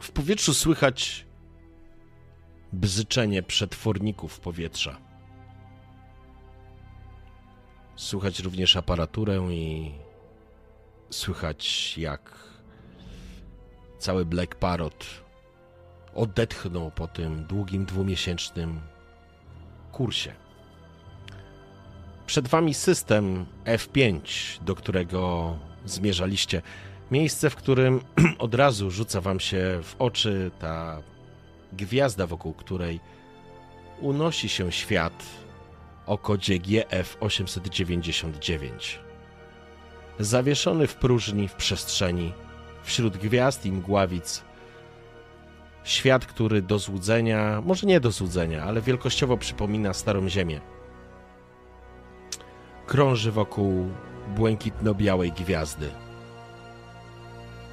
W powietrzu słychać bzyczenie przetworników powietrza. Słychać również aparaturę i słychać jak cały Black Parrot odetchnął po tym długim dwumiesięcznym kursie. Przed wami system F5, do którego zmierzaliście. Miejsce, w którym od razu rzuca wam się w oczy ta gwiazda, wokół której unosi się świat o kodzie GF 899. Zawieszony w próżni, w przestrzeni, wśród gwiazd i mgławic. Świat, który do złudzenia, może nie do złudzenia, ale wielkościowo przypomina Starą Ziemię. Krąży wokół błękitno-białej gwiazdy.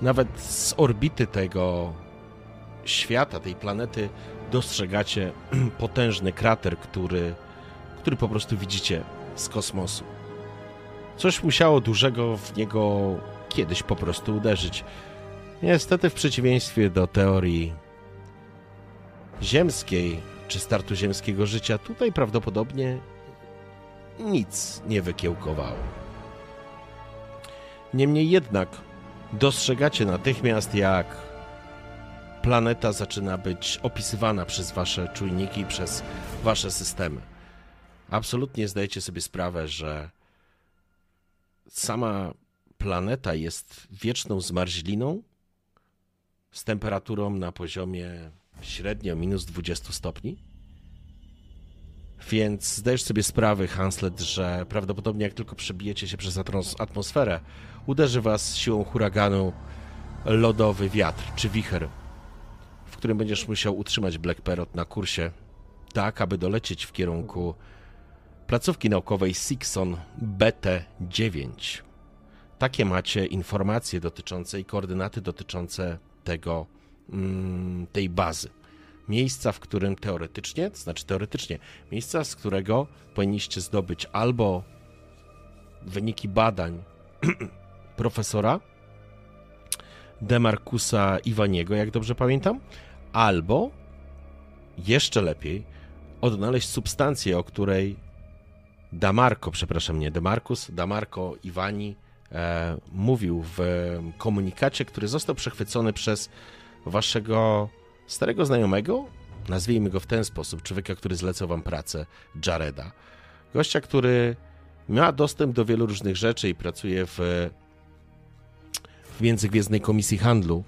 Nawet z orbity tego świata, tej planety, dostrzegacie potężny krater, który, który po prostu widzicie z kosmosu. Coś musiało dużego w niego kiedyś po prostu uderzyć. Niestety, w przeciwieństwie do teorii ziemskiej czy startu ziemskiego życia, tutaj prawdopodobnie nic nie wykiełkowało. Niemniej jednak dostrzegacie natychmiast, jak planeta zaczyna być opisywana przez wasze czujniki, przez wasze systemy. Absolutnie zdajecie sobie sprawę, że sama planeta jest wieczną zmarzliną z temperaturą na poziomie średnio minus 20 stopni. Więc zdajesz sobie sprawę, Hanslet, że prawdopodobnie jak tylko przebijecie się przez atmosferę, uderzy was siłą huraganu lodowy wiatr czy wicher, w którym będziesz musiał utrzymać Black Parrot na kursie, tak aby dolecieć w kierunku placówki naukowej Sixon BT-9. Takie macie informacje dotyczące i koordynaty dotyczące tego, mm, tej bazy. Miejsca, w którym teoretycznie, to znaczy teoretycznie, miejsca, z którego powinniście zdobyć albo wyniki badań profesora Demarcusa Iwaniego, jak dobrze pamiętam, albo jeszcze lepiej odnaleźć substancję, o której Damarco, przepraszam, nie Demarcus, Damarco Iwani e, mówił w komunikacie, który został przechwycony przez waszego starego znajomego, nazwijmy go w ten sposób, człowieka, który zlecał wam pracę, Jareda. Gościa, który ma dostęp do wielu różnych rzeczy i pracuje w Międzygwiezdnej Komisji Handlu.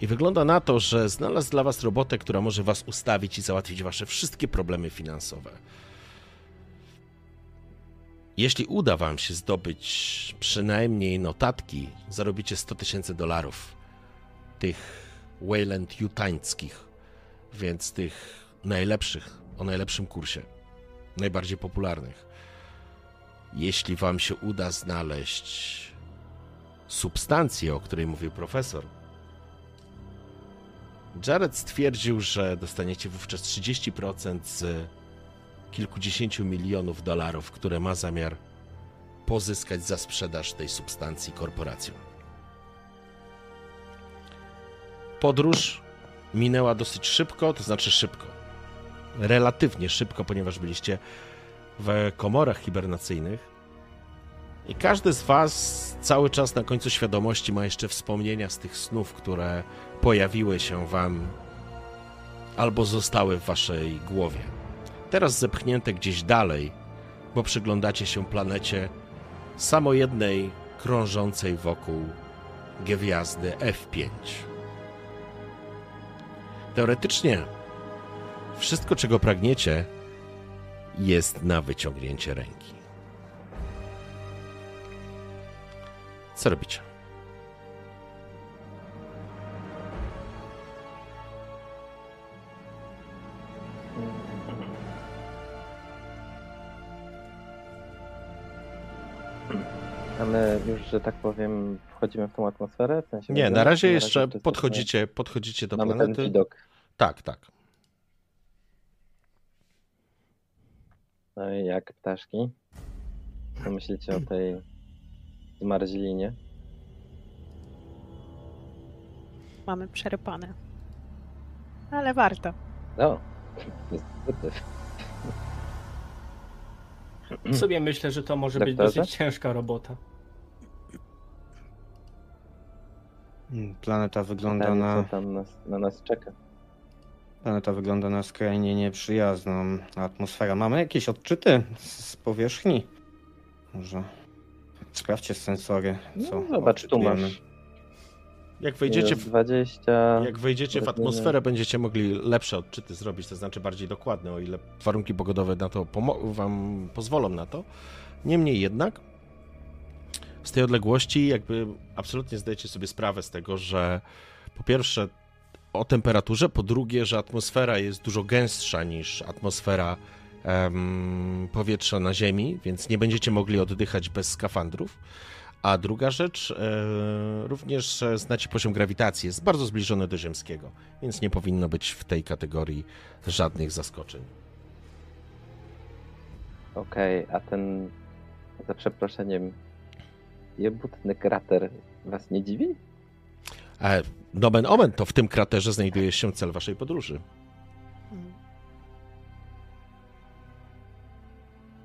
I wygląda na to, że znalazł dla was robotę, która może was ustawić i załatwić wasze wszystkie problemy finansowe. Jeśli uda wam się zdobyć przynajmniej notatki, zarobicie 100 tysięcy dolarów. Tych Wayland Jutańskich, więc tych najlepszych, o najlepszym kursie, najbardziej popularnych. Jeśli wam się uda znaleźć substancję, o której mówił profesor, Jared stwierdził, że dostaniecie wówczas 30% z kilkudziesięciu milionów dolarów, które ma zamiar pozyskać za sprzedaż tej substancji korporacjom. Podróż minęła dosyć szybko, to znaczy szybko. Relatywnie szybko, ponieważ byliście w komorach hibernacyjnych. I każdy z Was cały czas na końcu świadomości ma jeszcze wspomnienia z tych snów, które pojawiły się Wam albo zostały w Waszej głowie. Teraz zepchnięte gdzieś dalej, bo przyglądacie się planecie samo jednej krążącej wokół gwiazdy F5. Teoretycznie wszystko, czego pragniecie, jest na wyciągnięcie ręki. Co robicie? A my już, że tak powiem, wchodzimy w tą atmosferę? W sensie nie, na razie jeszcze na razie podchodzicie, podchodzicie do planety. Widok. Tak, tak. No i jak ptaszki? Co myślicie o tej zmarzlinie? Mamy przerypane. Ale warto. No, niestety. W sobie myślę, że to może być Doktorze? dosyć ciężka robota. Planeta wygląda Pytanie, na, co tam nas, na nas czeka. planeta wygląda na skrajnie nieprzyjazną. Atmosfera. Mamy jakieś odczyty z z powierzchni? Może sprawdźcie sensory, co No, zobacz, tu masz. Jak wejdziecie w, 20. jak wejdziecie w atmosferę, będziecie mogli lepsze odczyty zrobić, to znaczy bardziej dokładne, o ile warunki pogodowe na to pomo- wam pozwolą na to. Niemniej jednak z tej odległości jakby absolutnie zdajecie sobie sprawę z tego, że po pierwsze o temperaturze, po drugie, że atmosfera jest dużo gęstsza niż atmosfera em, powietrza na Ziemi, więc nie będziecie mogli oddychać bez skafandrów. A druga rzecz, e, również e, znacie poziom grawitacji, jest bardzo zbliżony do ziemskiego, więc nie powinno być w tej kategorii żadnych zaskoczeń. Okej, a ten, za przeproszeniem, jebutny krater was nie dziwi? E, nomen omen, to w tym kraterze znajduje się cel waszej podróży.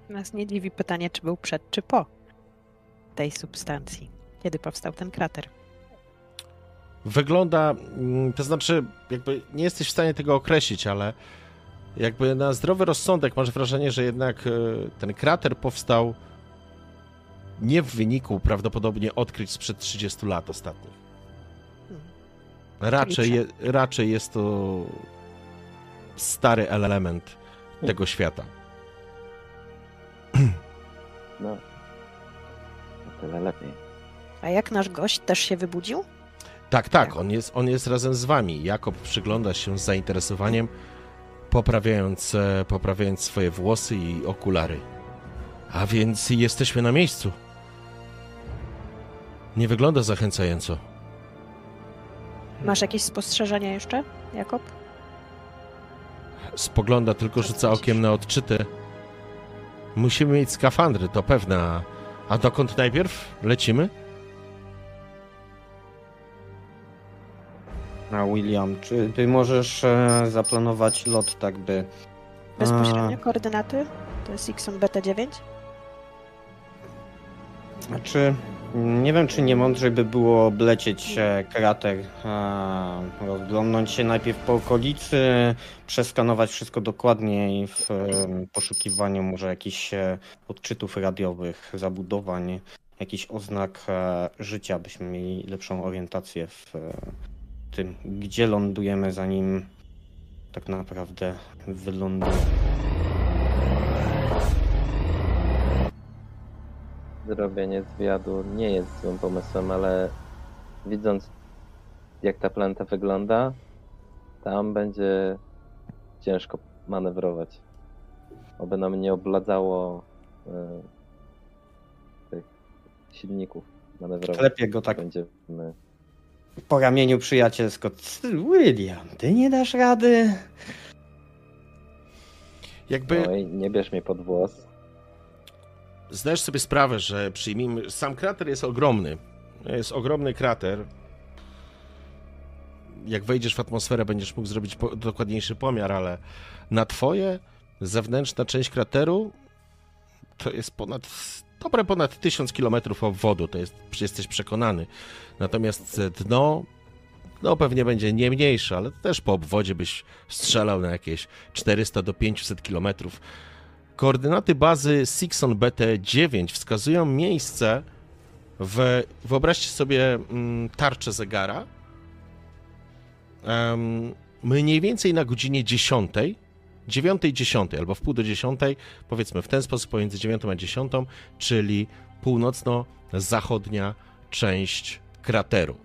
Nas nie dziwi pytanie, czy był przed, czy po tej substancji. Kiedy powstał ten krater? Wygląda, mm, to znaczy, jakby nie jesteś w stanie tego określić, ale jakby na zdrowy rozsądek masz wrażenie, że jednak e, ten krater powstał nie w wyniku prawdopodobnie odkryć sprzed 30 lat ostatnich. Hmm. Raczej, je, raczej jest to stary element tego świata. No, o tyle lepiej. A jak nasz gość też się wybudził? Tak, tak, on jest, on jest razem z wami. Jakob przygląda się z zainteresowaniem, poprawiając, e, poprawiając swoje włosy i okulary. A więc jesteśmy na miejscu. Nie wygląda zachęcająco. Masz jakieś spostrzeżenia jeszcze, Jakob? Spogląda, tylko rzuca okiem na odczyty. Musimy mieć skafandry, to pewne. A, dokąd najpierw lecimy? A William, czy ty możesz e, zaplanować lot tak by... Bezpośrednio koordynaty? To jest Xon Beta 9? A, czy... Nie wiem, czy nie mądrzej by było oblecieć e, krater, e, rozglądnąć się najpierw po okolicy, przeskanować wszystko dokładniej w e, poszukiwaniu może jakichś odczytów radiowych, zabudowań, jakichś oznak życia, byśmy mieli lepszą orientację w tym, gdzie lądujemy, zanim tak naprawdę wylądujemy. Zrobienie zwiadu nie jest złym pomysłem, ale widząc jak ta planeta wygląda, tam będzie ciężko manewrować. Oby nam nie obladzało e, tych silników manewrowych. Klepie go tak Będziemy po ramieniu przyjacielsko. "Ty, William, ty nie dasz rady? Jakby Oj, nie bierz mnie pod włos. Zdajesz sobie sprawę, że przyjmijmy, sam krater jest ogromny. Jest ogromny krater. Jak wejdziesz w atmosferę, będziesz mógł zrobić po, dokładniejszy pomiar, ale na twoje zewnętrzna część krateru to jest ponad, dobre ponad 1000 km obwodu, to jest, jesteś przekonany. Natomiast dno, no pewnie będzie nie mniejsze, ale też po obwodzie byś strzelał na jakieś 400 do 500 kilometrów. Koordynaty bazy Sixon BT9 wskazują miejsce w. Wyobraźcie sobie mm, tarczę zegara. Mniej więcej na godzinie 10, 9, 10 albo w pół do 10, powiedzmy w ten sposób pomiędzy 9 a 10, czyli północno-zachodnia część krateru.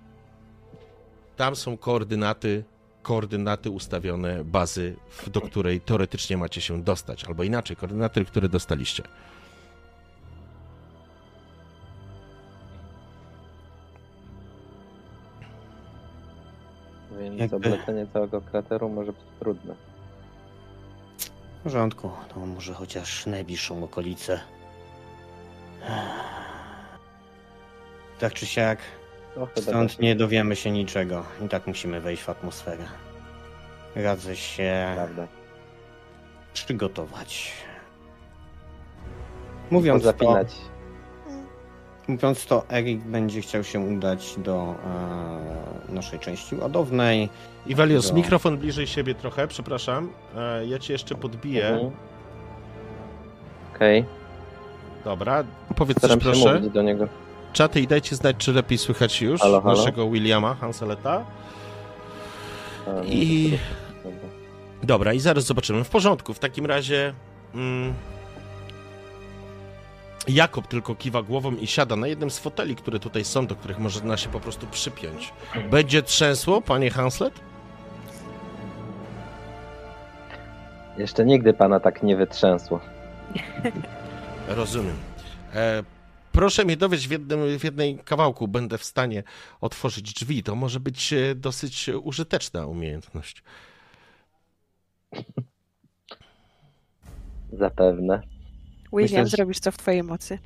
Tam są koordynaty koordynaty ustawione bazy, do której teoretycznie macie się dostać, albo inaczej, koordynaty, które dostaliście. Więc Jakby... całego krateru może być trudne. W porządku, to no, może chociaż najbliższą okolicę. Tak czy siak, Stąd nie dowiemy się niczego. I tak musimy wejść w atmosferę. Radzę się Prawda. przygotować. Mówiąc to, mówiąc to, Erik będzie chciał się udać do e, naszej części ładownej. Iwelios, No. mikrofon bliżej siebie trochę, przepraszam. E, Ja cię jeszcze podbiję. Mhm. Okej, Dobra, powiedz staram coś się proszę. mówić do niego. Czaty i dajcie znać, czy lepiej słychać już Halo, halo? naszego Williama Hanseleta. No, I- dobra. Dobra, i zaraz zobaczymy. W porządku, w takim razie. Mm, Jakob tylko kiwa głową i siada na jednym z foteli, które tutaj są, do których można się po prostu przypiąć. Będzie trzęsło, panie Hanslet? Jeszcze nigdy pana tak nie wytrzęsło. Rozumiem. E, proszę mnie dowieść w jednym, w jednej kawałku. Będę w stanie otworzyć drzwi. To może być e, dosyć użyteczna umiejętność. Zapewne. William, że- zrobisz co w twojej mocy.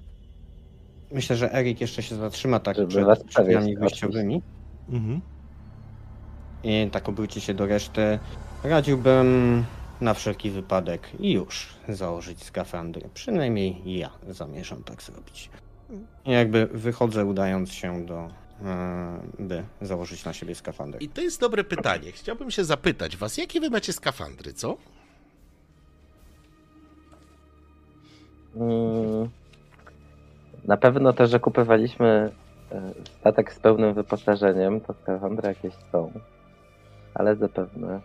Myślę, że Erik jeszcze się zatrzyma tak Żeby przed drzwiami przewieźć, wyjściowymi. Mhm. I tak obróci się do reszty. Radziłbym na wszelki wypadek i już założyć skafandry. Przynajmniej ja zamierzam tak zrobić. I jakby wychodzę udając się do, e, by założyć na siebie skafander. I to jest dobre pytanie. Chciałbym się zapytać was, jakie wy macie skafandry, co? Mm, Na pewno to, że kupowaliśmy e, statek z pełnym wyposażeniem, to skafandry jakieś są. Ale zapewne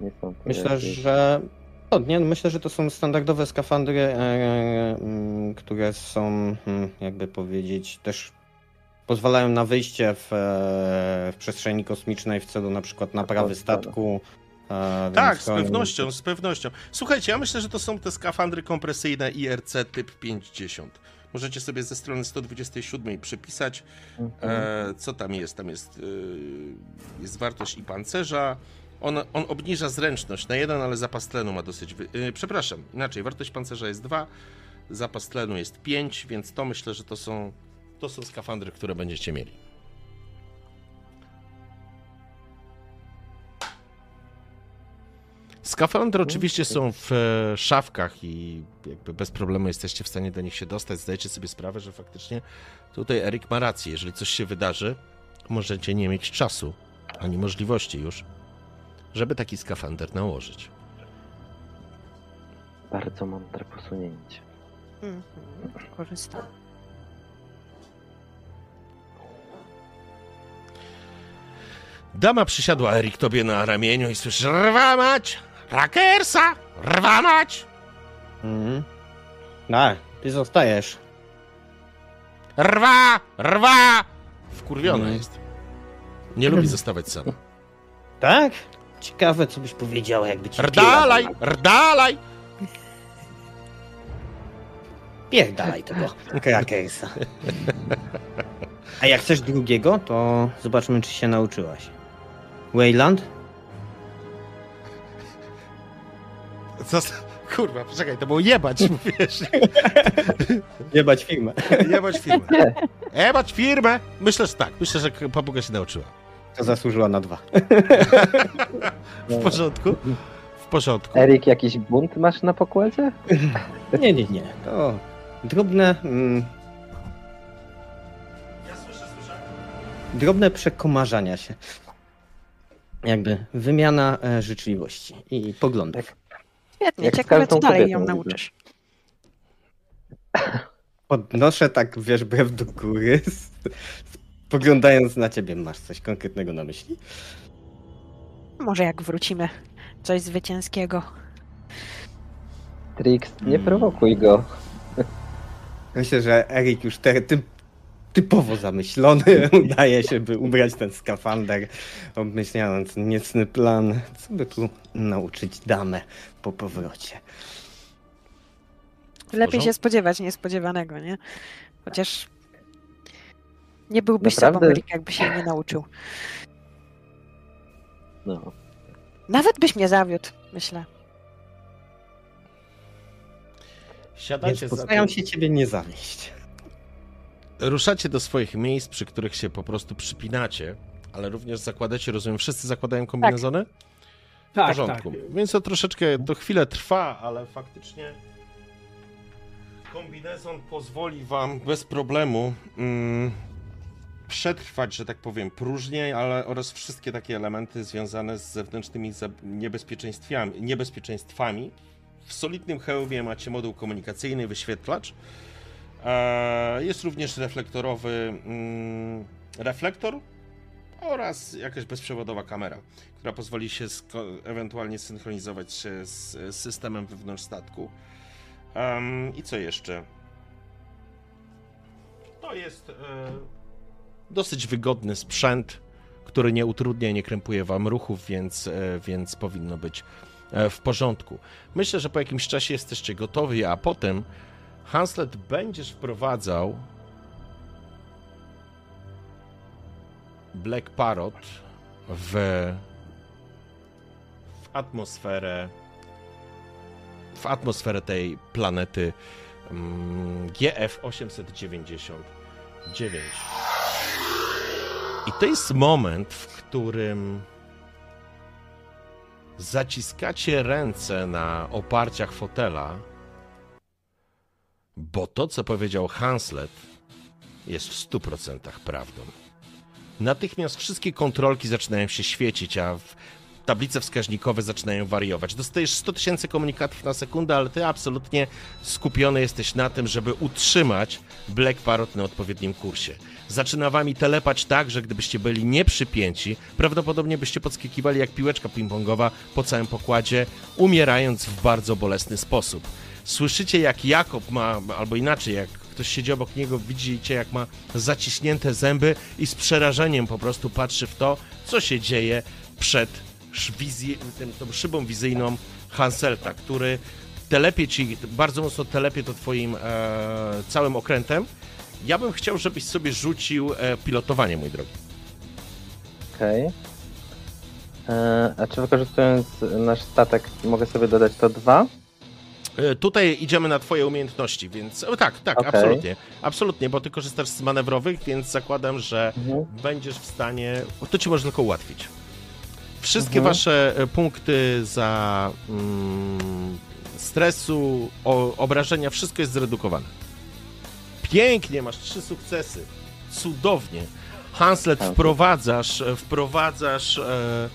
nie są to Myślę, jakieś... że. No, nie, myślę, że to są standardowe skafandry, e, mm, które są, mm, jakby powiedzieć, też pozwalają na wyjście w, e, w przestrzeni kosmicznej w celu na przykład naprawy statku. e, Tak, z pewnością, z pewnością. Słuchajcie, ja myślę, że to są te skafandry kompresyjne IRC typ 50. Możecie sobie ze strony 127 przepisać, Mhm. e, co tam jest. Tam jest, e, jest wartość i pancerza. On, on obniża zręczność na jeden, ale zapas tlenu ma dosyć. Wy... E, przepraszam, inaczej, wartość pancerza jest 2, zapas tlenu jest 5, więc to myślę, że to są, to są skafandry, które będziecie mieli. Skafandry oczywiście są w e, szafkach i jakby bez problemu jesteście w stanie do nich się dostać. Zdajecie sobie sprawę, że faktycznie tutaj Erik ma rację. Jeżeli coś się wydarzy, możecie nie mieć czasu ani możliwości już, żeby taki skafander nałożyć. Bardzo mądre posunięcie. Mhm. Korzystam. Dama przysiadła Erik tobie na ramieniu i słyszy rwa mać! Rakersa! Rwa mać! Mhm. A, ty zostajesz. Rwa! Rwa! Wkurwiona Mhm. jest. Nie lubi zostawać sama. Tak? Ciekawe, co byś powiedziała, jakby ci Rdalaj! Rdalaj! Pierdalaj tego krakersa. A jak chcesz drugiego, to zobaczmy, czy się nauczyłaś. Wayland? Zosta- Kurwa, poczekaj, to było jebać, wiesz. Jebać firmę. Jebać firmę. Jebać firmę! Myślę, że tak. Myślę, że papuga się nauczyła. To zasłużyła na dwa. W porządku? W porządku. Erik, jakiś bunt masz na pokładzie? Nie, nie, nie. To drobne... Mm, drobne przekomarzania się. Jakby wymiana e, życzliwości i poglądów. Świetnie, Jak ciekawe co dalej ją nauczysz. Podnoszę tak, wiesz, brew do góry, spoglądając na ciebie. Masz coś konkretnego na myśli? Może jak wrócimy, coś zwycięskiego. Trix, nie prowokuj go. Myślę, że Erik już te, ty, typowo zamyślony udaje się, by ubrać ten skafander, obmyślając niecny plan, co by tu nauczyć damę po powrocie. Lepiej się spodziewać niespodziewanego, nie? Chociaż nie byłbyś Naprawdę? sobą, Erik, jakby się nie nauczył. No. Nawet byś mnie zawiódł, myślę. Siadacie Więc za się ciebie nie zawieść. ruszacie do swoich miejsc, przy których się po prostu przypinacie, ale również zakładacie, rozumiem, wszyscy zakładają kombinezony? W Tak, porządku. tak. Więc to troszeczkę, to chwilę trwa, ale faktycznie kombinezon pozwoli wam bez problemu mm, przetrwać, że tak powiem, próżnię, ale oraz wszystkie takie elementy związane z zewnętrznymi niebezpieczeństwami, niebezpieczeństwami. W solidnym hełmie macie moduł komunikacyjny, wyświetlacz. E, Jest również reflektorowy mm, reflektor oraz jakaś bezprzewodowa kamera, która pozwoli się ewentualnie synchronizować się z, systemem wewnątrz statku. I co jeszcze? To jest e, dosyć wygodny sprzęt, który nie utrudnia nie krępuje wam ruchów, więc, e, więc powinno być e, w porządku. Myślę, że po jakimś czasie jesteście gotowi, a potem Hanslet będziesz wprowadzał Black Parrot w, w atmosferę w atmosferę tej planety mm, GF 899. I to jest moment, w którym zaciskacie ręce na oparciach fotela, bo to, co powiedział Hanslet, jest w 100% prawdą. Natychmiast wszystkie kontrolki zaczynają się świecić, a tablice wskaźnikowe zaczynają wariować. Dostajesz 100 tysięcy komunikatów na sekundę, ale ty absolutnie skupiony jesteś na tym, żeby utrzymać Black Parrot na odpowiednim kursie. Zaczyna wami telepać tak, że gdybyście byli nieprzypięci, prawdopodobnie byście podskakiwali jak piłeczka ping-pongowa po całym pokładzie, umierając w bardzo bolesny sposób. Słyszycie, jak Jakob ma, albo inaczej, jak ktoś siedzi obok niego, widzicie, jak ma zaciśnięte zęby i z przerażeniem po prostu patrzy w to, co się dzieje przed tym, tą szybą wizyjną Hanselta, który telepie ci, bardzo mocno telepie to twoim e, całym okrętem. Ja bym chciał, żebyś sobie rzucił e, pilotowanie, mój drogi. Okej. E, A czy wykorzystując nasz statek mogę sobie dodać to dwa? E, Tutaj idziemy na twoje umiejętności, więc tak, tak, Okej. absolutnie. Absolutnie, bo ty korzystasz z manewrowych, więc zakładam, że Mhm. będziesz w stanie. To ci może tylko ułatwić. Wszystkie Mhm. wasze punkty za mm, stresu, o, obrażenia, wszystko jest zredukowane. Pięknie, masz trzy sukcesy. Cudownie. Hanslet, wprowadzasz, wprowadzasz e,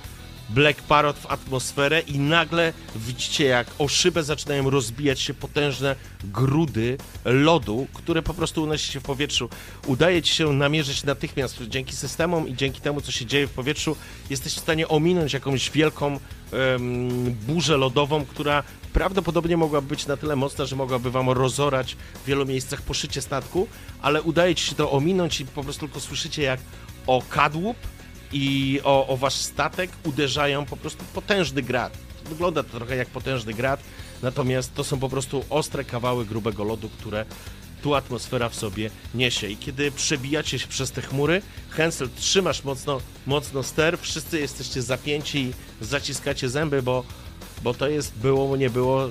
Black Parrot w atmosferę i nagle widzicie, jak o szybę zaczynają rozbijać się potężne grudy lodu, które po prostu unosi się w powietrzu. Udaje ci się namierzyć natychmiast dzięki systemom i dzięki temu, co się dzieje w powietrzu, jesteś w stanie ominąć jakąś wielką em, burzę lodową, która prawdopodobnie mogłaby być na tyle mocna, że mogłaby wam rozorać w wielu miejscach poszycie statku, ale udaje ci się to ominąć i po prostu tylko słyszycie, jak o kadłub i o, o wasz statek uderzają po prostu potężny grad. Wygląda to trochę jak potężny grad, natomiast to są po prostu ostre kawały grubego lodu, które tu atmosfera w sobie niesie. I kiedy przebijacie się przez te chmury, Hensel, trzymasz mocno, mocno ster, wszyscy jesteście zapięci i zaciskacie zęby, bo, bo to jest było, nie było,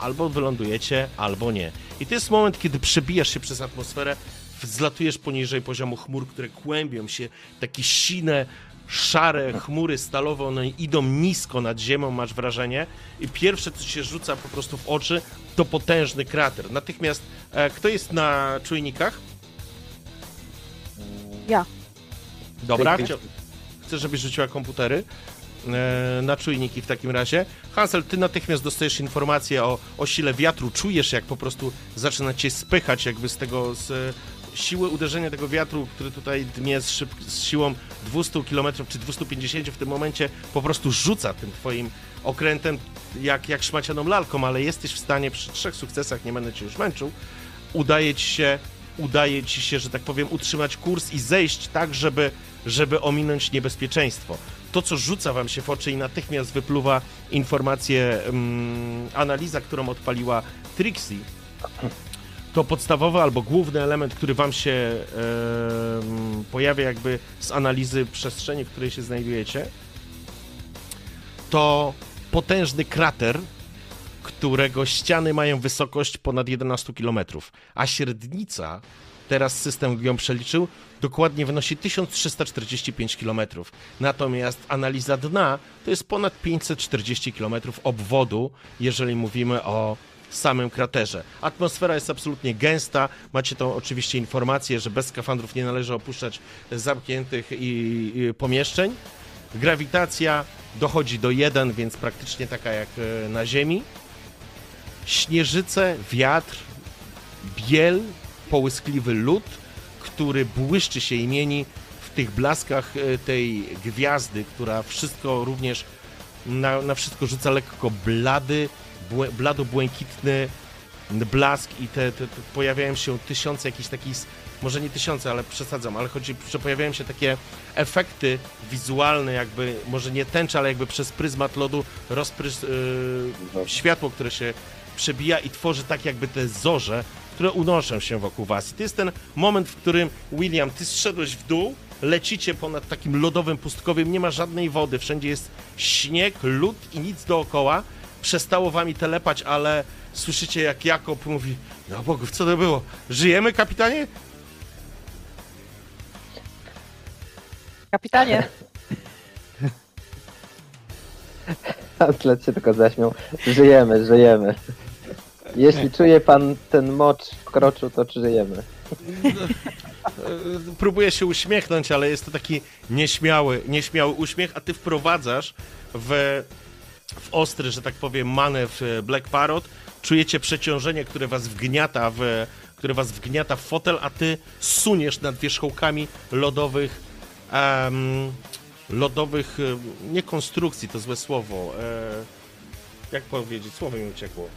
albo wylądujecie, albo nie. I to jest moment, kiedy przebijasz się przez atmosferę, zlatujesz poniżej poziomu chmur, które kłębią się, takie sine, szare chmury stalowe, one idą nisko nad ziemią, masz wrażenie. I pierwsze, co się rzuca po prostu w oczy, to potężny krater. Natychmiast, e, kto jest na czujnikach? Ja. Dobra, chcę, żebyś rzuciła komputery na czujniki w takim razie. Hansel, ty natychmiast dostajesz informację o, o sile wiatru, czujesz jak po prostu zaczyna cię spychać jakby z tego, z e, siły uderzenia tego wiatru, który tutaj dmie z, szyb, z siłą 200 km czy 250 w tym momencie, po prostu rzuca tym twoim okrętem jak, jak szmacianą lalką, ale jesteś w stanie przy trzech sukcesach, nie będę cię już męczył, udaje ci się, udaje ci się, że tak powiem, utrzymać kurs i zejść tak, żeby, żeby ominąć niebezpieczeństwo. To, co rzuca wam się w oczy i natychmiast wypluwa informację, mm, analiza, którą odpaliła Trixie, to podstawowy albo główny element, który wam się pojawia jakby z analizy przestrzeni, w której się znajdujecie, to potężny krater, którego ściany mają wysokość ponad 11 km, a średnica, teraz system ją przeliczył, dokładnie wynosi 1345 km. Natomiast analiza dna to jest ponad 540 km obwodu, jeżeli mówimy o samym kraterze. Atmosfera jest absolutnie gęsta. Macie tą oczywiście informację, że bez skafandrów nie należy opuszczać zamkniętych i, i pomieszczeń. Grawitacja dochodzi do 1, więc praktycznie taka jak e, na Ziemi. Śnieżyce, wiatr, biel, połyskliwy lód, który błyszczy się i mieni w tych blaskach e, tej gwiazdy, która wszystko również na, na wszystko rzuca lekko blady, błę, blado-błękitny blask i te, te, te pojawiają się tysiące jakichś takich, może nie tysiące, ale przesadzam, ale chodzi, że pojawiają się takie efekty wizualne, jakby, może nie tęcza, ale jakby przez pryzmat lodu rozprys, yy, światło, które się przebija i tworzy tak jakby te zorze, które unoszą się wokół was. I to jest ten moment, w którym William, ty zszedłeś w dół, lecicie ponad takim lodowym pustkowiem, nie ma żadnej wody, wszędzie jest śnieg, lód i nic dookoła. Przestało wami telepać, ale słyszycie jak Jakob mówi, no bogów, co to było? Żyjemy, kapitanie? Kapitanie, Atlet się tylko zaśmiał. Żyjemy, żyjemy. Jeśli czuje pan ten mocz w kroczu, to żyjemy. E, Próbuję się uśmiechnąć, ale jest to taki nieśmiały, nieśmiały uśmiech, a ty wprowadzasz w, w ostry, że tak powiem, manewr e, Black Parrot. Czujecie przeciążenie, które was wgniata w, które was wgniata w fotel, a ty suniesz nad wierzchołkami lodowych lodowych, e, nie konstrukcji, to złe słowo. E, jak powiedzieć? Słowo mi uciekło.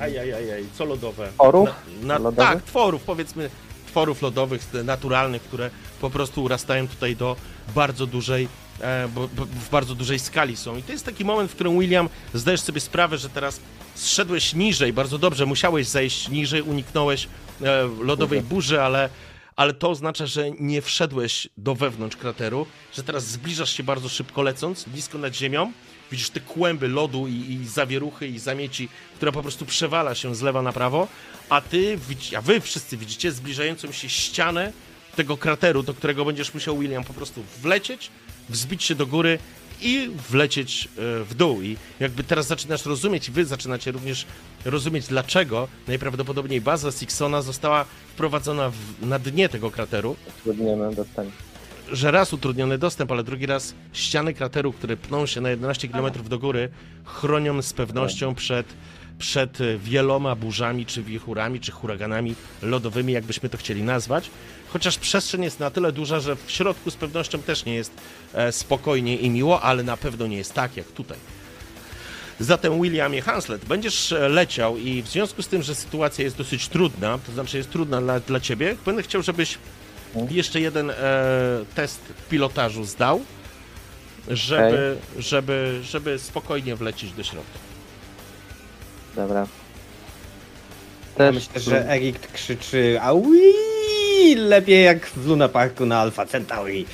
Ajajajaj, co lodowe? Tworów? Na, na, tak, tworów, powiedzmy, tworów lodowych, naturalnych, które po prostu urastają tutaj do bardzo dużej, e, w bardzo dużej skali są. I to jest taki moment, w którym William, zdajesz sobie sprawę, że teraz zszedłeś niżej, bardzo dobrze, musiałeś zejść niżej, uniknąłeś e, lodowej burzy, ale, ale to oznacza, że nie wszedłeś do wewnątrz krateru, że teraz zbliżasz się bardzo szybko lecąc, blisko nad ziemią, widzisz te kłęby lodu i, i zawieruchy i zamieci, która po prostu przewala się z lewa na prawo, a ty, a wy wszyscy widzicie zbliżającą się ścianę tego krateru, do którego będziesz musiał, William, po prostu wlecieć, wzbić się do góry i wlecieć e, w dół. I jakby teraz zaczynasz rozumieć, wy zaczynacie również rozumieć, dlaczego najprawdopodobniej baza Sixona została wprowadzona w, na dnie tego krateru, Utrudniony dostęp. Że raz utrudniony dostęp, ale drugi raz ściany krateru, które pną się na 11 km do góry, chronią z pewnością przed, przed e, wieloma burzami, czy wichurami, czy huraganami lodowymi, jakbyśmy to chcieli nazwać. Chociaż przestrzeń jest na tyle duża, że w środku z pewnością też nie jest e, spokojnie i miło, ale na pewno nie jest tak jak tutaj. Zatem Williamie Hanslet, będziesz e, leciał i w związku z tym, że sytuacja jest dosyć trudna, to znaczy jest trudna dla, dla ciebie, będę chciał, żebyś jeszcze jeden e, test pilotażu zdał, żeby, żeby, żeby spokojnie wlecieć do środka. Dobra. Ja Też myślę, że Erik krzyczy Aui! Lepiej jak w Luna Parku na Alpha Centauri.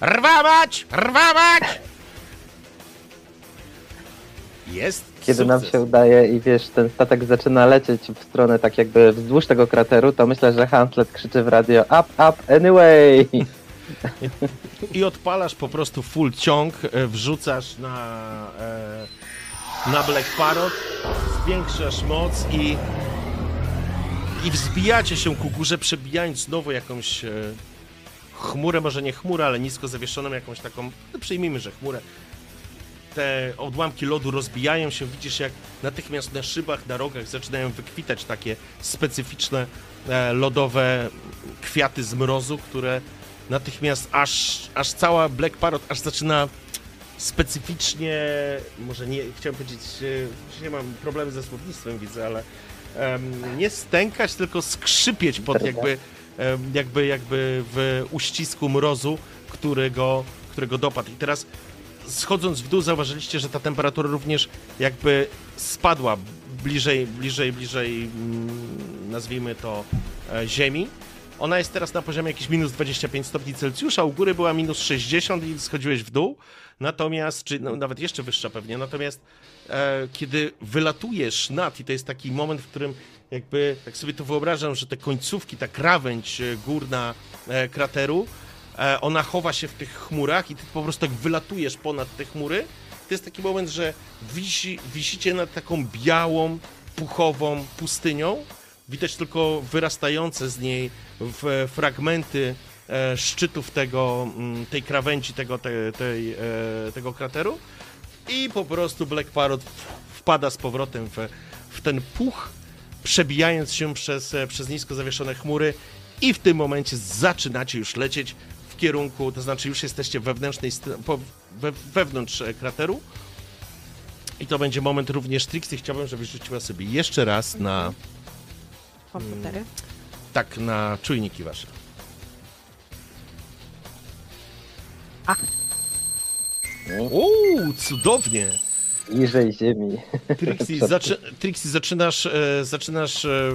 Rwamać! Rwamać! Jest Kiedy nam sukces. się udaje i wiesz, ten statek zaczyna lecieć w stronę tak jakby wzdłuż tego krateru, to myślę, że Hanslet krzyczy w radio up, up, anyway! I odpalasz po prostu full ciąg, e, wrzucasz na, e, na Black Parrot, zwiększasz moc i, i wzbijacie się ku górze, przebijając znowu jakąś e, chmurę, może nie chmurę, ale nisko zawieszoną jakąś taką, no przyjmijmy, że chmurę. Te odłamki lodu rozbijają się, widzisz jak natychmiast na szybach, na rogach zaczynają wykwitać takie specyficzne e, lodowe kwiaty z mrozu, które natychmiast aż, aż cała Black Parrot aż zaczyna specyficznie, może nie, chciałem powiedzieć, nie mam problemy ze słownictwem, widzę, ale em, nie stękać, tylko skrzypieć pod jakby, jakby, jakby w uścisku mrozu, którego, którego dopadł. I teraz schodząc w dół zauważyliście, że ta temperatura również jakby spadła bliżej, bliżej, bliżej, mm, nazwijmy to, e, ziemi. Ona jest teraz na poziomie jakieś minus 25 stopni Celsjusza, u góry była minus 60 i schodziłeś w dół. Natomiast, czy no, nawet jeszcze wyższa pewnie, natomiast e, kiedy wylatujesz nad i to jest taki moment, w którym jakby, tak sobie to wyobrażam, że te końcówki, ta krawędź e, górna e, krateru, ona chowa się w tych chmurach i ty po prostu tak wylatujesz ponad te chmury. To jest taki moment, że wisi, wisicie nad taką białą, puchową pustynią. Widać tylko wyrastające z niej fragmenty e, szczytów tego, mm, tej krawędzi tego, te, tej, e, tego krateru i po prostu Black Parrot wpada z powrotem w, w ten puch, przebijając się przez, e, przez nisko zawieszone chmury i w tym momencie zaczynacie już lecieć kierunku, to znaczy już jesteście wewnętrznej, str- po, we, wewnątrz e, krateru i to będzie moment również Trixie. Chciałbym, żebyś rzuciła sobie jeszcze raz na, Komputery. tak, na czujniki wasze. Uuu, cudownie! Bliżej ziemi. Trixie, zaczy, Trixie zaczynasz, e, zaczynasz e,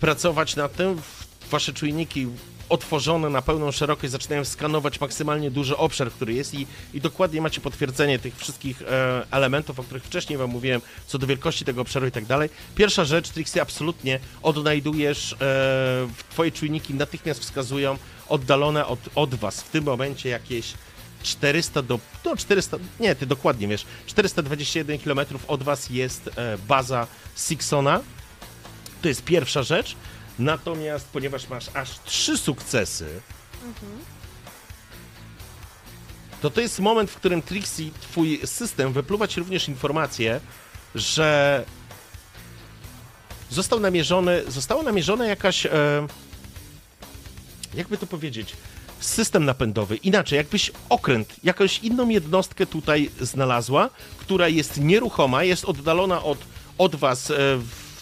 pracować nad tym. Wasze czujniki otworzone na pełną szerokość zaczynają skanować maksymalnie duży obszar, który jest i, i dokładnie macie potwierdzenie tych wszystkich e, elementów, o których wcześniej wam mówiłem, co do wielkości tego obszaru i tak dalej. Pierwsza rzecz, Trixie, absolutnie odnajdujesz, e, twoje czujniki natychmiast wskazują oddalone od, od was w tym momencie jakieś 400 do. No 400. Nie, ty dokładnie wiesz. 421 km od was jest e, baza Sixona. To jest pierwsza rzecz. Natomiast, ponieważ masz aż trzy sukcesy, to to jest moment, w którym Trixie, twój system, wypluwa ci również informację, że został namierzony, została namierzona jakaś, e, jakby to powiedzieć, system napędowy. Inaczej, jakbyś okręt, jakąś inną jednostkę tutaj znalazła, która jest nieruchoma, jest oddalona od, od was e,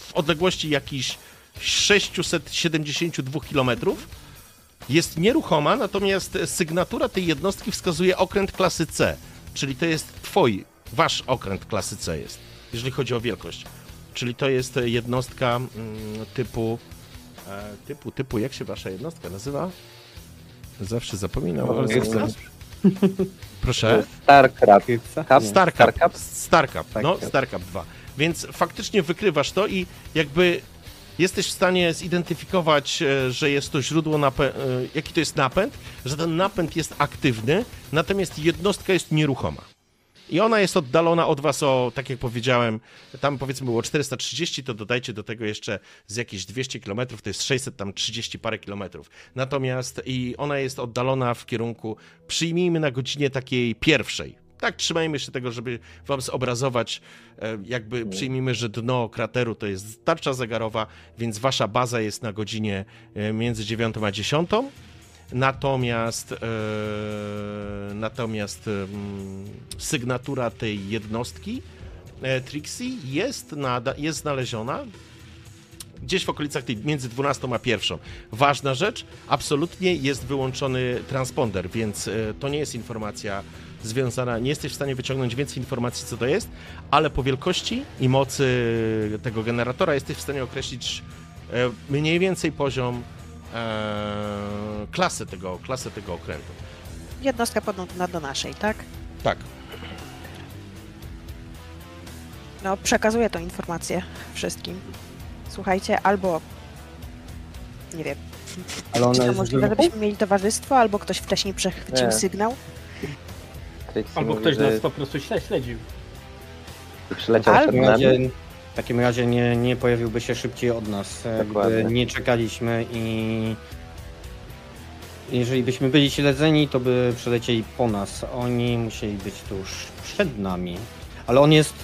w odległości jakichś 672 km. Jest nieruchoma, natomiast sygnatura tej jednostki wskazuje okręt klasy C, czyli to jest twój, wasz okręt klasy C jest, jeżeli chodzi o wielkość. Czyli to jest jednostka mm, typu, e, typu, typu, jak się wasza jednostka nazywa? Zawsze zapominam. ale zaraz- To Proszę. jest StarCraft. Starcup. Starcup? Starcup, no. Starcup 2. Więc faktycznie wykrywasz to i jakby jesteś w stanie zidentyfikować, e, że jest to źródło napędu, jaki to jest napęd, że ten napęd jest aktywny, natomiast jednostka jest nieruchoma. I ona jest oddalona od was o, tak jak powiedziałem, tam powiedzmy było 430, to dodajcie do tego jeszcze z jakieś 200 km, to jest 600 tam 30 parę kilometrów. Natomiast i ona jest oddalona w kierunku, przyjmijmy na godzinie takiej pierwszej. Tak, trzymajmy się tego, żeby wam zobrazować, e, jakby przyjmijmy, że dno krateru to jest tarcza zegarowa, więc wasza baza jest na godzinie e, między 9 a 10. Natomiast, e, natomiast sygnatura tej jednostki Trixie jest, nada, jest znaleziona gdzieś w okolicach tej między 12 a 1. Ważna rzecz, absolutnie jest wyłączony transponder, więc to nie jest informacja związana, nie jesteś w stanie wyciągnąć więcej informacji, co to jest, ale po wielkości i mocy tego generatora jesteś w stanie określić e, mniej więcej poziom e, klasy, tego, klasy tego okrętu. Jednostka podobna do naszej, tak? Tak. No, przekazuję tą informację wszystkim. Słuchajcie, albo nie wiem, Ale czy ona to jest możliwe, żebyśmy mieli towarzystwo, albo ktoś wcześniej przechwycił Nie. sygnał. Trixie Albo mówi, ktoś że nas po prostu śle- śledził. przyleciał W nami. razie, w takim razie nie, nie pojawiłby się szybciej od nas. e, Dokładnie. Nie czekaliśmy i jeżeli byśmy byli śledzeni, to by przelecieli po nas. Oni musieli być tuż przed nami. Ale on jest, e,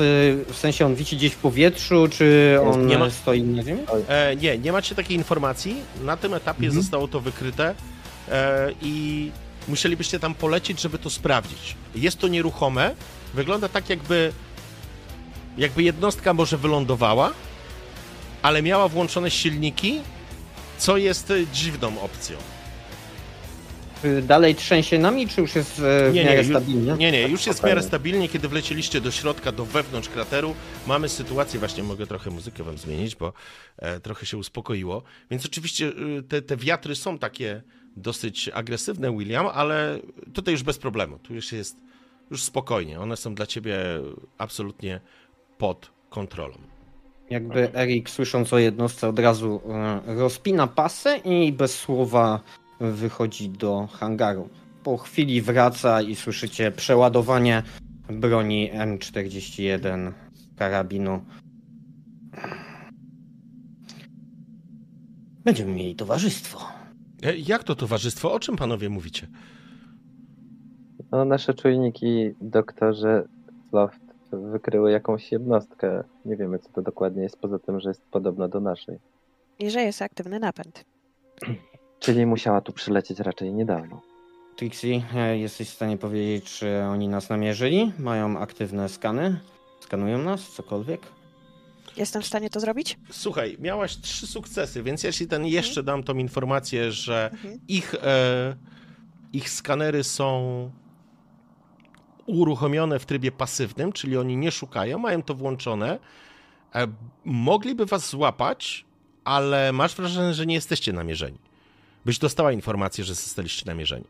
w sensie on wisi gdzieś w powietrzu, czy on Nie ma- stoi na ziemi? E, nie, nie macie takiej informacji. Na tym etapie Mhm. zostało to wykryte e, i musielibyście tam polecieć, żeby to sprawdzić. Jest to nieruchome. Wygląda tak, jakby, jakby jednostka może wylądowała, ale miała włączone silniki, co jest e, dziwną opcją. Czy dalej trzęsie nami, czy już jest e, w Nie, nie, miarę ju- stabilnie? Nie, nie, już jest w miarę stabilnie, kiedy wleciliście do środka, do wewnątrz krateru. Mamy sytuację, właśnie mogę trochę muzykę wam zmienić, bo e, trochę się uspokoiło. Więc oczywiście y, te, te wiatry są takie dosyć agresywne, William, ale tutaj już bez problemu. Tu już jest już spokojnie. One są dla ciebie absolutnie pod kontrolą. Jakby Erik, słysząc o jednostce, od razu e, rozpina pasy i bez słowa wychodzi do hangaru. Po chwili wraca i słyszycie przeładowanie broni M41 karabinu. Będziemy mieli towarzystwo. E, Jak to towarzystwo? O czym panowie mówicie? No, nasze czujniki, doktorze Loft, wykryły jakąś jednostkę. Nie wiemy, co to dokładnie jest, poza tym, że jest podobna do naszej. I że jest aktywny napęd. Czyli musiała tu przylecieć raczej niedawno. Trixie, e, jesteś w stanie powiedzieć, czy oni nas namierzyli? Mają aktywne skany? Skanują nas? Cokolwiek? Jestem w stanie to zrobić? Słuchaj, miałaś trzy sukcesy, więc jeśli ten jeszcze dam tą informację, że Mhm. ich, e, ich skanery są uruchomione w trybie pasywnym, czyli oni nie szukają, mają to włączone. E, mogliby was złapać, ale masz wrażenie, że nie jesteście namierzeni. Byś dostała informację, że zostaliście namierzeni.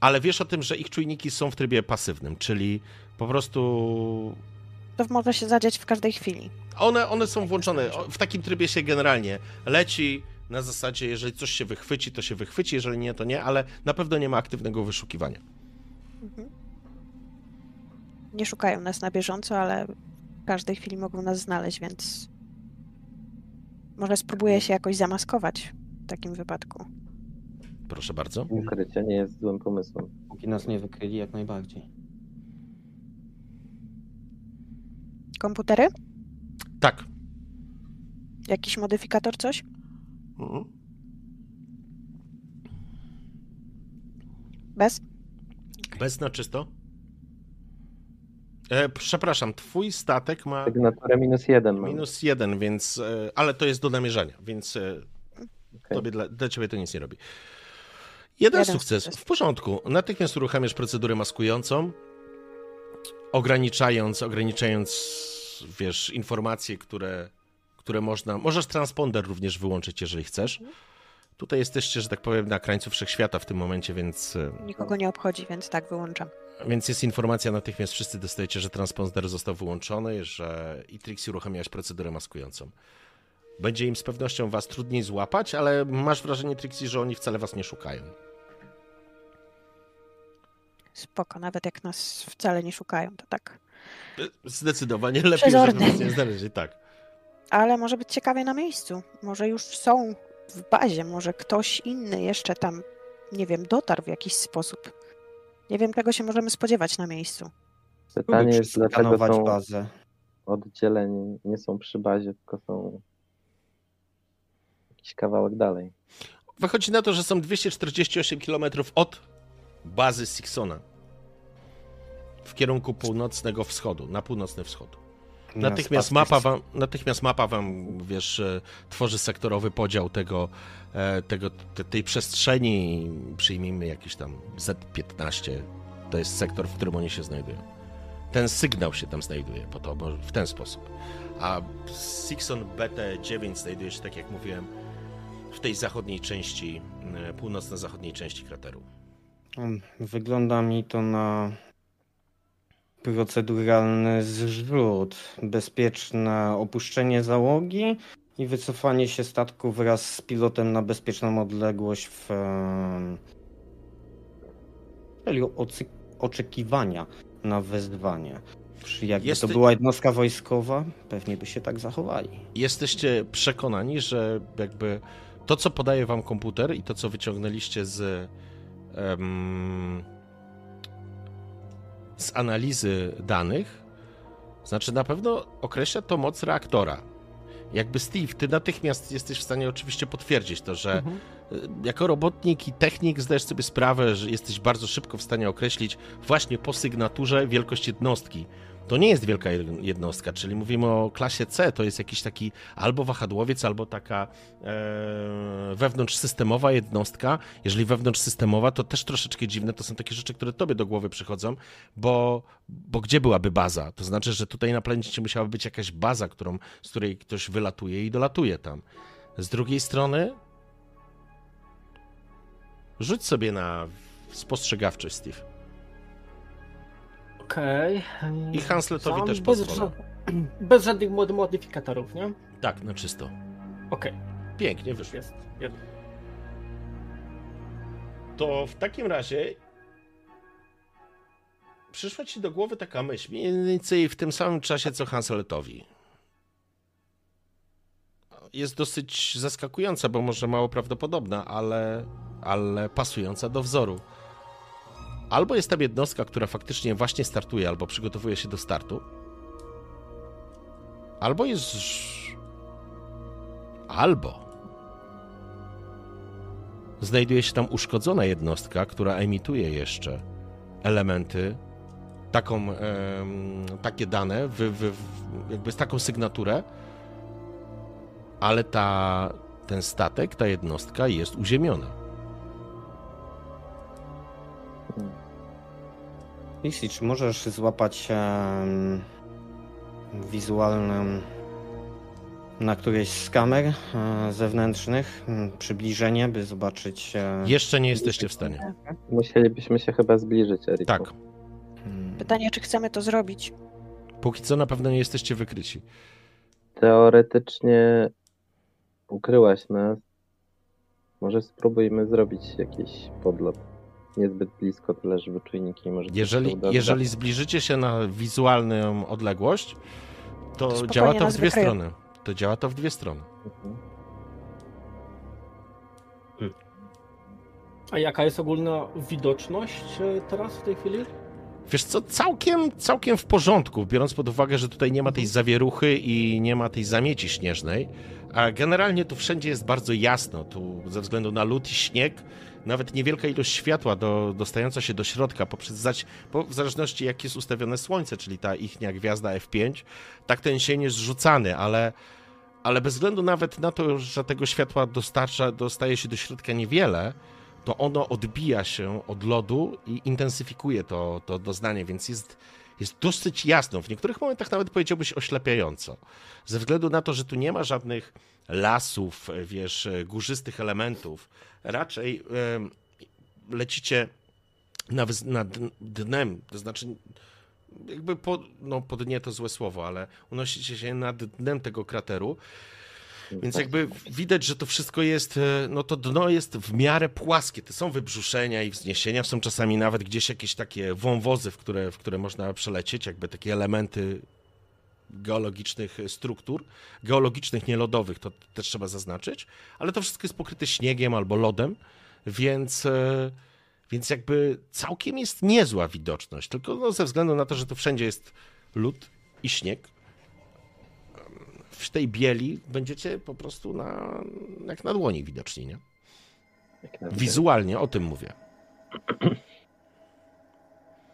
Ale wiesz o tym, że ich czujniki są w trybie pasywnym, czyli po prostu To może się zadziać w każdej chwili. one, one są włączone. W takim trybie się generalnie leci. Na zasadzie, jeżeli coś się wychwyci, to się wychwyci, jeżeli nie, to nie, ale na pewno nie ma aktywnego wyszukiwania. Mhm. Nie szukają nas na bieżąco, ale w każdej chwili mogą nas znaleźć, więc może spróbuję się jakoś zamaskować w takim wypadku. Proszę bardzo. Ukrycie nie jest złym pomysłem. Póki nas nie wykryli, jak najbardziej. Komputery? Tak. Jakiś modyfikator, coś? Mhm. Bez? Bez na czysto. E, przepraszam, twój statek ma Sygnaturę minus jeden mam. minus jeden, więc. E, ale to jest do namierzania, więc e, Okej. tobie, dla, dla ciebie to nic nie robi. Jeden, Jeden sukces. sukces. W porządku. Natychmiast uruchamiasz procedurę maskującą, ograniczając, ograniczając, wiesz, informacje, które, które można. Możesz transponder również wyłączyć, jeżeli chcesz. Tutaj jesteście, że tak powiem, na krańcu wszechświata w tym momencie, więc, e, Nikogo nie obchodzi, więc tak wyłączam. więc jest informacja natychmiast, wszyscy dostajecie, że transponder został wyłączony, że i Trixie uruchamiałaś procedurę maskującą. Będzie im z pewnością was trudniej złapać, ale masz wrażenie, Trixie, że oni wcale was nie szukają. Spoko, nawet jak nas wcale nie szukają, to tak. Zdecydowanie lepiej, Przezorny. żeby nie znaleźli, tak. Ale może być ciekawie na miejscu. Może już są w bazie, może ktoś inny jeszcze tam, nie wiem, dotarł w jakiś sposób. Nie wiem, czego się możemy spodziewać na miejscu. Pytanie jest, dlaczego są bazę. oddzieleni, nie są przy bazie, tylko są jakiś kawałek dalej. Wychodzi na to, że są 248 km od bazy Sixona w kierunku północnego wschodu, na północny wschód. Na Natychmiast mapa, wam, natychmiast mapa wam, wiesz, e, tworzy sektorowy podział tego, e, tego, te- tej przestrzeni. Przyjmijmy jakiś tam Z15. To jest sektor, w którym oni się znajdują. Ten sygnał się tam znajduje po to, bo w ten sposób. A Sixon BT9 znajduje się, tak jak mówiłem, w tej zachodniej części, e, północno-zachodniej części krateru. Mm, Wygląda mi to na proceduralny zrzut, bezpieczne opuszczenie załogi i wycofanie się statku wraz z pilotem na bezpieczną odległość w celu oczekiwania na wezwanie. Jakby to była jednostka wojskowa, pewnie by się tak zachowali. jesteście przekonani, że jakby to, co podaje wam komputer i to, co wyciągnęliście z, z analizy danych, znaczy na pewno określa to moc reaktora. Jakby Steve, ty natychmiast jesteś w stanie oczywiście potwierdzić to, że jako robotnik i technik zdajesz sobie sprawę, że jesteś bardzo szybko w stanie określić właśnie po sygnaturze wielkość jednostki. To nie jest wielka jednostka, czyli mówimy o klasie C, to jest jakiś taki albo wahadłowiec, albo taka e, wewnątrzsystemowa jednostka. Jeżeli wewnątrzsystemowa, to też troszeczkę dziwne, to są takie rzeczy, które tobie do głowy przychodzą, bo, bo gdzie byłaby baza? To znaczy, że tutaj na planecie musiała być jakaś baza, którą, z której ktoś wylatuje i dolatuje tam. Z drugiej strony, rzuć sobie na spostrzegawczość, Steve. Okej. I Hansletowi Sam też bez, pozwolę. ża- bez żadnych mod- modyfikatorów, nie? Tak, na czysto. Okej, Pięknie wyszło. jest. jest. To w takim razie przyszła ci do głowy taka myśl, mniej więcej w tym samym czasie co Hanseletowi. Jest dosyć zaskakująca, bo może mało prawdopodobna, ale, ale pasująca do wzoru. Albo jest tam jednostka, która faktycznie właśnie startuje, albo przygotowuje się do startu. Albo jest. Albo znajduje się tam uszkodzona jednostka, która emituje jeszcze elementy, taką, em, takie dane, wy, wy, jakby z taką sygnaturę, ale ta, ten statek, ta jednostka jest uziemiona. Jeśli, czy możesz złapać em, wizualną na którejś z kamer e, zewnętrznych przybliżenie, by zobaczyć. E, Jeszcze nie jesteście w stanie. Musielibyśmy się chyba zbliżyć, Eriku. Tak, mm, Pytanie, czy chcemy to zrobić? póki co na pewno nie jesteście wykryci. Teoretycznie ukryłaś nas. Może spróbujmy zrobić jakiś podlot. Niezbyt blisko, tyle że wyczujniki może Jeżeli, jeżeli zbliżycie się na wizualną odległość, to Spokojnie działa to w nas dwie strony. To działa to w dwie strony. Mhm. A jaka jest ogólna widoczność e, teraz w tej chwili? Wiesz co, całkiem, całkiem w porządku, biorąc pod uwagę, że tutaj nie ma tej zawieruchy i nie ma tej zamieci śnieżnej, a generalnie tu wszędzie jest bardzo jasno, tu ze względu na lód i śnieg, nawet niewielka ilość światła do, dostająca się do środka poprzez zać, bo w zależności jak jest ustawione słońce, czyli ta ichnia gwiazda F5, tak ten cień jest rzucany, ale, ale bez względu nawet na to, że tego światła dostarcza, dostaje się do środka niewiele, to ono odbija się od lodu i intensyfikuje to, to doznanie, więc jest, jest dosyć jasno. W niektórych momentach nawet powiedziałbyś oślepiająco. Ze względu na to, że tu nie ma żadnych lasów, wiesz, górzystych elementów. Raczej em, lecicie na, nad dnem, to znaczy jakby po, no, po dnie to złe słowo, ale unosicie się nad dnem tego krateru. Więc jakby widać, że to wszystko jest, e, no to dno jest w miarę płaskie. To są wybrzuszenia i wzniesienia, są czasami nawet gdzieś jakieś takie wąwozy, w które, w które można przelecieć, jakby takie elementy geologicznych struktur, geologicznych, nielodowych, to też trzeba zaznaczyć, ale to wszystko jest pokryte śniegiem albo lodem, więc, e, więc jakby całkiem jest niezła widoczność, tylko no ze względu na to, że tu wszędzie jest lód i śnieg, w tej bieli będziecie po prostu na, jak na dłoni widoczni, nie? Wizualnie, o tym mówię.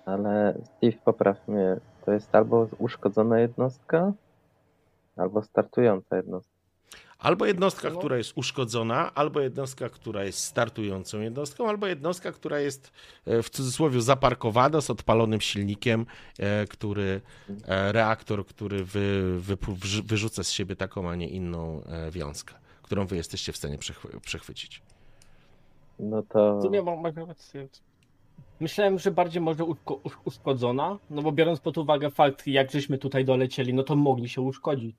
Ale Steve, popraw mnie. To jest albo uszkodzona jednostka, albo startująca jednostka. Albo jednostka, No. która jest uszkodzona, albo jednostka, która jest startującą jednostką, albo jednostka, która jest e, w cudzysłowie zaparkowana z odpalonym silnikiem, e, który e, reaktor, który wy, wrzu- wyrzuca z siebie taką, a nie inną wiązkę, którą wy jesteście w stanie przechwy- przechwycić. No to. W sumie mam mam rację. Myślałem, że bardziej może uszko- usz- uszkodzona, no bo biorąc pod uwagę fakt, jak żeśmy tutaj dolecieli, no to mogli się uszkodzić.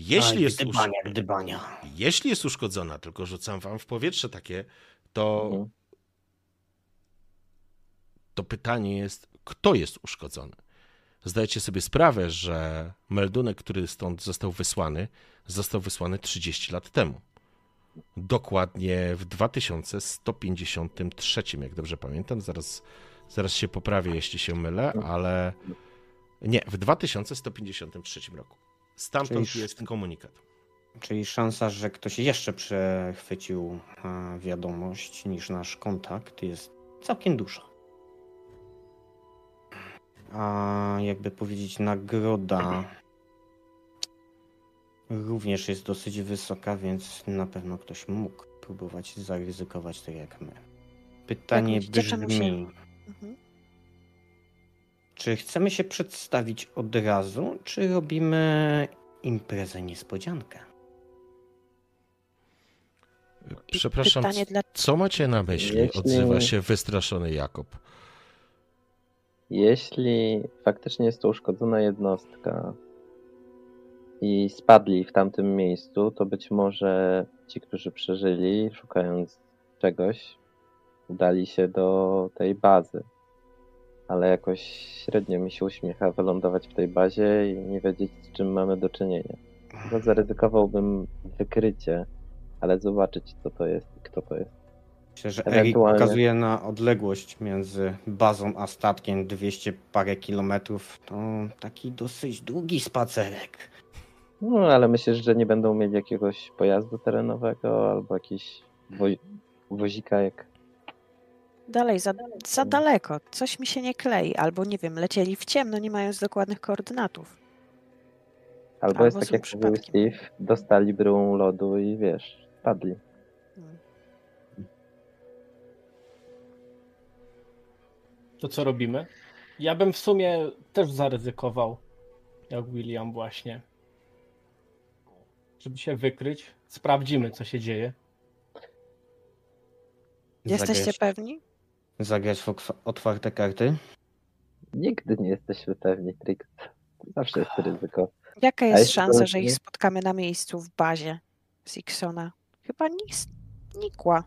Jeśli Aj, jest, usz... gdybania, gdybania. Jeśli jest uszkodzona, tylko rzucam wam w powietrze takie, to, Mhm. to pytanie jest, kto jest uszkodzony? Zdajecie sobie sprawę, że meldunek, który stąd został wysłany, został wysłany 30 lat temu. Dokładnie w 2153, jak dobrze pamiętam. Zaraz, zaraz się poprawię, jeśli się mylę, ale nie, w 2153 roku. Stamtąd Czyli- jest komunikat. Czyli szansa, że ktoś jeszcze przechwycił e, wiadomość niż nasz kontakt jest całkiem duża. A jakby powiedzieć, nagroda również jest dosyć wysoka, więc na pewno ktoś mógł próbować zaryzykować tak jak my. Pytanie brzmi, się- Mhm. Czy chcemy się przedstawić od razu, czy robimy imprezę niespodziankę? Przepraszam, Pytanie dla... co macie na myśli? Jeśli- Odzywa się wystraszony Jakob. Jeśli faktycznie jest to uszkodzona jednostka i spadli w tamtym miejscu, to być może ci, którzy przeżyli, szukając czegoś, udali się do tej bazy. Ale jakoś średnio mi się uśmiecha wylądować w tej bazie i nie wiedzieć, z czym mamy do czynienia. No, zaryzykowałbym wykrycie, ale zobaczyć, co to jest i kto to jest. Myślę, że Erik pokazuje na odległość między bazą a statkiem 200 parę kilometrów. To taki dosyć długi spacerek. No, ale myślisz, że nie będą mieli jakiegoś pojazdu terenowego albo jakiś wo wozika jak... Dalej, za, za daleko. Coś mi się nie klei. Albo nie wiem, lecieli w ciemno, nie mając dokładnych koordynatów. Albo, Albo jest tak jak mówił. Steve, dostali bryłą lodu i wiesz, spadli. Hmm. To co robimy? Ja bym w sumie też zaryzykował, jak William właśnie. Żeby się wykryć, sprawdzimy co się dzieje. Jesteście Zagrać, pewni? Zagrać w otw- otwarte karty. Nigdy nie jesteśmy pewni, Trix. Zawsze jest ryzyko. Jaka jest szansa, że ich spotkamy na miejscu w bazie Sixona? Chyba nic, nikła.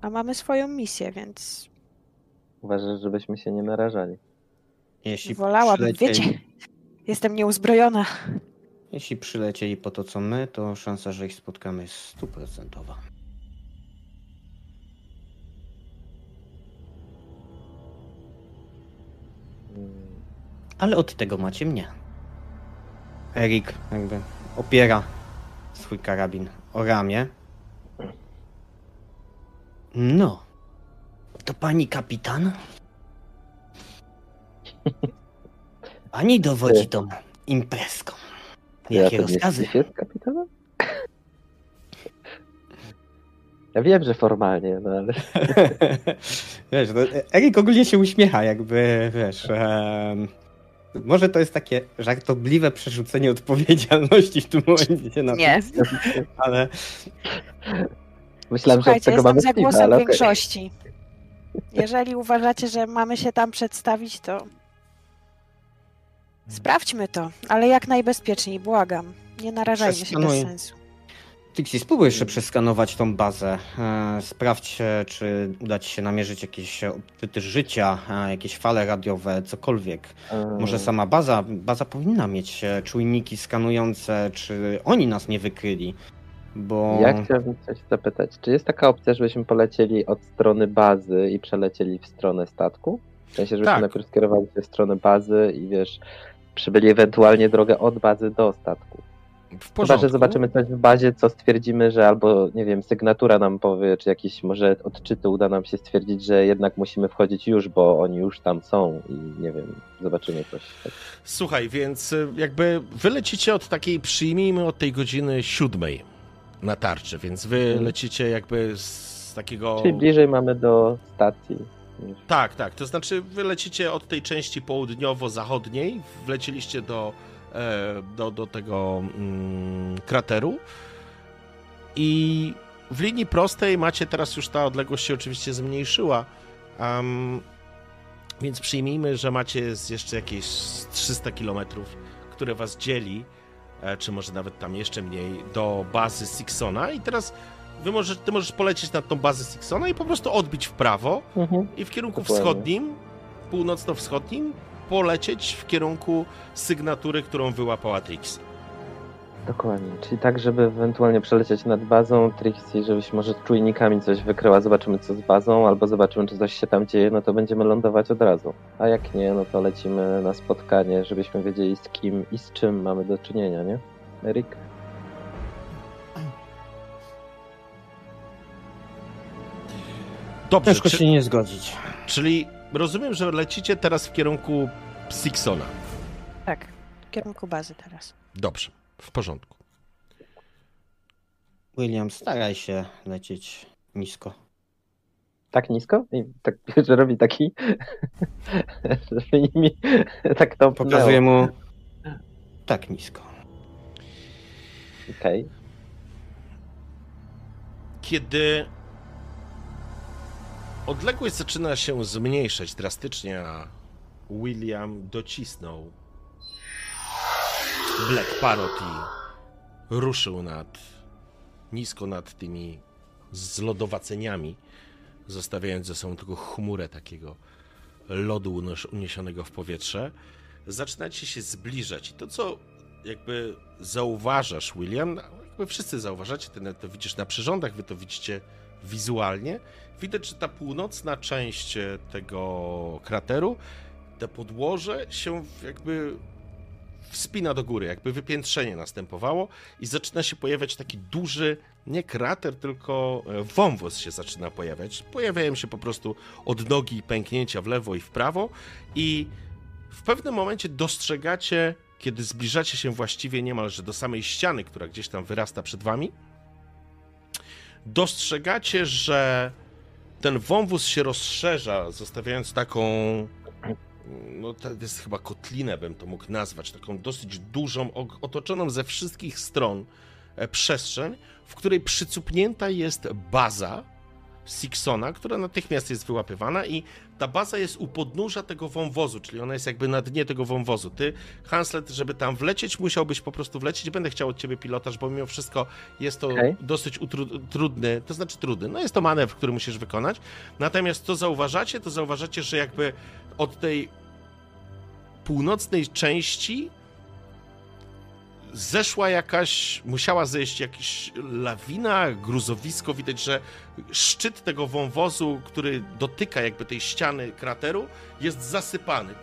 A mamy swoją misję, więc Uważasz, żebyśmy się nie narażali. Jeśli wolałabym, przylecieli, wiecie, jestem nieuzbrojona. jeśli przylecieli po to co my, to szansa, że ich spotkamy jest stuprocentowa. Ale od tego macie mnie. Erik jakby opiera swój karabin o ramię. No. To pani kapitan? Pani dowodzi tą imprezką. Ja Jakie to nie rozkazy? Jest kapitanem? Ja wiem, że formalnie, no ale wiesz, no, Erik ogólnie się uśmiecha, jakby, wiesz, em, może to jest takie żartobliwe przerzucenie odpowiedzialności w tym momencie na Nie. ale myślałem, że od Słuchajcie, tego jestem mamy za głosem ale większości. Jeżeli uważacie, że mamy się tam przedstawić, to sprawdźmy to, ale jak najbezpieczniej, błagam. Nie narażajmy się bez sensu. Tixi, spróbuj jeszcze przeskanować tą bazę. E, Sprawdź, e, czy uda ci się namierzyć jakieś odczyty życia, e, jakieś fale radiowe, cokolwiek. Może sama baza, baza powinna mieć czujniki skanujące, czy oni nas nie wykryli. Bo Ja chciałbym coś zapytać. Czy jest taka opcja, żebyśmy polecieli od strony bazy i przelecieli w stronę statku? W sensie, żebyśmy Tak. najpierw skierowali się w stronę bazy i wiesz, przybyli ewentualnie drogę od bazy do statku. W Chyba, porządku. że zobaczymy coś w bazie, co stwierdzimy, że albo, nie wiem, sygnatura nam powie, czy jakieś może odczyty uda nam się stwierdzić, że jednak musimy wchodzić już, bo oni już tam są i nie wiem, zobaczymy coś. Słuchaj, więc y, jakby wy lecicie od takiej, przyjmijmy od tej godziny siódmej na tarczy, więc wy Mhm. lecicie jakby z takiego... Czyli bliżej mamy do stacji. Tak, tak, to znaczy wy lecicie od tej części południowo-zachodniej, wlecieliście do, do, do tego mm, krateru. I w linii prostej macie, teraz już ta odległość się oczywiście zmniejszyła, em, więc przyjmijmy, że macie jeszcze jakieś 300 kilometrów, które was dzieli, e, czy może nawet tam jeszcze mniej, do bazy Sixona. I teraz wy możesz, ty możesz polecieć nad tą bazę Sixona i po prostu odbić w prawo, i w kierunku Dokładnie. wschodnim, północno-wschodnim, polecieć w kierunku sygnatury, którą wyłapała Trixie. Dokładnie, czyli tak, żeby ewentualnie przelecieć nad bazą Trixie, żebyś może czujnikami coś wykryła, zobaczymy co z bazą, albo zobaczymy czy coś się tam dzieje, no to będziemy lądować od razu. A jak nie, no to lecimy na spotkanie, żebyśmy wiedzieli z kim i z czym mamy do czynienia, nie? Erik? Dobrze, Ciężko czy... się nie zgodzić. Czyli rozumiem, że lecicie teraz w kierunku Sixona. Tak, w kierunku bazy teraz. Dobrze, w porządku. William, staraj się lecieć nisko. Tak nisko? I tak, że robi taki, żeby nimi tak to Pokazuję mu tak nisko. Okej. Kiedy odległość zaczyna się zmniejszać drastycznie, a William docisnął Black Parrot i ruszył nad nisko nad tymi zlodowaceniami, zostawiając ze sobą tylko chmurę takiego lodu uniesionego w powietrze, zaczynacie się zbliżać. I to, co jakby zauważasz, William, jakby wszyscy zauważacie, ty to widzisz na przyrządach, wy to widzicie wizualnie, widać, że ta północna część e, tego krateru, te podłoże się jakby wspina do góry, jakby wypiętrzenie następowało i zaczyna się pojawiać taki duży, nie krater, tylko e, wąwóz się zaczyna pojawiać. Pojawiają się po prostu odnogi i pęknięcia w lewo i w prawo i w pewnym momencie dostrzegacie, kiedy zbliżacie się właściwie niemalże do samej ściany, która gdzieś tam wyrasta przed wami, dostrzegacie, że ten wąwóz się rozszerza, zostawiając taką no to jest chyba kotlinę bym to mógł nazwać, taką dosyć dużą, otoczoną ze wszystkich stron e, przestrzeń, w której przycupnięta jest baza Sixona, która natychmiast jest wyłapywana i ta baza jest u podnóża tego wąwozu, czyli ona jest jakby na dnie tego wąwozu. Ty, Hanslet, żeby tam wlecieć, musiałbyś po prostu wlecieć. Będę chciał od ciebie pilotaż, bo mimo wszystko jest to Okej. dosyć utru- trudny, to znaczy trudny, no jest to manewr, który musisz wykonać. Natomiast co zauważacie, to zauważacie, że jakby od tej północnej części zeszła jakaś, musiała zejść jakaś lawina, gruzowisko. Widać, że szczyt tego wąwozu, który dotyka jakby tej ściany krateru, jest zasypany.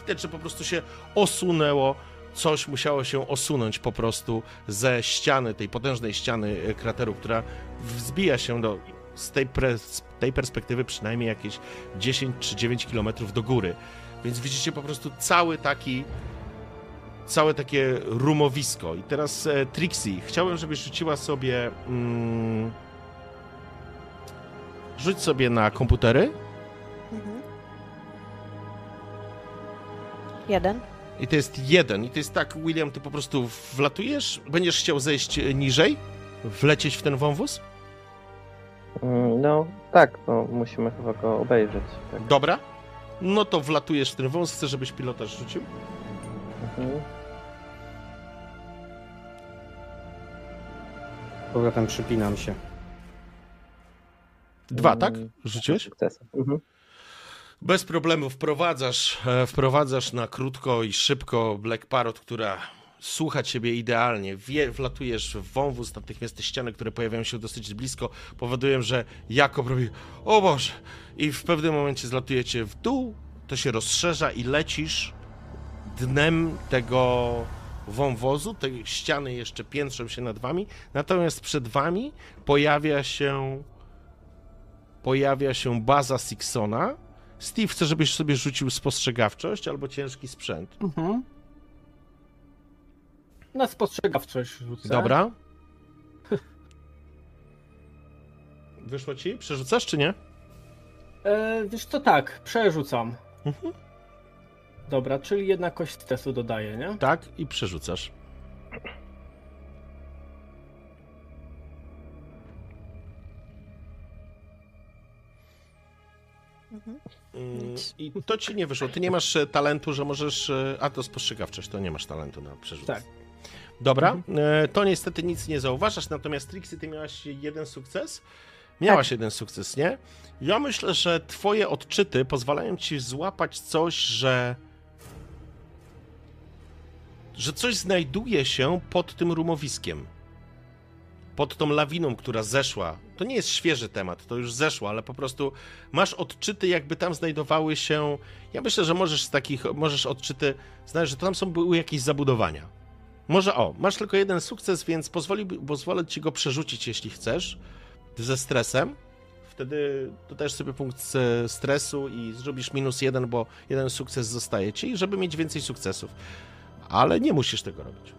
Widać, że po prostu się osunęło. Coś musiało się osunąć po prostu ze ściany, tej potężnej ściany e, krateru, która wzbija się do, z tej, pre, z tej perspektywy przynajmniej jakieś 10 czy 9 kilometrów do góry. Więc widzicie po prostu cały taki całe takie rumowisko. I teraz e, Trixie, chciałem, żebyś rzuciła sobie mm, rzuć sobie na komputery Mhm. Jeden. i to jest jeden. I to jest tak, William, ty po prostu wlatujesz, będziesz chciał zejść e, niżej, wlecieć w ten wąwóz? Mm, No tak, no musimy chyba go obejrzeć. Tak. Dobra. No to wlatujesz w ten wąs, chcę, żebyś pilotaż rzucił. Mhm. Powrotem przypinam się. Dwa, tak? Mm, Rzuciłeś? Sukcesem. Mhm. Bez problemu wprowadzasz, e, wprowadzasz na krótko i szybko Black Parrot, która słucha ciebie idealnie. Wie, wlatujesz w wąwóz, natychmiast te ściany, które pojawiają się dosyć blisko, powodują, że Jakob robi o Boże! I w pewnym momencie zlatujecie w dół, to się rozszerza i lecisz dnem tego wąwozu, te ściany jeszcze piętrzą się nad wami, natomiast przed wami pojawia się pojawia się baza Sixona, Steve, chcę, żebyś sobie rzucił spostrzegawczość albo ciężki sprzęt. Mhm. Na spostrzegawczość rzucę. Dobra. Wyszło ci? Przerzucasz czy nie? E, wiesz co, tak, przerzucam. Mhm. Dobra, czyli jedna kość stresu dodaję, nie? Tak, i przerzucasz. Mhm. Mm, Nic. I to ci nie wyszło. Ty nie masz e, talentu, że możesz. e, A to spostrzegawczość, to nie masz talentu na przerzucanie. Tak. Dobra, e, to niestety nic nie zauważasz, natomiast Trixie, ty miałaś jeden sukces? Miałaś jeden sukces, nie? Ja myślę, że twoje odczyty pozwalają ci złapać coś, że że coś znajduje się pod tym rumowiskiem. Pod tą lawiną, która zeszła. To nie jest świeży temat, to już zeszło, ale po prostu masz odczyty, jakby tam znajdowały się. Ja myślę, że możesz z takich, możesz odczyty znaleźć, że tam są były jakieś zabudowania. Może o, masz tylko jeden sukces, więc pozwoli, pozwolę ci go przerzucić, jeśli chcesz, ze stresem. Wtedy dodajesz sobie punkt stresu i zrobisz minus jeden, bo jeden sukces zostaje ci, żeby mieć więcej sukcesów. Ale nie musisz tego robić.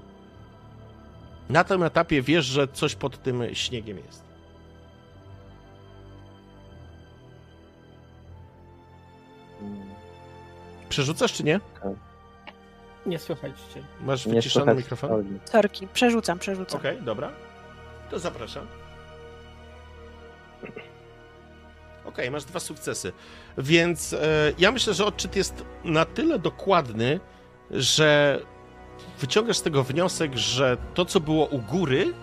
Na tym etapie wiesz, że coś pod tym śniegiem jest. Przerzucasz czy nie? Nie słychać cię. Masz Nie wyciszony słychać mikrofon? Sorki, przerzucam, przerzucam. Okej, dobra. To zapraszam. Okej, masz dwa sukcesy. Więc e, ja myślę, że odczyt jest na tyle dokładny, że wyciągasz z tego wniosek, że to, co było u góry,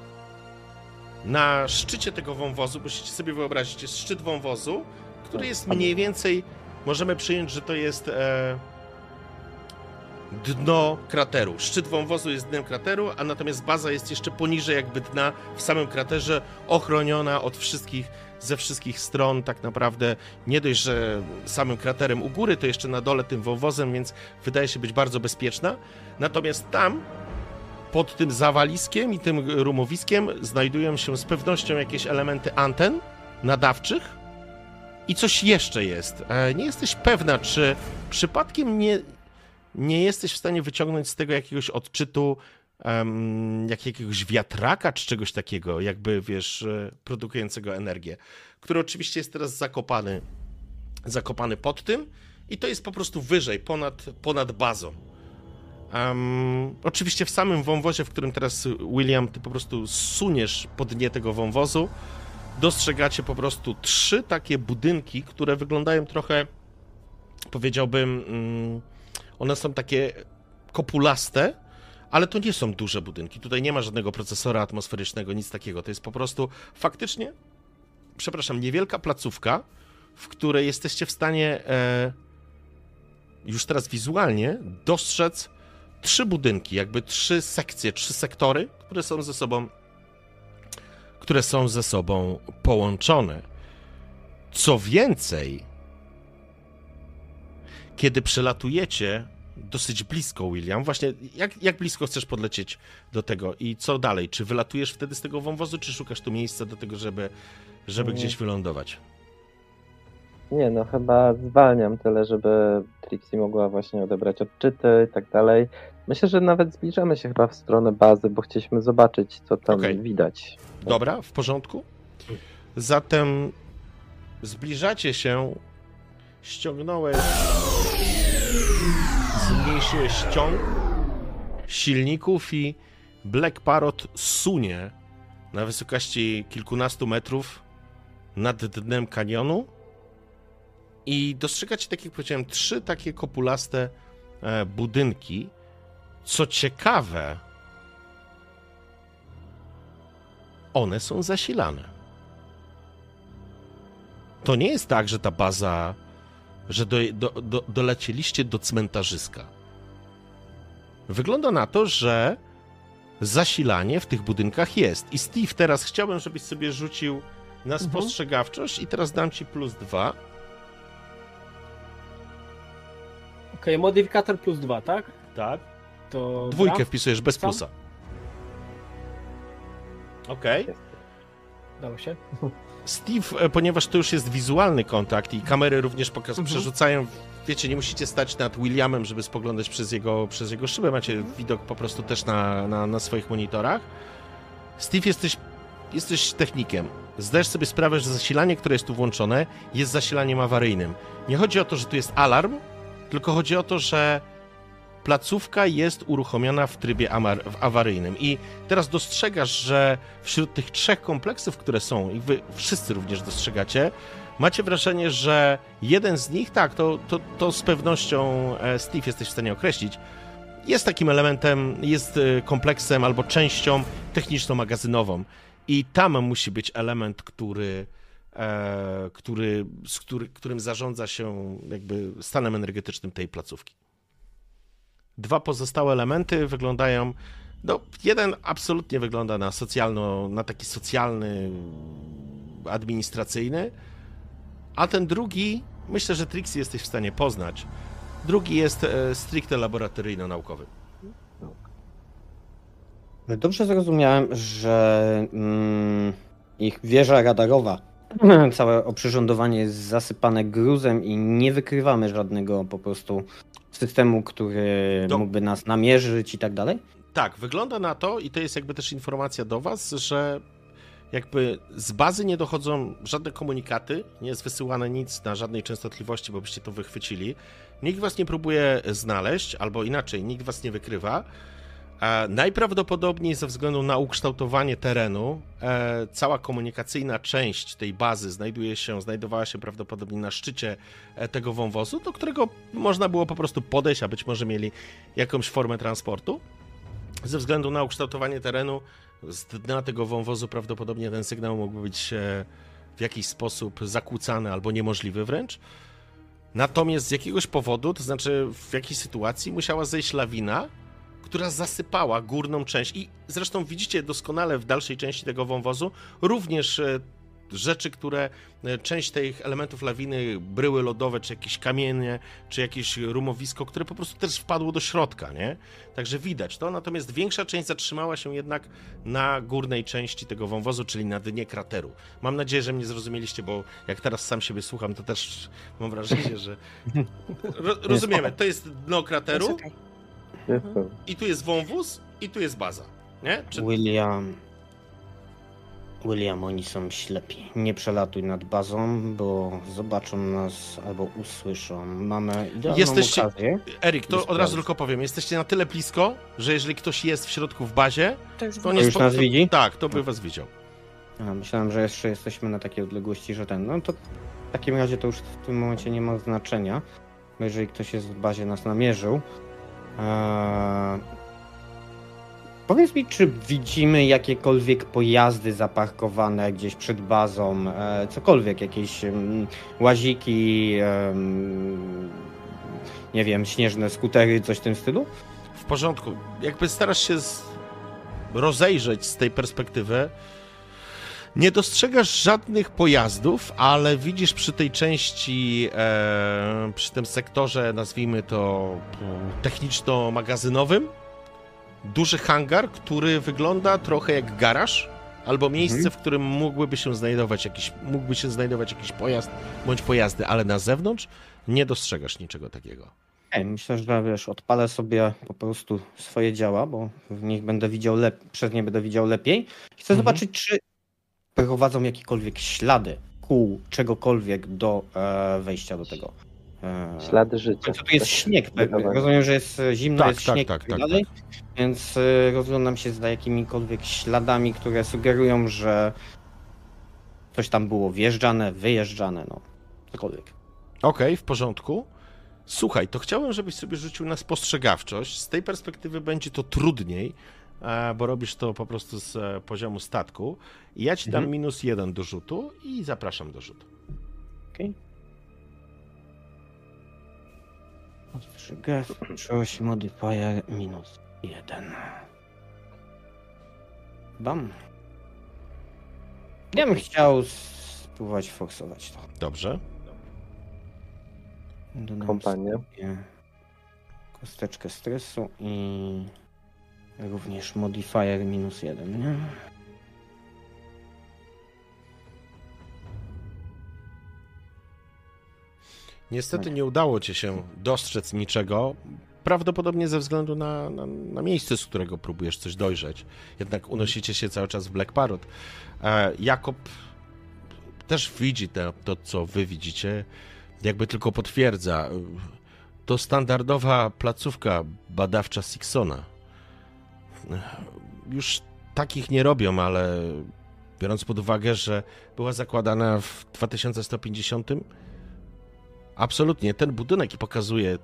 na szczycie tego wąwozu, musicie sobie wyobrazić, jest szczyt wąwozu, który jest mniej więcej, możemy przyjąć, że to jest e, dno krateru. Szczyt wąwozu jest dnem krateru, a natomiast baza jest jeszcze poniżej jakby dna w samym kraterze, ochroniona od wszystkich, ze wszystkich stron tak naprawdę. Nie dość, że samym kraterem u góry, to jeszcze na dole tym wąwozem, więc wydaje się być bardzo bezpieczna. Natomiast tam, pod tym zawaliskiem i tym rumowiskiem znajdują się z pewnością jakieś elementy anten nadawczych i coś jeszcze jest. E, Nie jesteś pewna, czy przypadkiem nie, nie jesteś w stanie wyciągnąć z tego jakiegoś odczytu jak jakiegoś wiatraka czy czegoś takiego, jakby wiesz, e, produkującego energię, który oczywiście jest teraz zakopany, zakopany pod tym i to jest po prostu wyżej, ponad, ponad bazą. Em, oczywiście w samym wąwozie, w którym teraz William, ty po prostu suniesz po dnie tego wąwozu, dostrzegacie po prostu trzy takie budynki, które wyglądają trochę, powiedziałbym, mm, one są takie kopulaste, ale to nie są duże budynki. Tutaj nie ma żadnego procesora atmosferycznego, nic takiego. To jest po prostu faktycznie, przepraszam, niewielka placówka, w której jesteście w stanie e, już teraz wizualnie dostrzec trzy budynki, jakby trzy sekcje, trzy sektory, które są ze sobą które są ze sobą połączone. Co więcej, kiedy przelatujecie dosyć blisko, William, właśnie jak, jak blisko chcesz podlecieć do tego i co dalej? Czy wylatujesz wtedy z tego wąwozu, czy szukasz tu miejsca do tego, żeby, żeby gdzieś wylądować? Nie, no chyba zwalniam tyle, żeby Trixie mogła właśnie odebrać odczyty i tak dalej. Myślę, że nawet zbliżamy się chyba w stronę bazy, bo chcieliśmy zobaczyć, co tam Okej. widać. Dobra, w porządku. Zatem zbliżacie się, ściągnąłeś, zmniejszyłeś ściąg silników i Black Parrot sunie na wysokości kilkunastu metrów nad dnem kanionu i dostrzegacie, tak jak powiedziałem, trzy takie kopulaste e, budynki. Co ciekawe, one są zasilane. To nie jest tak, że ta baza, że do, do, do, dolecieliście do cmentarzyska. Wygląda na to, że zasilanie w tych budynkach jest. I Steve, teraz chciałbym, żebyś sobie rzucił na Mhm. spostrzegawczość i teraz dam ci plus dwa. Okej, modyfikator plus dwa, tak? Tak. To Dwójkę wpisujesz bez Sam? plusa. Okej. Dało się. Steve, e, ponieważ to już jest wizualny kontakt i kamery również pokaz- Mhm. przerzucają, wiecie, nie musicie stać nad Williamem, żeby spoglądać przez jego, przez jego szybę, macie widok po prostu też na, na, na swoich monitorach. Steve, jesteś, jesteś technikiem. Zdajesz sobie sprawę, że zasilanie, które jest tu włączone, jest zasilaniem awaryjnym. Nie chodzi o to, że tu jest alarm, tylko chodzi o to, że placówka jest uruchomiona w trybie awaryjnym. I teraz dostrzegasz, że wśród tych trzech kompleksów, które są, i wy wszyscy również dostrzegacie, macie wrażenie, że jeden z nich, tak, to, to, to z pewnością e, Steve jesteś w stanie określić, jest takim elementem, jest e, kompleksem albo częścią techniczno-magazynową. I tam musi być element, który, e, który, z który, którym zarządza się jakby stanem energetycznym tej placówki. Dwa pozostałe elementy wyglądają. No, jeden absolutnie wygląda na socjalno, na taki socjalny, administracyjny, a ten drugi, myślę, że Trixie jesteś w stanie poznać. Drugi jest e, stricte laboratoryjno-naukowy. Dobrze zrozumiałem, że mm, ich wieża radarowa całe oprzyrządowanie jest zasypane gruzem i nie wykrywamy żadnego po prostu systemu, który Do- mógłby nas namierzyć i tak dalej? Tak, wygląda na to, i to jest jakby też informacja do Was, że jakby z bazy nie dochodzą żadne komunikaty, nie jest wysyłane nic na żadnej częstotliwości, bo byście to wychwycili. Nikt Was nie próbuje znaleźć, albo inaczej, nikt Was nie wykrywa. E, najprawdopodobniej ze względu na ukształtowanie terenu, e, cała komunikacyjna część tej bazy znajduje się, znajdowała się prawdopodobnie na szczycie e, tego wąwozu, do którego można było po prostu podejść, a być może mieli jakąś formę transportu. Ze względu na ukształtowanie terenu, z dna tego wąwozu prawdopodobnie ten sygnał mógłby być w jakiś sposób zakłócany albo niemożliwy wręcz. Natomiast z jakiegoś powodu, to znaczy w jakiejś sytuacji, musiała zejść lawina, która zasypała górną część. I zresztą widzicie doskonale w dalszej części tego wąwozu również e, rzeczy, które e, część tych elementów lawiny, bryły lodowe, czy jakieś kamienie, czy jakieś rumowisko, które po prostu też wpadło do środka, nie? Także widać to, natomiast większa część zatrzymała się jednak na górnej części tego wąwozu, czyli na dnie krateru. Mam nadzieję, że mnie zrozumieliście, bo jak teraz sam siebie słucham, to też mam wrażenie, że... Ro rozumiemy, to jest dno krateru. Jestem. i tu jest wąwóz i tu jest baza, nie? Czy... William. William, oni są ślepi. Nie przelatuj nad bazą, bo zobaczą nas albo usłyszą. Mamy idealną Jesteście- okazję. Erik, to od razu tylko powiem, jesteście na tyle blisko, że jeżeli ktoś jest w środku w bazie, To już to nie już spo- nas widzi? Tak, to by was widział. A, myślałem, że jeszcze jesteśmy na takiej odległości, że ten. No to w takim razie to już w tym momencie nie ma znaczenia. Bo jeżeli ktoś jest w bazie nas namierzył. Eee... Powiedz mi, czy widzimy jakiekolwiek pojazdy zaparkowane gdzieś przed bazą? E, cokolwiek, jakieś em, łaziki, nie wiem, śnieżne skutery, coś w tym stylu? W porządku. Jakby starasz się z... rozejrzeć z tej perspektywy. Nie dostrzegasz żadnych pojazdów, ale widzisz przy tej części, e, przy tym sektorze, nazwijmy to mm, techniczno-magazynowym, duży hangar, który wygląda trochę jak garaż, albo miejsce, Mhm. w którym mógłby się znajdować jakiś, mógłby się znajdować jakiś pojazd bądź pojazdy, ale na zewnątrz nie dostrzegasz niczego takiego. Myślę, że wiesz, odpalę sobie po prostu swoje działa, bo w nich będę widział lep- przez nie będę widział lepiej. Chcę Mhm. zobaczyć, czy prowadzą jakiekolwiek ślady kół czegokolwiek do e, wejścia do tego. E, Ślady życia. tu jest Tak, śnieg, zdecydowanie. rozumiem, że jest zimno, Tak, jest tak, śnieg tak, i tak tak, dalej, więc e, rozglądam się za jakimikolwiek śladami, które sugerują, że coś tam było wjeżdżane, wyjeżdżane, no cokolwiek. Okej, w porządku. Słuchaj, to chciałem, żebyś sobie rzucił na spostrzegawczość. Z tej perspektywy będzie to trudniej, bo robisz to po prostu z e, poziomu statku. I ja ci dam Mhm. minus jeden do rzutu i zapraszam do rzutu. Okej. Ostrzegawczość modifier minus jeden. Bam. Ja bym chciał spróbować forsować to. Dobrze. Sobie kosteczkę stresu i również modifier minus jeden, nie? Niestety nie udało ci się dostrzec niczego. Prawdopodobnie ze względu na, na, na miejsce, z którego próbujesz coś dojrzeć. Jednak unosicie się cały czas w Black Parrot. E, Jakob też widzi te, to, co wy widzicie, jakby tylko potwierdza. To standardowa placówka badawcza Sixona. Już takich nie robią, ale biorąc pod uwagę, że była zakładana w 2150, absolutnie ten budynek pokazuje,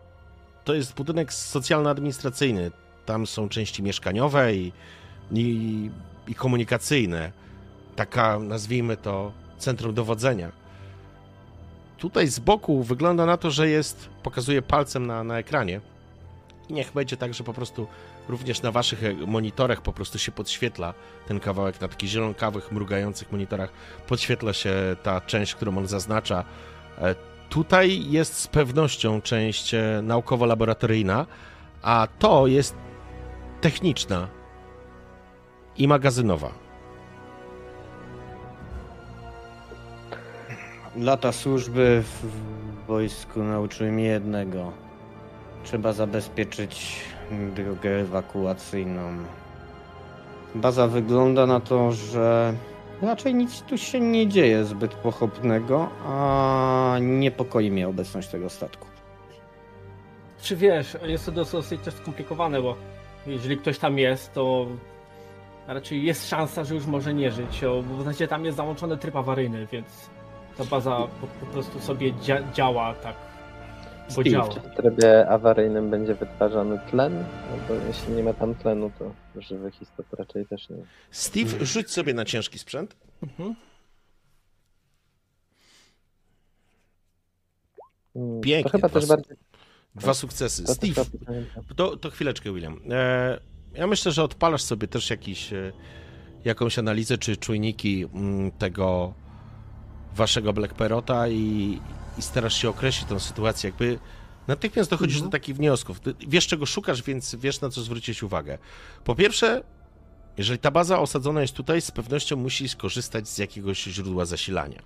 to jest budynek socjalno-administracyjny. Tam są części mieszkaniowe i, i, i komunikacyjne. Taka, nazwijmy to, centrum dowodzenia. Tutaj z boku wygląda na to, że jest, pokazuje palcem na, na ekranie. Niech będzie tak, że po prostu również na waszych e, monitorach po prostu się podświetla ten kawałek, na takich zielonkawych, mrugających monitorach podświetla się ta część, którą on zaznacza. E, Tutaj jest z pewnością część e, naukowo-laboratoryjna, a to jest techniczna i magazynowa. lata służby w wojsku nauczyły mnie jednego. Trzeba zabezpieczyć drogę ewakuacyjną. Baza wygląda na to, że raczej nic tu się nie dzieje zbyt pochopnego, a niepokoi mnie obecność tego statku. Czy wiesz, jest to dosyć też skomplikowane, bo jeżeli ktoś tam jest, to raczej jest szansa, że już może nie żyć. Bo w zasadzie tam jest załączony tryb awaryjny, więc ta baza po, po prostu sobie dzia działa tak. Bo Steve. Czy w trybie awaryjnym będzie wytwarzany tlen? No bo jeśli nie ma tam tlenu, to żywych istot raczej też nie. Steve, rzuć sobie na ciężki sprzęt. Mhm. Hmm, Pięknie, To chyba dwa też bardziej... Dwa sukcesy. To Steve. To, to chwileczkę, William. E, ja myślę, że odpalasz sobie też jakiś, e, jakąś analizę czy czujniki mm, tego waszego Black Perota i, i starasz się określić tę sytuację. Jakby natychmiast dochodzisz do takich wniosków. Ty wiesz, czego szukasz, więc wiesz, na co zwrócić uwagę. Po pierwsze, jeżeli ta baza osadzona jest tutaj, z pewnością musi skorzystać z jakiegoś źródła zasilania.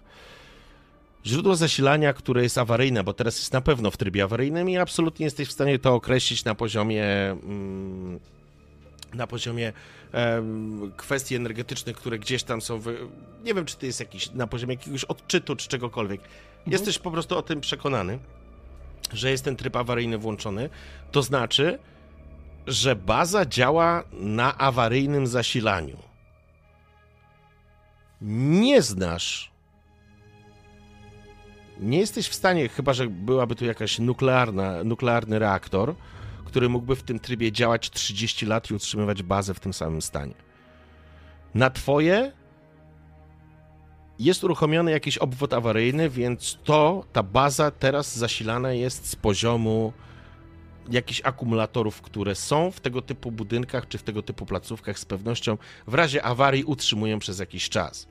Źródło zasilania, które jest awaryjne, bo teraz jest na pewno w trybie awaryjnym i absolutnie jesteś w stanie to określić na poziomie mm, na poziomie kwestii energetycznych, które gdzieś tam są. Wy... Nie wiem, czy to jest jakiś na poziomie jakiegoś odczytu czy czegokolwiek. Jesteś po prostu o tym przekonany, że jest ten tryb awaryjny włączony. To znaczy, że baza działa na awaryjnym zasilaniu. Nie znasz nie jesteś w stanie, chyba że byłaby tu jakaś nuklearna, nuklearny reaktor, który mógłby w tym trybie działać 30 lat i utrzymywać bazę w tym samym stanie. Na twoje jest uruchomiony jakiś obwód awaryjny, więc to, ta baza teraz zasilana jest z poziomu jakichś akumulatorów, które są w tego typu budynkach czy w tego typu placówkach z pewnością w razie awarii utrzymują przez jakiś czas.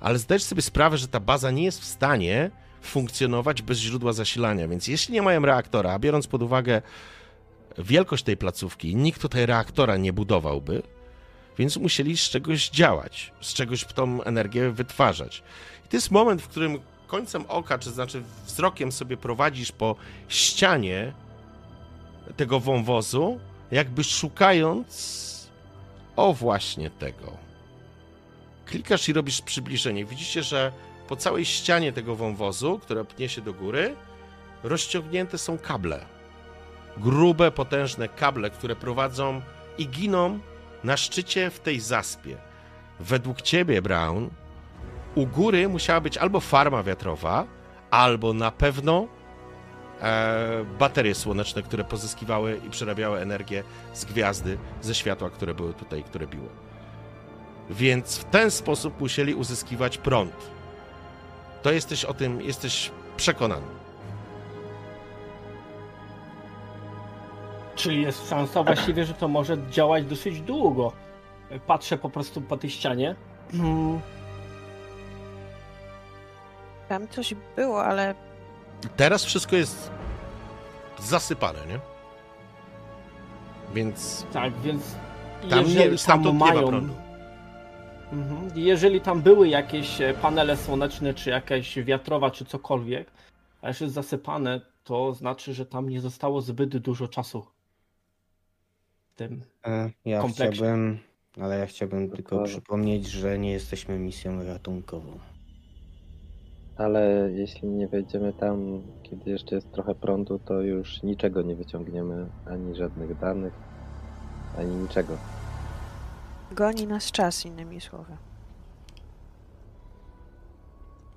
Ale zdajesz sobie sprawę, że ta baza nie jest w stanie funkcjonować bez źródła zasilania, więc jeśli nie mają reaktora, a biorąc pod uwagę wielkość tej placówki, nikt tutaj reaktora nie budowałby, więc musieli z czegoś działać, z czegoś tą energię wytwarzać. I to jest moment, w którym końcem oka, czy znaczy wzrokiem sobie prowadzisz po ścianie tego wąwozu, jakby szukając o właśnie tego. Klikasz i robisz przybliżenie. Widzicie, że po całej ścianie tego wąwozu, która pnie się do góry, rozciągnięte są kable. Grube, potężne kable, które prowadzą i giną na szczycie w tej zaspie. Według ciebie, Brown, u góry musiała być albo farma wiatrowa, albo na pewno e, baterie słoneczne, które pozyskiwały i przerabiały energię z gwiazdy, ze światła, które były tutaj, które biło. Więc w ten sposób musieli uzyskiwać prąd. To jesteś o tym, jesteś przekonany. Czyli jest szansa właściwie, że to może działać dosyć długo. Patrzę po prostu po tej ścianie. Mm, Tam coś było, ale Teraz wszystko jest zasypane, nie? Więc Tak, więc tam jeżeli nie, stamtąd tam nie ma mają, prądu. Mhm. Jeżeli tam były jakieś e, panele słoneczne, czy jakaś wiatrowa, czy cokolwiek, a już jest zasypane, to znaczy, że tam nie zostało zbyt dużo czasu. Tym. E, Ja kompleksie. chciałbym, ale ja chciałbym tylko Dokładnie. przypomnieć, że nie jesteśmy misją ratunkową. Ale jeśli nie wejdziemy tam, kiedy jeszcze jest trochę prądu, to już niczego nie wyciągniemy, ani żadnych danych, ani niczego. goni nas czas, innymi słowy.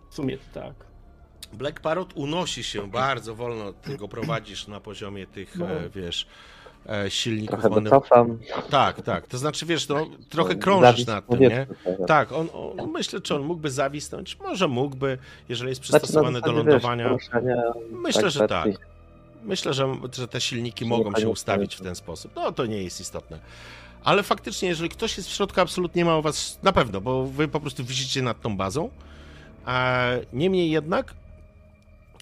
W sumie tak. Black Parrot unosi się bardzo wolno, ty go prowadzisz na poziomie tych, No. e, wiesz, silników. Trochę docofam. Tak, tak. To znaczy, wiesz, no, trochę krążysz nad tym, nie? teraz. Tak, on, on, myślę, czy on mógłby zawisnąć. Może mógłby, jeżeli jest Znaczy, przystosowany do zasadzie, wiesz, lądowania. poruszania, Myślę, że tak. Myślę, że, że te silniki mogą się ustawić w ten sposób. No to nie jest istotne. Ale faktycznie, jeżeli ktoś jest w środku, absolutnie ma u was na pewno, bo wy po prostu wisicie nad tą bazą. A niemniej jednak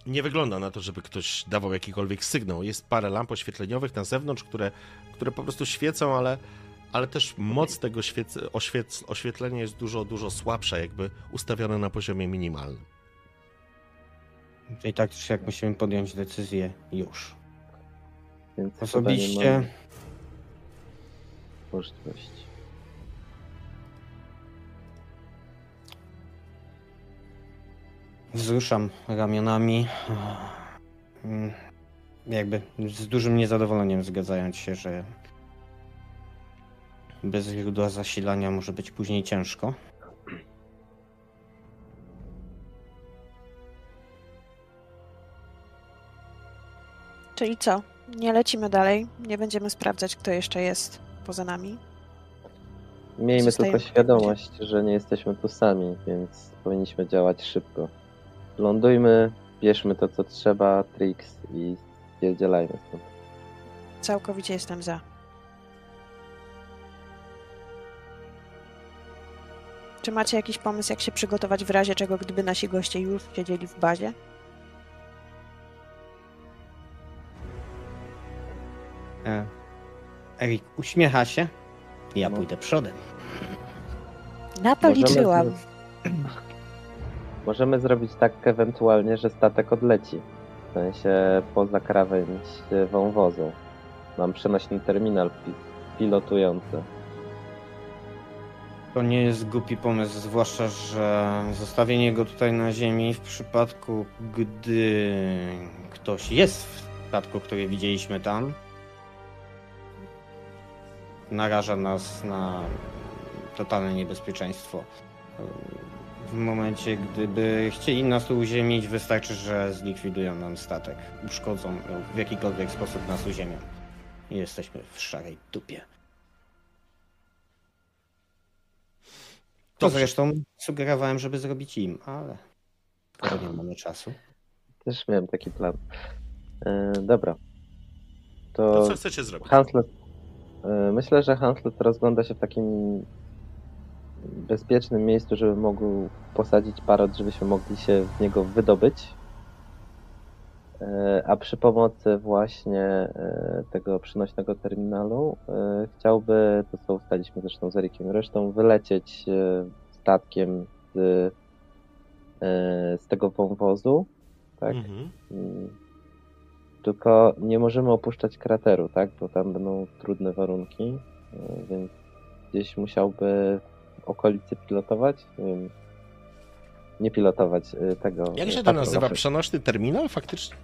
nie wygląda na to, żeby ktoś dawał jakikolwiek sygnał. Jest parę lamp oświetleniowych na zewnątrz, które, które po prostu świecą, ale, ale też moc tego świec- oświec- oświetlenia jest dużo, dużo słabsza, jakby ustawione na poziomie minimalnym. I tak czy jak musimy podjąć decyzję już. Więc Osobiście mamy wzruszam ramionami. Mm, Jakby z dużym niezadowoleniem zgadzając się, że bez źródła zasilania może być później ciężko. Czyli co? Nie lecimy dalej, nie będziemy sprawdzać, kto jeszcze jest poza nami. Miejmy Zostajemy tylko świadomość, że nie jesteśmy tu sami, więc powinniśmy działać szybko. Lądujmy, bierzmy to co trzeba, Trix i spierdzielajmy stąd. Całkowicie jestem za. Czy macie jakiś pomysł, jak się przygotować w razie czego, gdyby nasi goście już siedzieli w bazie? E, Erik uśmiecha się. Ja No. pójdę przodem. Na to Możemy liczyłam. z- Możemy zrobić tak ewentualnie, że statek odleci. W sensie poza krawędź wąwozu. Mam przenośny terminal pi- pilotujący. To nie jest głupi pomysł, zwłaszcza, że zostawienie go tutaj na ziemi w przypadku, gdy ktoś jest w statku, który widzieliśmy tam, naraża nas na totalne niebezpieczeństwo. W momencie, gdyby chcieli nas tu uziemić, wystarczy, że zlikwidują nam statek, uszkodzą w jakikolwiek sposób nas uziemią. I jesteśmy w szarej dupie. To Dobrze. zresztą sugerowałem, żeby zrobić im, ale skoro nie mamy czasu. Też miałem taki plan. E, dobra. To To co chcecie zrobić? Hanslet. e, Myślę, że Hanslet rozgląda się w takim bezpiecznym miejscu, żeby mógł posadzić parot, żebyśmy mogli się w niego wydobyć. E, A przy pomocy właśnie e, tego przenośnego terminalu e, chciałby, to co ustaliliśmy zresztą z Erikiem resztą, wylecieć statkiem z, z tego wąwozu. Tak? Mhm. Mm. Tylko nie możemy opuszczać krateru, tak? Bo tam będą trudne warunki, więc gdzieś musiałby okolicy pilotować. Nie, wiem, nie pilotować y, tego. Jak y, się to nazywa? Przenośny terminal? Faktycznie?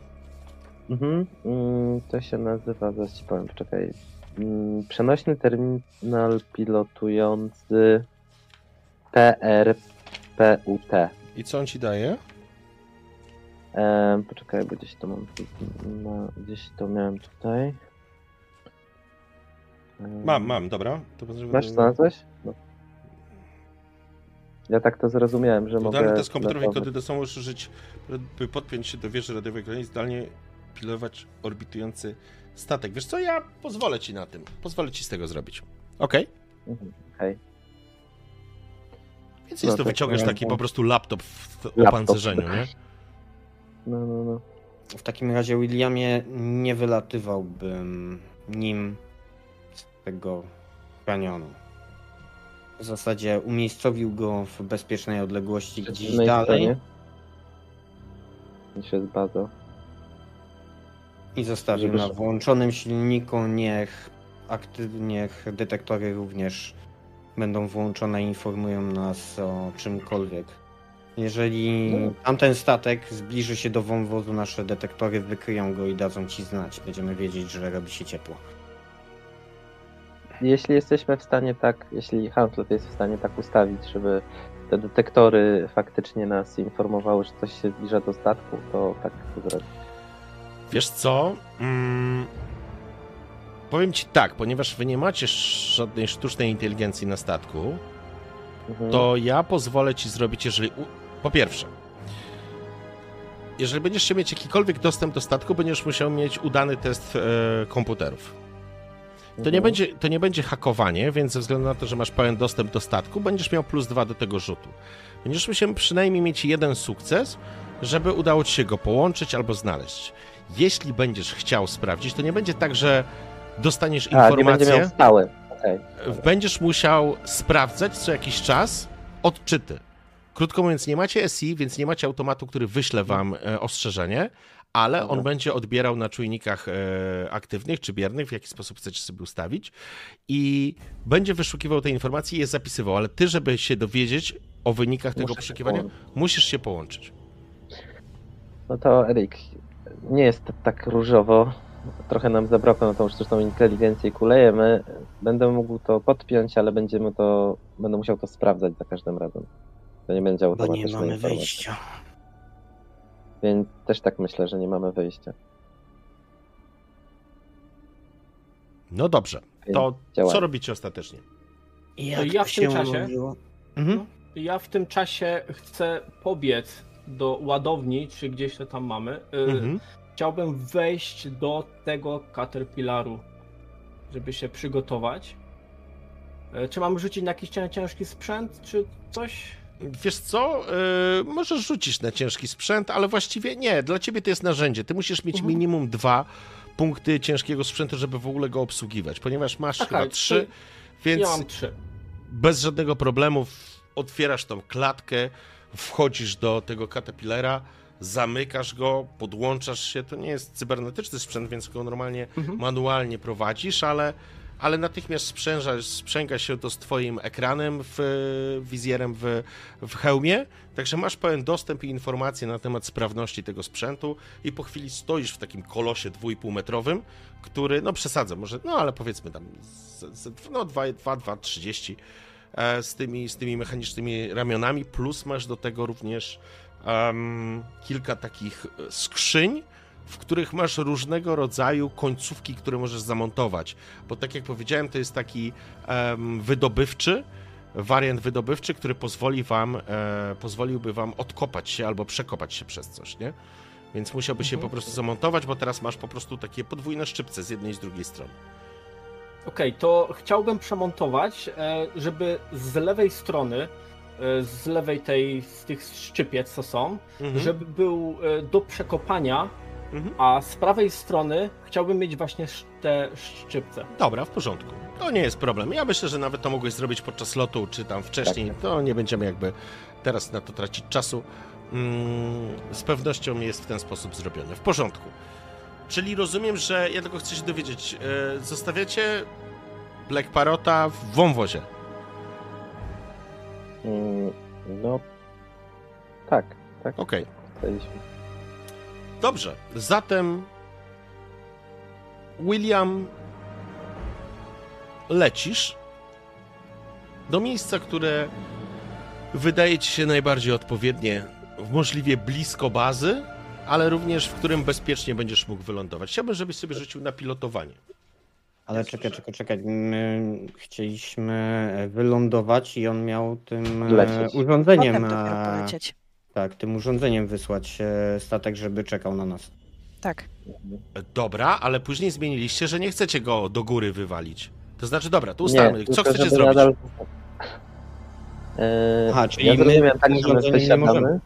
Mhm. Mm, To się nazywa, zaraz ci powiem, poczekaj. Mm, Przenośny terminal pilotujący PRPUT. I co on ci daje? Ehm, poczekaj, bo gdzieś to mam. Ma, gdzieś to miałem tutaj. Mam, mam, dobra. To Masz znalazłeś? No. Ja tak to zrozumiałem, że mogę. Dodany test komputerowej kody do są użyć, by podpiąć się do wieży radiowej granic, zdalnie pilować orbitujący statek. Wiesz co, ja pozwolę ci na tym. Pozwolę ci z tego zrobić. Okej. Mhm, Okej. Więc No jest to tak, wyciągasz ja taki mam- po prostu laptop w Laptop. opancerzeniu, nie? No, no, no. W takim razie, Williamie, nie wylatywałbym nim z tego kanionu. W zasadzie umiejscowił go w bezpiecznej odległości gdzieś Przeciwnej dalej stronie. Niż jest baza. i zostawił Żeby- na włączonym silniku. Niech aktywnie detektory również będą włączone i informują nas o czymkolwiek. Jeżeli No. tamten statek zbliży się do wąwozu, nasze detektory wykryją go i dadzą ci znać. Będziemy wiedzieć, że robi się ciepło. Jeśli jesteśmy w stanie tak, jeśli Huntlet jest w stanie tak ustawić, żeby te detektory faktycznie nas informowały, że coś się zbliża do statku, to tak to zrobić. Wiesz co? Mm, powiem ci tak, ponieważ wy nie macie żadnej sztucznej inteligencji na statku, Mhm. to ja pozwolę ci zrobić, jeżeli. Po pierwsze, jeżeli będziesz mieć jakikolwiek dostęp do statku, będziesz musiał mieć udany test e, komputerów. To nie, będzie, to nie będzie hakowanie, więc ze względu na to, że masz pełen dostęp do statku, będziesz miał plus dwa do tego rzutu. Będziesz musiał przynajmniej mieć jeden sukces, żeby udało ci się go połączyć albo znaleźć. Jeśli będziesz chciał sprawdzić, to nie będzie tak, że dostaniesz A, nie informację, miał stały. Okej. będziesz musiał sprawdzać co jakiś czas odczyty Krótko mówiąc, nie macie SI, więc nie macie automatu, który wyśle wam e, ostrzeżenie, ale on Dobra. będzie odbierał na czujnikach e, aktywnych czy biernych, w jaki sposób chcecie sobie ustawić i będzie wyszukiwał te informacje i je zapisywał, ale ty, żeby się dowiedzieć o wynikach tego Muszę się poszukiwania, musisz się połączyć. No to Erik, nie jest tak różowo. Trochę nam zabrakło na tą sztuczną inteligencję i kulejemy. Będę mógł to podpiąć, ale będziemy to, będę musiał to sprawdzać za każdym razem. To nie będzie Bo nie mamy informacja. wyjścia. Więc też tak myślę, że nie mamy wyjścia. No dobrze, Więc to działamy. co robicie ostatecznie? Jak ja w tym czasie-? Mhm. Ja w tym czasie chcę pobiec do ładowni, czy gdzieś to tam mamy. Y, Mhm. Chciałbym wejść do tego Caterpillaru, żeby się przygotować. Y, Czy mam rzucić na jakiś cię- ciężki sprzęt, czy coś? Wiesz co, yy, możesz rzucić na ciężki sprzęt, ale właściwie nie, dla ciebie to jest narzędzie. Ty musisz mieć Mhm. minimum dwa punkty ciężkiego sprzętu, żeby w ogóle go obsługiwać, ponieważ masz Okej, chyba trzy, więc Ja mam trzy. bez żadnego problemu otwierasz tą klatkę, wchodzisz do tego Caterpillara, zamykasz go, podłączasz się. To nie jest cybernetyczny sprzęt, więc go normalnie Mhm. manualnie prowadzisz, ale, ale natychmiast sprzęża, sprzęga się to z twoim ekranem, w, wizjerem w, w hełmie, także masz pełen dostęp i informacje na temat sprawności tego sprzętu. I po chwili stoisz w takim kolosie 2,5 metrowym, który, no przesadzę, może, no ale powiedzmy tam, z, z, no 2,2-2,30 e, z tymi, z tymi mechanicznymi ramionami, plus masz do tego również em, kilka takich e, skrzyń, w których masz różnego rodzaju końcówki, które możesz zamontować. Bo tak jak powiedziałem, to jest taki em, wydobywczy, wariant wydobywczy, który pozwoli wam, e, pozwoliłby wam odkopać się albo przekopać się przez coś, nie? Więc musiałby się Mhm. po prostu zamontować, bo teraz masz po prostu takie podwójne szczypce z jednej i z drugiej strony. Okej, to chciałbym przemontować, e, żeby z lewej strony, e, z lewej tej, z tych szczypiec, co są, Mhm. żeby był e, do przekopania, Mhm. a z prawej strony chciałbym mieć właśnie te szczypce. Dobra, w porządku. To nie jest problem. Ja myślę, że nawet to mogłeś zrobić podczas lotu, czy tam wcześniej. Tak. To nie będziemy jakby teraz na to tracić czasu. Mm, z pewnością jest w ten sposób zrobione. W porządku. Czyli rozumiem, że ja tylko chcę się dowiedzieć. e, Zostawiacie Black Parota w wąwozie. Mm, No, tak, tak. Okej. Staliśmy. Dobrze. Zatem William lecisz do miejsca, które wydaje ci się najbardziej odpowiednie, możliwie blisko bazy, ale również w którym bezpiecznie będziesz mógł wylądować. Chciałbym, żebyś sobie rzucił na pilotowanie. Ale czekaj, czekaj, czekaj. My chcieliśmy wylądować i on miał tym e, Lecieć. urządzeniem. Potem dopiero e, polecieć. Tak, tym urządzeniem wysłać e, statek, żeby czekał na nas. Tak. Dobra, ale później zmieniliście, że nie chcecie go do góry wywalić. To znaczy, dobra, to ustalmy. Co tylko chcecie żeby zrobić? Nadal... E, Aha, czyli ja my zrozumiałem tak, że my urządzeniem nie możemy.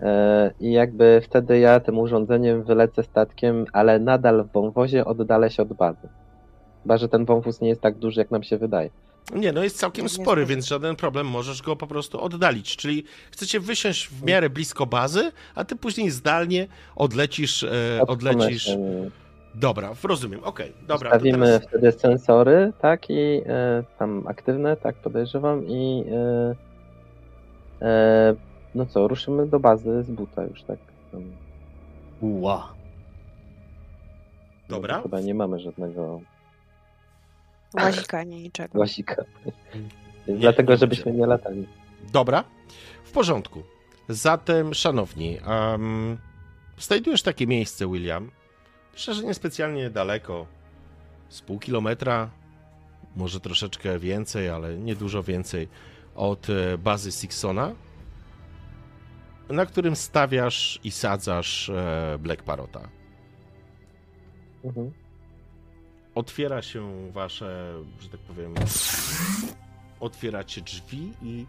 e, i jakby wtedy ja tym urządzeniem wylecę statkiem, ale nadal w wąwozie oddalę się od bazy. Chyba, że ten wąwóz nie jest tak duży, jak nam się wydaje. Nie, no jest całkiem spory, więc żaden problem, możesz go po prostu oddalić. Czyli chcecie wysiąść w miarę blisko bazy, a ty później zdalnie odlecisz. E, odlecisz. Dobra, rozumiem, okej, dobra. to Stawimy teraz- wtedy sensory, tak, i e, tam aktywne, tak, podejrzewam, i e, e, no co, ruszymy do bazy z buta już, tak. Tam, Ła. no, Dobra. Chyba nie mamy żadnego Łazika ani niczego. łazika. Więc Nie, dlatego, nie żebyśmy nie latali. Dobra, w porządku. Zatem, szanowni, um, znajdujesz takie miejsce, William. Myślę, że niespecjalnie daleko. Z pół kilometra, może troszeczkę więcej, ale nie dużo więcej od e, bazy Sixona, na którym stawiasz i sadzasz e, Black Parota. Mhm. Otwiera się wasze, że tak powiem, otwieracie drzwi i,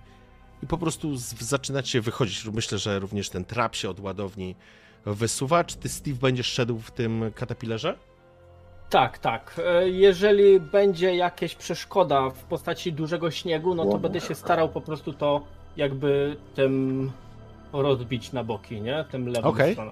i po prostu z, zaczynacie wychodzić. Myślę, że również ten trap się od ładowni wysuwa. Czy ty, Steve, będziesz szedł w tym katapillerze? Tak, tak. E, Jeżeli będzie jakaś przeszkoda w postaci dużego śniegu, no to będę się starał po prostu to jakby tym rozbić na boki, nie? Tym lewą Okej. stroną.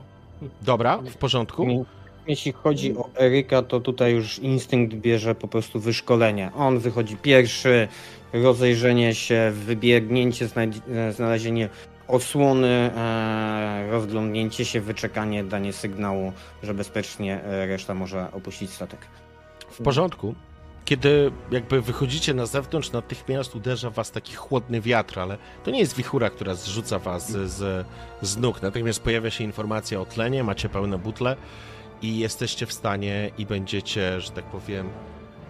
Dobra, w porządku. Jeśli chodzi o Eryka, to tutaj już instynkt bierze po prostu wyszkolenie. On wychodzi pierwszy, rozejrzenie się, wybiegnięcie, e, znalezienie osłony, e, rozglądnięcie się, wyczekanie, danie sygnału, że bezpiecznie e, reszta może opuścić statek. W porządku. Kiedy jakby wychodzicie na zewnątrz, natychmiast uderza was taki chłodny wiatr, ale to nie jest wichura, która zrzuca was z, z nóg. Natychmiast pojawia się informacja o tlenie, macie pełne butle i jesteście w stanie i będziecie, że tak powiem,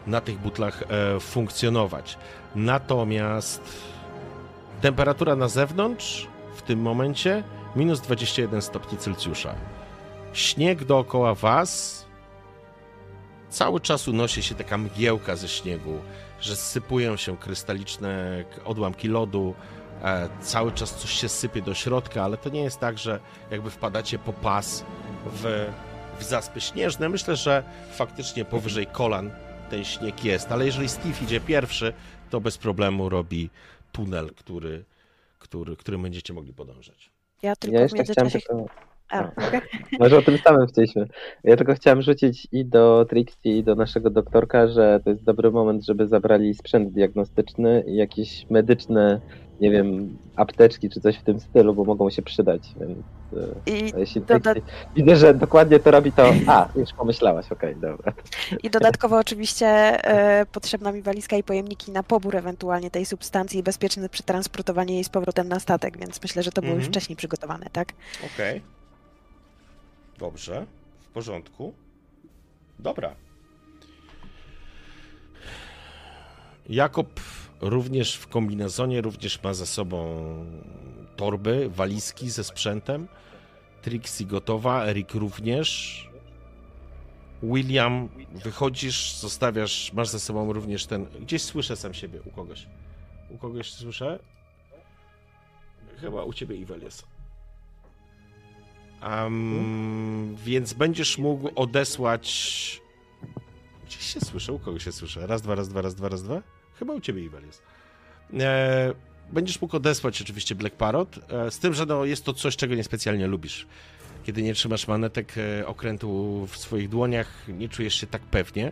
na tych butlach e, funkcjonować. Natomiast temperatura na zewnątrz w tym momencie minus 21 stopni Celsjusza. Śnieg dookoła was cały czas unosi się taka mgiełka ze śniegu, że sypują się krystaliczne odłamki lodu, e, cały czas coś się sypie do środka, ale to nie jest tak, że jakby wpadacie po pas w, w zaspy śnieżne. Myślę, że faktycznie powyżej kolan ten śnieg jest, ale jeżeli Steve idzie pierwszy, to bez problemu robi tunel, który, który, którym będziecie mogli podążać. Ja tylko Ja jeszcze chciałem tylko... A. Może o tym samym chcieliśmy. Ja tylko chciałem rzucić i do Trixie, i do naszego doktorka, że to jest dobry moment, żeby zabrali sprzęt diagnostyczny i jakieś medyczne, nie wiem, apteczki czy coś w tym stylu, bo mogą się przydać. Więc e, I, jeśli doda- widzę, że dokładnie to robi, to. A, już pomyślałaś, okej, dobra. I dodatkowo oczywiście e, potrzebna mi walizka i pojemniki na pobór ewentualnie tej substancji i bezpieczne przetransportowanie jej z powrotem na statek, więc myślę, że to było już Mhm. wcześniej przygotowane, tak? Okej. Dobrze, w porządku. Dobra. Jakob również w kombinezonie również ma ze sobą torby, walizki ze sprzętem. Trixie gotowa, Erik również. William, wychodzisz, zostawiasz, masz ze sobą również ten. Gdzieś słyszę sam siebie u kogoś. U kogoś słyszę? Chyba u ciebie Iwel jest. Am, więc będziesz mógł odesłać. Gdzieś się słyszę, u kogo się słyszę? Raz, dwa, raz, dwa, raz, dwa, raz, dwa. Chyba u ciebie Iwel jest. E, będziesz mógł odesłać oczywiście Black Parrot, e, z tym, że no, jest to coś, czego niespecjalnie lubisz. Kiedy nie trzymasz manetek e, okrętu w swoich dłoniach, nie czujesz się tak pewnie.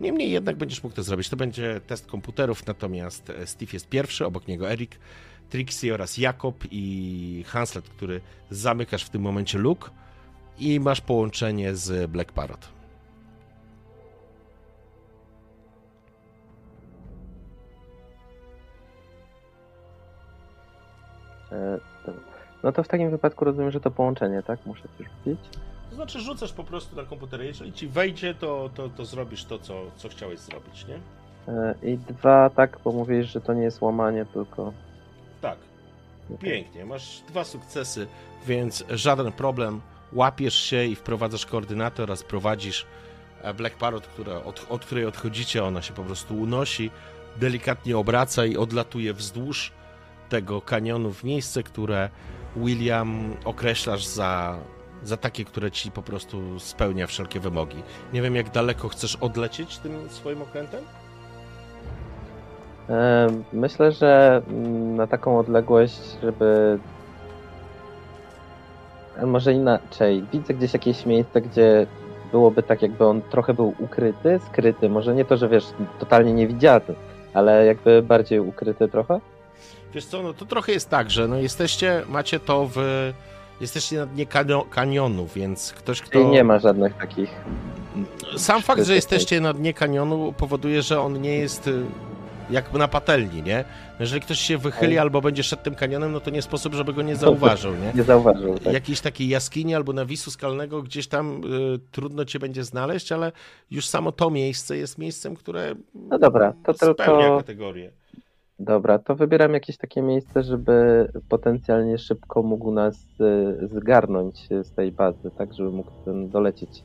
Niemniej jednak będziesz mógł to zrobić. To będzie test komputerów, natomiast e, Steve jest pierwszy, obok niego Erik, Trixie oraz Jakob i Hanslet, który zamykasz w tym momencie luk i masz połączenie z Black Parrot. E, dobra. No to w takim wypadku rozumiem, że to połączenie, tak? Muszę coś rzucić. To znaczy rzucasz po prostu na komputer. Jeżeli ci wejdzie, to, to, to zrobisz to, co, co chciałeś zrobić, nie? E, I dwa, tak, bo mówisz, że to nie jest łamanie, tylko. Tak. Pięknie. Masz dwa sukcesy, więc żaden problem. Łapiesz się i wprowadzasz koordynaty oraz prowadzisz e, Black Parrot, która, od, od której odchodzicie. Ona się po prostu unosi, delikatnie obraca i odlatuje wzdłuż tego kanionu w miejsce, które William określasz za, za takie, które ci po prostu spełnia wszelkie wymogi. Nie wiem, jak daleko chcesz odlecieć tym swoim okrętem? E, Myślę, że mm, na taką odległość, żeby. A Może inaczej. Widzę gdzieś jakieś miejsce, gdzie byłoby tak, jakby on trochę był ukryty, skryty. Może nie to, że wiesz, totalnie niewidzialny, ale jakby bardziej ukryty trochę. Wiesz co, no to trochę jest tak, że no jesteście, macie to w... Jesteście na dnie kanio, kanionu, więc ktoś, kto... Czyli nie ma żadnych takich. Sam fakt, że jesteście na dnie kanionu powoduje, że on nie jest y, jakby na patelni, nie? No Jeżeli ktoś się wychyli albo będzie szedł tym kanionem, no to nie sposób, żeby go nie zauważył, nie? Nie zauważył. Tak. Jakiejś takiej jaskini albo nawisu skalnego gdzieś tam y, trudno cię będzie znaleźć, ale już samo to miejsce jest miejscem, które No dobra, to spełnia tylko. kategorię. Dobra, to wybieram jakieś takie miejsce, żeby potencjalnie szybko mógł nas y, zgarnąć z tej bazy, tak, żeby mógł ten dolecieć.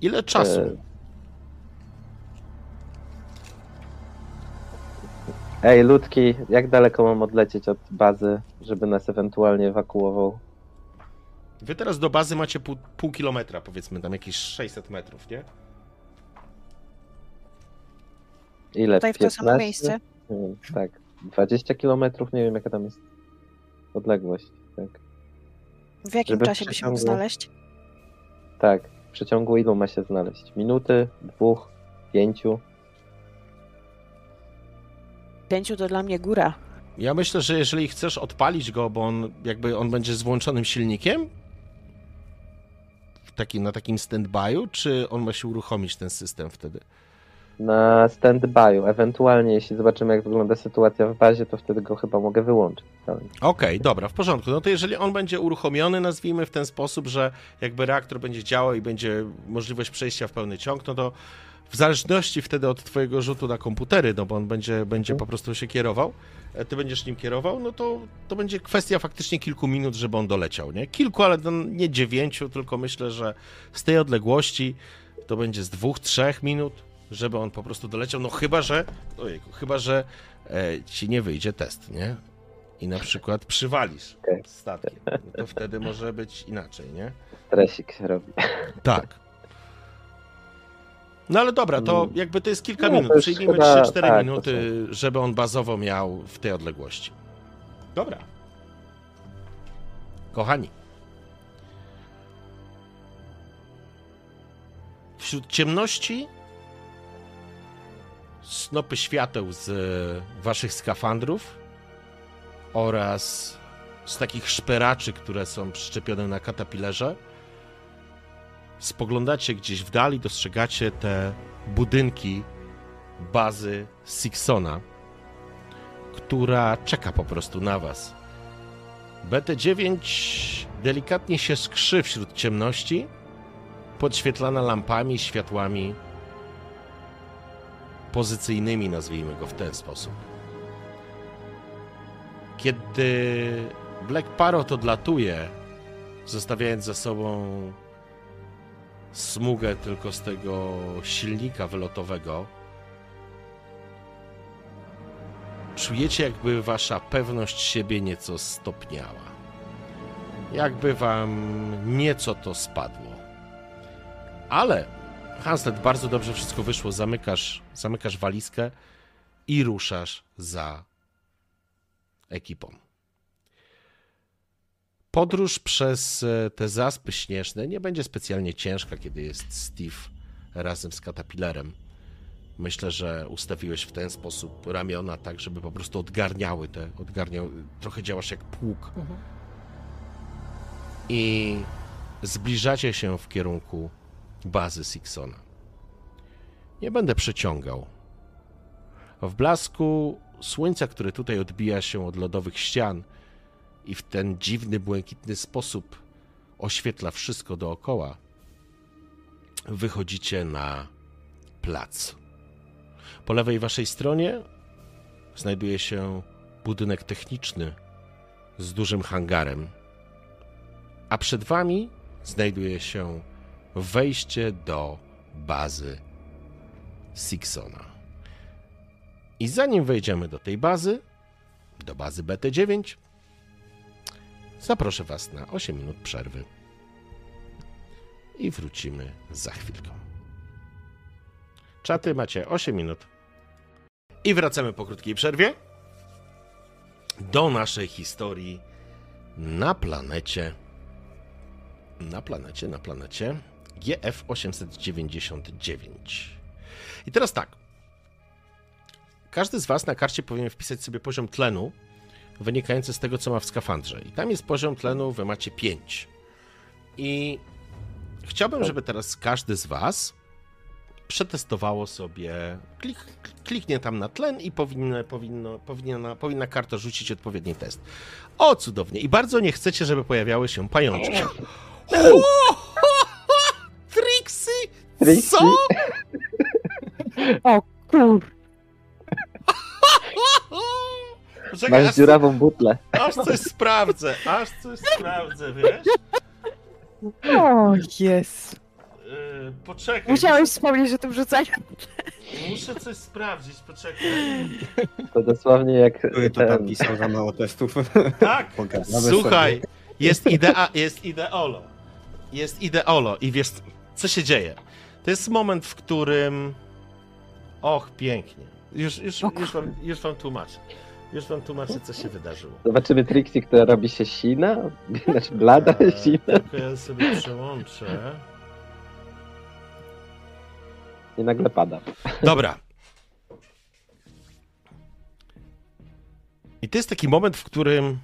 Ile czasu? E, Ej, ludki, jak daleko mam odlecieć od bazy, żeby nas ewentualnie ewakuował? Wy teraz do bazy macie pół, pół kilometra, powiedzmy, tam jakieś 600 metrów, nie? Ile? Tutaj w to samo 15? miejsce. Tak, 20 kilometrów, nie wiem jaka tam jest. odległość. Tak. W jakim Żeby czasie by się mógł przeciągu- znaleźć? tak. W przeciągu ilu ma się znaleźć? Minuty? Dwóch? Pięciu? Pięciu to dla mnie góra. Ja myślę, że jeżeli chcesz odpalić go, bo on jakby on będzie z włączonym silnikiem, w taki, na takim stand-by'u, czy on ma się uruchomić ten system wtedy? Na stand-by'u. Ewentualnie, jeśli zobaczymy, jak wygląda sytuacja w bazie, to wtedy go chyba mogę wyłączyć. Okej, dobra, w porządku. No to jeżeli on będzie uruchomiony, nazwijmy w ten sposób, że jakby reaktor będzie działał i będzie możliwość przejścia w pełny ciąg, no to w zależności wtedy od twojego rzutu na komputery, no bo on będzie, będzie po prostu się kierował, e, ty będziesz nim kierował, no to, to będzie kwestia faktycznie kilku minut, żeby on doleciał, nie? Kilku, ale nie dziewięciu, tylko myślę, że z tej odległości to będzie z dwóch, trzech minut, żeby on po prostu doleciał, no chyba, że, ojejku, chyba, że e, ci nie wyjdzie test, nie? I na przykład przywalisz Okej. statkiem, no to wtedy może być inaczej, nie? Stresik się robi. Tak. No ale dobra, to Mm. jakby to jest kilka No, minut. Przyjmijmy chyba- 3-4 tak, minuty, żeby on bazowo miał w tej odległości. Dobra. Kochani. Wśród ciemności snopy świateł z e, waszych skafandrów oraz z takich szperaczy, które są przyczepione na katapilerze, spoglądacie gdzieś w dali, dostrzegacie te budynki bazy Sixona, która czeka po prostu na was. BT-9 delikatnie się skrzy wśród ciemności, podświetlana lampami, światłami pozycyjnymi, nazwijmy go w ten sposób. Kiedy Black Parrot odlatuje, zostawiając za sobą smugę tylko z tego silnika wylotowego, czujecie, jakby wasza pewność siebie nieco stopniała. Jakby wam nieco to spadło. Ale Hanslet, bardzo dobrze wszystko wyszło. Zamykasz, zamykasz walizkę i ruszasz za ekipą. Podróż przez e, te zaspy śnieżne nie będzie specjalnie ciężka, kiedy jest Steve razem z Caterpillarem. Myślę, że ustawiłeś w ten sposób ramiona tak, żeby po prostu odgarniały te, odgarniał, trochę działasz jak pług. I zbliżacie się w kierunku bazy Sixona. Nie będę przeciągał. W blasku słońca, które tutaj odbija się od lodowych ścian i w ten dziwny, błękitny sposób oświetla wszystko dookoła, wychodzicie na plac. Po lewej waszej stronie znajduje się budynek techniczny z dużym hangarem, a przed wami znajduje się wejście do bazy Sixona. I zanim wejdziemy do tej bazy, do bazy BT9, zaproszę Was na 8 minut przerwy i wrócimy za chwilkę. Czaty macie 8 minut. I wracamy po krótkiej przerwie do naszej historii na planecie. Na planecie, na planecie GF 899. I teraz tak. Każdy z Was na karcie powinien wpisać sobie poziom tlenu wynikający z tego, co ma w skafandrze. I tam jest poziom tlenu, Wy macie 5. I chciałbym, żeby teraz każdy z Was przetestowało sobie, klik, kliknie tam na tlen i powinno, powinno, powinna, powinna karta rzucić odpowiedni test. O, cudownie. I bardzo nie chcecie, żeby pojawiały się pajączki. O, Trixie! Trixie? Co? O kur... Poczekaj, Masz aż, dziurawą butlę. aż coś sprawdzę, aż coś sprawdzę, wiesz? O jest. Yy, poczekaj. Musiałeś wspomnieć o tym rzucaniu. Muszę coś sprawdzić, poczekaj. To dosłownie jak Który to tam ten, pisał za mało testów? Tak, Pogadamy słuchaj, sobie. jest, idea, jest ideolo. Jest ideolo i wiesz, co się dzieje? To jest moment, w którym... Och, pięknie. Już, już, już, wam, już wam tłumaczę. Już wam tłumaczę, co się wydarzyło. Zobaczymy Trixie, która robi się sina, znaczy blada E, sina Tylko ja sobie przełączę. i nagle pada. Dobra. I to jest taki moment, w którym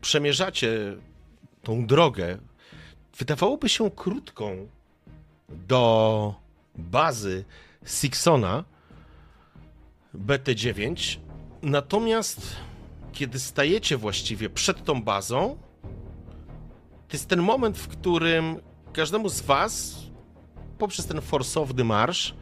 przemierzacie tą drogę, wydawałoby się krótką, do bazy Sixona BT9. Natomiast kiedy stajecie właściwie przed tą bazą, to jest ten moment, w którym każdemu z was poprzez ten forsowny marsz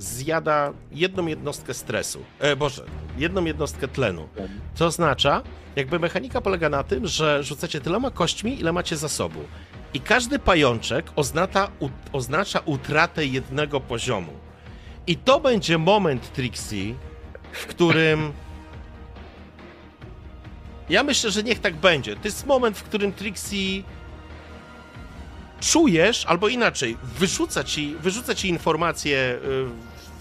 zjada jedną jednostkę stresu. E, Boże, jedną jednostkę tlenu. Co oznacza, jakby mechanika polega na tym, że rzucacie tyloma kośćmi, ile macie zasobu. I każdy pajączek oznacza, oznacza utratę jednego poziomu. I to będzie moment, Trixie, w którym. Ja myślę, że niech tak będzie. To jest moment, w którym Trixie czujesz, albo inaczej, wyrzuca ci, wyrzuca ci informacje y,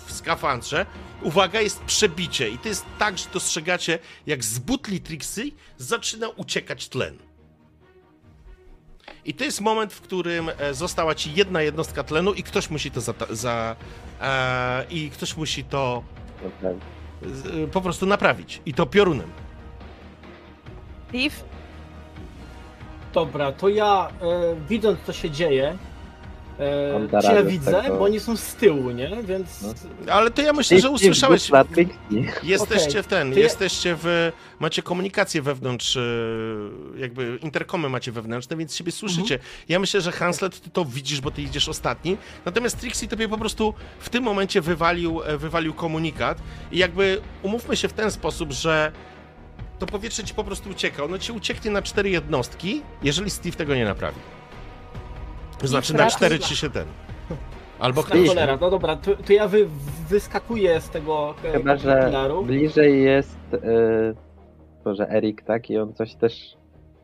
w skafandrze. Uwaga, jest przebicie. I to jest tak, że dostrzegacie, jak z butli Trixie zaczyna uciekać tlen. I to jest moment, w którym e, została ci jedna jednostka tlenu i ktoś musi to za, za e, i ktoś musi to Naprawdę. z, po prostu naprawić. I to piorunem. Steve? Dobra, to ja e, widząc co się dzieje, e, czy ja widzę, tego. bo oni są z tyłu, nie? Więc No. Ale to ja myślę, że usłyszałeś. Jesteście Okej, w ten, jesteście w. Macie komunikację wewnątrz, e, jakby interkomy macie wewnętrzne, więc siebie słyszycie. Mhm. Ja myślę, że Hanslet, ty to widzisz, bo ty idziesz ostatni. Natomiast Trixie tobie po prostu w tym momencie wywalił, e, wywalił komunikat. I jakby umówmy się w ten sposób, że to powietrze ci po prostu ucieka. Ono ci ucieknie na cztery jednostki, jeżeli Steve tego nie naprawi. To znaczy na cztery czy się ten. Albo na ktoś. cholera, no dobra, to, to ja wy, wyskakuję z tego e, Chyba, że filaru. bliżej jest y, Boże, Erik, tak? I on coś też...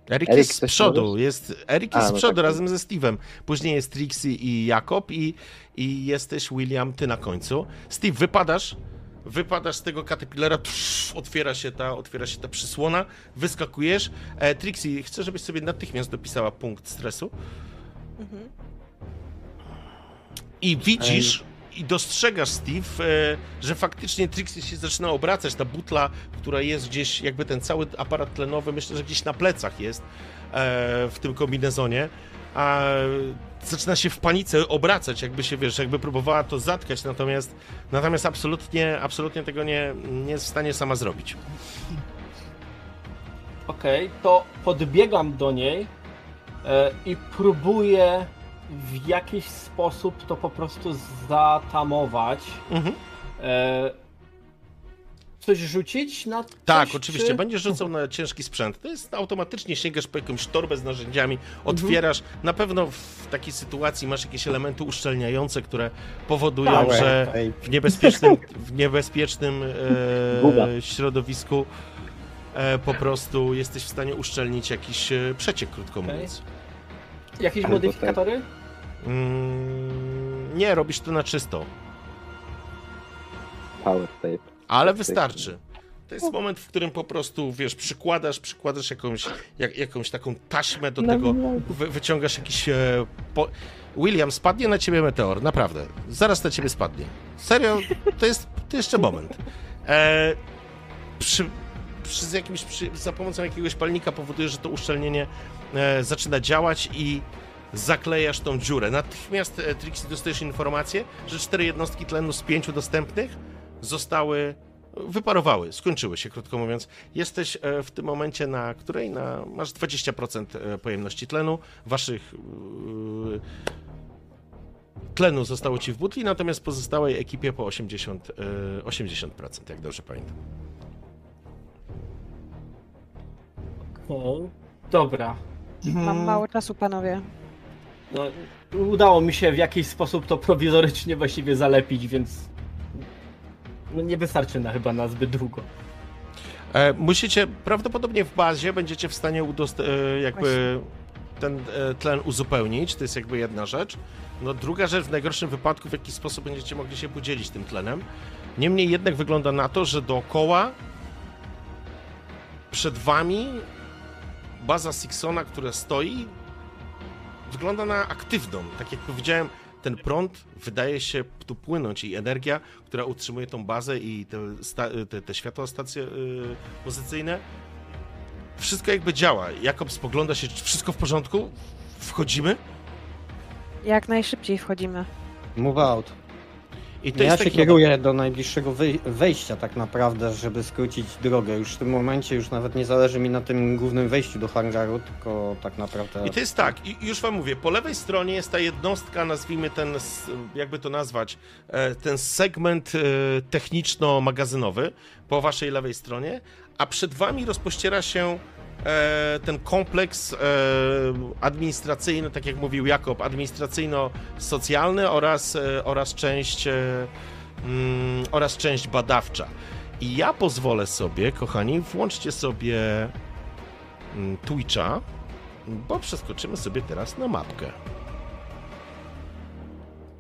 Erik, Erik, jest z przodu, możesz? jest, Erik A, jest z no przodu tak. razem ze Steve'em. Później jest Trixie i Jakob i, i jesteś William, ty na końcu. Steve, wypadasz, wypadasz z tego psz, otwiera się ta, otwiera się ta przysłona, wyskakujesz. E, Trixie, chcę, żebyś sobie natychmiast dopisała punkt stresu Mhm. i widzisz i dostrzegasz, Steve, e, że faktycznie Trixie się zaczyna obracać. Ta butla, która jest gdzieś, jakby ten cały aparat tlenowy, myślę, że gdzieś na plecach jest e, w tym kombinezonie. A zaczyna się w panice obracać, jakby się, wiesz, jakby próbowała to zatkać, natomiast, natomiast absolutnie, absolutnie tego nie, nie jest w stanie sama zrobić. Okej, to podbiegam do niej e, i próbuję w jakiś sposób to po prostu zatamować. Mhm. E, coś rzucić na coś, Tak, oczywiście. Czy... Będziesz rzucał na ciężki sprzęt. To jest automatycznie sięgasz po jakąś torbę z narzędziami, otwierasz. Na pewno w takiej sytuacji masz jakieś elementy uszczelniające, które powodują, Tak, że w niebezpiecznym, w niebezpiecznym e, środowisku e, po prostu jesteś w stanie uszczelnić jakiś e, przeciek, krótko Okej. mówiąc. Jakieś Albo modyfikatory? Mm, nie, robisz to na czysto, Power tape. Ale wystarczy. To jest moment, w którym po prostu, wiesz, przykładasz, przykładasz jakąś, jak, jakąś taką taśmę do tego, wy, wyciągasz jakiś... E, po... William, spadnie na ciebie meteor, naprawdę. Zaraz na ciebie spadnie. Serio, to jest to jeszcze moment. E, przy, przy, jakimś, przy, za pomocą jakiegoś palnika powoduje, że to uszczelnienie e, zaczyna działać i zaklejasz tą dziurę. Natychmiast, e, Trixie, dostajesz informację, że cztery jednostki tlenu z pięciu dostępnych zostały, wyparowały, skończyły się, krótko mówiąc. Jesteś e, w tym momencie na której? Na, masz 20% e, pojemności tlenu. Waszych yy, tlenu zostało ci w butli, natomiast pozostałej ekipie po 80, e, 80% jak dobrze pamiętam. O, dobra. Mam Mm, mało czasu, panowie. No, udało mi się w jakiś sposób to prowizorycznie właściwie zalepić, więc no, nie wystarczy na chyba na zbyt długo. E, musicie, prawdopodobnie w bazie będziecie w stanie udost- e, jakby ten e, tlen uzupełnić, to jest jakby jedna rzecz. No druga rzecz, w najgorszym wypadku w jakiś sposób będziecie mogli się podzielić tym tlenem. Niemniej jednak wygląda na to, że dookoła przed wami baza Sixona, która stoi, wygląda na aktywną. Tak jak powiedziałem, ten prąd wydaje się tu płynąć i energia, która utrzymuje tą bazę i te, te, te światła stacje yy, pozycyjne, wszystko jakby działa. Jakob spogląda się, czy wszystko w porządku? Wchodzimy? Jak najszybciej wchodzimy. Move out. I to Ja jest się taki... kieruję do najbliższego wej- wejścia tak naprawdę, żeby skrócić drogę. Już w tym momencie już nawet nie zależy mi na tym głównym wejściu do hangaru, tylko tak naprawdę... I to jest tak, i już wam mówię, po lewej stronie jest ta jednostka, nazwijmy ten, jakby to nazwać, e, ten segment e, techniczno-magazynowy po waszej lewej stronie, a przed wami rozpościera się ten kompleks e, administracyjny, tak jak mówił Jakob, administracyjno-socjalny oraz, e, oraz część e, mm, oraz część badawcza. I ja pozwolę sobie, kochani, włączcie sobie mm, Twitcha, bo przeskoczymy sobie teraz na mapkę.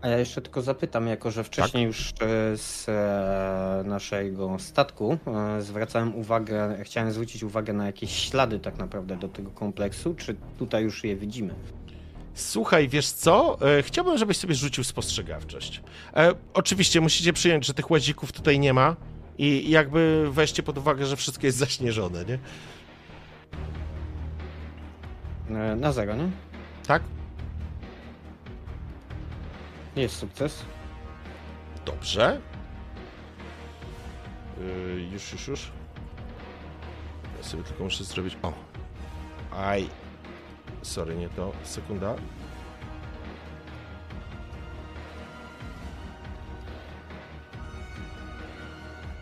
A ja jeszcze tylko zapytam, jako że wcześniej już e, z e, naszego statku e, zwracałem uwagę, chciałem zwrócić uwagę na jakieś ślady tak naprawdę do tego kompleksu, czy tutaj już je widzimy? Słuchaj, wiesz co? Chciałbym, żebyś sobie rzucił spostrzegawczość. Oczywiście musicie przyjąć, że tych łazików tutaj nie ma i jakby weźcie pod uwagę, że wszystko jest zaśnieżone, nie? Na zero, nie? Tak? Jest sukces. Dobrze. Yy, już, już, już. Ja sobie tylko muszę zrobić. O. Aj. Sorry, nie to. Sekunda.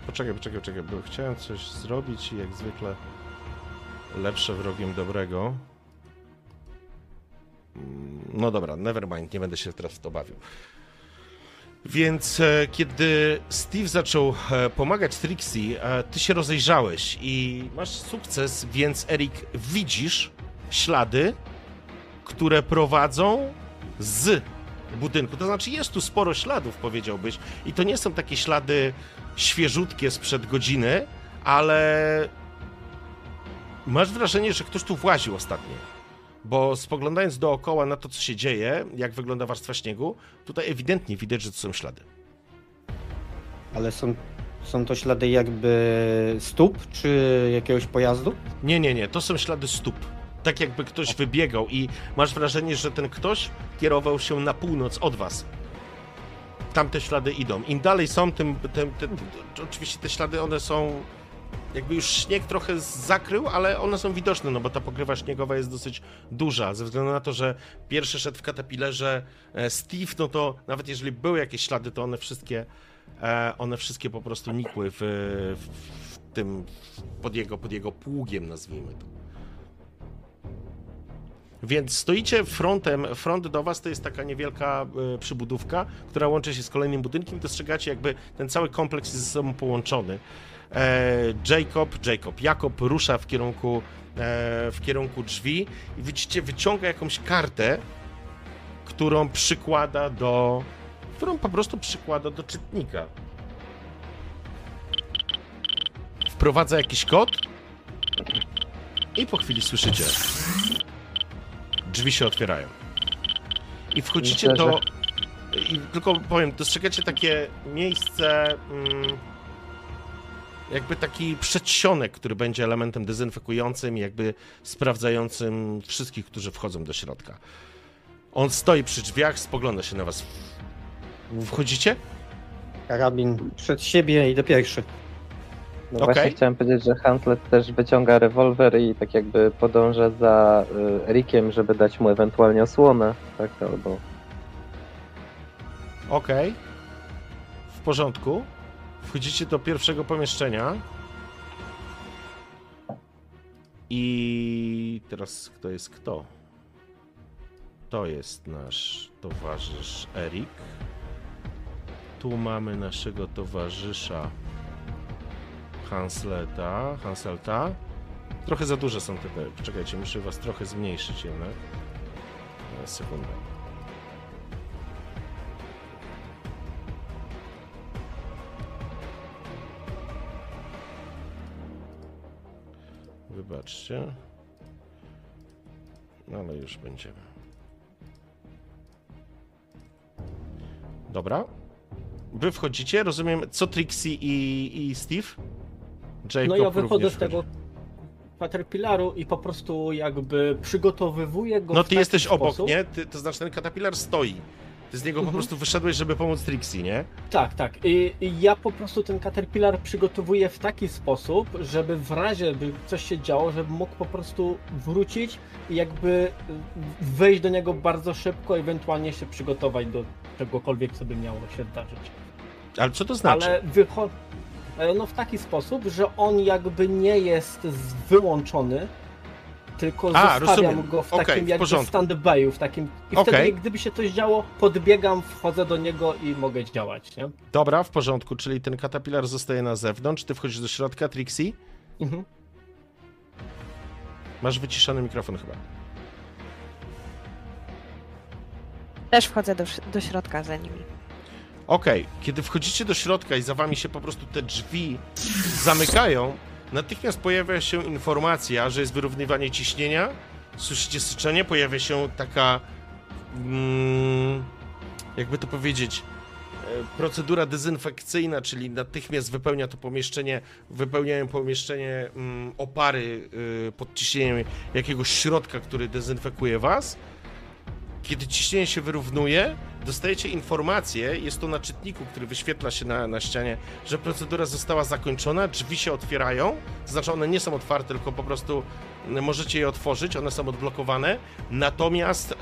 Poczekaj, poczekaj, poczekaj, bo chciałem coś zrobić i jak zwykle lepsze wrogiem dobrego. Mm, No dobra, nevermind, nie będę się teraz w to bawił. Więc e, kiedy Steve zaczął e, pomagać Trixie, e, ty się rozejrzałeś i masz sukces, więc Erik widzisz ślady, które prowadzą z budynku. To znaczy jest tu sporo śladów, powiedziałbyś. I to nie są takie ślady świeżutkie sprzed godziny, ale masz wrażenie, że ktoś tu właził ostatnio. Bo spoglądając dookoła na to, co się dzieje, jak wygląda warstwa śniegu, tutaj ewidentnie widać, że to są ślady. Ale są, są to ślady jakby stóp, czy jakiegoś pojazdu? Nie, nie, nie, to są ślady stóp. Tak jakby ktoś wybiegał i masz wrażenie, że ten ktoś kierował się na północ od was. Tam te ślady idą. Im dalej są, tym, tym, tym, tym oczywiście te ślady, one są jakby już śnieg trochę zakrył, ale one są widoczne, no bo ta pokrywa śniegowa jest dosyć duża, ze względu na to, że pierwszy szedł w katapillerze e, Steve, no to nawet jeżeli były jakieś ślady, to one wszystkie, e, one wszystkie po prostu nikły w, w, w tym, pod jego, pod jego pługiem, nazwijmy to. Więc stoicie frontem, front do was to jest taka niewielka e, przybudówka, która łączy się z kolejnym budynkiem. Dostrzegacie jakby ten cały kompleks jest ze sobą połączony. E, Jacob, Jacob, Jakob rusza w kierunku, e, w kierunku drzwi i widzicie, wyciąga jakąś kartę, którą przykłada do, którą po prostu przykłada do czytnika. Wprowadza jakiś kod i po chwili słyszycie. Drzwi się otwierają. I wchodzicie do. I tylko powiem, dostrzegacie takie miejsce. Mm, jakby taki przedsionek, który będzie elementem dezynfekującym i jakby sprawdzającym wszystkich, którzy wchodzą do środka. On stoi przy drzwiach, spogląda się na was. Wchodzicie? Karabin przed siebie idę pierwszy. No Okej. właśnie chciałem powiedzieć, że Huntlet też wyciąga rewolwer i tak jakby podąża za y, Erikiem, żeby dać mu ewentualnie osłonę, tak, albo... Okej. W porządku. Wchodzicie do pierwszego pomieszczenia. I teraz kto jest kto? To jest nasz towarzysz Erik. Tu mamy naszego towarzysza Hansleta, Hanselta. Trochę za duże są te. te- Czekajcie, muszę was trochę zmniejszyć jednak. E, Sekundę. Wybaczcie. No ale już będziemy. Dobra. Wy wchodzicie, rozumiem, co Trixie i, i Steve? Jacob No ja wychodzę z tego. Caterpillaru i po prostu jakby przygotowywuję go No ty jesteś obok, sposób. nie? Ty, to znaczy ten Caterpillar stoi. Z niego po Mhm. prostu wyszedłeś, żeby pomóc Trixie, nie? Tak, tak. Ja po prostu ten Caterpillar przygotowuję w taki sposób, żeby w razie by coś się działo, żeby mógł po prostu wrócić i jakby wejść do niego bardzo szybko, ewentualnie się przygotować do czegokolwiek, co by miało się zdarzyć. Ale co to znaczy? Ale e, no w taki sposób, że on jakby nie jest wyłączony, tylko A, zostawiam rozumiem. go w takim w jakby stand-by'u, w takim... I wtedy gdyby się coś działo, podbiegam, wchodzę do niego i mogę działać, nie? Dobra, w porządku, czyli ten Caterpillar zostaje na zewnątrz, ty wchodzisz do środka, Trixie? Mhm. Masz wyciszony mikrofon chyba. Też wchodzę do, do środka za nimi. Okej, kiedy wchodzicie do środka i za wami się po prostu te drzwi zamykają, natychmiast pojawia się informacja, że jest wyrównywanie ciśnienia. Słyszycie syczenie, pojawia się taka. Mm, jakby to powiedzieć. e, Procedura dezynfekcyjna, czyli natychmiast wypełnia to pomieszczenie, wypełniają pomieszczenie mm, opary y, pod ciśnieniem jakiegoś środka, który dezynfekuje was. Kiedy ciśnienie się wyrównuje, dostajecie informację, jest to na czytniku, który wyświetla się na, na ścianie, że procedura została zakończona, drzwi się otwierają, to znaczy one nie są otwarte, tylko po prostu mm, możecie je otworzyć, one są odblokowane, natomiast em,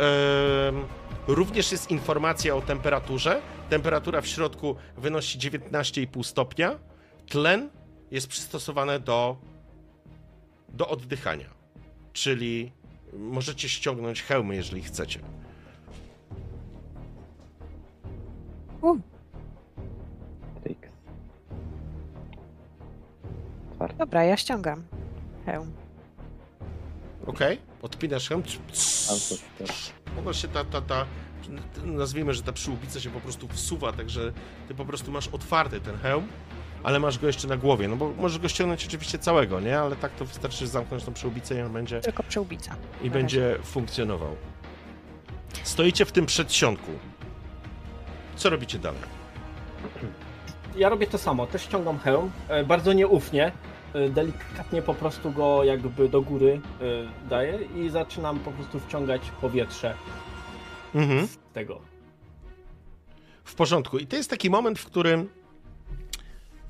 również jest informacja o temperaturze, temperatura w środku wynosi 19,5 stopnia, tlen jest przystosowane do, do oddychania, czyli możecie ściągnąć hełmy, jeżeli chcecie. Trix. Otwarte. Dobra, ja ściągam hełm. Okej, odpinasz hełm. Albo też. Ona się ta, ta, ta, nazwijmy, że ta przyłbica się po prostu wsuwa, także ty po prostu masz otwarty ten hełm, ale masz go jeszcze na głowie, no bo możesz go ściągnąć oczywiście całego, nie? Ale tak to wystarczy zamknąć tą przyłbicę i on będzie, Tylko przyłbica. i będzie funkcjonował. Stoicie w tym przedsionku. Co robicie dalej? Ja robię to samo, też ściągam hełm, e, bardzo nieufnie, e, delikatnie po prostu go jakby do góry e, daję i zaczynam po prostu wciągać powietrze Mhm. z tego. W porządku. I to jest taki moment, w którym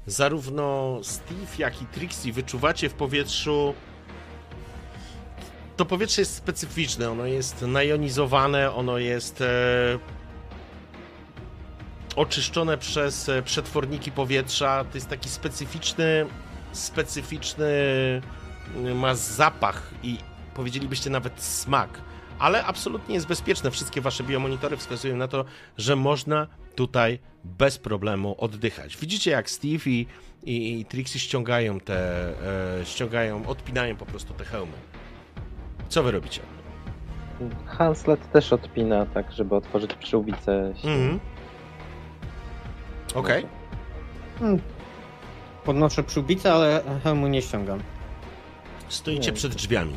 zarówno Steve, jak i Trixie wyczuwacie w powietrzu. To powietrze jest specyficzne, ono jest najonizowane, ono jest oczyszczone przez e, przetworniki powietrza. To jest taki specyficzny, specyficzny, y, ma zapach i powiedzielibyście nawet smak, ale absolutnie jest bezpieczne. Wszystkie wasze biomonitory wskazują na to, że można tutaj bez problemu oddychać. Widzicie, jak Steve i, i, i Trixie ściągają te, e, ściągają, odpinają po prostu te hełmy. Co wy robicie? Hanslet też odpina, tak, żeby otworzyć przyłbicę. Mhm. Okej. Hmm. Podnoszę przyłbicę, ale hełmu nie ściągam. Stoicie Nie. przed drzwiami.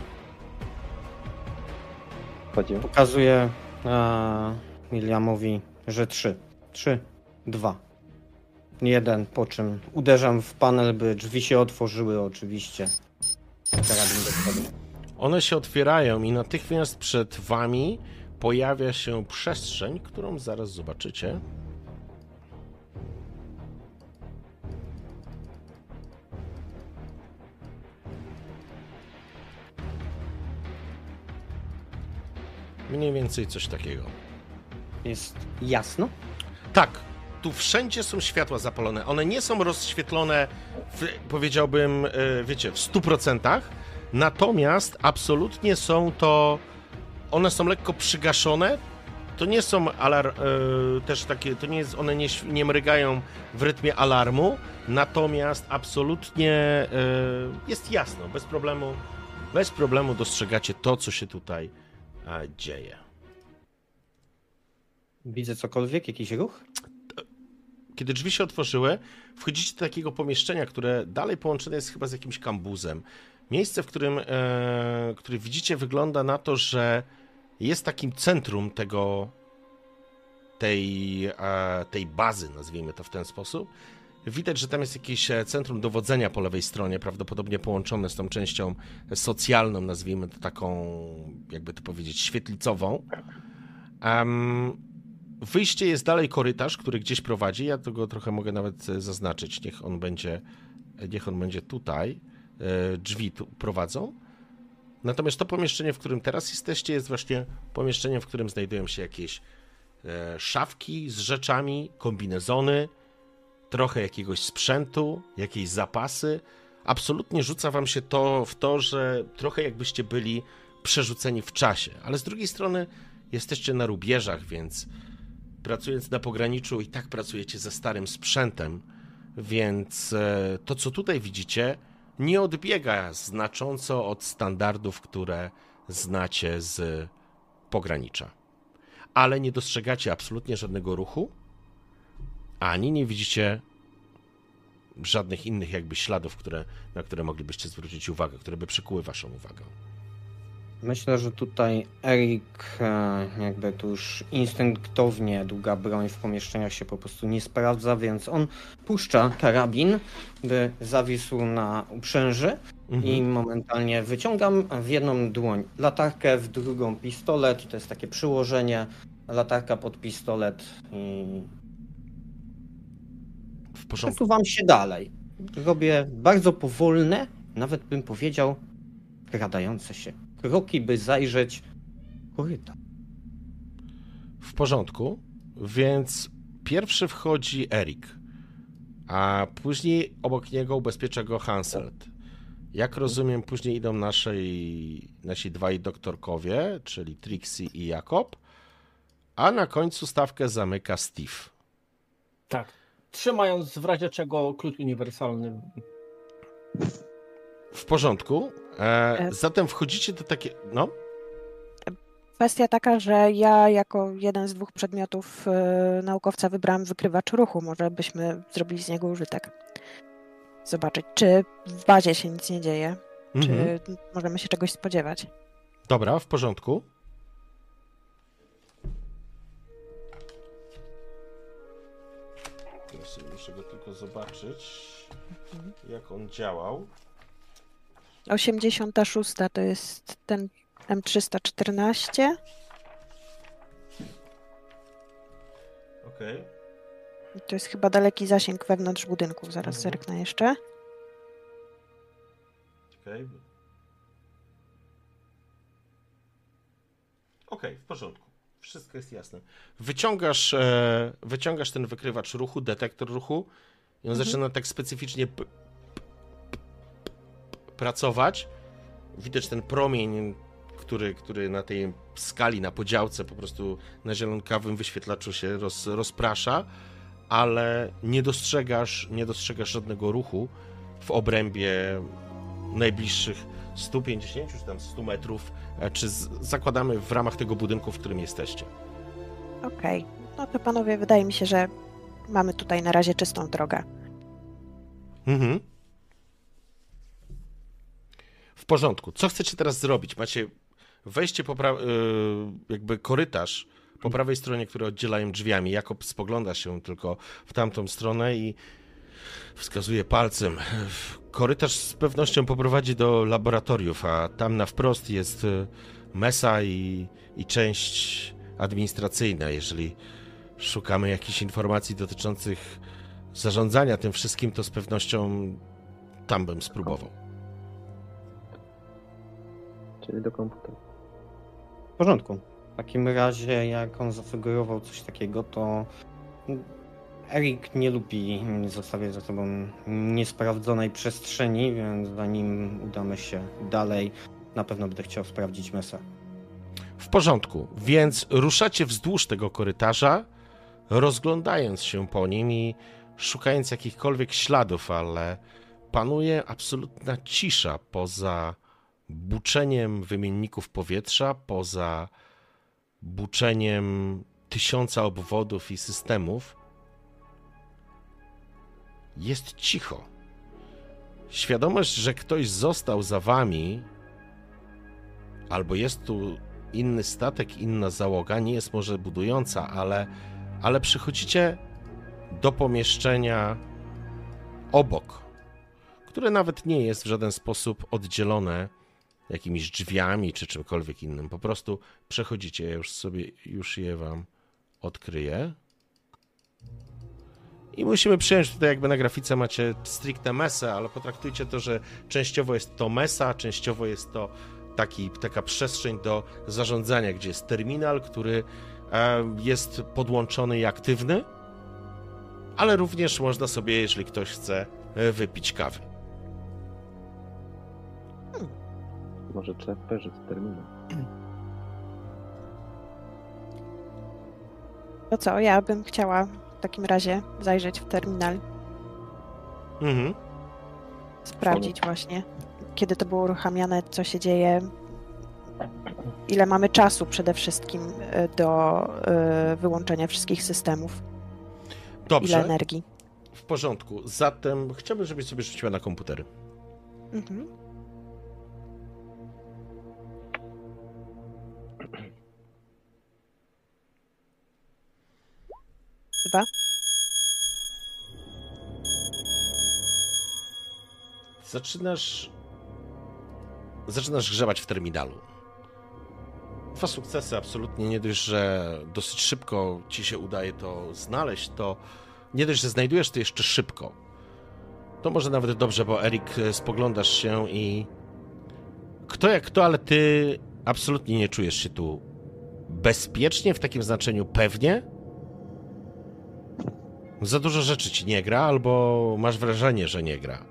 Wchodzimy. Pokazuję e, Williamowi, że trzy. Trzy, dwa. Jeden, po czym uderzam w panel, by drzwi się otworzyły oczywiście. Karabin do przodu. One się otwierają i natychmiast przed wami pojawia się przestrzeń, którą zaraz zobaczycie. Mniej więcej coś takiego. Jest jasno? Tak, tu wszędzie są światła zapalone. One nie są rozświetlone, w, powiedziałbym, e, wiecie, w 100%, natomiast absolutnie są to. One są lekko przygaszone. To nie są alarm, e, też takie, to nie jest, one nie, nie mrygają w rytmie alarmu, natomiast absolutnie e, jest jasno, bez problemu, bez problemu dostrzegacie to, co się tutaj dzieje. Widzę cokolwiek, jakiś ruch? Kiedy drzwi się otworzyły, wchodzicie do takiego pomieszczenia, które dalej połączone jest chyba z jakimś kambuzem. Miejsce, w którym, e, które widzicie, wygląda na to, że jest takim centrum tego, tej, e, tej bazy, nazwijmy to w ten sposób. Widać, że tam jest jakieś e, centrum dowodzenia po lewej stronie, prawdopodobnie połączone z tą częścią socjalną, nazwijmy to taką, jakby to powiedzieć, świetlicową. Um, wyjście jest dalej korytarz, który gdzieś prowadzi. Ja tego trochę mogę nawet e, zaznaczyć. Niech on będzie, niech on będzie tutaj. E, drzwi tu prowadzą. Natomiast to pomieszczenie, w którym teraz jesteście, jest właśnie pomieszczeniem, w którym znajdują się jakieś e, szafki z rzeczami, kombinezony, trochę jakiegoś sprzętu, jakieś zapasy. Absolutnie rzuca wam się to w to, że trochę jakbyście byli przerzuceni w czasie, ale z drugiej strony jesteście na rubieżach, więc pracując na pograniczu i tak pracujecie ze starym sprzętem, więc e, to, co tutaj widzicie, nie odbiega znacząco od standardów, które znacie z pogranicza. Ale nie dostrzegacie absolutnie żadnego ruchu, ani nie widzicie żadnych innych jakby śladów, które, na które moglibyście zwrócić uwagę, które by przykuły waszą uwagę. Myślę, że tutaj Erik e, jakby tu już instynktownie długa broń w pomieszczeniach się po prostu nie sprawdza, więc on puszcza karabin, by zawisł na uprzęży mhm. i momentalnie wyciągam w jedną dłoń latarkę, w drugą pistolet, to jest takie przyłożenie, latarka pod pistolet i w porządku. Przesuwam się dalej. Robię bardzo powolne, nawet bym powiedział, kradające się kroki, by zajrzeć korytarz. W porządku, więc pierwszy wchodzi Erik, a później obok niego ubezpiecza go Hanselt. Jak rozumiem, później idą naszej, nasi dwaj doktorkowie, czyli Trixie i Jakob, a na końcu stawkę zamyka Steve. Tak. Trzymając w razie czego klucz uniwersalny. W porządku. E, e, zatem wchodzicie do takie. No. Kwestia taka, że ja jako jeden z dwóch przedmiotów e, naukowca wybrałam wykrywacz ruchu. Może byśmy zrobili z niego użytek. Zobaczyć, czy w bazie się nic nie dzieje, czy możemy się czegoś spodziewać. Dobra, w porządku. Muszę go tylko zobaczyć, jak on działał. 86 to jest ten M314. Okej. Okay. To jest chyba daleki zasięg wewnątrz budynków. Zaraz mhm. zerknę jeszcze. Okej. Okay. Okej, okay, w porządku. Wszystko jest jasne. Wyciągasz, e, wyciągasz ten wykrywacz ruchu, detektor ruchu i on mhm. zaczyna tak specyficznie pracować. Widać ten promień, który, który na tej skali, na podziałce po prostu na zielonkawym wyświetlaczu się roz, rozprasza, ale nie dostrzegasz, nie dostrzegasz żadnego ruchu w obrębie najbliższych 150 czy tam 100 metrów, e, czy z, zakładamy w ramach tego budynku, w którym jesteście. Okej, okay. no to panowie, wydaje mi się, że mamy tutaj na razie czystą drogę. Mhm. W porządku. Co chcecie teraz zrobić? Macie wejście po pra- y, jakby korytarz po prawej stronie, które oddzielają drzwiami. Jakob spogląda się tylko w tamtą stronę i wskazuje palcem. Korytarz z pewnością poprowadzi do laboratoriów, a tam na wprost jest y, mesa i, i część administracyjna. Jeżeli szukamy jakichś informacji dotyczących zarządzania tym wszystkim, to z pewnością tam bym spróbował czyli do komputera. W porządku. W takim razie, jak on zasugerował coś takiego, to Erik nie lubi zostawiać za sobą niesprawdzonej przestrzeni, więc zanim udamy się dalej, na pewno będę chciał sprawdzić mesę. W porządku, więc ruszacie wzdłuż tego korytarza, rozglądając się po nim i szukając jakichkolwiek śladów, ale panuje absolutna cisza poza buczeniem wymienników powietrza, poza buczeniem tysiąca obwodów i systemów, jest cicho. świadomość, że ktoś został za wami, albo jest tu inny statek, inna załoga, nie jest może budująca, ale, ale przychodzicie do pomieszczenia obok, które nawet nie jest w żaden sposób oddzielone jakimiś drzwiami czy czymkolwiek innym. Po prostu przechodzicie, ja już sobie, już je wam odkryję. I musimy przyjąć tutaj, jakby na grafice macie stricte mesę, ale potraktujcie to, że częściowo jest to mesa, częściowo jest to taki, taka przestrzeń do zarządzania, gdzie jest terminal, który e, jest podłączony i aktywny, ale również można sobie, jeżeli ktoś chce, e, wypić kawy. Może trzeba w terminal. To co, ja bym chciała takim razie zajrzeć w terminal, Mhm. sprawdzić właśnie, kiedy to było uruchamiane, co się dzieje, ile mamy czasu przede wszystkim y, do y, wyłączenia wszystkich systemów, ile Dobrze, energii. w porządku. Zatem chciałbym, żebyś sobie rzuciła na komputery. Mhm. Zaczynasz. Zaczynasz grzebać w terminalu. Dwa sukcesy, absolutnie. Nie dość, że dosyć szybko ci się udaje to znaleźć, to nie dość, że znajdujesz to jeszcze szybko. To może nawet dobrze, bo Erik, e, spoglądasz się i. Kto jak kto, ale ty absolutnie nie czujesz się tu bezpiecznie, w takim znaczeniu pewnie. Za dużo rzeczy ci nie gra, albo masz wrażenie, że nie gra.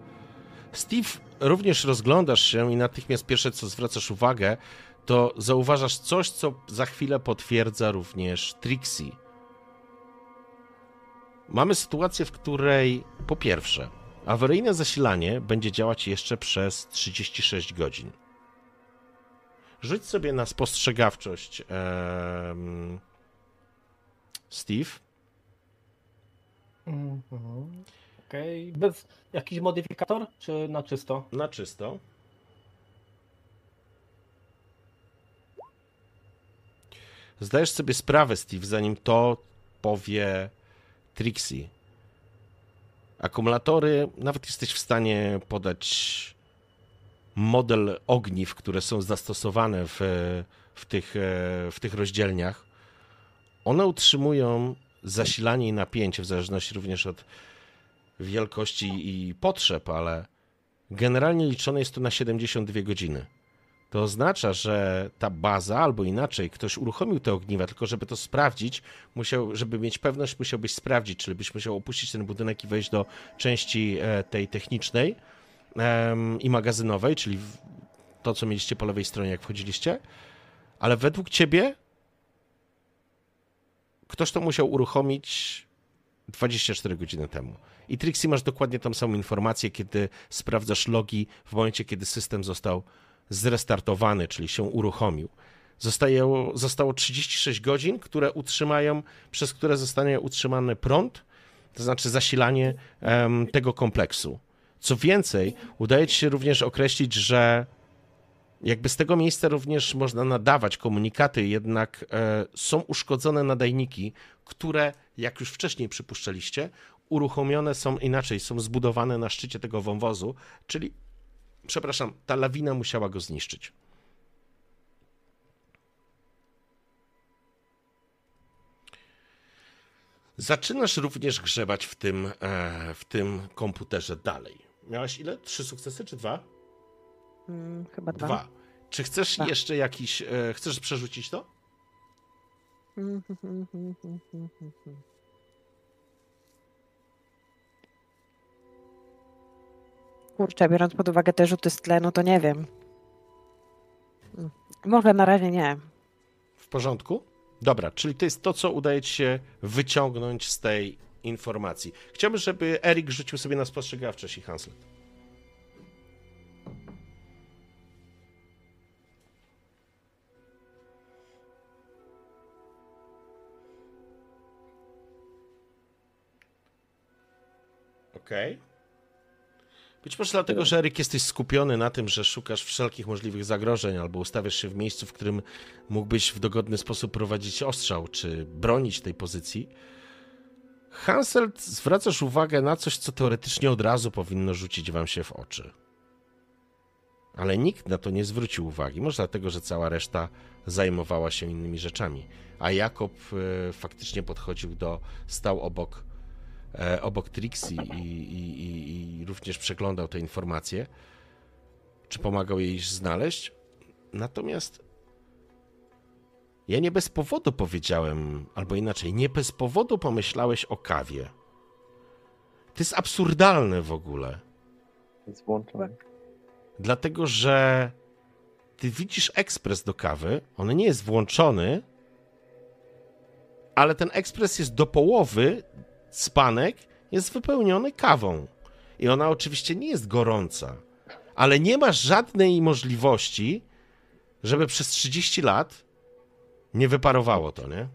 Steve, również rozglądasz się i natychmiast pierwsze, co zwracasz uwagę, to zauważasz coś, co za chwilę potwierdza również Trixie. Mamy sytuację, w której po pierwsze, awaryjne zasilanie będzie działać jeszcze przez 36 godzin. Rzuć sobie na spostrzegawczość, Steve. Mhm. Okej, bez jakiś modyfikator, czy na czysto? Na czysto. Zdajesz sobie sprawę, Steve, zanim to powie Trixie. Akumulatory, nawet jesteś w stanie podać model ogniw, które są zastosowane w, w, tych, e, w tych rozdzielniach. One utrzymują zasilanie i napięcie, w zależności również od wielkości i potrzeb, ale generalnie liczone jest to na 72 godziny. To oznacza, że ta baza, albo inaczej, ktoś uruchomił te ogniwa, tylko żeby to sprawdzić, musiał, żeby mieć pewność, musiałbyś sprawdzić, czyli byś musiał opuścić ten budynek i wejść do części e, tej technicznej i magazynowej, czyli to, co mieliście po lewej stronie, jak wchodziliście. Ale według ciebie ktoś to musiał uruchomić 24 godziny temu. I Trixie masz dokładnie tą samą informację, kiedy sprawdzasz logi w momencie, kiedy system został zrestartowany, czyli się uruchomił. Zostaje, zostało 36 godzin, które utrzymają, przez które zostanie utrzymany prąd, to znaczy zasilanie em, tego kompleksu. Co więcej, udaje ci się również określić, że jakby z tego miejsca również można nadawać komunikaty, jednak e, są uszkodzone nadajniki, które, jak już wcześniej przypuszczaliście, uruchomione są inaczej, są zbudowane na szczycie tego wąwozu, czyli, przepraszam, ta lawina musiała go zniszczyć. Zaczynasz również grzebać w tym, e, w tym komputerze dalej. Miałaś ile? Trzy sukcesy czy dwa? Mm, chyba dwa. Dwa. Czy chcesz Dwa. jeszcze jakiś. E, chcesz przerzucić to? Kurczę, biorąc pod uwagę te rzuty z tlenu, to nie wiem. Może na razie nie. W porządku? Dobra, czyli to jest to, co udaje ci się wyciągnąć z tej informacji. Chciałbym, żeby Erik rzucił sobie na spostrzegawczość i Hanslet. Okej. Być może dlatego, że Eryk jesteś skupiony na tym, że szukasz wszelkich możliwych zagrożeń albo ustawiasz się w miejscu, w którym mógłbyś w dogodny sposób prowadzić ostrzał czy bronić tej pozycji. Hansel, zwracasz uwagę na coś, co teoretycznie od razu powinno rzucić wam się w oczy. Ale nikt na to nie zwrócił uwagi. Może dlatego, że cała reszta zajmowała się innymi rzeczami. A Jakob e, faktycznie podchodził do, stał obok, obok Trixie i, i, i, i również przeglądał te informacje, czy pomagał jej znaleźć. Natomiast ja nie bez powodu powiedziałem, albo inaczej, nie bez powodu pomyślałeś o kawie. To jest absurdalne w ogóle. Jest włączony. Dlatego, że ty widzisz ekspres do kawy, on nie jest włączony, ale ten ekspres jest do połowy, spanek jest wypełniony kawą. I ona oczywiście nie jest gorąca, ale nie masz żadnej możliwości, żeby przez 30 lat nie wyparowało to, nie?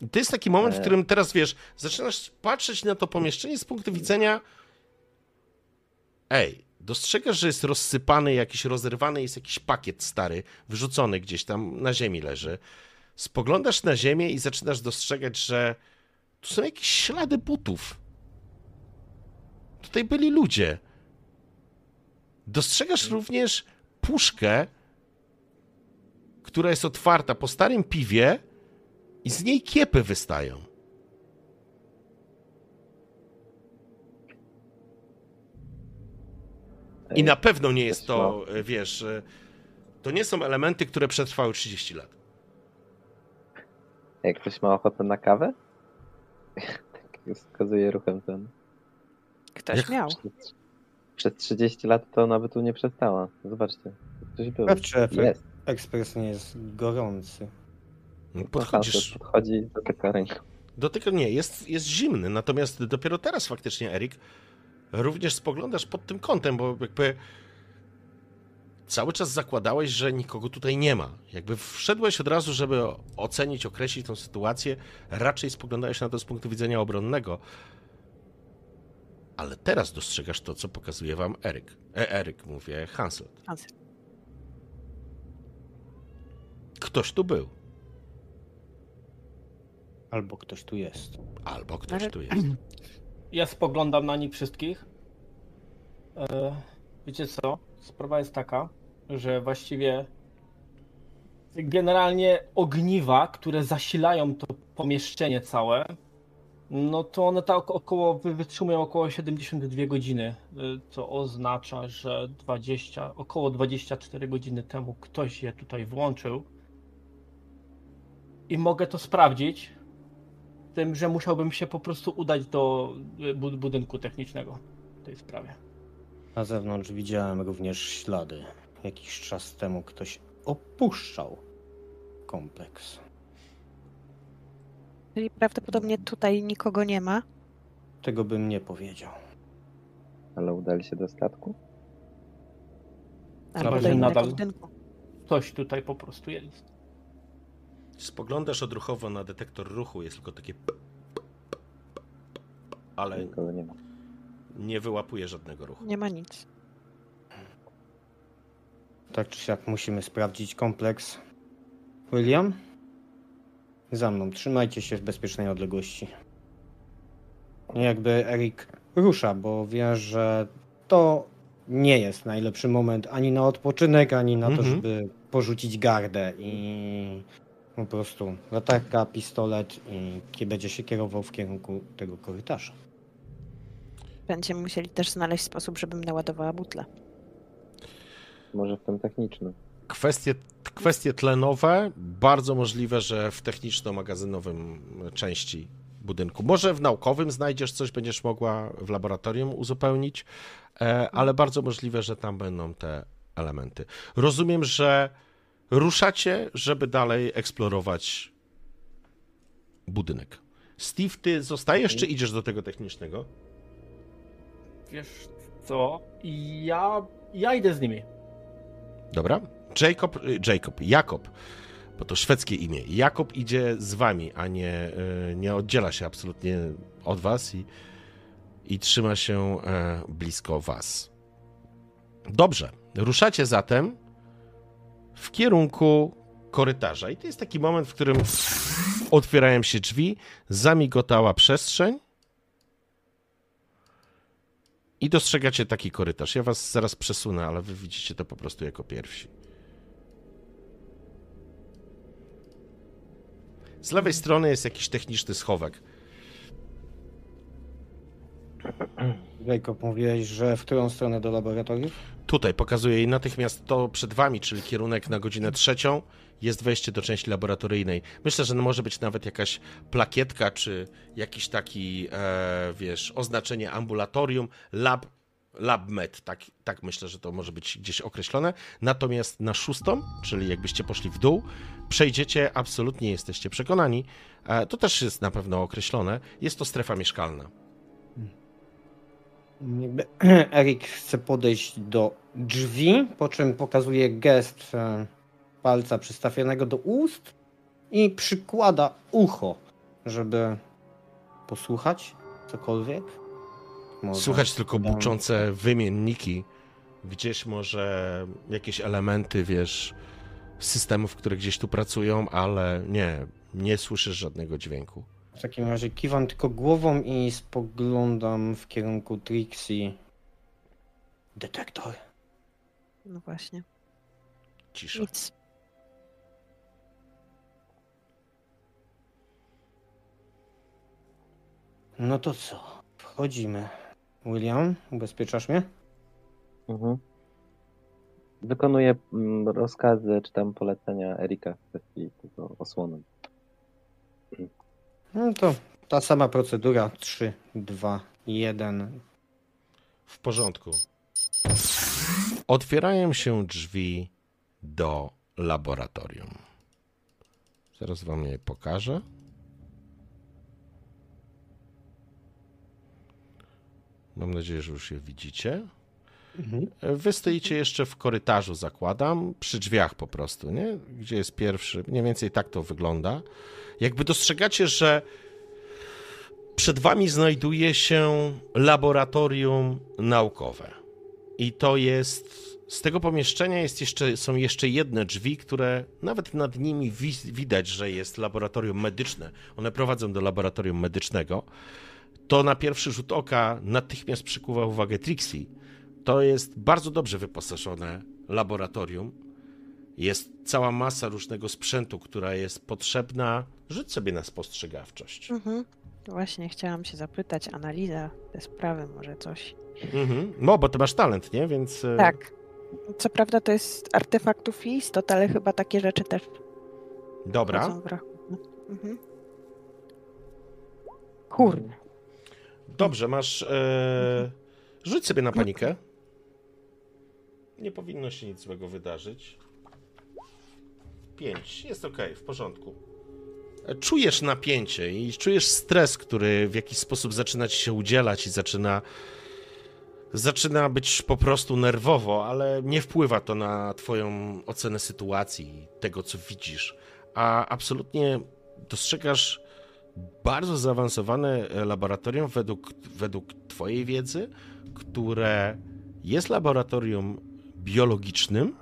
I to jest taki moment, w którym teraz wiesz, zaczynasz patrzeć na to pomieszczenie z punktu widzenia. Ej, dostrzegasz, że jest rozsypany, jakiś rozerwany, jest jakiś pakiet stary, wrzucony gdzieś tam na ziemi leży. Spoglądasz na ziemię i zaczynasz dostrzegać, że tu są jakieś ślady butów. Tutaj byli ludzie. Dostrzegasz również puszkę, która jest otwarta po starym piwie i z niej kiepy wystają. I na pewno nie jest to, wiesz, to nie są elementy, które przetrwały 30 lat. Jak ktoś ma ochotę na kawę? tak wskazuje ruchem ten. Ktoś Jak- miał. Przez, przez 30 lat to ona by tu nie przestała. Zobaczcie. Ktoś był. Sprawdź, czy efekt Jest. ekspres nie jest gorący. Podchodzisz. Podchodzi do tego ręką. Do tego nie, jest, jest zimny, natomiast dopiero teraz faktycznie, Erik, również spoglądasz pod tym kątem, bo jakby cały czas zakładałeś, że nikogo tutaj nie ma. Jakby wszedłeś od razu, żeby ocenić, określić tę sytuację, raczej spoglądałeś na to z punktu widzenia obronnego. Ale teraz dostrzegasz to, co pokazuje wam Eryk. E, Eryk, mówię, Hansel. Hansel. Ktoś tu był, Albo ktoś tu jest. albo ktoś tu jest. Ja spoglądam na nich wszystkich. E, wiecie co? Sprawa jest taka, że właściwie generalnie ogniwa, które zasilają to pomieszczenie całe, no to one tak około, wy- wytrzymują około 72 godziny, e, co oznacza, że 20, około 24 godziny temu ktoś je tutaj włączył. I mogę to sprawdzić, tym, że musiałbym się po prostu udać do y, bu- budynku technicznego w tej sprawie. Na zewnątrz widziałem również ślady. Jakiś czas temu ktoś opuszczał kompleks. Czyli prawdopodobnie tutaj nikogo nie ma. Tego bym nie powiedział. Ale udali się do statku? Do innego nadal- budynku. Ktoś tutaj po prostu jest. Spoglądasz odruchowo na detektor ruchu, jest tylko takie p- p- p- p- p- ale Nikogo nie ma. nie wyłapuje żadnego ruchu. Nie ma nic. Tak czy siak musimy sprawdzić kompleks. William? Za mną, trzymajcie się w bezpiecznej odległości. Jakby Erik rusza, bo wie, że to nie jest najlepszy moment ani na odpoczynek, ani na to, Mhm. żeby porzucić gardę i po prostu latarka, pistolet i będzie się kierował w kierunku tego korytarza. Będziemy musieli też znaleźć sposób, żebym naładowała butlę. Może w tym technicznym. Kwestie, kwestie tlenowe, bardzo możliwe, że w techniczno-magazynowym części budynku. Może w naukowym znajdziesz coś, będziesz mogła w laboratorium uzupełnić, e, ale bardzo możliwe, że tam będą te elementy. Rozumiem, że ruszacie, żeby dalej eksplorować budynek. Steve, ty zostajesz, czy idziesz do tego technicznego? Wiesz co? Ja, ja idę z nimi. Dobra. Jacob, y, Jacob, Jakob, bo to szwedzkie imię. Jakob idzie z wami, a nie, y, nie oddziela się absolutnie od was i i trzyma się e, blisko was. Dobrze, ruszacie zatem w kierunku korytarza. I to jest taki moment, w którym otwierają się drzwi, zamigotała przestrzeń i dostrzegacie taki korytarz. Ja was zaraz przesunę, ale wy widzicie to po prostu jako pierwsi. Z lewej strony jest jakiś techniczny schowek. Jacob, mówiłeś, że w którą stronę do laboratoriów? Tutaj pokazuję jej natychmiast to przed wami, czyli kierunek na godzinę trzecią. Jest wejście do części laboratoryjnej. Myślę, że może być nawet jakaś plakietka, czy jakiś taki, e, wiesz, oznaczenie ambulatorium, lab, LabMed. Tak, tak myślę, że to może być gdzieś określone. Natomiast na szóstą, czyli jakbyście poszli w dół, przejdziecie, absolutnie jesteście przekonani, e, to też jest na pewno określone, jest to strefa mieszkalna. Jakby Erik chce podejść do drzwi, po czym pokazuje gest e, palca przystawionego do ust i przykłada ucho, żeby posłuchać cokolwiek. Może Słuchać tylko buczące wymienniki, gdzieś może jakieś elementy, wiesz, systemów, które gdzieś tu pracują, ale nie, nie słyszysz żadnego dźwięku. W takim razie kiwam tylko głową i spoglądam w kierunku Trixie. Detektor. No właśnie. Cisza. Nic. No to co? Wchodzimy. William, ubezpieczasz mnie? Mhm. Wykonuję mm, rozkazy czy tam polecenia Erika w kwestii tego osłony. No to ta sama procedura. 3, 2, 1. W porządku. Otwierają się drzwi do laboratorium. Zaraz wam je pokażę. Mam nadzieję, że już je widzicie. Wy stoicie jeszcze w korytarzu, zakładam, przy drzwiach po prostu, nie? Gdzie jest pierwszy. Mniej więcej tak to wygląda. Jakby dostrzegacie, że przed wami znajduje się laboratorium naukowe. I to jest. Z tego pomieszczenia jest jeszcze, są jeszcze jedne drzwi, które nawet nad nimi wi widać, że jest laboratorium medyczne. One prowadzą do laboratorium medycznego. To na pierwszy rzut oka natychmiast przykuwa uwagę Trixie. To jest bardzo dobrze wyposażone laboratorium. Jest cała masa różnego sprzętu, która jest potrzebna. Rzuć sobie na spostrzegawczość. Mhm. Właśnie chciałam się zapytać, analiza, te sprawy, może coś. Mhm. No, bo ty masz talent, nie? Więc. e, Tak. Co prawda to jest artefaktów i istot, ale chyba takie rzeczy też Dobra. Mhm. Kurde. Dobrze, masz. E... Rzuć sobie na panikę. Nie powinno się nic złego wydarzyć. Pięć. Jest ok, w porządku. Czujesz napięcie i czujesz stres, który w jakiś sposób zaczyna ci się udzielać i zaczyna. Zaczyna być po prostu nerwowo, ale nie wpływa to na Twoją ocenę sytuacji, tego co widzisz. A absolutnie dostrzegasz bardzo zaawansowane laboratorium według, według Twojej wiedzy, które jest laboratorium biologicznym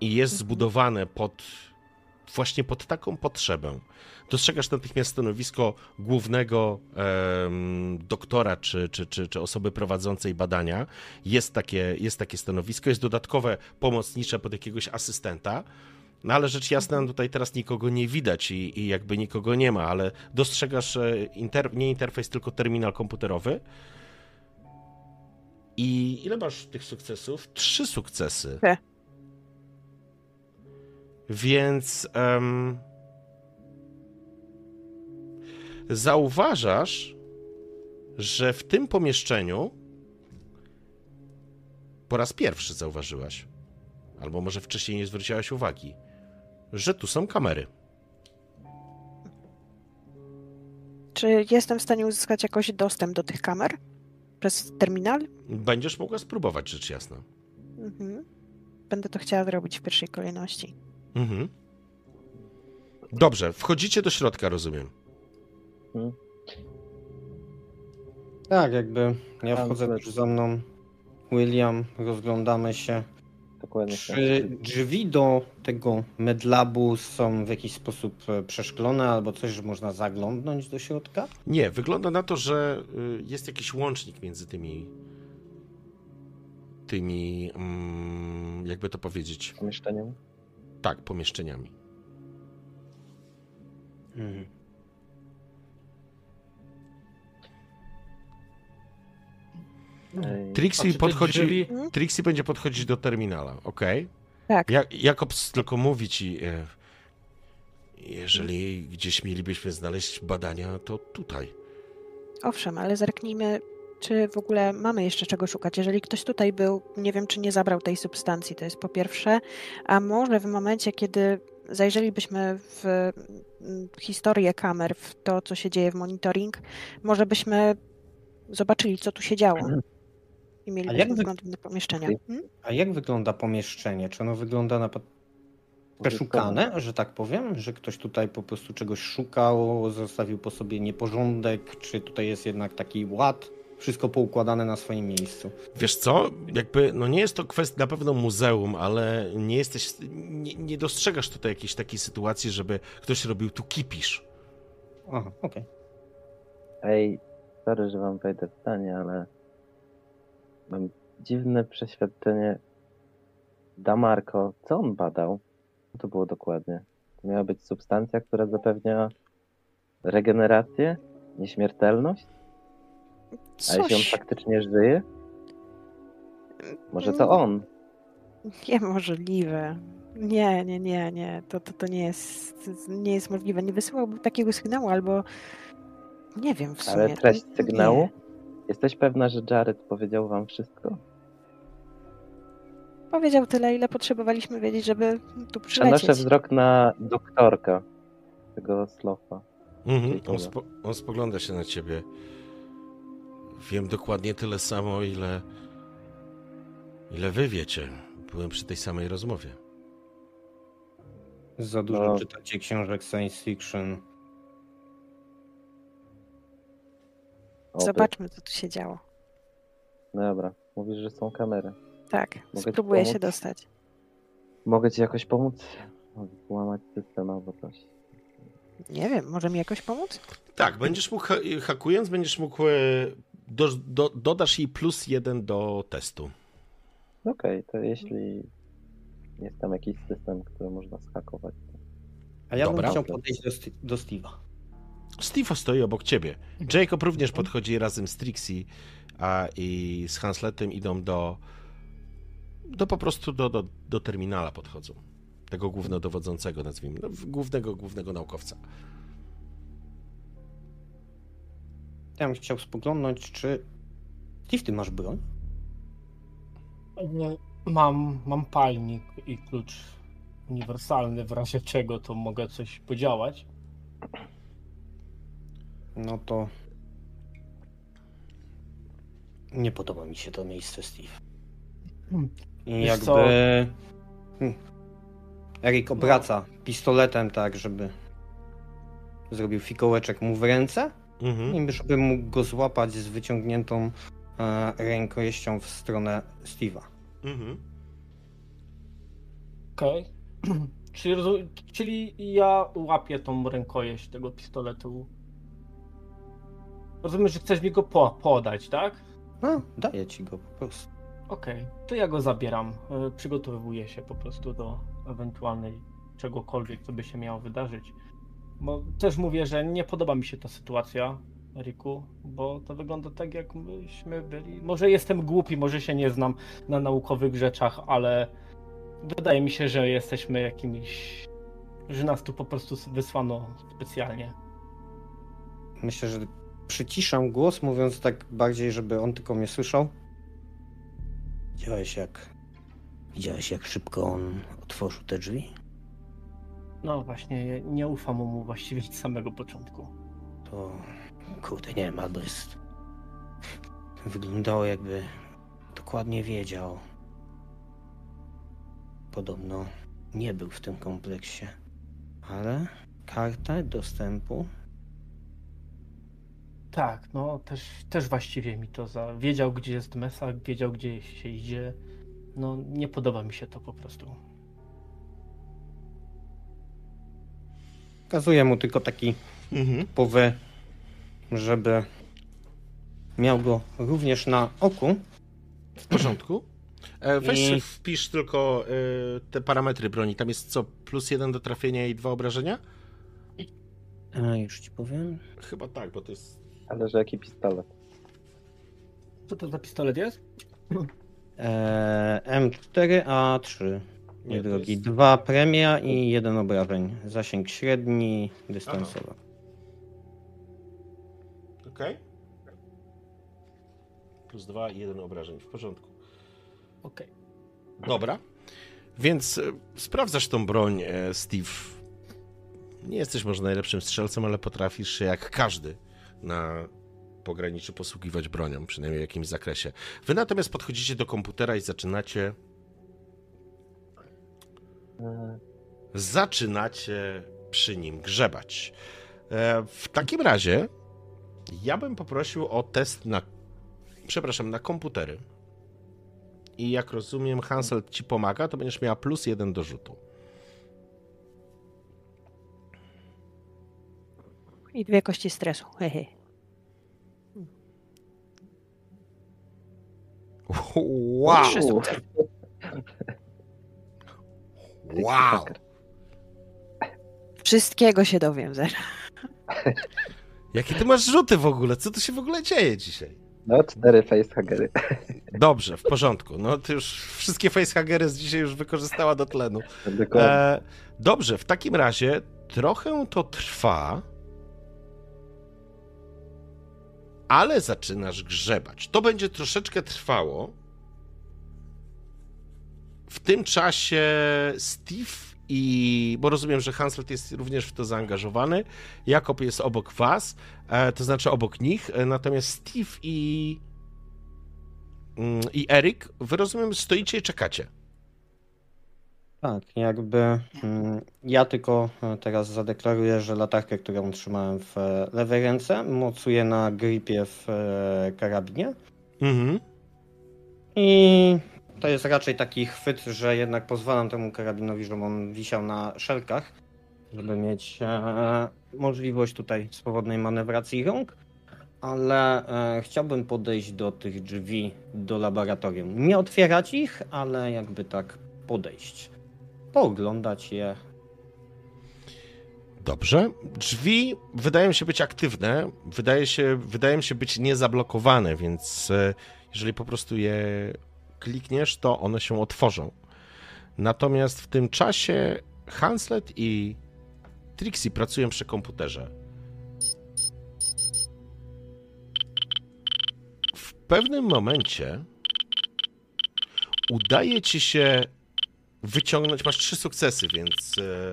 i jest zbudowane pod właśnie pod taką potrzebę. Dostrzegasz natychmiast stanowisko głównego em, doktora czy, czy, czy, czy osoby prowadzącej badania. Jest takie, jest takie stanowisko, jest dodatkowe pomocnicze pod jakiegoś asystenta. No ale rzecz jasna, tutaj teraz nikogo nie widać i, i jakby nikogo nie ma, ale dostrzegasz e, inter, nie interfejs, tylko terminal komputerowy. I ile masz tych sukcesów? Trzy sukcesy. Trzy. Więc em, zauważasz, że w tym pomieszczeniu po raz pierwszy zauważyłaś, albo może wcześniej nie zwróciłaś uwagi, że tu są kamery. Czy jestem w stanie uzyskać jakoś dostęp do tych kamer? Przez terminal? Będziesz mogła spróbować, rzecz jasna. Mhm. Będę to chciała zrobić w pierwszej kolejności. Mhm. Dobrze, wchodzicie do środka, rozumiem. Tak, jakby ja wchodzę też za mną. William, rozglądamy się. Dokładnie. Czy drzwi do tego medlabu są w jakiś sposób e, przeszklone albo coś, że można zaglądnąć do środka? Nie, wygląda na to, że y, jest jakiś łącznik między tymi. tymi. Mm, jakby to powiedzieć. Pomieszczeniem? Tak, pomieszczeniami. Mhm. Trixie czy te podchodzi. drzwi- Trixie będzie podchodzić do terminala, ok? Tak. Ja, Jakobs tylko mówi ci. E, jeżeli gdzieś mielibyśmy znaleźć badania, to tutaj. Owszem, ale zerknijmy, czy w ogóle mamy jeszcze czego szukać. Jeżeli ktoś tutaj był, nie wiem, czy nie zabrał tej substancji, to jest po pierwsze, a może w momencie, kiedy zajrzelibyśmy w mm, historię kamer, w to, co się dzieje w monitoring, może byśmy zobaczyli, co tu się działo. I jak mielibyśmy wy- wgląd do pomieszczenia. Hmm? A jak wygląda pomieszczenie? Czy ono wygląda na przeszukane, że tak powiem? Że ktoś tutaj po prostu czegoś szukał, zostawił po sobie nieporządek? Czy tutaj jest jednak taki ład? Wszystko poukładane na swoim miejscu. Wiesz co? Jakby, no nie jest to kwestia na pewno muzeum, ale nie jesteś. Nie, nie dostrzegasz tutaj jakiejś takiej sytuacji, żeby ktoś robił tu kipisz. Aha, okej. Ej, sorry, że wam wejdę w zdanie, ale mam dziwne przeświadczenie. Damarko, co on badał? Co to było dokładnie? To miała być substancja, która zapewnia regenerację, nieśmiertelność? A jeśli on Coś faktycznie żyje? Może Mm. to on? Niemożliwe. Nie, nie, nie, nie. To, to, to nie, jest, nie jest możliwe. Nie wysyłałby takiego sygnału, albo nie wiem w sumie. Ale treść sygnału? nie. Jesteś pewna, że Jared powiedział wam wszystko? Powiedział tyle, ile potrzebowaliśmy wiedzieć, żeby tu Przenoszę przylecieć. wzrok na doktorka tego slofa. Mhm. On, spo, on spogląda się na ciebie. Wiem dokładnie tyle samo, ile. ile wy wiecie. Byłem przy tej samej rozmowie. Za dużo No. czytacie książek science fiction. Oby. Zobaczmy, co tu się działo. Dobra, mówisz, że są kamery. Tak, Mogę spróbuję się dostać. Mogę ci jakoś pomóc? Mogę Łamać system albo coś. Nie wiem, może mi jakoś pomóc? Tak, będziesz mógł, ha- hakując, będziesz mógł. e, Do, do, dodasz jej plus jeden do testu. Okej, to jeśli jest tam jakiś system, który można schakować. to- A ja Dobra. bym chciał podejść do, do Steve'a. Steve stoi obok ciebie. Jacob również podchodzi razem z Trixie a, i z Hansletem idą do. do po prostu do, do, do terminala podchodzą. Tego głównodowodzącego, nazwijmy. No, głównego, głównego naukowca. Ja bym chciał spoglądnąć, czy... Steve, ty masz broń? Nie, Mam, mam palnik i klucz uniwersalny, w razie czego to mogę coś podziałać. No to... Nie podoba mi się to miejsce, Steve. Hmm. I jakby... co? Hmm. Erik obraca pistoletem tak, żeby zrobił fikołeczek mu w ręce Mhm. i żeby mógł go złapać z wyciągniętą e, rękojeścią w stronę Steve'a. Mhm. Okej. czyli, rozu- czyli ja łapię tą rękojeść tego pistoletu. Rozumiem, że chcesz mi go po, podać, tak? No, daję ci go po prostu. Okej, to ja go zabieram. E, Przygotowuję się po prostu do ewentualnej czegokolwiek, co by się miało wydarzyć. Bo też mówię, że nie podoba mi się ta sytuacja, Riku, bo to wygląda tak, jak myśmy byli. Może jestem głupi, może się nie znam na naukowych rzeczach, ale wydaje mi się, że jesteśmy jakimiś. że nas tu po prostu wysłano specjalnie. Myślę, że przyciszam głos, mówiąc tak bardziej, żeby on tylko mnie słyszał. Widziałeś jak... Widziałeś jak szybko on otworzył te drzwi? No właśnie, nie ufam mu właściwie od samego początku. To... Kurde, nie wiem, albo jest... Wyglądało jakby dokładnie wiedział. Podobno nie był w tym kompleksie. Ale kartę dostępu Tak, no też, też właściwie mi to za. Wiedział, gdzie jest mesa, wiedział, gdzie się idzie. No, nie podoba mi się to po prostu. Pokazuję mu tylko taki Mhm. powy, żeby miał go również na oku. W porządku. E, weź I- wpisz tylko e, te parametry broni. Tam jest co? Plus jeden do trafienia i dwa obrażenia? E, już ci powiem. Chyba tak, bo to jest. Ale że jaki pistolet? Co to za pistolet jest? E, M4A3. Nie to drogi. jest- Dwa premia i jeden obrażeń. Zasięg średni, dystansowy. Okej. Plus dwa i jeden obrażeń. W porządku. Okej. Dobra. Więc e, sprawdzasz tą broń, e, Steve. Nie jesteś może najlepszym strzelcem, ale potrafisz się jak każdy na pograniczu posługiwać bronią, przynajmniej w jakimś zakresie. Wy natomiast podchodzicie do komputera i zaczynacie zaczynacie przy nim grzebać. E, W takim razie ja bym poprosił o test na, przepraszam, na komputery. I jak rozumiem, Hansel ci pomaga, to będziesz miała plus jeden do rzutu. I dwie kości stresu. Hehe. Wow! Trzy sukcesy. Wow! Wszystkiego się dowiem zaraz. Jakie ty masz rzuty w ogóle? Co tu się w ogóle dzieje dzisiaj? No, cztery facehagery. Dobrze, w porządku. No ty już wszystkie facehagery z dzisiaj już wykorzystała do tlenu. E, dobrze, w takim razie trochę to trwa, ale zaczynasz grzebać. To będzie troszeczkę trwało. W tym czasie Steve i. Bo rozumiem, że Hanslet jest również w to zaangażowany. Jakob jest obok was, e, to znaczy obok nich. E, natomiast Steve i. mm, I Erik, wy rozumiem, stoicie i czekacie. Tak, jakby mm, ja tylko e, teraz zadeklaruję, że latarkę, którą trzymałem w e, lewej ręce, mocuję na gripie w e, karabinie. Mhm. I to jest raczej taki chwyt, że jednak pozwalam temu karabinowi, żeby on wisiał na szelkach, żeby mieć e, możliwość tutaj swobodnej manewracji rąk. Ale e, chciałbym podejść do tych drzwi do laboratorium. Nie otwierać ich, ale jakby tak podejść. Pooglądać je. Dobrze. Drzwi wydają się być aktywne, wydaje się, wydają się być niezablokowane, więc e, jeżeli po prostu je klikniesz, to one się otworzą. Natomiast w tym czasie Hanslet i Trixie pracują przy komputerze. W pewnym momencie udaje ci się wyciągnąć. Masz trzy sukcesy, więc e,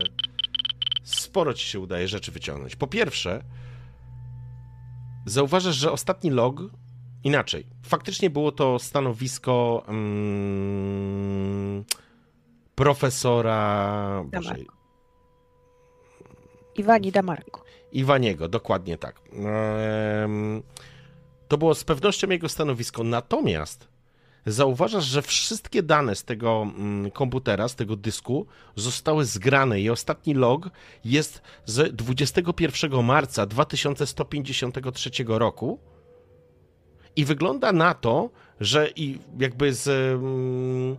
sporo ci się udaje rzeczy wyciągnąć. Po pierwsze, zauważasz, że ostatni log inaczej. Faktycznie było to stanowisko mm, profesora Boże. Iwani Damarko. Iwaniego, dokładnie tak. To było z pewnością jego stanowisko. Natomiast zauważasz, że wszystkie dane z tego mm, komputera, z tego dysku zostały zgrane i ostatni log jest z 21 marca 2153 roku. I wygląda na to, że i jakby z mm,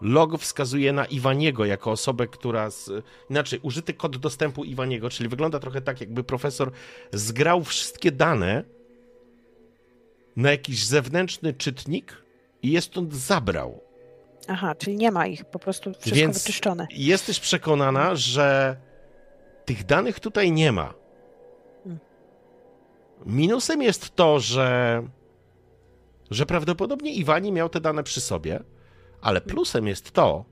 log wskazuje na Iwaniego jako osobę, która z, inaczej użyty kod dostępu Iwaniego, czyli wygląda trochę tak, jakby profesor zgrał wszystkie dane na jakiś zewnętrzny czytnik i je stąd zabrał. Aha, czyli nie ma ich, po prostu wszystko Więc- wyczyszczone. Jesteś przekonana, że tych danych tutaj nie ma. Minusem jest to, że, że prawdopodobnie Iwani miał te dane przy sobie, ale plusem jest to,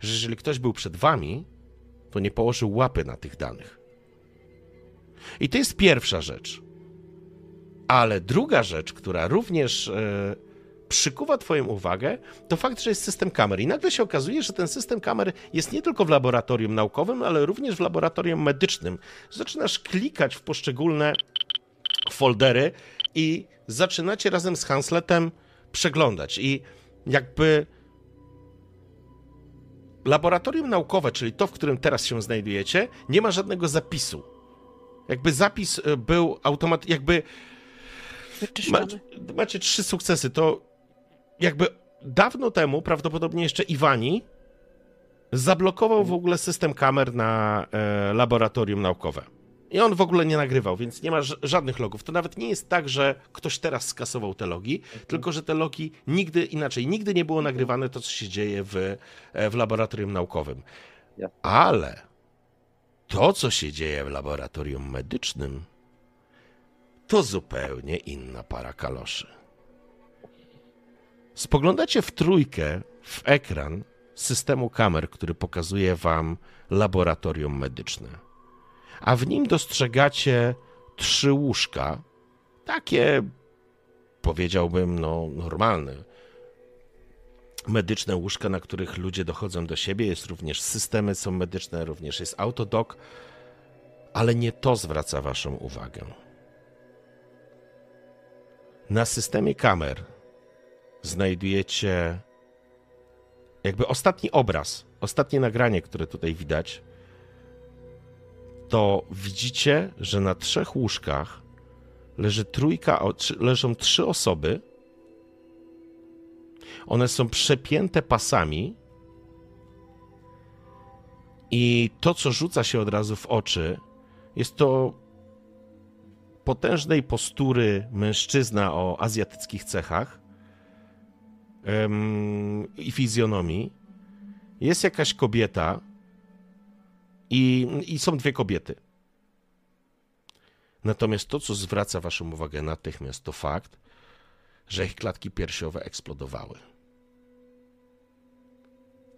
że jeżeli ktoś był przed wami, to nie położył łapy na tych danych. I to jest pierwsza rzecz. Ale druga rzecz, która również e, przykuwa Twoją uwagę, to fakt, że jest system kamer. I nagle się okazuje, że ten system kamer jest nie tylko w laboratorium naukowym, ale również w laboratorium medycznym. Zaczynasz klikać w poszczególne foldery i zaczynacie razem z Hansletem przeglądać. I jakby laboratorium naukowe, czyli to, w którym teraz się znajdujecie, nie ma żadnego zapisu. Jakby zapis y, był automat, jakby macie, macie trzy sukcesy, to jakby dawno temu, prawdopodobnie jeszcze Iwani, zablokował w ogóle system kamer na e, laboratorium naukowe. I on w ogóle nie nagrywał, więc nie ma żadnych logów. To nawet nie jest tak, że ktoś teraz skasował te logi, tylko że te logi nigdy inaczej, nigdy nie było nagrywane to, co się dzieje w, e, w laboratorium naukowym. Ale to, co się dzieje w laboratorium medycznym, to zupełnie inna para kaloszy. Spoglądacie w trójkę w ekran systemu kamer, który pokazuje wam laboratorium medyczne. A w nim dostrzegacie trzy łóżka, takie powiedziałbym, no, normalne. Medyczne łóżka, na których ludzie dochodzą do siebie, jest również systemy są medyczne, również jest autodok, ale nie to zwraca waszą uwagę. Na systemie kamer znajdujecie jakby ostatni obraz, ostatnie nagranie, które tutaj widać, to widzicie, że na trzech łóżkach leży trójka, leżą trzy osoby. One są przepięte pasami. I to, co rzuca się od razu w oczy, jest to potężnej postury mężczyzna o azjatyckich cechach i fizjonomii. Jest jakaś kobieta i, i są dwie kobiety. Natomiast to, co zwraca Waszą uwagę natychmiast, to fakt, że ich klatki piersiowe eksplodowały.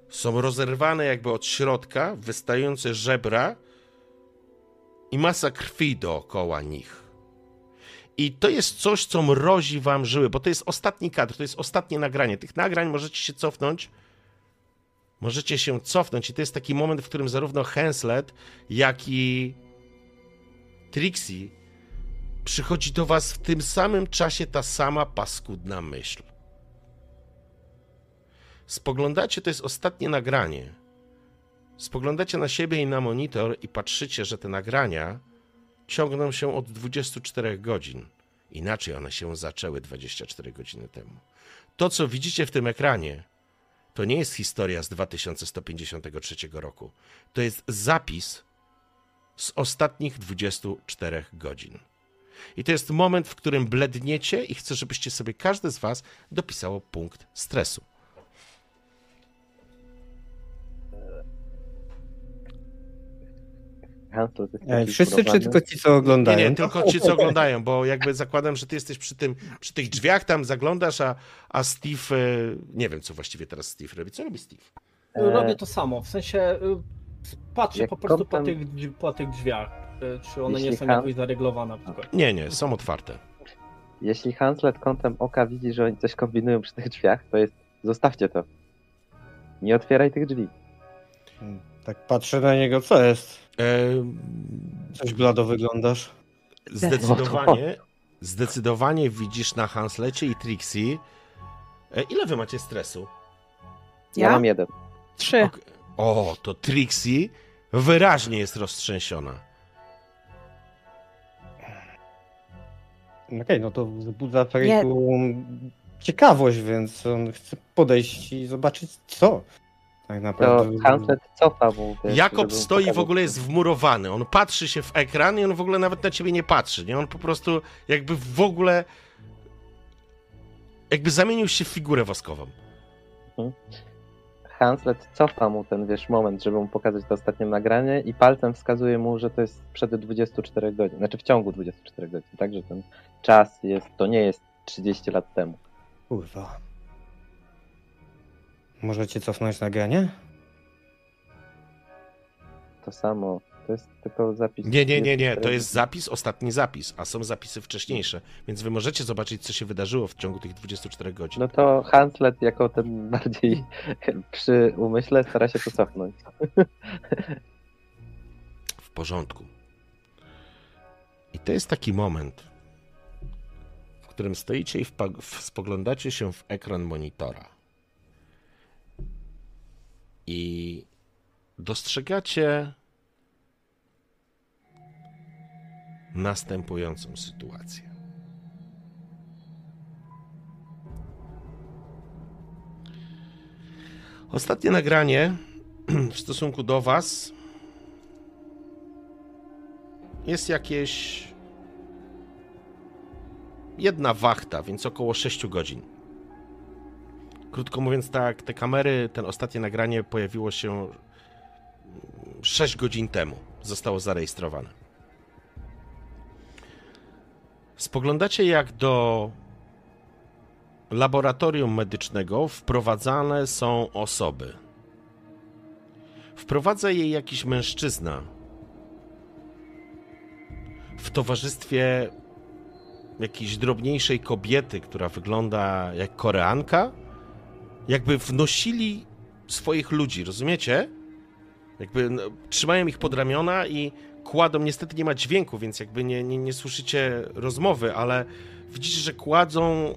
Są rozerwane jakby od środka, wystające żebra i masa krwi dookoła nich. I to jest coś, co mrozi wam żyły, bo to jest ostatni kadr, to jest ostatnie nagranie. Tych nagrań możecie się cofnąć. Możecie się cofnąć i to jest taki moment, w którym zarówno Henslet, jak i Trixie przychodzi do was w tym samym czasie ta sama paskudna myśl. Spoglądacie, to jest ostatnie nagranie. Spoglądacie na siebie i na monitor i patrzycie, że te nagrania ciągną się od 24 godzin. Inaczej one się zaczęły 24 godziny temu. To, co widzicie w tym ekranie, to nie jest historia z 2153 roku. To jest zapis z ostatnich 24 godzin. I to jest moment, w którym bledniecie i chcę, żebyście sobie każdy z was dopisało punkt stresu. Wszyscy czy tylko ci, co Nie, oglądają? nie, tylko ci, co oglądają, bo jakby zakładam, że ty jesteś przy, tym, przy tych drzwiach, tam zaglądasz, a, a Steve, e, nie wiem, co właściwie teraz Steve robi. Co robi Steve? E, Robię to samo, w sensie y, patrzę Jak po prostu po kątem- tych, drzwi- po tych drzwiach, czy one nie Jeśli są Han- jakoś zareglowane. na przykład. Nie, nie, są otwarte. Jeśli Hanslet kątem oka widzi, że oni coś kombinują przy tych drzwiach, to jest zostawcie to. Nie otwieraj tych drzwi. Tak patrzę na niego, co jest? E, Coś blado wyglądasz. zdecydowanie, zdecydowanie widzisz na Hanslecie i Trixie. E, ile wy macie stresu? Ja, Ja? mam jeden. Trzy. O, to Trixie wyraźnie jest roztrzęsiona. Okej, no to wzbudza Feriku ciekawość, więc on chce podejść i zobaczyć co. Tak To naprawdę. Hanslet cofa mu. wiesz, Jakob stoi w ogóle jest wmurowany. On patrzy się w ekran i on w ogóle nawet na ciebie nie patrzy. Nie? On po prostu jakby w ogóle jakby zamienił się w figurę woskową. Hanslet cofa mu ten, wiesz, moment, żeby mu pokazać to ostatnie nagranie i palcem wskazuje mu, że to jest sprzed 24 godzin. Znaczy w ciągu 24 godzin, tak? Że ten czas jest, to nie jest 30 lat temu. Kurwa. Możecie cofnąć nagranie? To samo. To jest tylko zapis. Nie, nie, nie, nie. To 24 jest zapis, ostatni zapis, a są zapisy wcześniejsze. Więc wy możecie zobaczyć, co się wydarzyło w ciągu tych 24 godzin. No to Hanslet jako ten bardziej przy umyśle stara się to cofnąć. W porządku. I to jest taki moment, którym stoicie i w- spoglądacie się w ekran monitora. I dostrzegacie następującą sytuację. Ostatnie nagranie w stosunku do Was jest jakieś jedna wachta, więc około 6 godzin. Krótko mówiąc, tak, te kamery, ten ostatnie nagranie pojawiło się 6 godzin temu. Zostało zarejestrowane. Spoglądacie, jak do laboratorium medycznego wprowadzane są osoby. Wprowadza je jakiś mężczyzna w towarzystwie jakiejś drobniejszej kobiety, która wygląda jak Koreanka, jakby wnosili swoich ludzi, rozumiecie? Jakby no, trzymają ich pod ramiona i kładą, niestety nie ma dźwięku, więc jakby nie, nie, nie słyszycie rozmowy, ale widzicie, że kładzą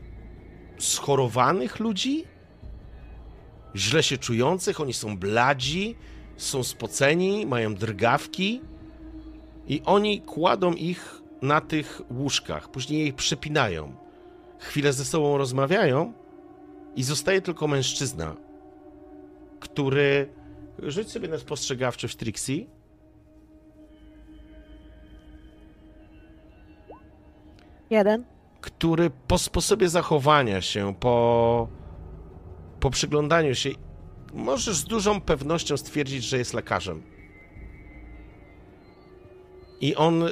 schorowanych ludzi, źle się czujących, oni są bladzi, są spoceni, mają drgawki i oni kładą ich na tych łóżkach, później ich przepinają. Chwilę ze sobą rozmawiają i zostaje tylko mężczyzna, który... Rzuć sobie na spostrzegawczość Trixie. Jeden. który po sposobie zachowania się, po, po przyglądaniu się, możesz z dużą pewnością stwierdzić, że jest lekarzem. I on y,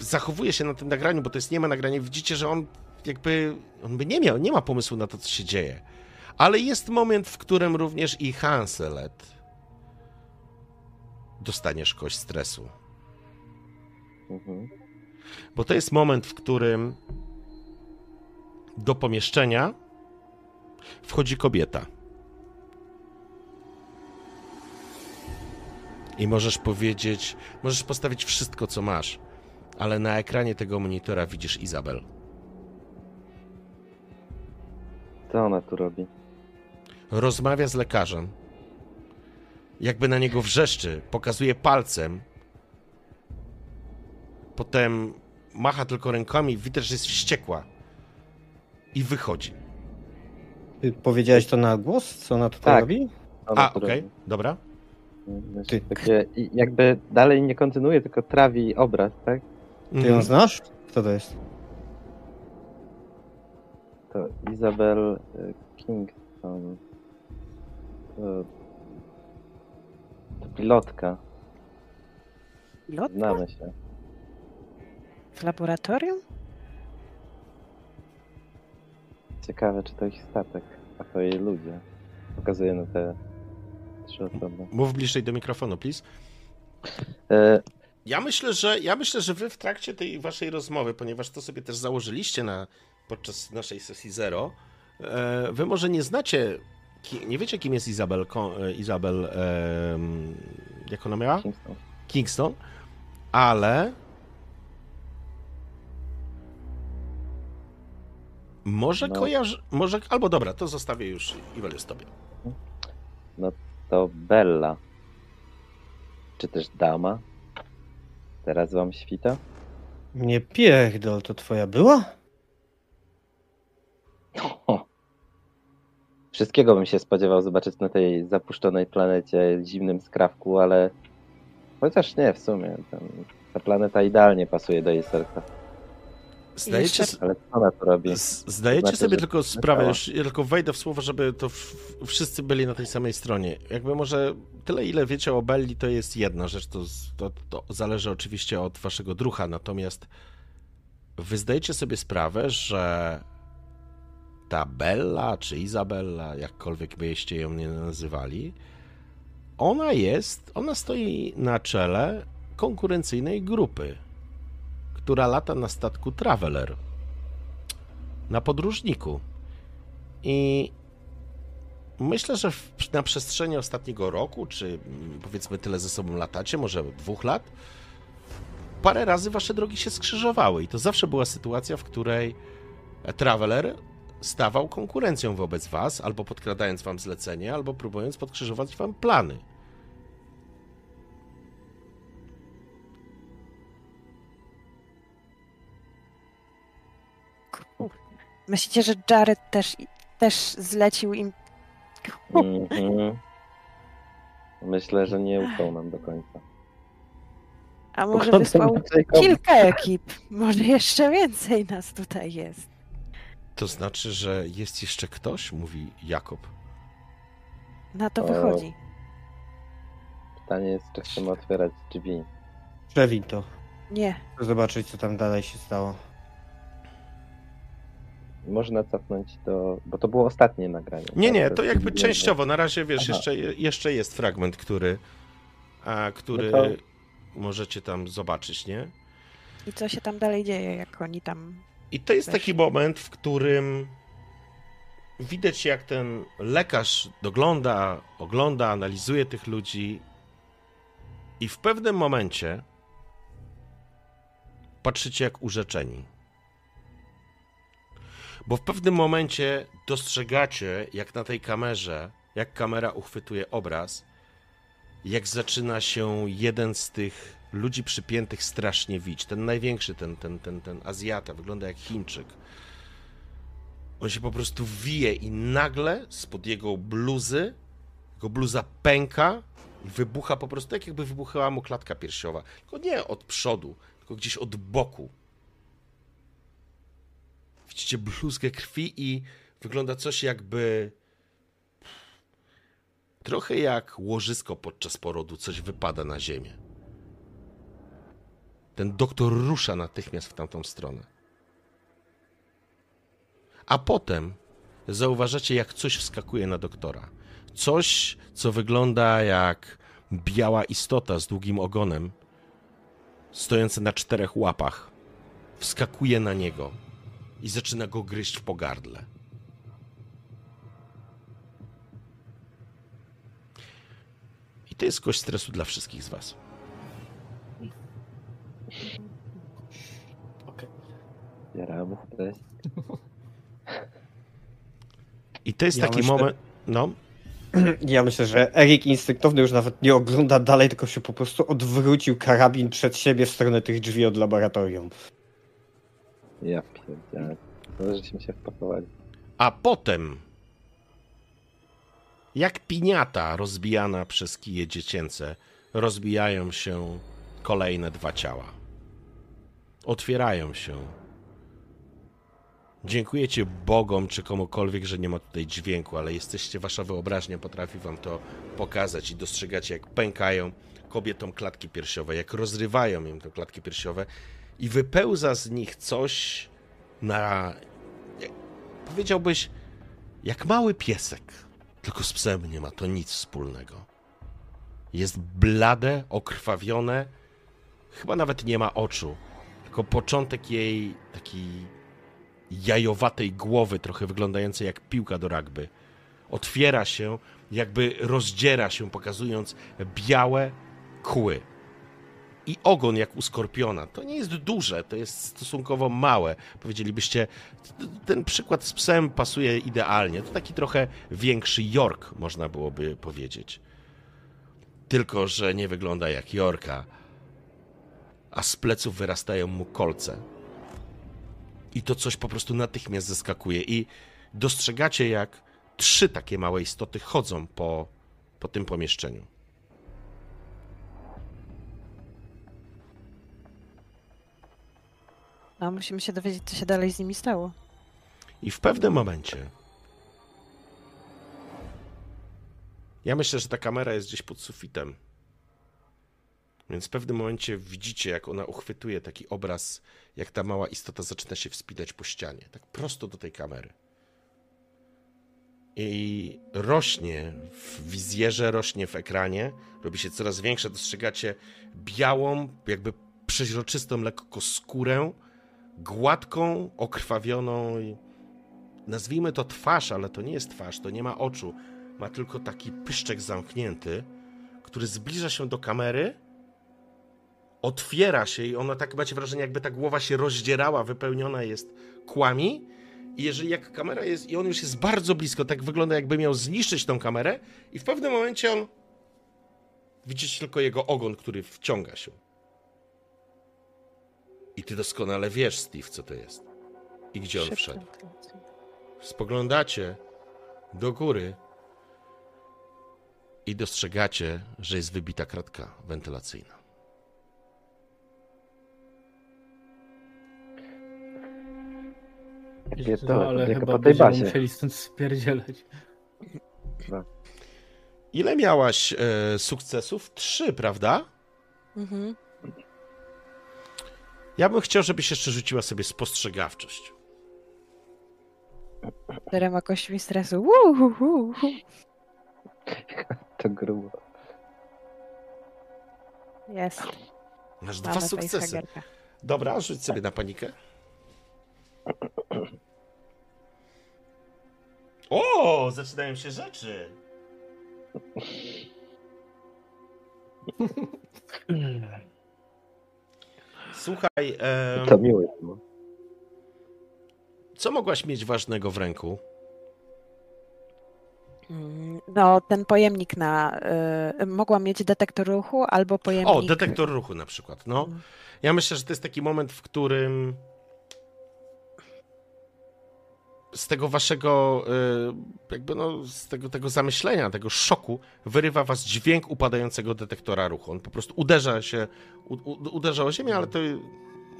zachowuje się na tym nagraniu, bo to jest nie ma nagranie. Widzicie, że on jakby, on by nie miał, nie ma pomysłu na to, co się dzieje. Ale jest moment, w którym również i Hanselet dostaniesz kość stresu. Mhm. Bo to jest moment, w którym do pomieszczenia wchodzi kobieta. I możesz powiedzieć, możesz postawić wszystko, co masz, ale na ekranie tego monitora widzisz Izabel. Co ona tu robi? Rozmawia z lekarzem. Jakby na niego wrzeszczy, pokazuje palcem. Potem macha tylko rękami, widać, że jest wściekła. I wychodzi. Ty powiedziałeś to na głos? Co ona tutaj Tak. robi? Ona A, okej, robi? dobra. Znaczy, Ty- Takie, jakby dalej nie kontynuuje, tylko trawi obraz, tak? Ty ją Mhm. znasz? Kto to jest? To Isabel y, Kingston. To, to pilotka. Lot Znamy się. w laboratorium? Ciekawe, czy to ich statek, a to jej ludzie. Pokazuje na te trzy osoby. Mów bliżej do mikrofonu, please. E, Ja myślę, że ja myślę, że wy w trakcie tej waszej rozmowy, ponieważ to sobie też założyliście na, podczas naszej sesji zero, e, wy może nie znacie, nie wiecie kim jest Izabel, e, Izabel jak ona miała? Kingston. Kingston, ale może No. kojarzy, może, albo dobra, to zostawię już Iwelius tobie. To Bella. Czy też dama? Teraz wam świta? Nie pierdol, to twoja była? O. Wszystkiego bym się spodziewał zobaczyć na tej zapuszczonej planecie, zimnym skrawku, ale chociaż nie w sumie. Tam, ta planeta idealnie pasuje do jej serca. Zdajecie, Ale co ona tu robi? zdajecie Znaczy, sobie tylko sprawę, już ja tylko wejdę w słowo, żeby to w, wszyscy byli na tej samej stronie. Jakby może tyle, ile wiecie o Belli, to jest jedna rzecz, to, to, to zależy oczywiście od waszego drucha, natomiast wy zdajecie sobie sprawę, że Bella, czy Izabella, jakkolwiek byście ją nie nazywali, ona jest, ona stoi na czele konkurencyjnej grupy, która lata na statku Traveler, na podróżniku. I myślę, że na przestrzeni ostatniego roku, czy powiedzmy tyle ze sobą latacie, może dwóch lat, parę razy wasze drogi się skrzyżowały. I to zawsze była sytuacja, w której Traveler stawał konkurencją wobec was, albo podkradając wam zlecenie, albo próbując podkrzyżować wam plany. Myślicie, że Jared też, też zlecił im. Mhm. Myślę, że nie ufał nam do końca. A może wysłał kilka ekip? Może jeszcze więcej nas tutaj jest. To znaczy, że jest jeszcze ktoś? Mówi Jakob. Na to O. wychodzi. Pytanie jest, czy chcemy otwierać drzwi. Przewin to. Nie. Chcę zobaczyć, co tam dalej się stało. Można cofnąć do... Bo to było ostatnie nagranie. Nie, nie, tak? to jakby jest- częściowo. Na razie, wiesz, Aha. jeszcze, jeszcze jest fragment, który, a, który No to- możecie tam zobaczyć, nie? I co się tam dalej dzieje, jak oni tam. I to jest taki moment, w którym widać, jak ten lekarz dogląda, ogląda, analizuje tych ludzi i w pewnym momencie patrzycie jak urzeczeni. Bo w pewnym momencie dostrzegacie, jak na tej kamerze, jak kamera uchwytuje obraz, jak zaczyna się jeden z tych ludzi przypiętych strasznie wić. Ten największy, ten, ten, ten, ten Azjata, wygląda jak Chińczyk. On się po prostu wije i nagle spod jego bluzy, jego bluza pęka i wybucha po prostu tak, jakby wybuchała mu klatka piersiowa. Tylko nie od przodu, tylko gdzieś od boku. Widzicie bluzgę krwi i wygląda coś jakby trochę jak łożysko podczas porodu, coś wypada na ziemię. Ten doktor rusza natychmiast w tamtą stronę. A potem zauważacie, jak coś wskakuje na doktora. Coś, co wygląda jak biała istota z długim ogonem, stojąca na czterech łapach, wskakuje na niego i zaczyna go gryźć w pogardle. I to jest kość stresu dla wszystkich z was. Okej. Stres. I to jest Ja taki myślę- moment. No, Ja myślę, że Erik instynktowny już nawet nie ogląda dalej, tylko się po prostu odwrócił karabin przed siebie w stronę tych drzwi od laboratorium. Ja pierdzielę. To żeśmy się wpakowali. A potem, jak piniata rozbijana przez kije dziecięce, rozbijają się kolejne dwa ciała. Otwierają się. Dziękujecie Bogom czy komukolwiek, że nie ma tutaj dźwięku, ale jesteście, wasza wyobraźnia potrafi wam to pokazać i dostrzegacie, jak pękają kobietom klatki piersiowe, jak rozrywają im te klatki piersiowe i wypełza z nich coś na powiedziałbyś, jak mały piesek, tylko z psem nie ma to nic wspólnego. Jest blade, okrwawione, chyba nawet nie ma oczu, tylko początek jej takiej jajowatej głowy, trochę wyglądającej jak piłka do rugby. Otwiera się, jakby rozdziera się, pokazując białe kły. I ogon jak u skorpiona. To nie jest duże, to jest stosunkowo małe. Powiedzielibyście, ten przykład z psem pasuje idealnie. To taki trochę większy York, można byłoby powiedzieć. Tylko, że nie wygląda jak Yorka, a z pleców wyrastają mu kolce. I to coś po prostu natychmiast zaskakuje. I dostrzegacie, jak trzy takie małe istoty chodzą po, po tym pomieszczeniu. No, musimy się dowiedzieć, co się dalej z nimi stało. I w pewnym momencie. Ja myślę, że ta kamera jest gdzieś pod sufitem. Więc w pewnym momencie widzicie, jak ona uchwytuje taki obraz, jak ta mała istota zaczyna się wspinać po ścianie. Tak prosto do tej kamery. I rośnie w wizjerze, rośnie w ekranie, robi się coraz większa. Dostrzegacie białą, jakby przeźroczystą lekko skórę, gładką, okrwawioną nazwijmy to twarz, ale to nie jest twarz, to nie ma oczu. Ma tylko taki pyszczek zamknięty, który zbliża się do kamery, otwiera się i ona tak macie wrażenie, jakby ta głowa się rozdzierała, wypełniona jest kłami I jeżeli jak kamera jest, i on już jest bardzo blisko, tak wygląda jakby miał zniszczyć tą kamerę i w pewnym momencie on, widzicie tylko jego ogon, który wciąga się. I ty doskonale wiesz, Steve, co to jest. I gdzie on wszedł. Spoglądacie do góry i dostrzegacie, że jest wybita kratka wentylacyjna. No, to, ale chyba po tej będziemy bazie. musieli stąd spierdzielać. Ile miałaś e, sukcesów? Trzy, prawda? Mhm. Ja bym chciał, żebyś jeszcze rzuciła sobie spostrzegawczość. Czterema kośćmi stresu. To grubo. Jest. Masz dwa Mamy sukcesy. facehagerka. Dobra, rzuć sobie na panikę. O, zaczynają się rzeczy. Słuchaj, To miły. No. co mogłaś mieć ważnego w ręku? No, ten pojemnik na. Y, mogłam mieć detektor ruchu albo pojemnik. O, detektor ruchu na przykład. No, ja myślę, że to jest taki moment, w którym z tego waszego, y, jakby no, z tego, tego zamyślenia, tego szoku, wyrywa was dźwięk upadającego detektora ruchu. On po prostu uderza się, u, u, uderza o ziemię, ale to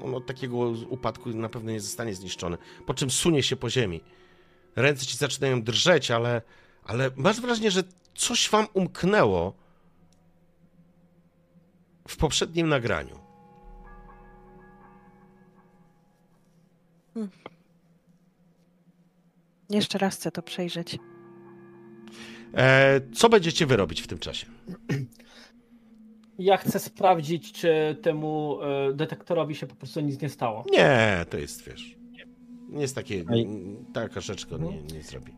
on od takiego upadku na pewno nie zostanie zniszczony. Po czym sunie się po ziemi. Ręce ci zaczynają drżeć, ale, ale masz wrażenie, że coś wam umknęło w poprzednim nagraniu. Jeszcze raz chcę to przejrzeć. E, co będziecie wy robić w tym czasie? Ja chcę sprawdzić, czy temu e, detektorowi się po prostu nic nie stało. Nie, to jest, wiesz, nie jest takie, taka rzecz go nie, nie zrobi.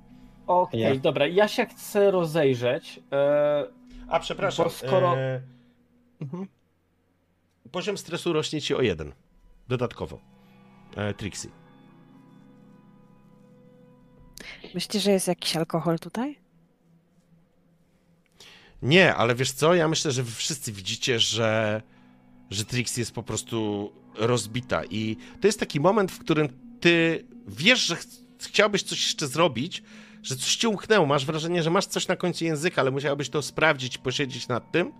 Okej, Ja- dobra, ja się chcę rozejrzeć. E, A przepraszam, Bo skoro- e, mhm. poziom stresu rośnie ci o jeden, dodatkowo. E, Trixie. Myślisz, że jest jakiś alkohol tutaj? Nie, ale wiesz co, ja myślę, że wy wszyscy widzicie, że, że Trixie jest po prostu rozbita. I to jest taki moment, w którym ty wiesz, że ch chciałbyś coś jeszcze zrobić, że coś ci umknęło, masz wrażenie, że masz coś na końcu języka, ale musiałbyś to sprawdzić, posiedzieć nad tym,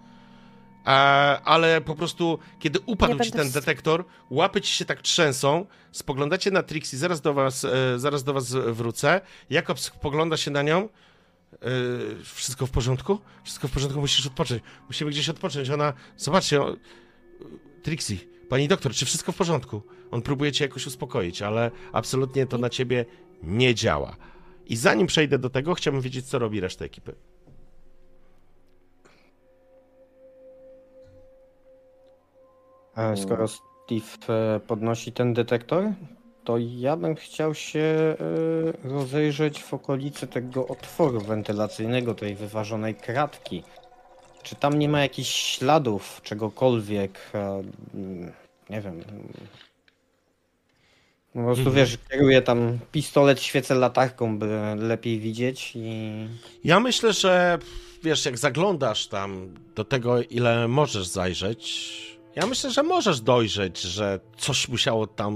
ale po prostu, kiedy upadł ci ten detektor, łapy ci się tak trzęsą, spoglądacie na Trixie, zaraz do was, e, zaraz do was wrócę, Jakob spogląda się na nią, Yy, wszystko w porządku? Wszystko w porządku, musisz odpocząć. Musimy gdzieś odpocząć. Ona, zobaczcie. Trixie, pani doktor, czy wszystko w porządku? On próbuje cię jakoś uspokoić, ale absolutnie to na ciebie nie działa. I zanim przejdę do tego, chciałbym wiedzieć, co robi reszta ekipy. Skoro Steve e, podnosi ten detektor, to ja bym chciał się e, rozejrzeć w okolicy tego otworu wentylacyjnego, tej wyważonej kratki. Czy tam nie ma jakichś śladów czegokolwiek? e, mm, Nie wiem. mm. Po prostu Mhm. wiesz, kieruję tam pistolet, świecę latarką, by lepiej widzieć i. Ja myślę, że wiesz, jak zaglądasz tam do tego, ile możesz zajrzeć, ja myślę, że możesz dojrzeć, że coś musiało tam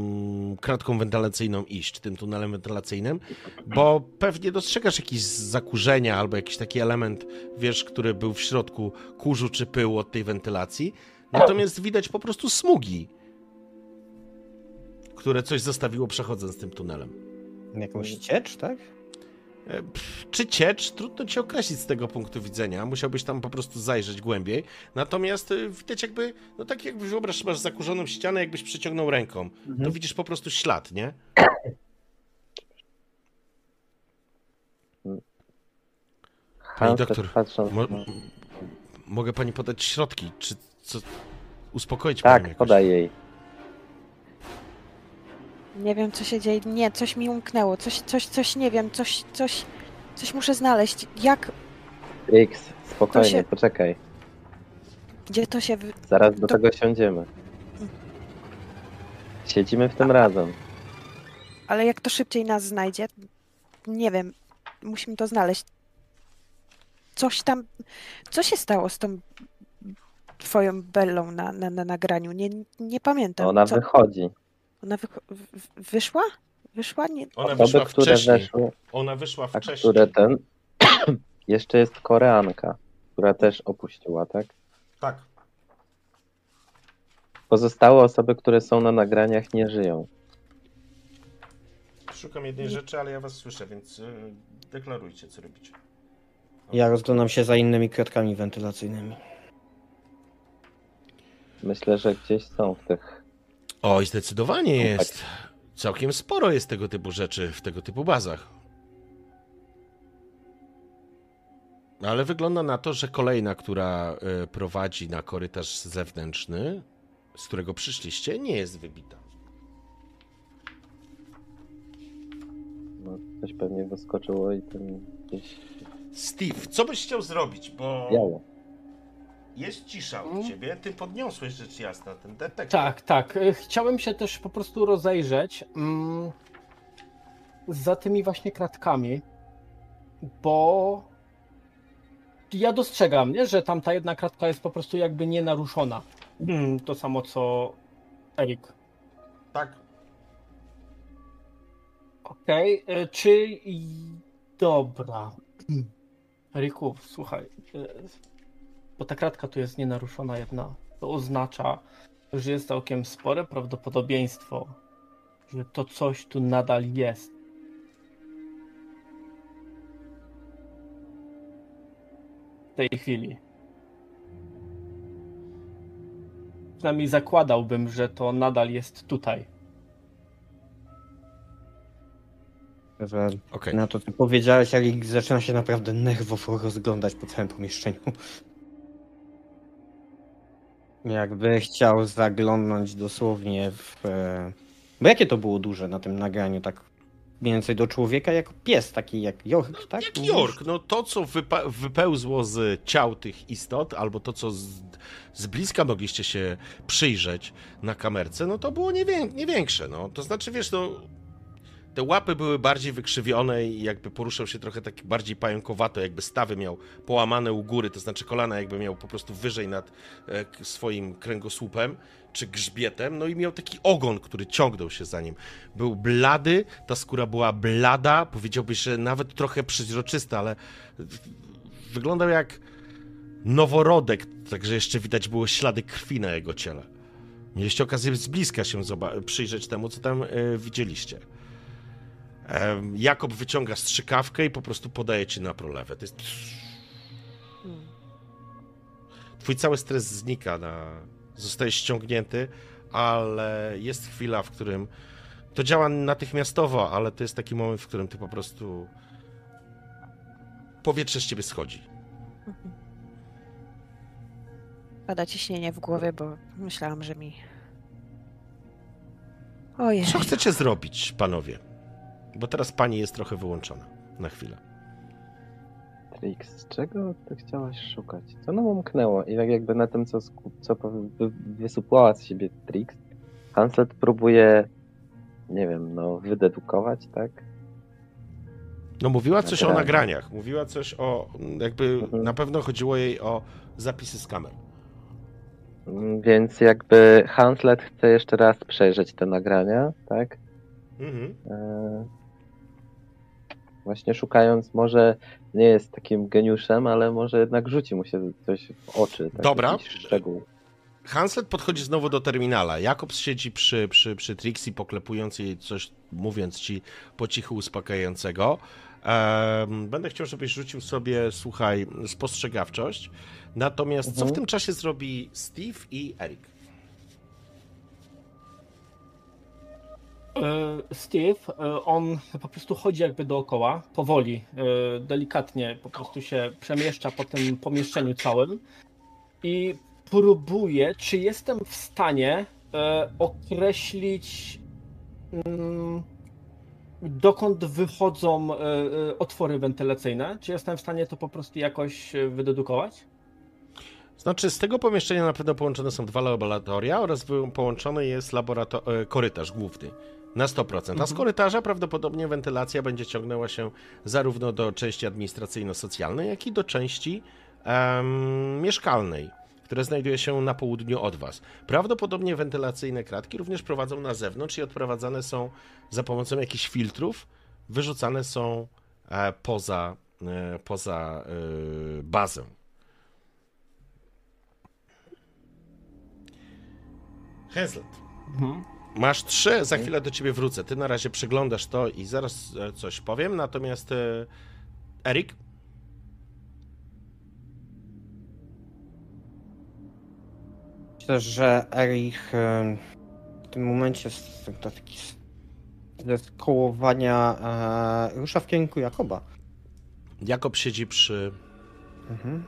kratką wentylacyjną iść, tym tunelem wentylacyjnym, bo pewnie dostrzegasz jakieś zakurzenia albo jakiś taki element, wiesz, który był w środku kurzu czy pyłu od tej wentylacji. Natomiast widać po prostu smugi, które coś zostawiło przechodząc tym tunelem. Jakąś ciecz, tak? E, Czy ciecz? Trudno ci określić z tego punktu widzenia. Musiałbyś tam po prostu zajrzeć głębiej. Natomiast y, widać jakby, no tak jakby wyobraź, masz zakurzoną ścianę, jakbyś przyciągnął ręką. To widzisz po prostu ślad, nie? Pani doktor, tak Mo- m- mogę pani podać środki, czy co? Uspokoić panią Tak, podaj jej. Nie wiem, co się dzieje. Nie, coś mi umknęło. Coś, coś, coś nie wiem. Coś, coś, coś muszę znaleźć. Jak, X, spokojnie, się- poczekaj. gdzie to się... wy- Zaraz do To- tego siądziemy. Siedzimy w tym razem. ale jak to szybciej nas znajdzie, nie wiem, musimy to znaleźć. Coś tam, co się stało z tą twoją Bellą na, na, na nagraniu? Nie, nie pamiętam. Ona co, wychodzi. Ona wycho- w- w- wyszła? Wyszła? Nie, Ona Osoby, wyszła które wcześniej. weszły, Ona wyszła a wcześniej. które ten... Jeszcze jest Koreanka, która też opuściła, tak? Tak. Pozostałe osoby, które są na nagraniach, nie żyją. Szukam jednej rzeczy, ale ja was słyszę, więc y, deklarujcie, co robicie. Ja rozglądam się za innymi kratkami wentylacyjnymi. Myślę, że gdzieś są w tych. Oj, zdecydowanie tak. jest. Całkiem sporo jest tego typu rzeczy w tego typu bazach. Ale wygląda na to, że kolejna, która e, prowadzi na korytarz zewnętrzny, z którego przyszliście, nie jest wybita. No, coś pewnie wyskoczyło i ten gdzieś Steve, co byś chciał zrobić? Bo biało. Jest cisza u Mm. ciebie. Ty podniosłeś rzecz jasna ten detektyw. Tak, tak. Y, Chciałem się też po prostu rozejrzeć mm, za tymi właśnie kratkami, bo ja dostrzegam, nie, że tam ta jedna kratka jest po prostu jakby nienaruszona. Mm, To samo co Erik. Tak. Okej, y, czy... i- Dobra. Eriku, słuchaj, y, bo ta kratka tu jest nienaruszona jedna. To oznacza, że jest całkiem spore prawdopodobieństwo, że to coś tu nadal jest. W tej chwili. Przynajmniej zakładałbym, że to nadal jest tutaj. Że Okej. na to, co powiedziałeś, Alik zaczyna się naprawdę nerwowo rozglądać po całym pomieszczeniu. Jakby chciał zaglądnąć dosłownie w... e, Bo jakie to było duże na tym nagraniu, tak mniej więcej do człowieka, jak pies, taki jak Jork, tak? Jak Mówisz? Jork, no to co wypa- wypełzło z ciał tych istot, albo to co z, z bliska mogliście się przyjrzeć na kamerce, no to było nie, wię- nie większe, no. To znaczy, wiesz, no, te łapy były bardziej wykrzywione i jakby poruszał się trochę tak bardziej pająkowato, jakby stawy miał połamane u góry, to znaczy kolana jakby miał po prostu wyżej nad e, swoim kręgosłupem czy grzbietem, no i miał taki ogon, który ciągnął się za nim. Był blady, ta skóra była blada, powiedziałbyś, że nawet trochę przeźroczysta, ale wyglądał jak noworodek, także jeszcze widać było ślady krwi na jego ciele. Mieliście okazję z bliska się przyjrzeć temu, co tam e, widzieliście. Jakob wyciąga strzykawkę i po prostu podaje ci na prolewę. To jest... Twój cały stres znika, na... zostajesz ściągnięty, ale jest chwila, w którym to działa natychmiastowo, ale to jest taki moment, w którym ty po prostu powietrze z ciebie schodzi. Pada ciśnienie w głowie, bo myślałam, że mi. Ojej. Co chcecie zrobić, panowie? Bo teraz pani jest trochę wyłączona na chwilę. Trix, czego ty chciałaś szukać? Co nam umknęło? I tak jakby na tym, co, co wysupłała z siebie Trix, Hanslet próbuje, nie wiem, no, wydedukować, tak? No mówiła coś o Nagrania. nagraniach, mówiła coś o, jakby Mhm. na pewno chodziło jej o zapisy z kamer. Mm, Więc jakby Hanslet chce jeszcze raz przejrzeć te nagrania, tak? Mhm. E, Właśnie szukając, może nie jest takim geniuszem, ale może jednak rzuci mu się coś w oczy. Tak, Dobra. Szczegół. Hanslet podchodzi znowu do terminala. Jakobs siedzi przy, przy, przy Trixie, poklepując jej coś, mówiąc ci po cichu uspokajającego. Em, będę chciał, żebyś rzucił sobie, słuchaj, spostrzegawczość. Natomiast co w Mhm. tym czasie zrobi Steve i Eric? Steve, e, on po prostu chodzi jakby dookoła, powoli, e, delikatnie po prostu się przemieszcza po tym pomieszczeniu całym i próbuje, czy jestem w stanie e, określić mm, dokąd wychodzą e, e, otwory wentylacyjne. Czy jestem w stanie to po prostu jakoś e, wydedukować? Znaczy, z tego pomieszczenia na pewno połączone są dwa laboratoria oraz połączony jest e, korytarz główny. Na 100%. A z korytarza prawdopodobnie wentylacja będzie ciągnęła się zarówno do części administracyjno-socjalnej, jak i do części em, mieszkalnej, która znajduje się na południu od Was. Prawdopodobnie wentylacyjne kratki również prowadzą na zewnątrz i odprowadzane są za pomocą jakichś filtrów, wyrzucane są e, poza, e, poza e, bazę. Hazlet. Mhm. Masz trzy, za chwilę do ciebie wrócę. Ty na razie przeglądasz to i zaraz e, coś powiem. Natomiast e, Erik, Myślę, że Erich e, w tym momencie z, to taki skołowania rusza w kierunku Jakoba. Jakob siedzi przy, Mhm.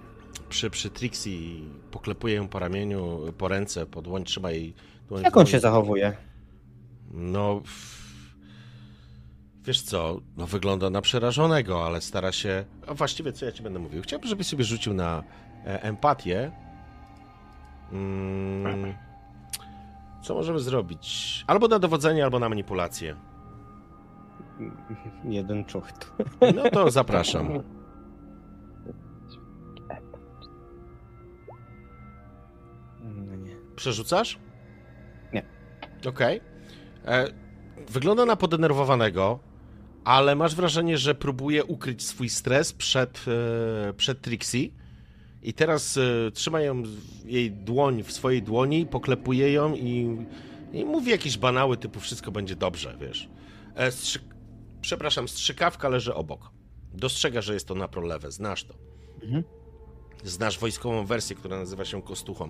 przy, przy Trixie i poklepuje ją po ramieniu, po ręce, po dłoń, trzyma jej dłoń. Jak on się zachowuje? No, wiesz co, no wygląda na przerażonego, ale stara się... A właściwie co ja ci będę mówił? Chciałbym, żebyś sobie rzucił na e, empatię. Mm, co możemy zrobić? Albo na dowodzenie, albo na manipulację. Jeden czucht. No to zapraszam. No nie. Przerzucasz? Nie. Okej. E, Wygląda na podenerwowanego, ale masz wrażenie, że próbuje ukryć swój stres przed, e, przed Trixie. I teraz e, trzyma ją, jej dłoń w swojej dłoni, poklepuje ją i, i mówi jakieś banały typu wszystko będzie dobrze, wiesz. E. Przepraszam, strzykawka leży obok. Dostrzega, że jest to naprolewe, znasz to. Mhm. Znasz wojskową wersję, która nazywa się Kostuchą.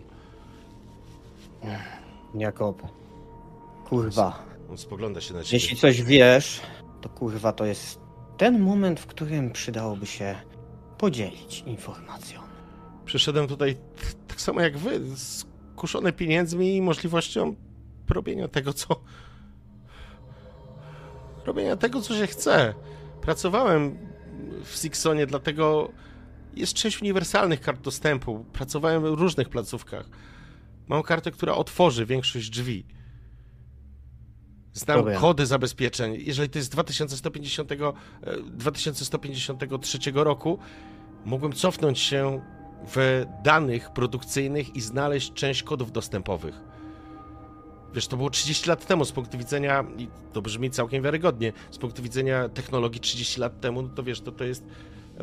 Jakob. Kurwa. On spogląda się na ciebie. Jeśli coś wiesz, to kurwa to jest ten moment, w którym przydałoby się podzielić informacją. Przyszedłem tutaj t- tak samo jak wy, skuszony pieniędzmi i możliwością robienia tego, co. robienia tego, co się chce. Pracowałem w Sixonie, dlatego jest część uniwersalnych kart dostępu. Pracowałem w różnych placówkach. Mam kartę, która otworzy większość drzwi. Znam Dobra. kody zabezpieczeń. Jeżeli to jest 2150, e, 2153 roku, mógłbym cofnąć się w danych produkcyjnych i znaleźć część kodów dostępowych. Wiesz, to było 30 lat temu z punktu widzenia, i to brzmi całkiem wiarygodnie, z punktu widzenia technologii 30 lat temu, no to wiesz, to, to jest,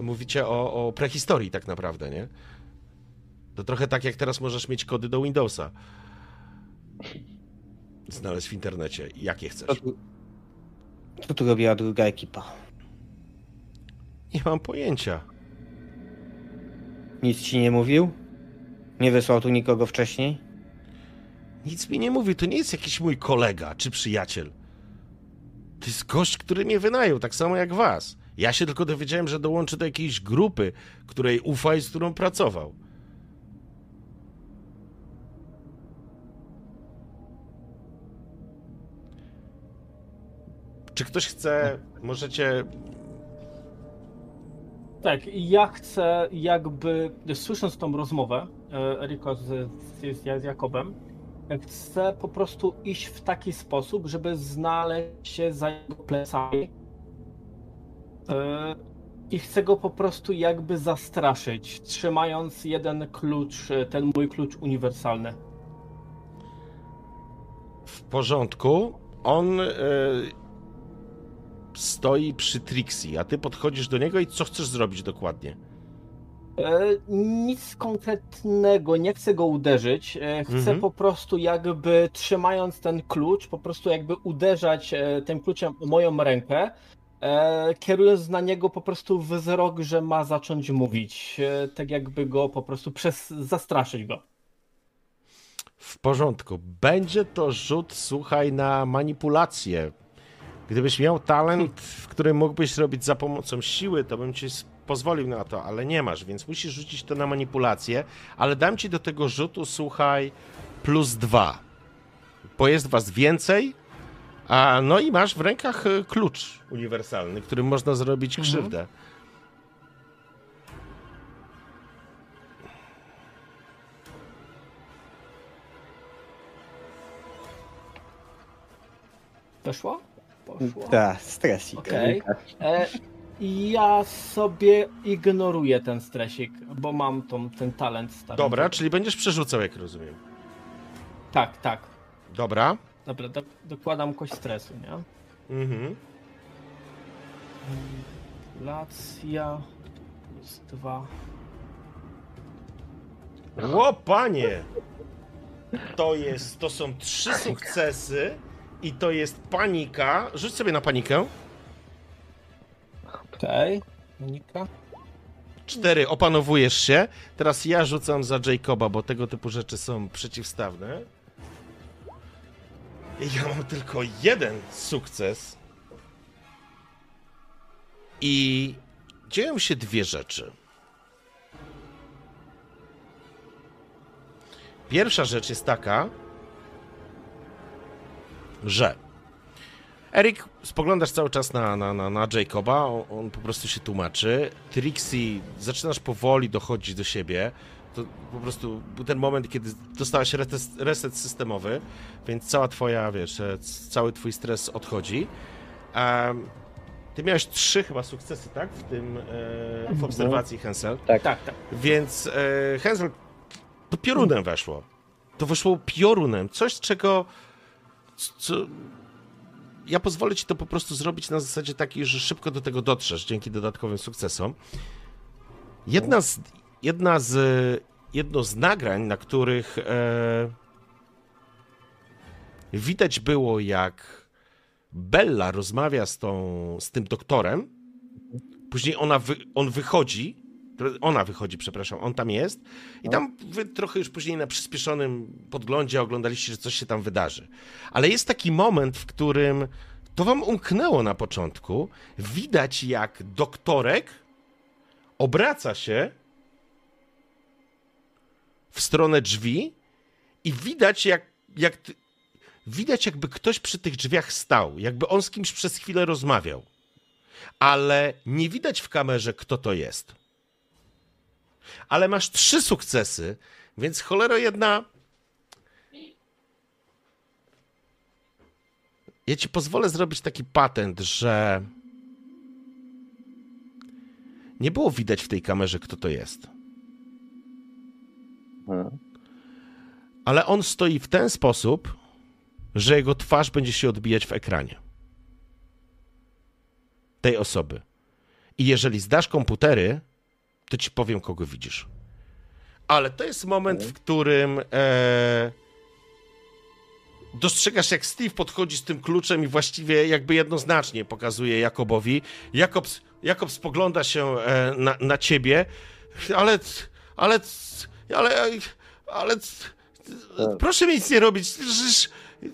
mówicie o, o prehistorii tak naprawdę, nie? To trochę tak jak teraz możesz mieć kody do Windowsa. Znaleźć w internecie, jakie Co chcesz. tu, co tu robiła druga ekipa? Nie mam pojęcia. Nic ci nie mówił? Nie wysłał tu nikogo wcześniej? Nic mi nie mówi, to nie jest jakiś mój kolega czy przyjaciel. To jest gość, który mnie wynajął, tak samo jak was. Ja się tylko dowiedziałem, że dołączy do jakiejś grupy, której ufa i z którą pracował. Czy ktoś chce, możecie... Tak, ja chcę jakby, słysząc tą rozmowę e, Eriko z, z, z Jakobem, chcę po prostu iść w taki sposób, żeby znaleźć się za jego plecami E, i chcę go po prostu jakby zastraszyć, trzymając jeden klucz, e, ten mój klucz uniwersalny. W porządku. On stoi przy Trixie, a ty podchodzisz do niego i co chcesz zrobić dokładnie? E, Nic konkretnego, nie chcę go uderzyć. e, Chcę Mhm. po prostu jakby trzymając ten klucz, po prostu jakby uderzać e, tym kluczem moją rękę, e, kierując na niego po prostu wzrok, że ma zacząć mówić. e, Tak jakby go po prostu przez zastraszyć go. W porządku. Będzie to rzut, słuchaj, na manipulację. Gdybyś miał talent, w którym mógłbyś zrobić za pomocą siły, to bym ci pozwolił na to, ale nie masz, więc musisz rzucić to na manipulację, ale dam ci do tego rzutu, słuchaj, plus dwa. Bo jest was więcej, a no i masz w rękach y, klucz uniwersalny, którym można zrobić mhm. krzywdę. Weszło? Poszło. Tak, stresik. Okej. E, Ja sobie ignoruję ten stresik, bo mam tą, ten talent stary. Dobra, czyli będziesz przerzucał, jak rozumiem. Tak, tak. Dobra. Dobra, do, dokładam kość stresu, nie? Mhm. Lacja plus dwa. O panie! To jest, to są trzy sukcesy i to jest panika. Rzuć sobie na panikę. Okej. Monika? Cztery, opanowujesz się. Teraz ja rzucam za Jacoba, bo tego typu rzeczy są przeciwstawne. I ja mam tylko jeden sukces. I dzieją się dwie rzeczy. Pierwsza rzecz jest taka, że Erik, spoglądasz cały czas na, na, na, na Jacoba, on, on po prostu się tłumaczy. Trixie, zaczynasz powoli dochodzić do siebie. To po prostu był ten moment, kiedy dostałaś reset, reset systemowy, więc cała twoja, wiesz, e, cały twój stres odchodzi. Em, ty miałeś trzy chyba sukcesy, tak? W tym, e, w obserwacji Hensel. Tak. Tak, tak. Więc e, Hensel, to piorunem weszło. To wyszło piorunem. Coś, czego. Co, ja pozwolę ci to po prostu zrobić na zasadzie takiej, że szybko do tego dotrzesz dzięki dodatkowym sukcesom. Jedna z. Jedna z jedno z nagrań, na których e, widać było, jak Bella rozmawia z, tą, z tym doktorem. Później ona wy, on wychodzi ona wychodzi, przepraszam, on tam jest i tam wy trochę już później na przyspieszonym podglądzie oglądaliście, że coś się tam wydarzy. Ale jest taki moment, w którym to wam umknęło na początku. Widać, jak doktorek obraca się w stronę drzwi i widać, jak, jak widać, jakby ktoś przy tych drzwiach stał, jakby on z kimś przez chwilę rozmawiał. Ale nie widać w kamerze, kto to jest ale masz trzy sukcesy, więc cholero jedna. Ja ci pozwolę zrobić taki patent, że nie było widać w tej kamerze, kto to jest. Mhm. Ale on stoi w ten sposób, że jego twarz będzie się odbijać w ekranie. Tej osoby. I jeżeli zdasz komputery, to ci powiem, kogo widzisz. Ale to jest moment, w którym e, dostrzegasz, jak Steve podchodzi z tym kluczem i właściwie jakby jednoznacznie pokazuje Jakobowi. Jakob, Jakob spogląda się e, na, na ciebie, ale, ale, ale, ale, proszę mi nic nie robić,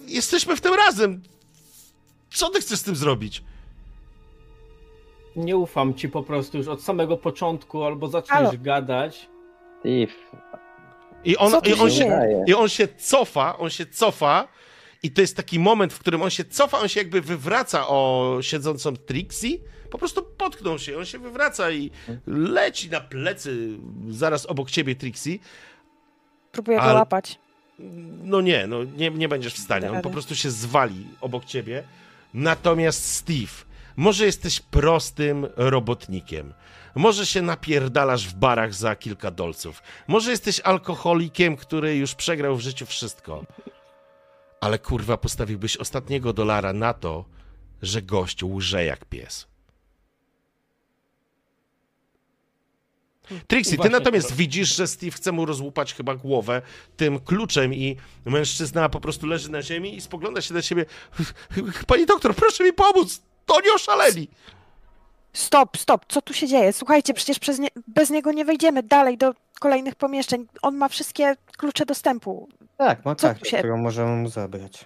jesteśmy w tym razem. Co ty chcesz z tym zrobić? Nie ufam ci po prostu już od samego początku, albo zaczniesz Halo. gadać. Steve, I on, i on się? I on się cofa, on się cofa i to jest taki moment, w którym on się cofa, on się jakby wywraca o siedzącą Trixie, po prostu potknął się, on się wywraca i leci na plecy zaraz obok ciebie Trixie. Próbuję go łapać. No nie, no nie, nie będziesz w stanie, on po prostu się zwali obok ciebie. Natomiast Steve, może jesteś prostym robotnikiem, może się napierdalasz w barach za kilka dolców, może jesteś alkoholikiem, który już przegrał w życiu wszystko. Ale kurwa, postawiłbyś ostatniego dolara na to, że gość łże jak pies. Trixie, ty natomiast to- widzisz, że Steve chce mu rozłupać chyba głowę tym kluczem i mężczyzna po prostu leży na ziemi i spogląda się na ciebie. Pani doktor, proszę mi pomóc! To nie oszaleli! Stop, stop, co tu się dzieje? Słuchajcie, przecież przez nie, bez niego nie wejdziemy dalej do kolejnych pomieszczeń. On ma wszystkie klucze dostępu. Tak, ma Co kartę, tu się- którą możemy mu zabrać.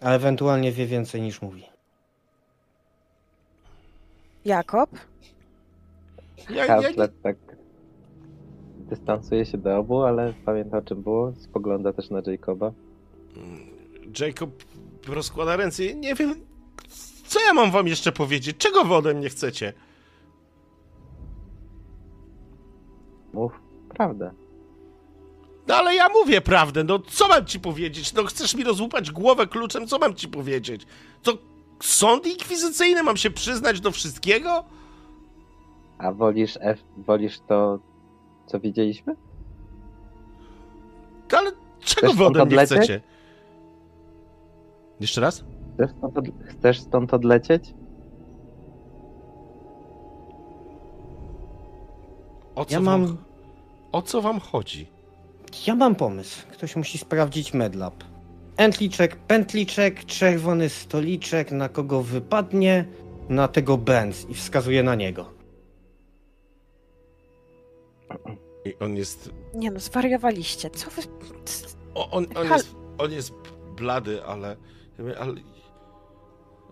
A ewentualnie wie więcej niż mówi. Jakob? Ja, tak dystansuje się do obu, ale pamięta o czym było. Spogląda też na Jacoba. Jacob rozkłada ręce. Nie wiem, co ja mam wam jeszcze powiedzieć? Czego wy ode mnie chcecie? Mów prawdę. No ale ja mówię prawdę, no co mam ci powiedzieć? No chcesz mi rozłupać głowę kluczem, co mam ci powiedzieć? To sąd inkwizycyjny, mam się przyznać do wszystkiego? A wolisz, F, wolisz to, co widzieliśmy? No, Ale czego Chcesz wy ode mnie chcecie? Jeszcze raz? Chcesz stąd, od, chcesz stąd odlecieć? O co, Ja wam, mam- o co wam chodzi? Ja mam pomysł. Ktoś musi sprawdzić medlab. Entliczek, pętliczek, czerwony stoliczek, na kogo wypadnie, na tego Benz i wskazuje na niego. I on jest Nie no, zwariowaliście. Co wy... O, on, on, jest, on jest blady, ale, ale.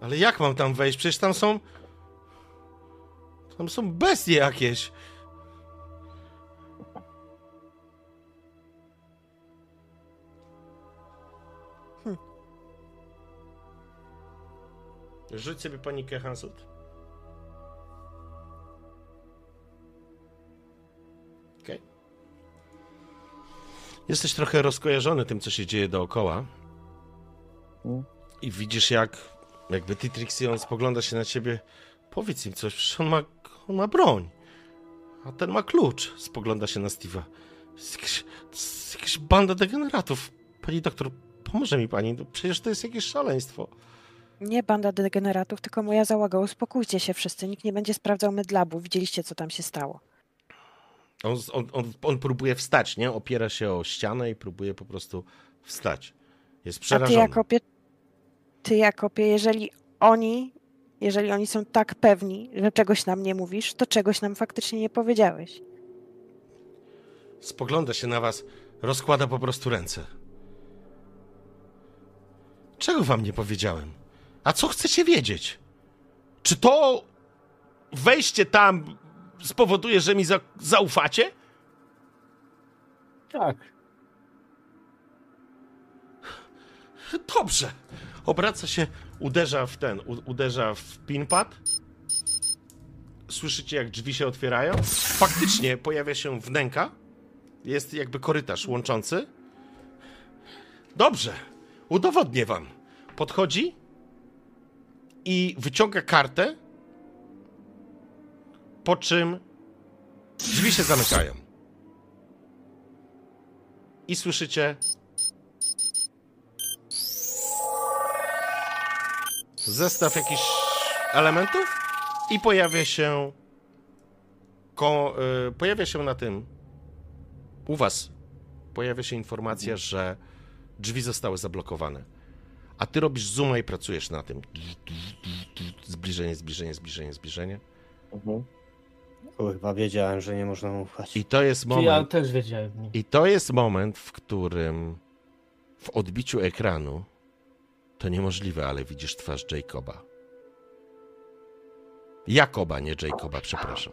Ale jak mam tam wejść? Przecież tam są. Tam są bestie jakieś. Hm. Rzuć sobie panikę, Hansut. Okej. Jesteś trochę rozkojarzony tym, co się dzieje dookoła. Mm. I widzisz, jak jakby Titrix i on spogląda się na ciebie. Powiedz im coś, przecież on ma, on ma broń. A ten ma klucz. Spogląda się na Steve'a. Jest jakaś, jest jakaś banda degeneratów. Pani doktor, pomoże mi pani. No przecież to jest jakieś szaleństwo. Nie banda degeneratów, tylko moja załoga. Uspokójcie się wszyscy. Nikt nie będzie sprawdzał medlabu. Widzieliście, co tam się stało. On, on, on, on próbuje wstać, nie? Opiera się o ścianę i próbuje po prostu wstać. Jest A ty, przerażony. Ty, Jakobie, jeżeli oni, jeżeli oni są tak pewni, że czegoś nam nie mówisz, to czegoś nam faktycznie nie powiedziałeś. Spogląda się na was, rozkłada po prostu ręce. Czego wam nie powiedziałem? A co chcecie wiedzieć? Czy to wejście tam spowoduje, że mi za zaufacie? Tak. Dobrze. Obraca się, uderza w ten, u, uderza w pinpad. Słyszycie, jak drzwi się otwierają. Faktycznie pojawia się wnęka. Jest jakby korytarz łączący. Dobrze. Udowodnię wam. Podchodzi i wyciąga kartę, po czym drzwi się zamykają. I słyszycie zestaw jakichś elementów i pojawia się ko, y, pojawia się na tym u was pojawia się informacja, że drzwi zostały zablokowane. A ty robisz zooma i pracujesz na tym. Zbliżenie, zbliżenie, zbliżenie, zbliżenie. Mhm. Kurwa, wiedziałem, że nie można ufać. I to jest Ja moment. też wiedziałem. I to jest moment, w którym w odbiciu ekranu to niemożliwe, ale widzisz twarz Jacoba. Jakoba, nie Jacoba, przepraszam.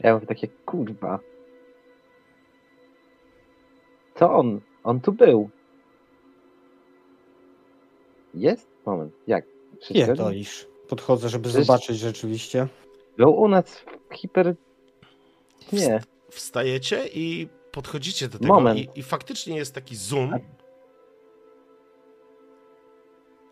Ja mówię takie, kurwa. To on, on tu był. Jest? Moment, jak? Pierdolisz. Podchodzę, żeby Przecież- zobaczyć rzeczywiście. Był u nas w hiper... Nie. Wstajecie i podchodzicie do tego Moment. i, i faktycznie jest taki zoom.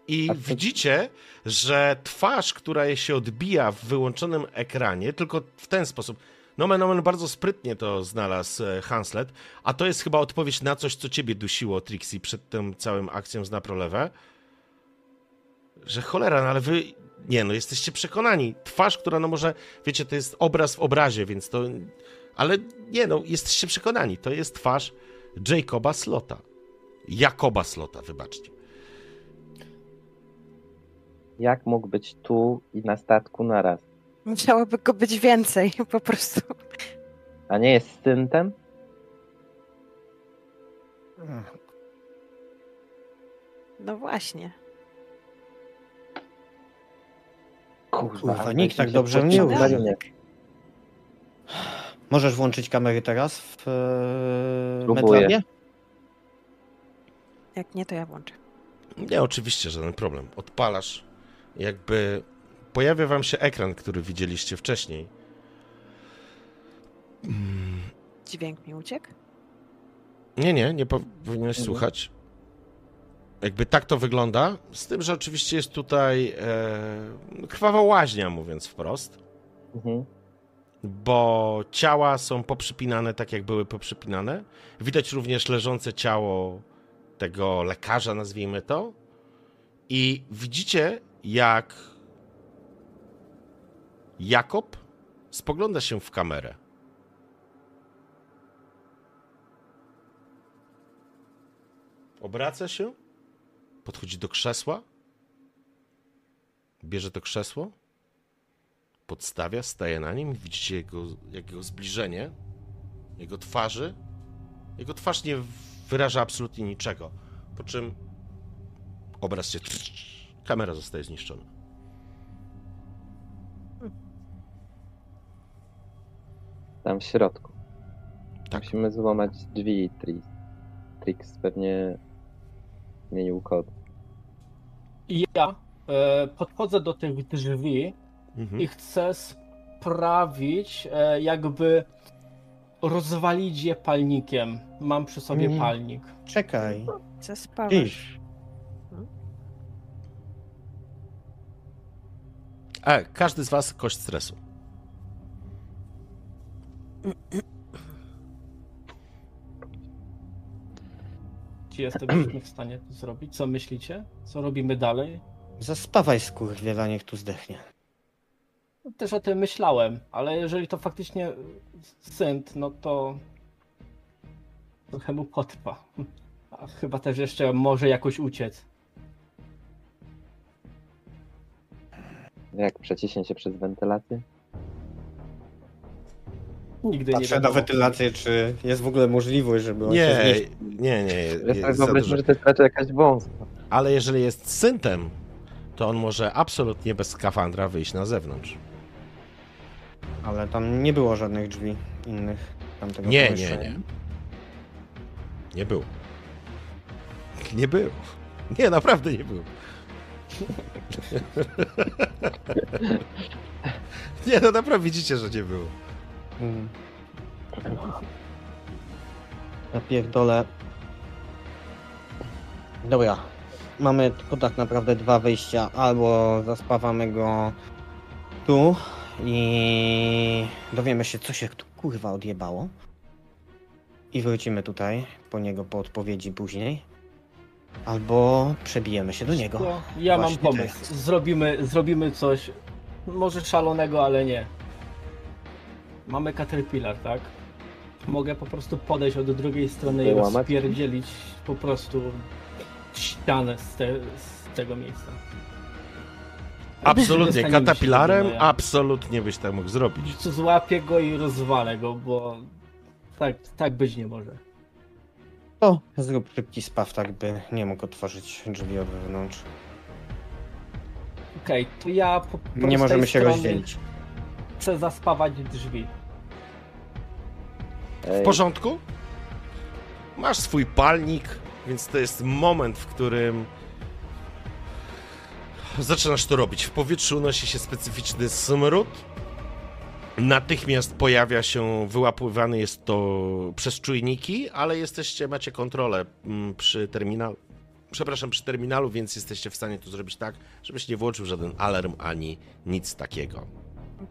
I widzicie, że twarz, która się odbija w wyłączonym ekranie, tylko w ten sposób. Nomen Omen bardzo sprytnie to znalazł e, Hanslet, a to jest chyba odpowiedź na coś, co ciebie dusiło, Trixie, przed tym całym akcją z naprolewę. Że cholera, no ale wy, nie no, jesteście przekonani. Twarz, która no może, wiecie, to jest obraz w obrazie, więc to, ale nie no, jesteście przekonani, to jest twarz Jacoba Slota. Jakoba Slota, wybaczcie. Jak mógł być tu i na statku naraz? Musiałoby go być więcej, po prostu. A nie jest syntem? No właśnie. Kurwa, Kurwa, nikt tak dobrze użył. Marinie. Możesz włączyć kamery teraz w e? Jak nie, to ja włączę. Nie, oczywiście, żaden problem. Odpalasz, jakby pojawia wam się ekran, który widzieliście wcześniej. Dźwięk mi uciekł? Nie, nie, nie pow- powinieneś Mhm. słuchać. Jakby tak to wygląda, z tym, że oczywiście jest tutaj e, krwawa łaźnia, mówiąc wprost, Mhm. bo ciała są poprzypinane tak, jak były poprzypinane. Widać również leżące ciało tego lekarza, nazwijmy to. I widzicie, jak Jakob spogląda się w kamerę. Obraca się, podchodzi do krzesła, bierze to krzesło, podstawia, staje na nim, widzicie jego, jego zbliżenie, jego twarzy. Jego twarz nie wyraża absolutnie niczego, po czym obraz się... Kamera zostaje zniszczona. Tam w środku. Tak. Musimy złamać drzwi. Trix, Trix pewnie zmienił kod. I ja e, podchodzę do tych drzwi Mhm. i chcę sprawić, e, jakby rozwalić je palnikiem. Mam przy sobie Mm. palnik. Czekaj. Zaspawasz. Idź. E, każdy z was kość stresu. Czy jestem w stanie to zrobić? Co myślicie? Co robimy dalej? Zaspawaj skurwiela, niech tu zdechnie. Też o tym myślałem, ale jeżeli to faktycznie synt, no to trochę mu potrwa. A chyba też jeszcze może jakoś uciec. Jak przeciśnie się przez wentylację? Nigdy nie Patrzę na wiadomo. wentylację, czy jest w ogóle możliwość, żeby on się Nie, zmieścił. nie, nie. Ja Jest sobie za wyobraźmy, dużo. że to jest raczej jakaś wąska. Ale jeżeli jest syntem, to on może absolutnie bez skafandra wyjść na zewnątrz. Ale tam nie było żadnych drzwi innych tamtego Nie, nie, pomieszczenia. nie. Nie było. Nie było. Nie, naprawdę nie było. Nie, no naprawdę widzicie, że nie było. Mm. Ja. Dobra. Mamy tylko tak naprawdę dwa wyjścia. Albo zaspawamy go tu i dowiemy się, co się tu kurwa odjebało. I wrócimy tutaj po niego po odpowiedzi później. Albo przebijemy się do niego. To ja mam Właśnie pomysł. teraz. Zrobimy, zrobimy coś może szalonego, ale nie. Mamy Caterpillar, tak? Mogę po prostu podejść od drugiej strony i Wyłamać? rozpierdzielić po prostu ścianę z, te, z tego miejsca. Absolutnie. Dostaniemy się Katapilarem do Dunaja. absolutnie byś tak mógł zrobić. Złapię go i rozwalę go, bo tak, tak być nie może. To zrób szybki spaw, tak by nie mógł otworzyć drzwi od wewnątrz. Okej, to ja po Nie możemy się rozdzielić. Chcę zaspawać drzwi. W Ej, porządku? Masz swój palnik, więc to jest moment, w którym zaczynasz to robić. W powietrzu unosi się specyficzny smród. Natychmiast pojawia się, wyłapywany jest to przez czujniki, ale jesteście, macie kontrolę mm, przy terminalu. Przepraszam, przy terminalu, więc jesteście w stanie to zrobić tak, żebyś nie włączył żaden alarm ani nic takiego.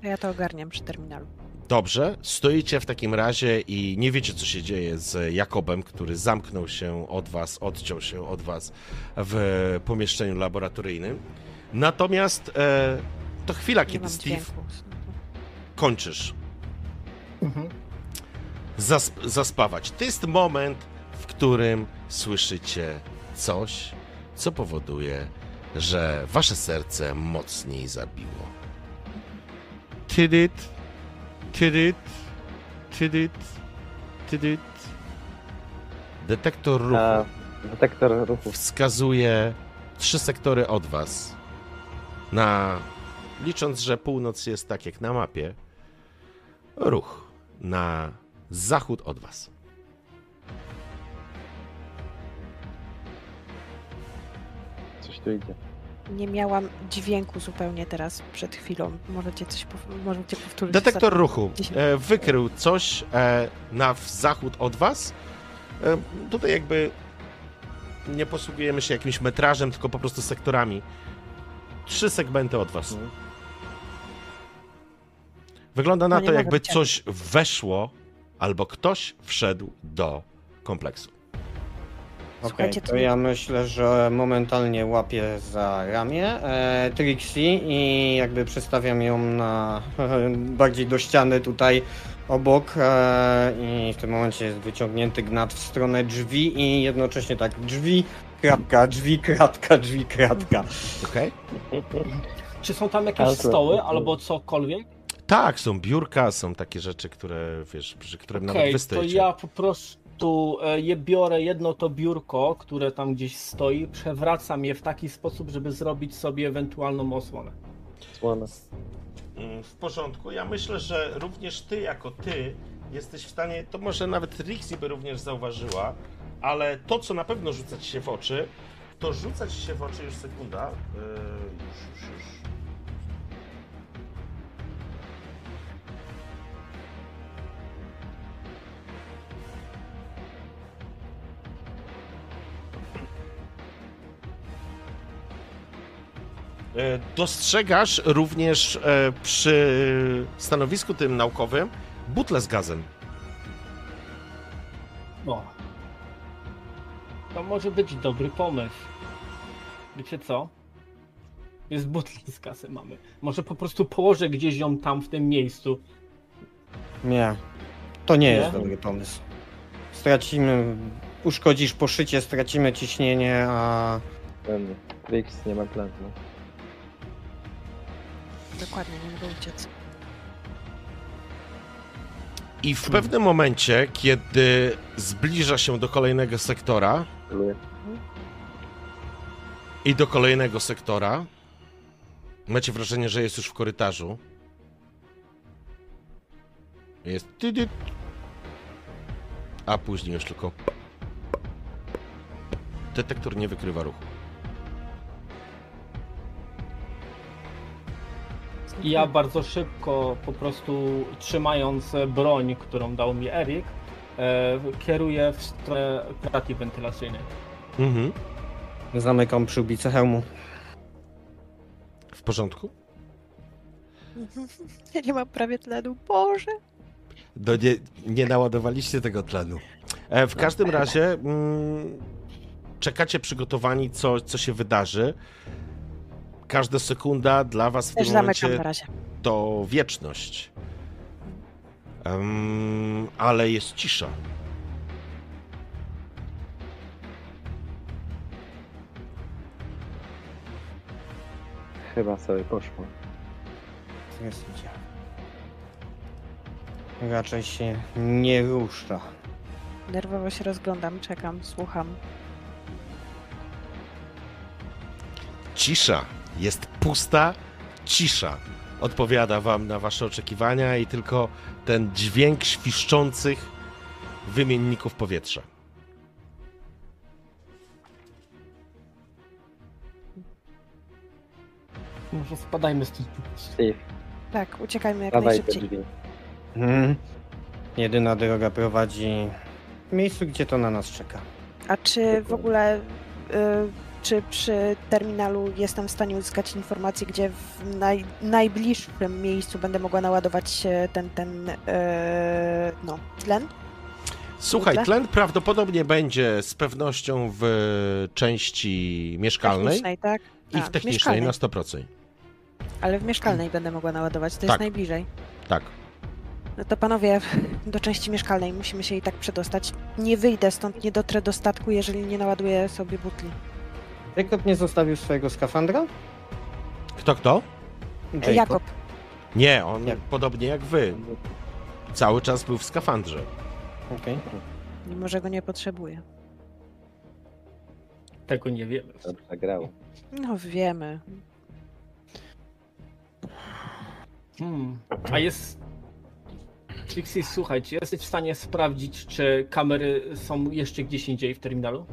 To ja to ogarniam przy terminalu. Dobrze, stoicie w takim razie i nie wiecie, co się dzieje z Jakobem, który zamknął się od was, odciął się od was w pomieszczeniu laboratoryjnym. Natomiast e, to chwila, Nie kiedy Steve dźwięku. Kończysz zasp- zaspawać. To jest moment, w którym słyszycie coś, co powoduje, że wasze serce mocniej zabiło. Tydyt, tydyt, tydyt, tydyt. Detektor ruchu A detektor ruchów. wskazuje trzy sektory od was. Na licząc, że północ jest tak jak na mapie, ruch na zachód od was. Coś tu idzie. Nie miałam dźwięku zupełnie teraz przed chwilą. Możecie coś pow- możecie powtórzyć? Detektor Za- ruchu 10 e, wykrył coś e, na zachód od was E, Tutaj jakby nie posługujemy się jakimś metrażem, tylko po prostu sektorami. Trzy segmenty od was. Mhm. Wygląda na No to, jakby coś weszło, albo ktoś wszedł do kompleksu. Okej, Słuchajcie, to ja myślę, że momentalnie łapię za ramię e, Trixie i jakby przestawiam ją na bardziej do ściany tutaj obok e, i w tym momencie jest wyciągnięty gnat w stronę drzwi i jednocześnie tak drzwi, kratka, drzwi, kratka, drzwi, kratka. Okej? Czy są tam jakieś stoły albo cokolwiek? Tak, są biurka, są takie rzeczy, które, wiesz, przy którym nawet Okej, wy to ja po prostu e, je biorę jedno to biurko, które tam gdzieś stoi, przewracam je w taki sposób, żeby zrobić sobie ewentualną osłonę. Słona. Mm, W porządku. Ja myślę, że również ty jako ty jesteś w stanie, to może nawet Rixie by również zauważyła, ale to, co na pewno rzuca ci się w oczy, to rzuca ci się w oczy już sekunda. Yy, już, już, już. Dostrzegasz również e, przy stanowisku tym naukowym butle z gazem. O. To może być dobry pomysł. Wiecie co? Jest butli z kasy mamy. Może po prostu położę gdzieś ją tam w tym miejscu. Nie, to nie Nie? jest dobry pomysł. Stracimy, uszkodzisz poszycie, stracimy ciśnienie, a Pewnie. Trix nie ma planu. Dokładnie, nie mogę uciec. I w pewnym momencie, kiedy zbliża się do kolejnego sektora Celuję. i do kolejnego sektora, macie wrażenie, że jest już w korytarzu. Jest. A później już tylko. Detektor nie wykrywa ruchu. I ja bardzo szybko, po prostu trzymając broń, którą dał mi Erik, e, kieruję w stronę kratki wentylacyjnej. Mhm. zamykam przyłbicę hełmu. W porządku? Ja nie mam prawie tlenu. Boże! No nie, nie naładowaliście tego tlenu. E, w każdym razie mm, czekacie przygotowani, co, co się wydarzy. Każda sekunda dla was w Też tym momencie to wieczność. Em, ale jest cisza. Chyba sobie poszło. Jest idzie. Raczej się nie rusza. Nerwowo się rozglądam, czekam, słucham. Cisza. Jest pusta cisza. Odpowiada wam na wasze oczekiwania i tylko ten dźwięk świszczących wymienników powietrza. Może spadajmy prostu. Steve, Tak, uciekajmy jak dawaj te najszybciej. drzwi. Mhm. Jedyna droga prowadzi w miejscu, gdzie to na nas czeka. A czy w ogóle, y, czy przy terminalu jestem w stanie uzyskać informację, gdzie w naj, najbliższym miejscu będę mogła naładować ten, ten, y, no, tlen? Słuchaj, Tyle? tlen prawdopodobnie będzie z pewnością w części mieszkalnej Technicznej, tak? i A, w technicznej mieszkalnej. na 100%. Ale w mieszkalnej będę mogła naładować, to Tak. jest najbliżej. Tak. No to panowie, do części mieszkalnej musimy się i tak przedostać. Nie wyjdę stąd, nie dotrę do statku, jeżeli nie naładuję sobie butli. Jakob nie zostawił swojego skafandra? Kto, kto? Jacob. Jakob, Nie, on Jak? podobnie jak wy. Cały czas był w skafandrze. Okej. mimo że go nie potrzebuję. Tego nie wiemy. Dobrze grał. No wiemy. Hmm. A jest. Trixie, słuchaj, czy jesteś w stanie sprawdzić, czy kamery są jeszcze gdzieś indziej w terminalu?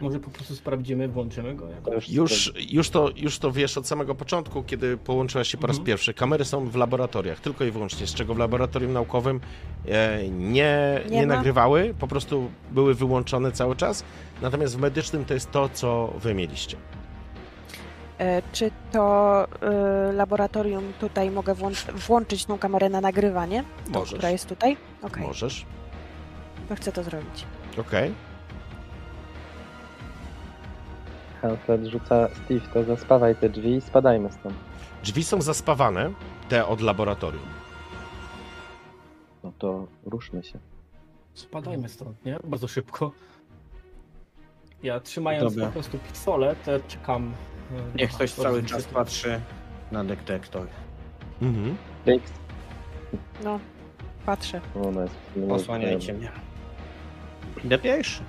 Może po prostu sprawdzimy, włączymy go. Już, Już, to, już to wiesz od samego początku, kiedy połączyłaś się po raz Mhm. pierwszy. Kamery są w laboratoriach, tylko i wyłącznie, z czego w laboratorium naukowym e, nie, nie, Nie nagrywały, po prostu były wyłączone cały czas. Natomiast w medycznym to jest to, co wy mieliście. E, Czy to e, laboratorium tutaj mogę włącz- włączyć tą kamerę na nagrywanie, Możesz. która jest tutaj? Okej, Możesz. to chcę to zrobić. Okej. Hanslet rzuca Steve, to zaspawaj te drzwi i spadajmy stąd. Drzwi są zaspawane, te od laboratorium. No to ruszmy się. Spadajmy stąd, nie? Bardzo szybko. Ja trzymając Dobra. po prostu pistolet, e, czekam. e, Niech ktoś cały czas patrzy na detektor. Mhm. Trix, No, patrzę. ona jest Osłaniajcie mnie. Idę pierwszy.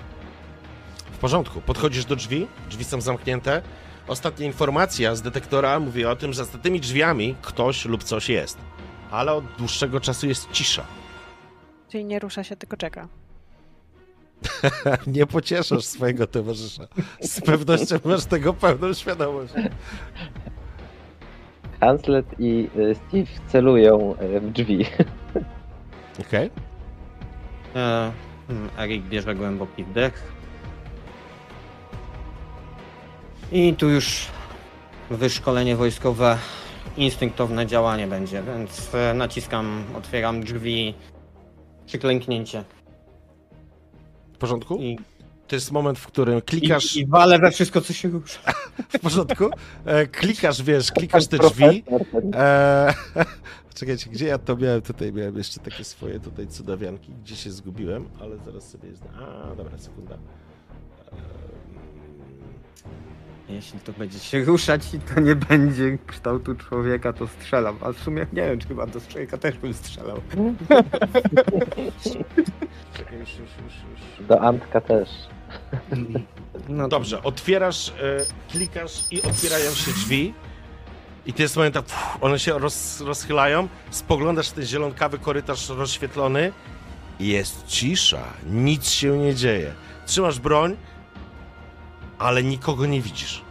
W porządku. Podchodzisz do drzwi, drzwi są zamknięte. Ostatnia informacja z detektora mówi o tym, że za tymi drzwiami ktoś lub coś jest. Ale od dłuższego czasu jest cisza. Czyli nie rusza się, tylko czeka. Nie pocieszasz swojego towarzysza. Z pewnością masz tego pełną świadomość. Hanslet i y, Steve celują y, w drzwi. Okej. E, hmm, Erik bierze głęboki wdech. I tu już wyszkolenie wojskowe, instynktowne działanie będzie, więc e, naciskam, otwieram drzwi, przyklęknięcie. W porządku? I, To jest moment, w którym klikasz. i, i walę we wszystko, co się rusza. W porządku? E, klikasz, wiesz, klikasz te drzwi. Ten- E, czekajcie, gdzie ja to miałem? Tutaj miałem jeszcze takie swoje tutaj cudawianki, gdzie się zgubiłem, ale zaraz sobie jest. A, dobra, sekunda. Jeśli to będzie się ruszać i to nie będzie kształtu człowieka, to strzelam. A w sumie nie wiem, czy chyba do człowieka też bym strzelał. Czekaj, już, już, już, już. Do Antka też. No Dobrze, otwierasz, e, klikasz i otwierają się drzwi. I to jest moment, tak, pff, one się roz, rozchylają. Spoglądasz w ten zielonkawy korytarz rozświetlony. Jest cisza, nic się nie dzieje. Trzymasz broń, ale nikogo nie widzisz.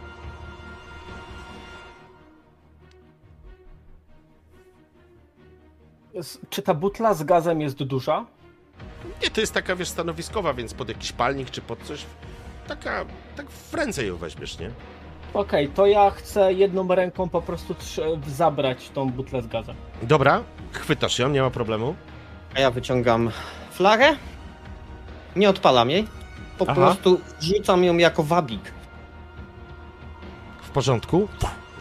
Czy ta butla z gazem jest duża? Nie, to jest taka, wiesz, stanowiskowa, więc pod jakiś palnik czy pod coś. Taka, tak w ręce ją weźmiesz, nie? Okej, to ja chcę jedną ręką po prostu zabrać tą butlę z gazem. Dobra, chwytasz ją, nie ma problemu. A ja wyciągam flarę. Nie odpalam jej. Po Aha. prostu rzucam ją jako wabik. W porządku.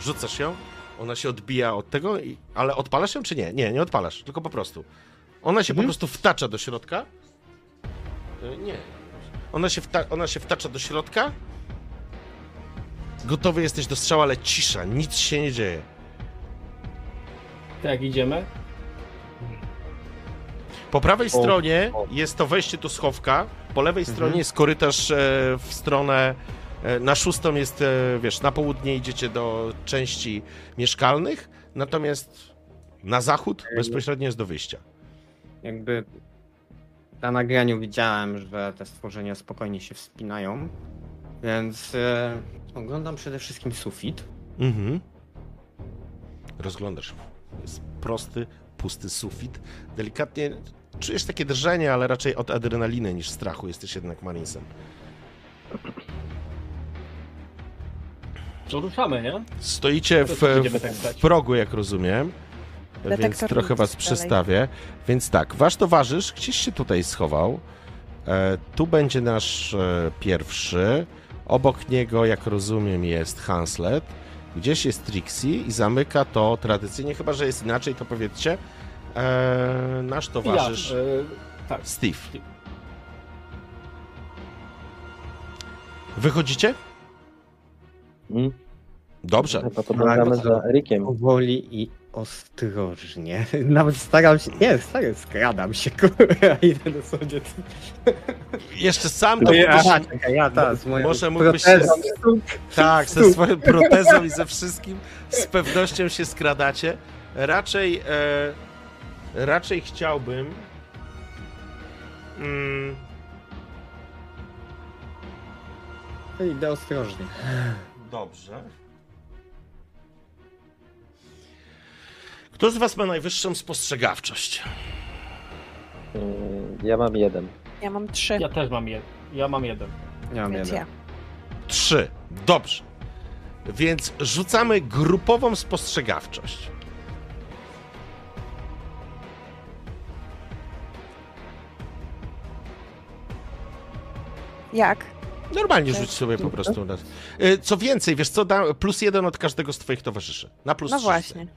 Rzucasz ją, ona się odbija od tego, i... ale odpalasz ją czy nie? Nie, nie odpalasz, tylko po prostu. Ona się po Mhm. prostu wtacza do środka. Y, Nie. Ona się, wta... ona się wtacza do środka. Gotowy jesteś do strzału, ale cisza, nic się nie dzieje. To jak idziemy? Po prawej stronie jest to wejście do schowka, po lewej Mhm. stronie jest korytarz e, w stronę, e, na szóstą jest, e, wiesz, na południe idziecie do części mieszkalnych, natomiast na zachód bezpośrednio jest do wyjścia. Jakby na nagraniu widziałem, że te stworzenia spokojnie się wspinają. Więc oglądam przede wszystkim sufit. Mhm. Rozglądasz. Jest prosty, pusty sufit. Delikatnie czujesz takie drżenie, ale raczej od adrenaliny niż strachu. Jesteś jednak marinesem. To ruszamy, nie? Stoicie To w, tak w progu, jak rozumiem. Więc Detektor trochę was przestawię. Więc tak, wasz towarzysz gdzieś się tutaj schował. E, tu będzie nasz e, pierwszy. Obok niego, jak rozumiem, jest Hanslet. Gdzieś jest Trixie i zamyka to tradycyjnie, chyba że jest inaczej, to powiedzcie. E, nasz towarzysz Ja, y, tak. Steve. Wychodzicie? Mm? Dobrze. Chyba podążamy Tak, za Rikiem. Powoli i ostrożnie. Nawet staram się. Nie, staram, skradam się, kurwa, idę do sobie. Jeszcze sam To to ja, mógłbyś- aha, czekaj, ja ta, z moją Może mógłbyś się stuk. Tak, ze swoją protezą i ze wszystkim z pewnością się skradacie. Raczej, e, raczej chciałbym. Mm, Idę ostrożnie. Dobrze. Kto z was ma najwyższą spostrzegawczość? Mm, Ja mam jeden. Ja mam trzy, Ja też mam jeden. Ja mam jeden. Ja mam więc jeden. ja. Trzy. Dobrze. Więc rzucamy grupową spostrzegawczość. Jak? Normalnie rzuć sobie po prostu. raz. Y, Co więcej, wiesz co, da plus jeden od każdego z twoich towarzyszy. Na plus No trzy właśnie.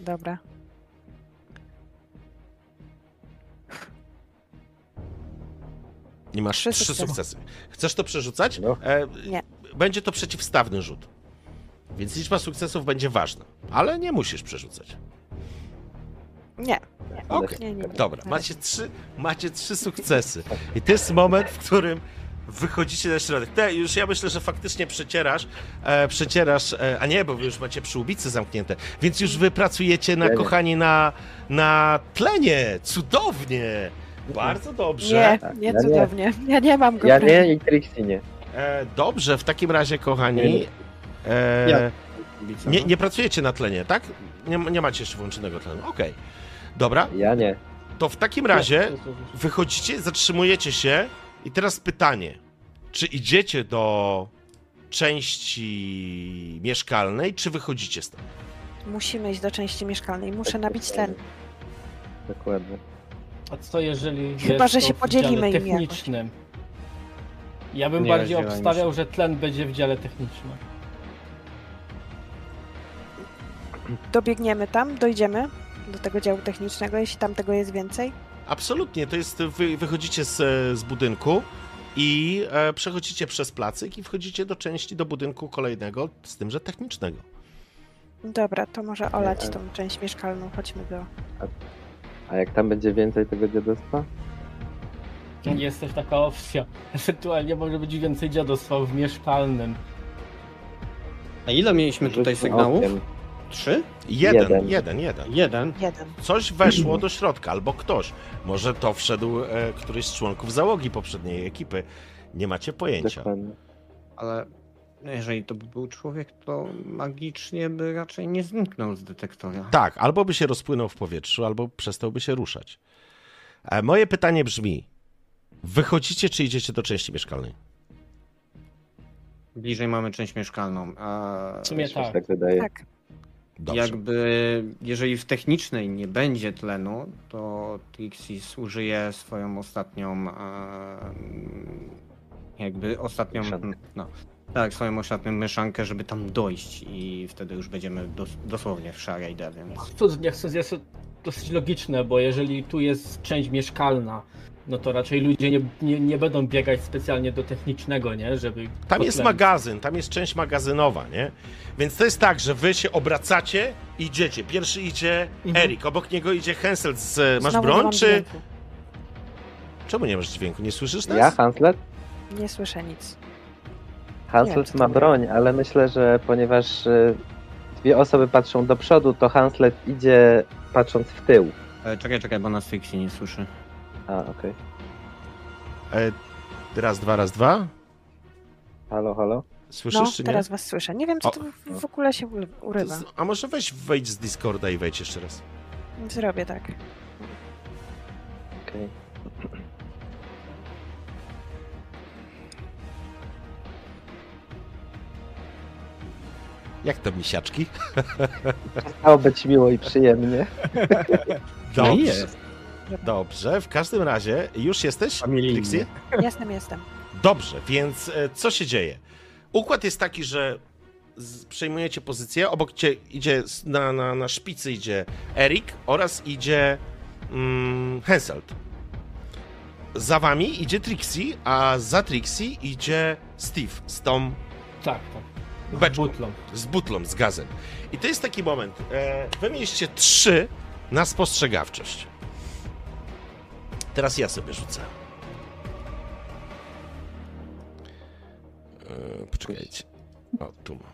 Dobra. I masz trzy, Trzy sukcesy. sukcesy. Chcesz to przerzucać? No. E, Nie. Będzie to przeciwstawny rzut. Więc liczba sukcesów będzie ważna. Ale nie musisz przerzucać. Nie. Okej. Nie, nie, nie. Dobra, Na macie trzy, macie trzy sukcesy. I to jest moment, w którym wychodzicie na środek. Te, już ja myślę, że faktycznie przecierasz, e, przecierasz, e, a nie, bo wy już macie przyłbice zamknięte, więc już wy pracujecie na, Ja nie. kochani, na, na tlenie. Cudownie. Bardzo dobrze. Nie, Tak, nie ja nie. cudownie. Ja nie mam go. Ja prawie. nie i Trixie nie. E, dobrze, w takim razie, kochani, Nie. e, nie, nie pracujecie na tlenie, tak? Nie, nie macie jeszcze włączonego tlenu. Okej. Dobra, Ja nie. to w takim razie wychodzicie, zatrzymujecie się i teraz pytanie. Czy idziecie do części mieszkalnej, czy wychodzicie stąd? Musimy iść do części mieszkalnej. Muszę nabić tlen. Dokładnie. A co jeżeli Chyba, jest że to się w podzielimy dziale im jakoś. technicznym? Ja bym Nie bardziej obstawiał, że tlen będzie w dziale technicznym. Dobiegniemy tam, dojdziemy do tego działu technicznego, jeśli tam tego jest więcej. Absolutnie, to jest, wy, wychodzicie z, z budynku i e, przechodzicie przez placyk i wchodzicie do części, do budynku kolejnego, z tym, że technicznego. Dobra, to może olać Nie. tą część mieszkalną. Chodźmy do... A jak tam będzie więcej tego dziadostwa? Jest też taka opcja. Ewentualnie może być więcej dziadostwa w mieszkalnym. A ile mieliśmy tutaj sygnałów? okiem. Trzy? Jeden, Jeden. jeden, jeden. Jeden. Coś weszło do środka, albo ktoś. Może to wszedł e, któryś z członków załogi poprzedniej ekipy. Nie macie pojęcia. Dokładnie. Ale jeżeli to by był człowiek, to magicznie by raczej nie zniknął z detektora. Tak, albo by się rozpłynął w powietrzu, albo przestałby się ruszać. E, moje pytanie brzmi: wychodzicie, czy idziecie do części mieszkalnej? Bliżej mamy część mieszkalną. A W sumie tak. tak wydaje. Tak. Dobrze. jakby, jeżeli w technicznej nie będzie tlenu, to Trixis użyje swoją ostatnią, e, jakby ostatnią, Mieszankę. no, tak, swoją ostatnią mieszankę, żeby tam dojść i wtedy już będziemy dos, dosłownie w szarej D, więc... Chcę jest to dosyć logiczne, bo jeżeli tu jest część mieszkalna, no to raczej ludzie nie, nie, nie będą biegać specjalnie do technicznego, nie? Żeby Tam jest potlenić. magazyn, tam jest część magazynowa, nie? Więc to jest tak, że wy się obracacie i idziecie. Pierwszy idzie Mhm. Erik, obok niego idzie Hensel z. Masz Znowu broń, czy. dźwięku. Czemu nie masz dźwięku? Nie słyszysz nas? Ja, Hanslet? Nie słyszę nic. Hanslet ma broń, ale myślę, że ponieważ y, dwie osoby patrzą do przodu, to Hanslet idzie patrząc w tył. E, czekaj, czekaj, bo nas Trixie nie słyszy. A, okej. E, raz, dwa, raz, dwa. Halo, halo? Słyszysz, No, czy nie? teraz was słyszę. Nie wiem, co O. tu w- w ogóle się urywa. z- A może weź wejdź z Discorda i wejdź jeszcze raz. Zrobię tak. Okej. Jak to misiaczki? Przestało być miło i przyjemnie. No jest. Dobrze, w każdym razie już jesteś? Trixie? Jestem, jestem. Dobrze, więc e, co się dzieje? Układ jest taki, że z, przejmujecie pozycję, obok cię idzie na, na, na szpicy idzie Erik oraz idzie mm, Henselt. Za wami idzie Trixie, a za Trixie idzie Steve z tą Tak, tak. Z Beczką. butlą. z butlą, z gazem. I to jest taki moment. E, wy mieliście trzy na spostrzegawczość. Teraz ja sobie rzucę. E, poczekajcie. O, tu mam.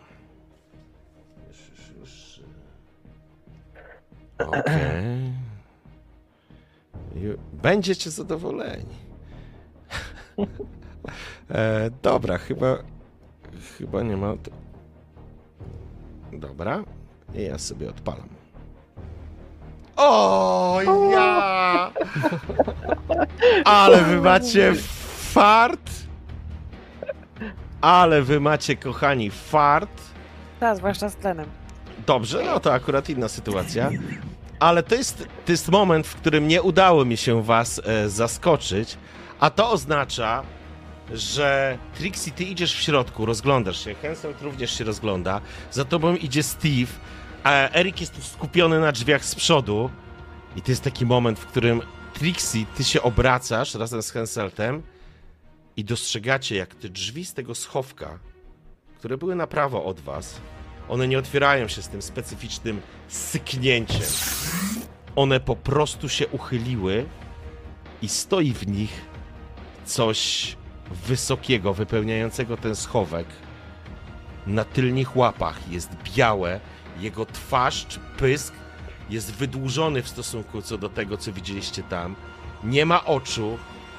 Ju- Będziecie zadowoleni. e, dobra, chyba chyba nie ma. Dobra. I ja sobie odpalam. O ja! Ale wy macie fart! Ale wy macie, kochani, fart. Tak, zwłaszcza z tlenem. Dobrze, no to akurat inna sytuacja. Ale to jest, to jest moment, w którym nie udało mi się was e, zaskoczyć, a to oznacza, że Trixie, ty idziesz w środku, rozglądasz się, Henselt również się rozgląda, za tobą idzie Steve, a Erik jest skupiony na drzwiach z przodu i to jest taki moment, w którym Trixie, ty się obracasz razem z Henseltem i dostrzegacie, jak te drzwi z tego schowka, które były na prawo od was, one nie otwierają się z tym specyficznym syknięciem. One po prostu się uchyliły i stoi w nich coś wysokiego, wypełniającego ten schowek. Na tylnych łapach jest białe, jego twarz czy pysk jest wydłużony w stosunku co do tego, co widzieliście tam. Nie ma oczu,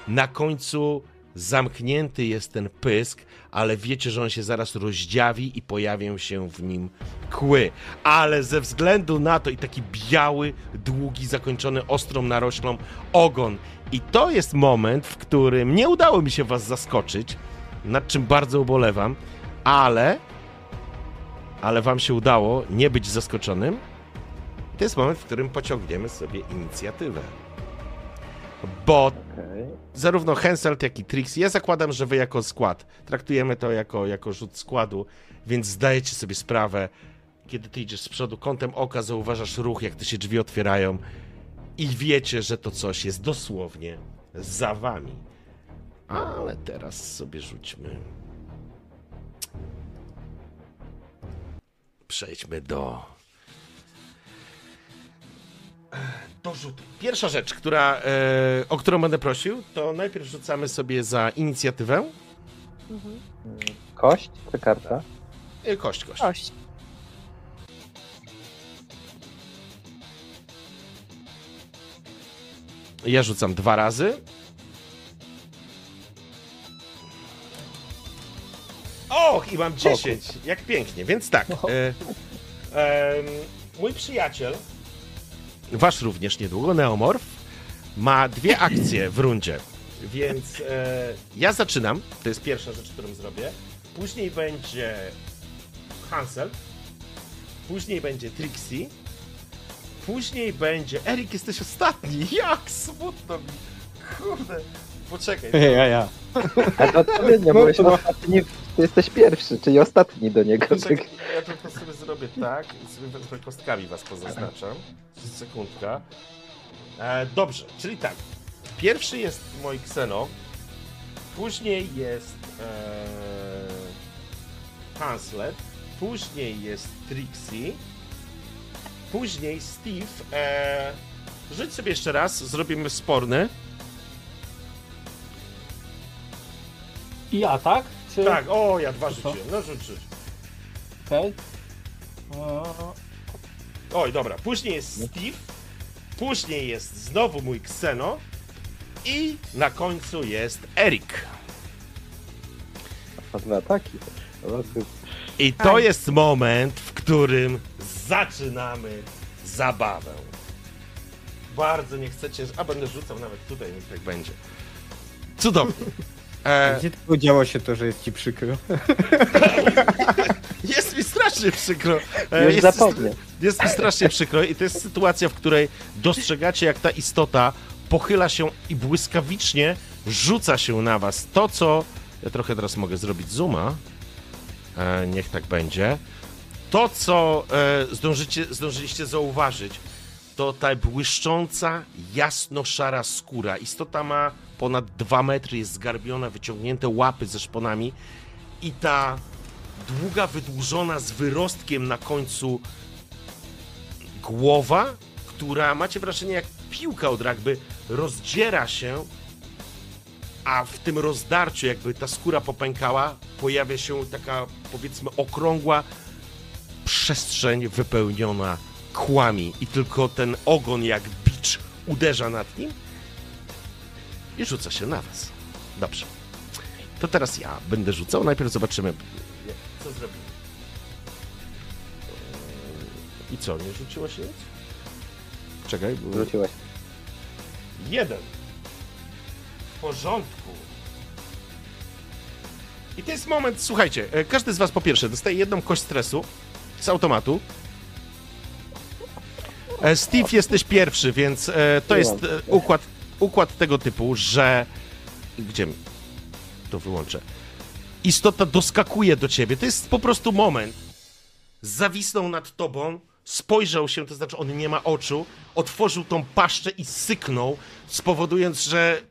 na końcu zamknięty jest ten pysk, ale wiecie, że on się zaraz rozdziawi i pojawią się w nim kły. Ale ze względu na to i taki biały, długi, zakończony ostrą naroślą ogon. I to jest moment, w którym nie udało mi się was zaskoczyć, nad czym bardzo ubolewam, ale ale wam się udało nie być zaskoczonym. To jest moment, w którym pociągniemy sobie inicjatywę. Bo Okej. zarówno Henselt, jak i Trix, ja zakładam, że wy jako skład traktujemy to jako, jako rzut składu, więc zdajecie sobie sprawę, kiedy ty idziesz z przodu, kątem oka zauważasz ruch, jak te się drzwi otwierają i wiecie, że to coś jest dosłownie za wami. Ale teraz sobie rzućmy. Przejdźmy do do rzutu. Pierwsza rzecz, która, e, o którą będę prosił, to najpierw rzucamy sobie za inicjatywę. Kość czy karta? E, kość, kość. Kość. Ja rzucam dwa razy. Och, i mam 10. Jak pięknie, więc tak. E, em, mój przyjaciel, wasz również niedługo, Neomorf, ma dwie akcje w rundzie. Więc e, ja zaczynam. To jest pierwsza rzecz, którą zrobię. Później będzie Hansel. Później będzie Trixie. Później będzie. Erik, jesteś ostatni. Jak smutno mi. Kurde. Poczekaj. Ja, ja. A to odpowiednio, No byłeś to- ostatni, ty jesteś pierwszy, czyli ostatni do niego. Poczekaj, ja tylko sobie zrobię tak. Sobie kostkami was pozaznaczam. Sekundka. E, dobrze, czyli tak. Pierwszy jest mój Xeno. Później jest e, Hanslet. Później jest Trixie. Później Steve. E, rzuć sobie jeszcze raz, zrobimy sporny. I ja, tak? Czy... Tak, o, ja dwa rzuciłem. No rzuć, rzuć. Okej. O, Oj, dobra. Później jest Steve. Później jest znowu mój Xeno. I na końcu jest Erik. Dwa ataki. I to Aj. jest moment, w którym zaczynamy zabawę. Bardzo nie chcecie, a będę rzucał nawet tutaj, niech tak będzie. Cudownie. E, Gdzie tylko działo się to, że jest ci przykro? jest mi strasznie przykro. E, Już jest, zapomnę. Jest mi strasznie przykro i to jest sytuacja, w której dostrzegacie, jak ta istota pochyla się i błyskawicznie rzuca się na was. To, co... Ja trochę teraz mogę zrobić zooma. E, niech tak będzie. To, co e, zdążycie, zdążyliście zauważyć, to ta błyszcząca, jasno-szara skóra. Istota ma ponad 2 metry, jest zgarbiona, wyciągnięte łapy ze szponami i ta długa, wydłużona z wyrostkiem na końcu głowa, która macie wrażenie jak piłka od rugby, rozdziera się, a w tym rozdarciu, jakby ta skóra popękała, pojawia się taka powiedzmy okrągła przestrzeń wypełniona kłami i tylko ten ogon jak bicz uderza nad nim i rzuca się na was. Dobrze. To teraz ja będę rzucał. Najpierw zobaczymy, co zrobimy. I co, nie rzuciło się nic? Czekaj, bo... Wróciłeś. Jeden. W porządku. I to jest moment, słuchajcie, e, każdy z was po pierwsze dostaje jedną kość stresu z automatu. E, Steve, jesteś pierwszy, więc e, to jest układ, układ tego typu, że... Gdzie? To wyłączę. Istota doskakuje do ciebie. To jest po prostu moment. Zawisnął nad tobą, spojrzał się, to znaczy on nie ma oczu, otworzył tą paszczę i syknął, spowodując, że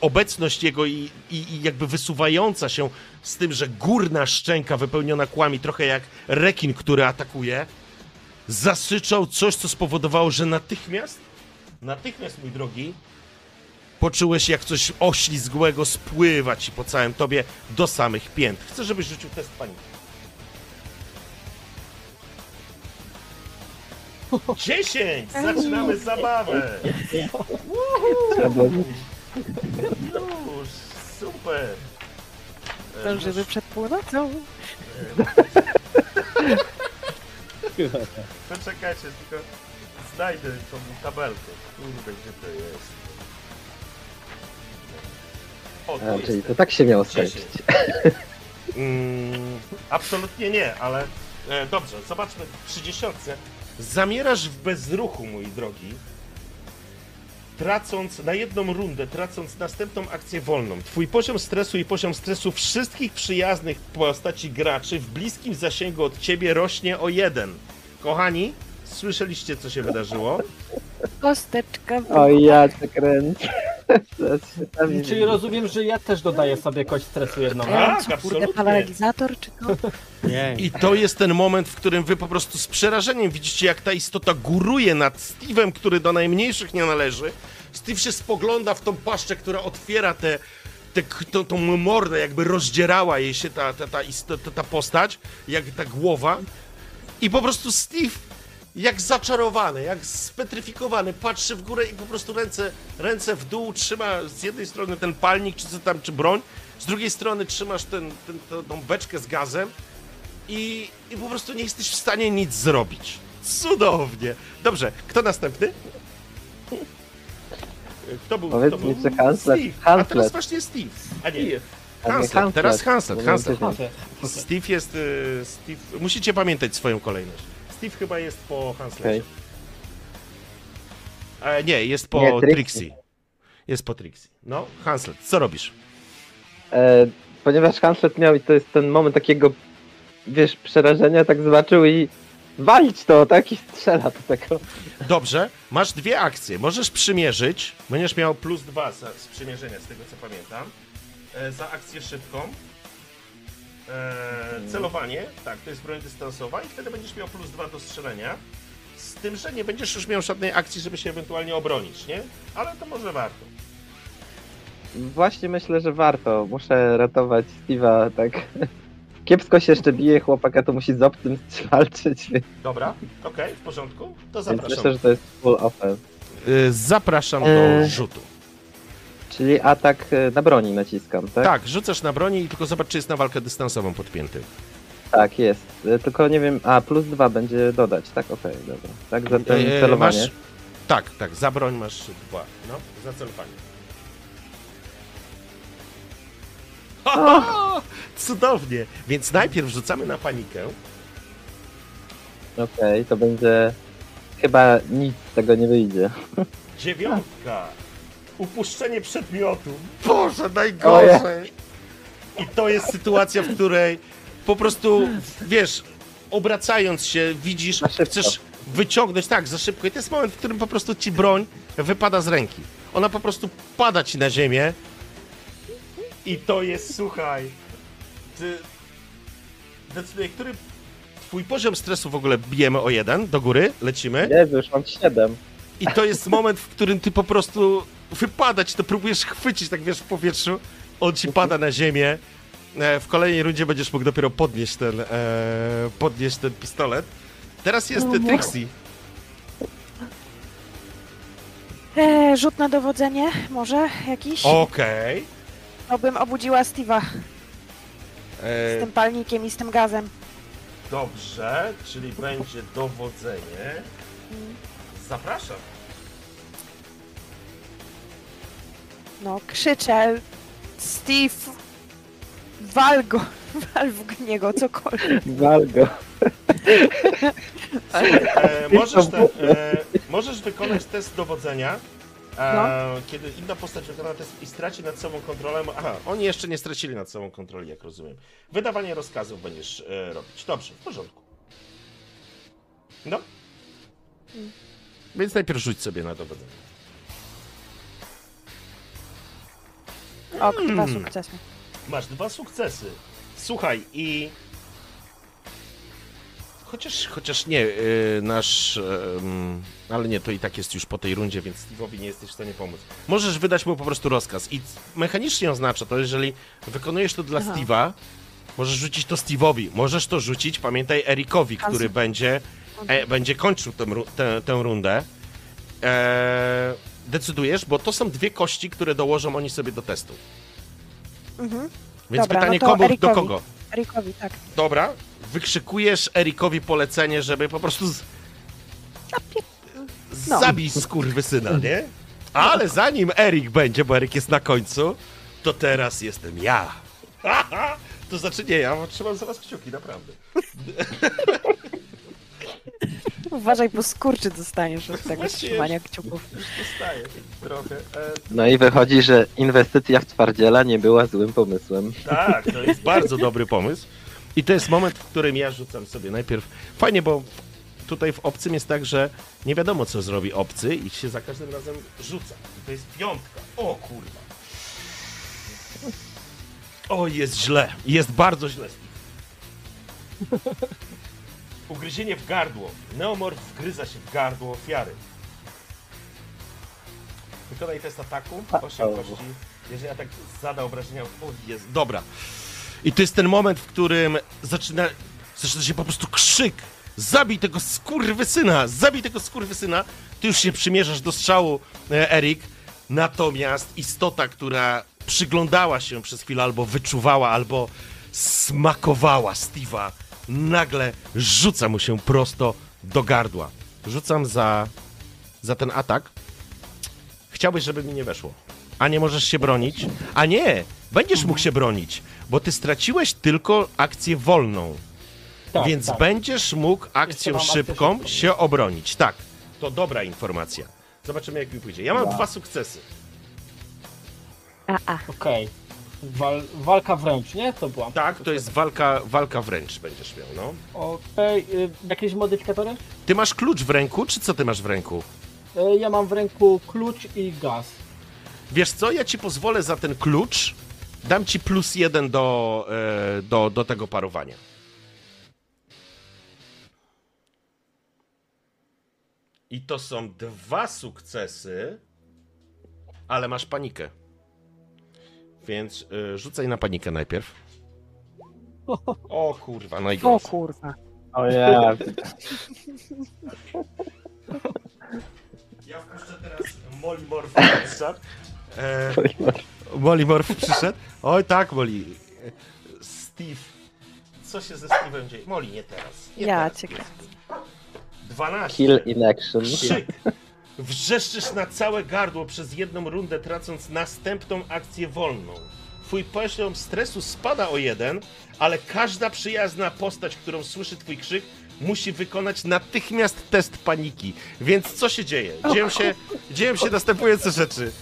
obecność jego i, i, i jakby wysuwająca się z tym, że górna szczęka wypełniona kłami, trochę jak rekin, który atakuje, zasyczał coś, co spowodowało, że natychmiast, natychmiast, mój drogi, poczułeś jak coś oślizgłego spływa ci po całym tobie do samych pięt. Chcę, żebyś rzucił test paniki. Dziesięć! Zaczynamy zabawę! Już, super! Dążymy przed północą. Poczekajcie, tylko znajdę tą tabelkę. Kurde, gdzie to jest? O, tu A, jest. czyli to tak się miało skończyć. Mm, absolutnie nie, ale e, dobrze, zobaczmy w 30. Zamierasz w bezruchu, mój drogi, tracąc na jedną rundę, tracąc następną akcję wolną. Twój poziom stresu i poziom stresu wszystkich przyjaznych postaci graczy w bliskim zasięgu od ciebie rośnie o jeden. Kochani, słyszeliście, co się wydarzyło? Kosteczka w O ja cię kręcę. Czyli rozumiem, że ja też dodaję sobie kość stresu jedną. Tak, Kurde, absolutnie. paralizator czy to? Nie. I to jest ten moment, w którym wy po prostu z przerażeniem widzicie, jak ta istota góruje nad Steve'em, który do najmniejszych nie należy. Steve się spogląda w tą paszczę, która otwiera tę te, tą, tą mordę, jakby rozdzierała jej się ta, ta, ta, istota, ta postać, jak ta głowa. I po prostu Steve, jak zaczarowany, jak spetryfikowany, patrzy w górę i po prostu ręce, ręce w dół, trzyma z jednej strony ten palnik, czy co tam, czy broń, z drugiej strony trzymasz ten, ten, tą- tą beczkę z gazem i, i po prostu nie jesteś w stanie nic zrobić. Cudownie. Dobrze, kto następny? Kto był? Powiedz kto mi, był? czy Hanslet- Steve. A teraz Hanslet. właśnie Steve. A nie. A nie Hanslet. Teraz Hanslet. Steve jest. y, Steve. Musicie pamiętać swoją kolejność. Steve chyba jest po Hanslecie. E, nie, jest po Nie, Trixie. Trixie. Jest po Trixie. No, Hanslet, co robisz? E, ponieważ Hanslet miał i to jest ten moment takiego, wiesz, przerażenia, tak zobaczył i walić to, tak? I strzela do tego. Dobrze, masz dwie akcje. Możesz przymierzyć. Będziesz miał plus dwa za, z przymierzenia, z tego co pamiętam. E, za akcję szybką. E, celowanie, tak, to jest broń dystansowa i wtedy będziesz miał plus dwa do strzelenia. Z tym, że nie będziesz już miał żadnej akcji, żeby się ewentualnie obronić, nie? Ale to może warto. Właśnie myślę, że warto. Muszę ratować Steve'a, tak. Kiepsko się jeszcze bije chłopaka, to musi z obcym walczyć, więc Dobra, okej, w porządku. To więc zapraszam. myślę, że to jest full offense. Y, Zapraszam do E, rzutu. Czyli atak e, na broni naciskam, tak? Tak, rzucasz na broni i tylko zobacz, czy jest na walkę dystansową podpięty. Tak, jest. E, Tylko nie wiem, a plus dwa będzie dodać, tak? Okej, dobra. Tak, za ten E, celowanie. Masz, tak, tak, za broń masz dwa, no, za celowanie. Cudownie! Więc najpierw rzucamy na panikę. Okej, to będzie... Chyba nic z tego nie wyjdzie. Dziewiątka. Upuszczenie przedmiotu. Boże, najgorzej. I to jest sytuacja, w której po prostu, wiesz, obracając się, widzisz, chcesz wyciągnąć, tak, za szybko. I to jest moment, w którym po prostu ci broń wypada z ręki. Ona po prostu pada ci na ziemię. I to jest, słuchaj, ty decyduje, który twój poziom stresu w ogóle bijemy o jeden do góry, lecimy. Jezu, już mam siedem. I to jest moment, w którym ty po prostu wypadać, to próbujesz chwycić tak wiesz w powietrzu, on ci pada na ziemię. E, W kolejnej rundzie będziesz mógł dopiero podnieść ten, e, podnieść ten pistolet. Teraz jest Trixie. E, rzut na dowodzenie, może jakiś? Okej. To bym obudziła Steve'a. E, Z tym palnikiem i z tym gazem. dobrze, czyli będzie dowodzenie. Mm. Zapraszam. No, krzyczę. Steve, wal go, wal w niego, cokolwiek. Wal go. E, możesz, te, e, możesz wykonać test dowodzenia. E, No. Kiedy inna postać wykona test i straci nad sobą kontrolę. Aha, oni jeszcze nie stracili nad sobą kontroli, jak rozumiem. Wydawanie rozkazów będziesz e, robić. Dobrze, w porządku. No. Mm. Więc najpierw rzuć sobie na dowodzenie. O, dwa Hmm. sukcesy. Masz dwa sukcesy. Słuchaj, i. Chociaż, chociaż nie, yy, nasz. ym, ale nie, to i tak jest już po tej rundzie, więc Steve'owi nie jesteś w stanie pomóc. Możesz wydać mu po prostu rozkaz. I mechanicznie oznacza to, jeżeli wykonujesz to dla Aha. Steve'a, możesz rzucić to Steve'owi. Możesz to rzucić, pamiętaj, Erikowi, który będzie, e, będzie kończył tę, tę, tę rundę. E, decydujesz, bo to są dwie kości, które dołożą oni sobie do testu. Mhm. Więc Dobra, pytanie, no komu, do Erikowi. kogo? Erikowi, tak. Dobra, wykrzykujesz Erikowi polecenie, żeby po prostu z... No. zabij skurwysyna, nie? Ale zanim Erik będzie, bo Erik jest na końcu, to teraz jestem ja. To znaczy nie, ja trzymam za was kciuki, naprawdę. Uważaj, bo skurczy dostaniesz od tego Właśnie trzymania kciuków. Już dostaję trochę. E, No i wychodzi, że inwestycja w twardziela nie była złym pomysłem. Tak, to jest bardzo dobry pomysł. I to jest moment, w którym ja rzucam sobie najpierw. Fajnie, bo tutaj w obcym jest tak, że nie wiadomo, co zrobi obcy i się za każdym razem rzuca. I to jest piątka. O kurwa. O, jest źle. Jest bardzo źle. Steve. Ugryzienie w gardło. Neomorf wgryza się w gardło ofiary. Wykonaj test ataku. Osiem O. kości. Jeżeli atak zada obrażenia... O, jest. Dobra. I to jest ten moment, w którym zaczyna, zaczyna się po prostu krzyk. Zabij tego skurwysyna! Zabij tego skurwysyna! Ty już się przymierzasz do strzału, e, Erik. Natomiast istota, która przyglądała się przez chwilę, albo wyczuwała, albo smakowała Steve'a, nagle rzuca mu się prosto do gardła. Rzucam za, za ten atak. Chciałbyś, żeby mi nie weszło. A nie możesz się bronić? A nie! Będziesz mógł się bronić, bo ty straciłeś tylko akcję wolną. Tak, więc tak. będziesz mógł akcją akcję szybką się obronić. Tak, to dobra informacja. Zobaczymy, jak mi pójdzie. Ja mam Dobra. dwa sukcesy. A, a. Okej. Wal, walka wręcz, nie? To była. Tak, to jest walka, walka wręcz będziesz miał, no. Okej, y, jakieś modyfikatory? Ty masz klucz w ręku, czy co ty masz w ręku? Y, Ja mam w ręku klucz i gaz. Wiesz co, ja ci pozwolę za ten klucz, dam ci plus jeden do, e, do, do tego parowania. I to są dwa sukcesy, ale masz panikę. Więc e, rzucaj na panikę najpierw. O kurwa, no i O kurwa. O ja. Ja wpuszczę teraz Molimorf przyszedł. E, Molimorf przyszedł. Oj tak, Moli. E, Steve. Co się ze Steve'em dzieje? Moli, nie teraz. Nie Ja teraz. cię kręcę. 12. Kill in action. Krzyk. Wrzeszczysz na całe gardło przez jedną rundę, tracąc następną akcję wolną. Twój poziom stresu spada o jeden, ale każda przyjazna postać, którą słyszy twój krzyk, musi wykonać natychmiast test paniki. Więc co się dzieje? Dzieją się, dzieją się następujące rzeczy.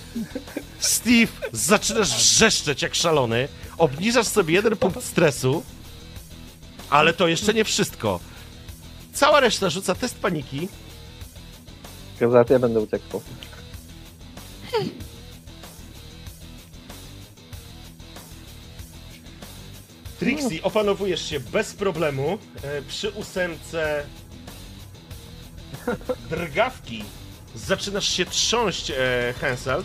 Steve, zaczynasz wrzeszczeć jak szalony, obniżasz sobie jeden punkt stresu, ale to jeszcze nie wszystko. Cała reszta rzuca test paniki, Zaraz ja będę uciekł. Trixie, opanowujesz się bez problemu. E, przy ósemce drgawki zaczynasz się trząść, e, Hansel.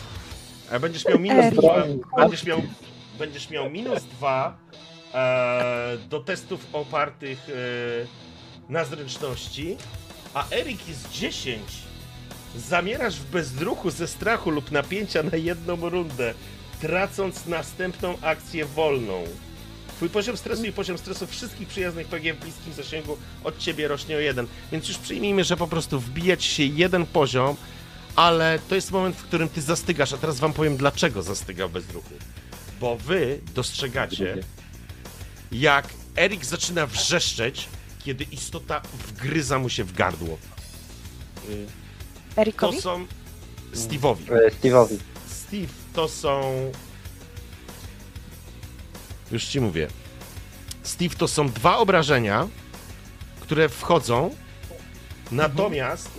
E, będziesz miał minus Ej. dwa. Będziesz miał, będziesz miał minus dwa e, do testów opartych e, na zręczności, a Erik jest 10. Zamierasz w bezruchu ze strachu lub napięcia na jedną rundę, tracąc następną akcję wolną. Twój poziom stresu i poziom stresu wszystkich przyjaznych PG w bliskim zasięgu od ciebie rośnie o jeden. Więc już przyjmijmy, że po prostu wbijać się jeden poziom, ale to jest moment, w którym ty zastygasz. A teraz wam powiem, dlaczego zastyga bez ruchu. Bo wy dostrzegacie, jak Erik zaczyna wrzeszczeć, kiedy istota wgryza mu się w gardło. Y, To Erikowi? są Steve'owi. E, Steve'owi. Steve to są. Już ci mówię. Steve to są dwa obrażenia, które wchodzą. Natomiast.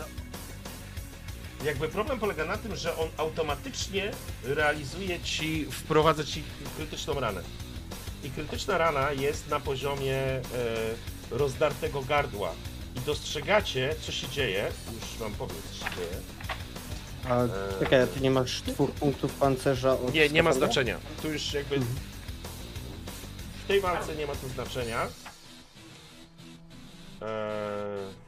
Jakby problem polega na tym, że on automatycznie realizuje ci, wprowadza ci krytyczną ranę. I krytyczna rana jest na poziomie e, rozdartego gardła. I dostrzegacie, co się dzieje. Już wam powiem, co się dzieje. A czekaj, a ty nie masz dwóch punktów pancerza od Nie, nie ma Stefana? znaczenia. Tu już jakby. W tej walce nie ma to znaczenia. Eee...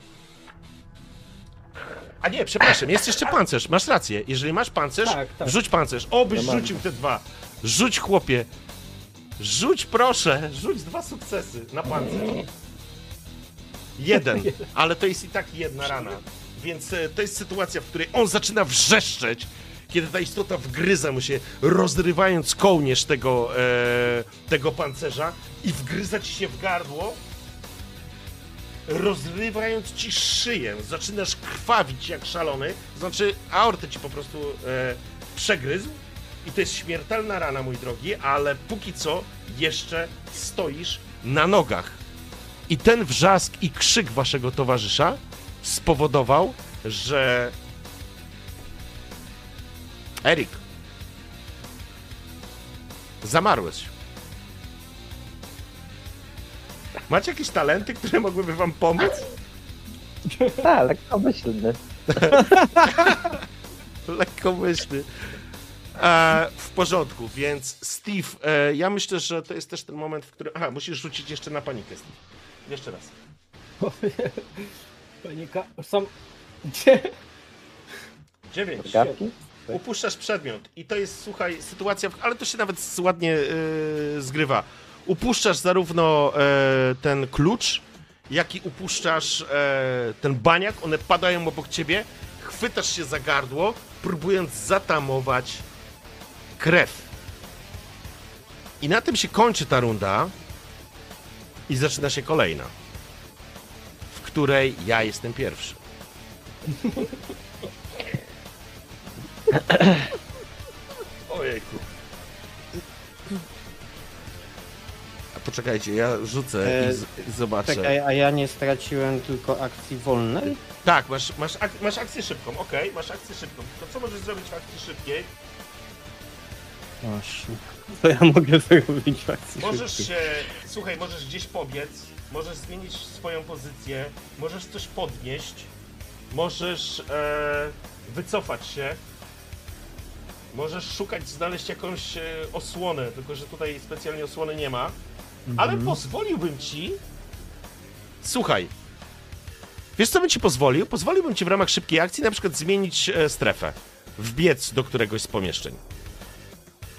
A nie, przepraszam, jest jeszcze pancerz. Masz rację. Jeżeli masz pancerz, Tak, tak. rzuć pancerz. Obyś Ja mam. rzucił te dwa. Rzuć, chłopie. Rzuć, proszę. Rzuć dwa sukcesy na pancerz. Jeden, ale to jest i tak jedna rana. Więc e, to jest sytuacja, w której on zaczyna wrzeszczeć, kiedy ta istota wgryza mu się, rozrywając kołnierz tego, e, tego pancerza i wgryza ci się w gardło, rozrywając ci szyję. Zaczynasz krwawić jak szalony, znaczy aortę ci po prostu e, przegryzł i to jest śmiertelna rana, mój drogi, ale póki co jeszcze stoisz na nogach. I ten wrzask i krzyk waszego towarzysza spowodował, że Erik zamarłeś. Macie jakieś talenty, które mogłyby wam pomóc? Tak, lekko myślny. Lekkomyślny. E, w porządku, więc Steve, e, ja myślę, że to jest też ten moment, w którym... Aha, musisz rzucić jeszcze na panikę, Steve. Jeszcze raz. Panika. Sam. Gdzie? Dziewięć. Gadki? Upuszczasz przedmiot i to jest, słuchaj, sytuacja, w- ale to się nawet ładnie yy, zgrywa. Upuszczasz zarówno e, ten klucz, jak i upuszczasz e, ten baniak, one padają obok ciebie, chwytasz się za gardło, próbując zatamować krew. I na tym się kończy ta runda i zaczyna się kolejna, w której ja jestem pierwszy. Ojejku. A poczekajcie, ja rzucę i, E, z, i zobaczę. Czekaj, a ja nie straciłem tylko akcji wolnej? Tak, masz, masz, ak masz akcję szybką, okej, masz akcję szybką. To co możesz zrobić w akcji szybkiej? Właśnie. Co ja mogę zrobić w akcji Możesz się, słuchaj, możesz gdzieś pobiec, możesz zmienić swoją pozycję, możesz coś podnieść, możesz e, wycofać się, możesz szukać, znaleźć jakąś e, osłonę, tylko że tutaj specjalnie osłony nie ma, ale pozwoliłbym ci... Słuchaj, wiesz co bym ci pozwolił? Pozwoliłbym ci w ramach szybkiej akcji na przykład zmienić e, strefę, wbiec do któregoś z pomieszczeń.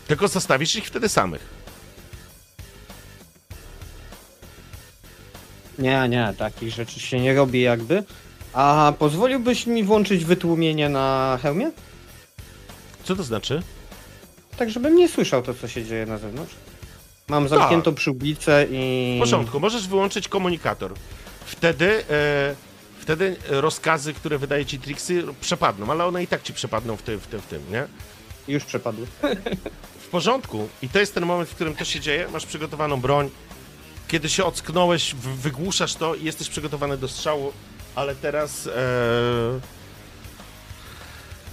Tylko zostawisz ich wtedy samych. Nie, nie, takich rzeczy się nie robi jakby. A pozwoliłbyś mi włączyć wytłumienie na hełmie? Co to znaczy? Tak, żebym nie słyszał to, co się dzieje na zewnątrz. Mam zamkniętą przyłbicę i... W porządku, możesz wyłączyć komunikator. Wtedy, e, wtedy rozkazy, które wydaje ci Trixie, przepadną, ale one i tak ci przepadną w tym, w tym, w tym, nie? Już przepadły. Porządku. I to jest ten moment, w którym to się dzieje. Masz przygotowaną broń. Kiedy się ocknąłeś, wygłuszasz to i jesteś przygotowany do strzału, ale teraz. E,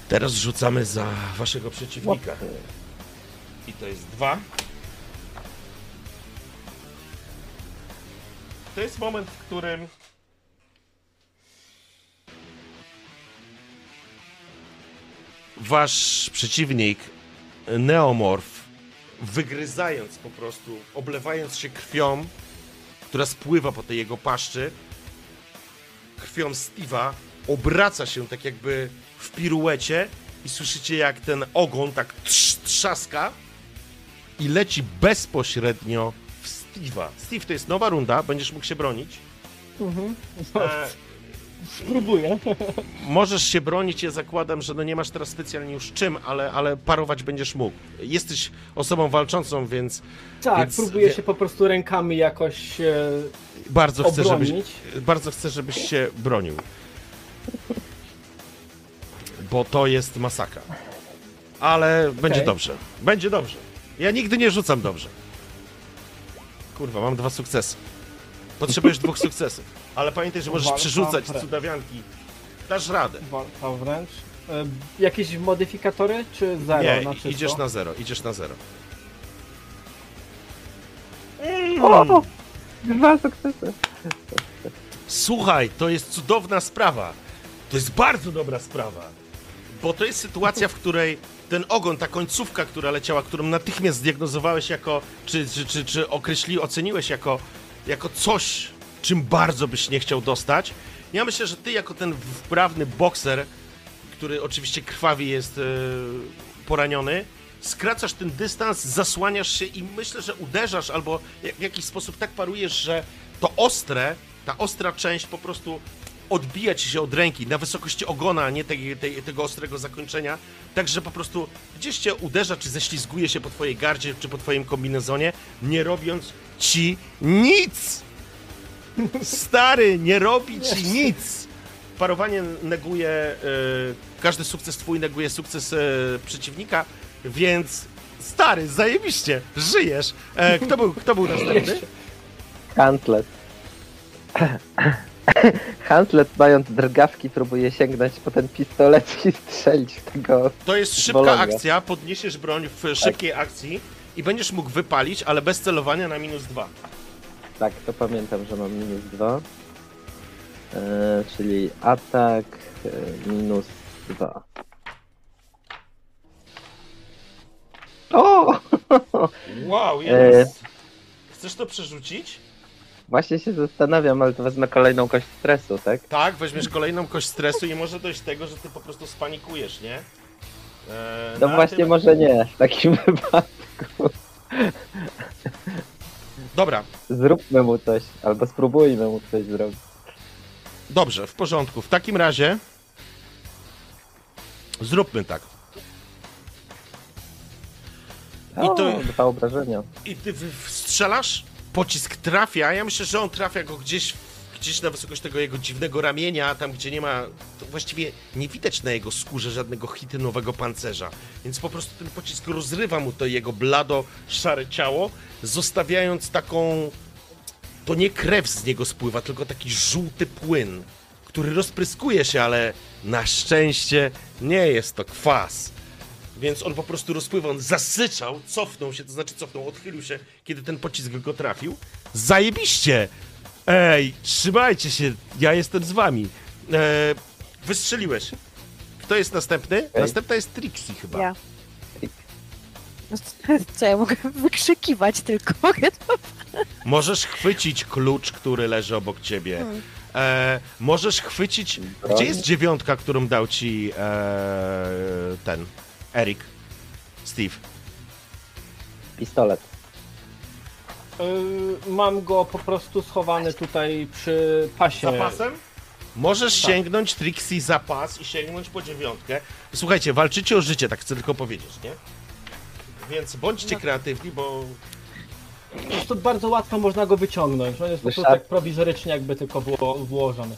teraz rzucamy za waszego przeciwnika. I to jest dwa. To jest moment, w którym. Wasz przeciwnik, Neomorf, wygryzając po prostu, oblewając się krwią, która spływa po tej jego paszczy, krwią Steve'a, obraca się tak jakby w piruecie i słyszycie jak ten ogon tak trz, trzaska i leci bezpośrednio w Steve'a. Steve, to jest nowa runda, będziesz mógł się bronić. Mhm. E, Spróbuję. możesz się bronić, ja zakładam, że no nie masz teraz specjalnie już czym, ale, ale parować będziesz mógł. Jesteś osobą walczącą, więc Tak, Więc próbuję wie- się po prostu rękami jakoś e, bardzo chcę, żebyś, bardzo chcę, żebyś się bronił. Bo to jest masakra. Ale będzie dobrze. Będzie dobrze. Ja nigdy nie rzucam dobrze. Kurwa, mam dwa sukcesy. Potrzebujesz dwóch sukcesów. Ale pamiętaj, że możesz Walka przerzucać wręcz. cudawianki. Dasz radę. Walka wręcz. E, jakieś modyfikatory, czy zero Nie, na czysto? idziesz na zero, idziesz na zero. O! Dwa sukcesy. Słuchaj, to jest cudowna sprawa. To jest bardzo dobra sprawa. Bo to jest sytuacja, w której ten ogon, ta końcówka, która leciała, którą natychmiast zdiagnozowałeś jako, czy, czy, czy, czy określi, oceniłeś jako, jako coś, czym bardzo byś nie chciał dostać. Ja myślę, że ty jako ten wprawny bokser, który oczywiście krwawi jest e, poraniony, skracasz ten dystans, zasłaniasz się i myślę, że uderzasz albo w jakiś sposób tak parujesz, że to ostre, ta ostra część po prostu odbija ci się od ręki na wysokości ogona, a nie tej, tej, tego ostrego zakończenia, tak że po prostu gdzieś cię uderza, czy ześlizguje się po twojej gardzie, czy po twoim kombinezonie, nie robiąc ci nic! Stary, nie robi ci nic! Parowanie neguje, e, każdy sukces twój neguje sukces e, przeciwnika, więc stary, zajebiście, żyjesz. E, kto, był, kto był następny? Huntlet. Huntlet mając drgawki próbuje sięgnąć po ten pistolet i strzelić w tego. To jest szybka akcja, podniesiesz broń w szybkiej akcji i będziesz mógł wypalić, ale bez celowania na minus dwa. Tak, to pamiętam, że mam minus dwa. E, czyli atak e, minus dwa. O! Wow, E. jest. Chcesz to przerzucić? Właśnie się zastanawiam, ale to wezmę kolejną kość stresu, tak? Tak, weźmiesz kolejną kość stresu i może dojść do tego, że ty po prostu spanikujesz, nie? E, No na właśnie, tym- może nie w takim wypadku. Dobra, Zróbmy mu coś, albo spróbujmy mu coś zrobić. dobrze, w porządku. W takim razie zróbmy tak. I O, to- dwa obrażenia. I ty strzelasz, pocisk trafia. Ja myślę, że on trafia go gdzieś, gdzieś na wysokość tego jego dziwnego ramienia, tam gdzie nie ma. To właściwie nie widać na jego skórze żadnego chitynowego pancerza. Więc po prostu ten pocisk rozrywa mu to jego blado, szare ciało, zostawiając taką. To nie krew z niego spływa, tylko taki żółty płyn, który rozpryskuje się, ale na szczęście nie jest to kwas. Więc on po prostu rozpływał, on zasyczał, cofnął się, to znaczy cofnął, odchylił się, kiedy ten pocisk go trafił. Zajebiście! Ej, trzymajcie się, ja jestem z wami. E, wystrzeliłeś. Kto jest następny? Okej. Następna jest Trixie chyba. Ja. No, Co ja mogę wykrzykiwać tylko? Mogę to... Możesz chwycić klucz, który leży obok ciebie. Hmm. E, możesz chwycić... Broń? Gdzie jest dziewiątka, którą dał ci e, ten Erik? Steve. Pistolet. Y, mam go po prostu schowany tutaj przy pasie. Zapasem? Możesz Tak. sięgnąć Trixie za pas i sięgnąć po dziewiątkę. Słuchajcie, walczycie o życie, tak chcę tylko powiedzieć, nie? Więc bądźcie No. kreatywni, bo To bardzo łatwo można go wyciągnąć. On jest po prostu tak prowizorycznie jakby tylko było włożony.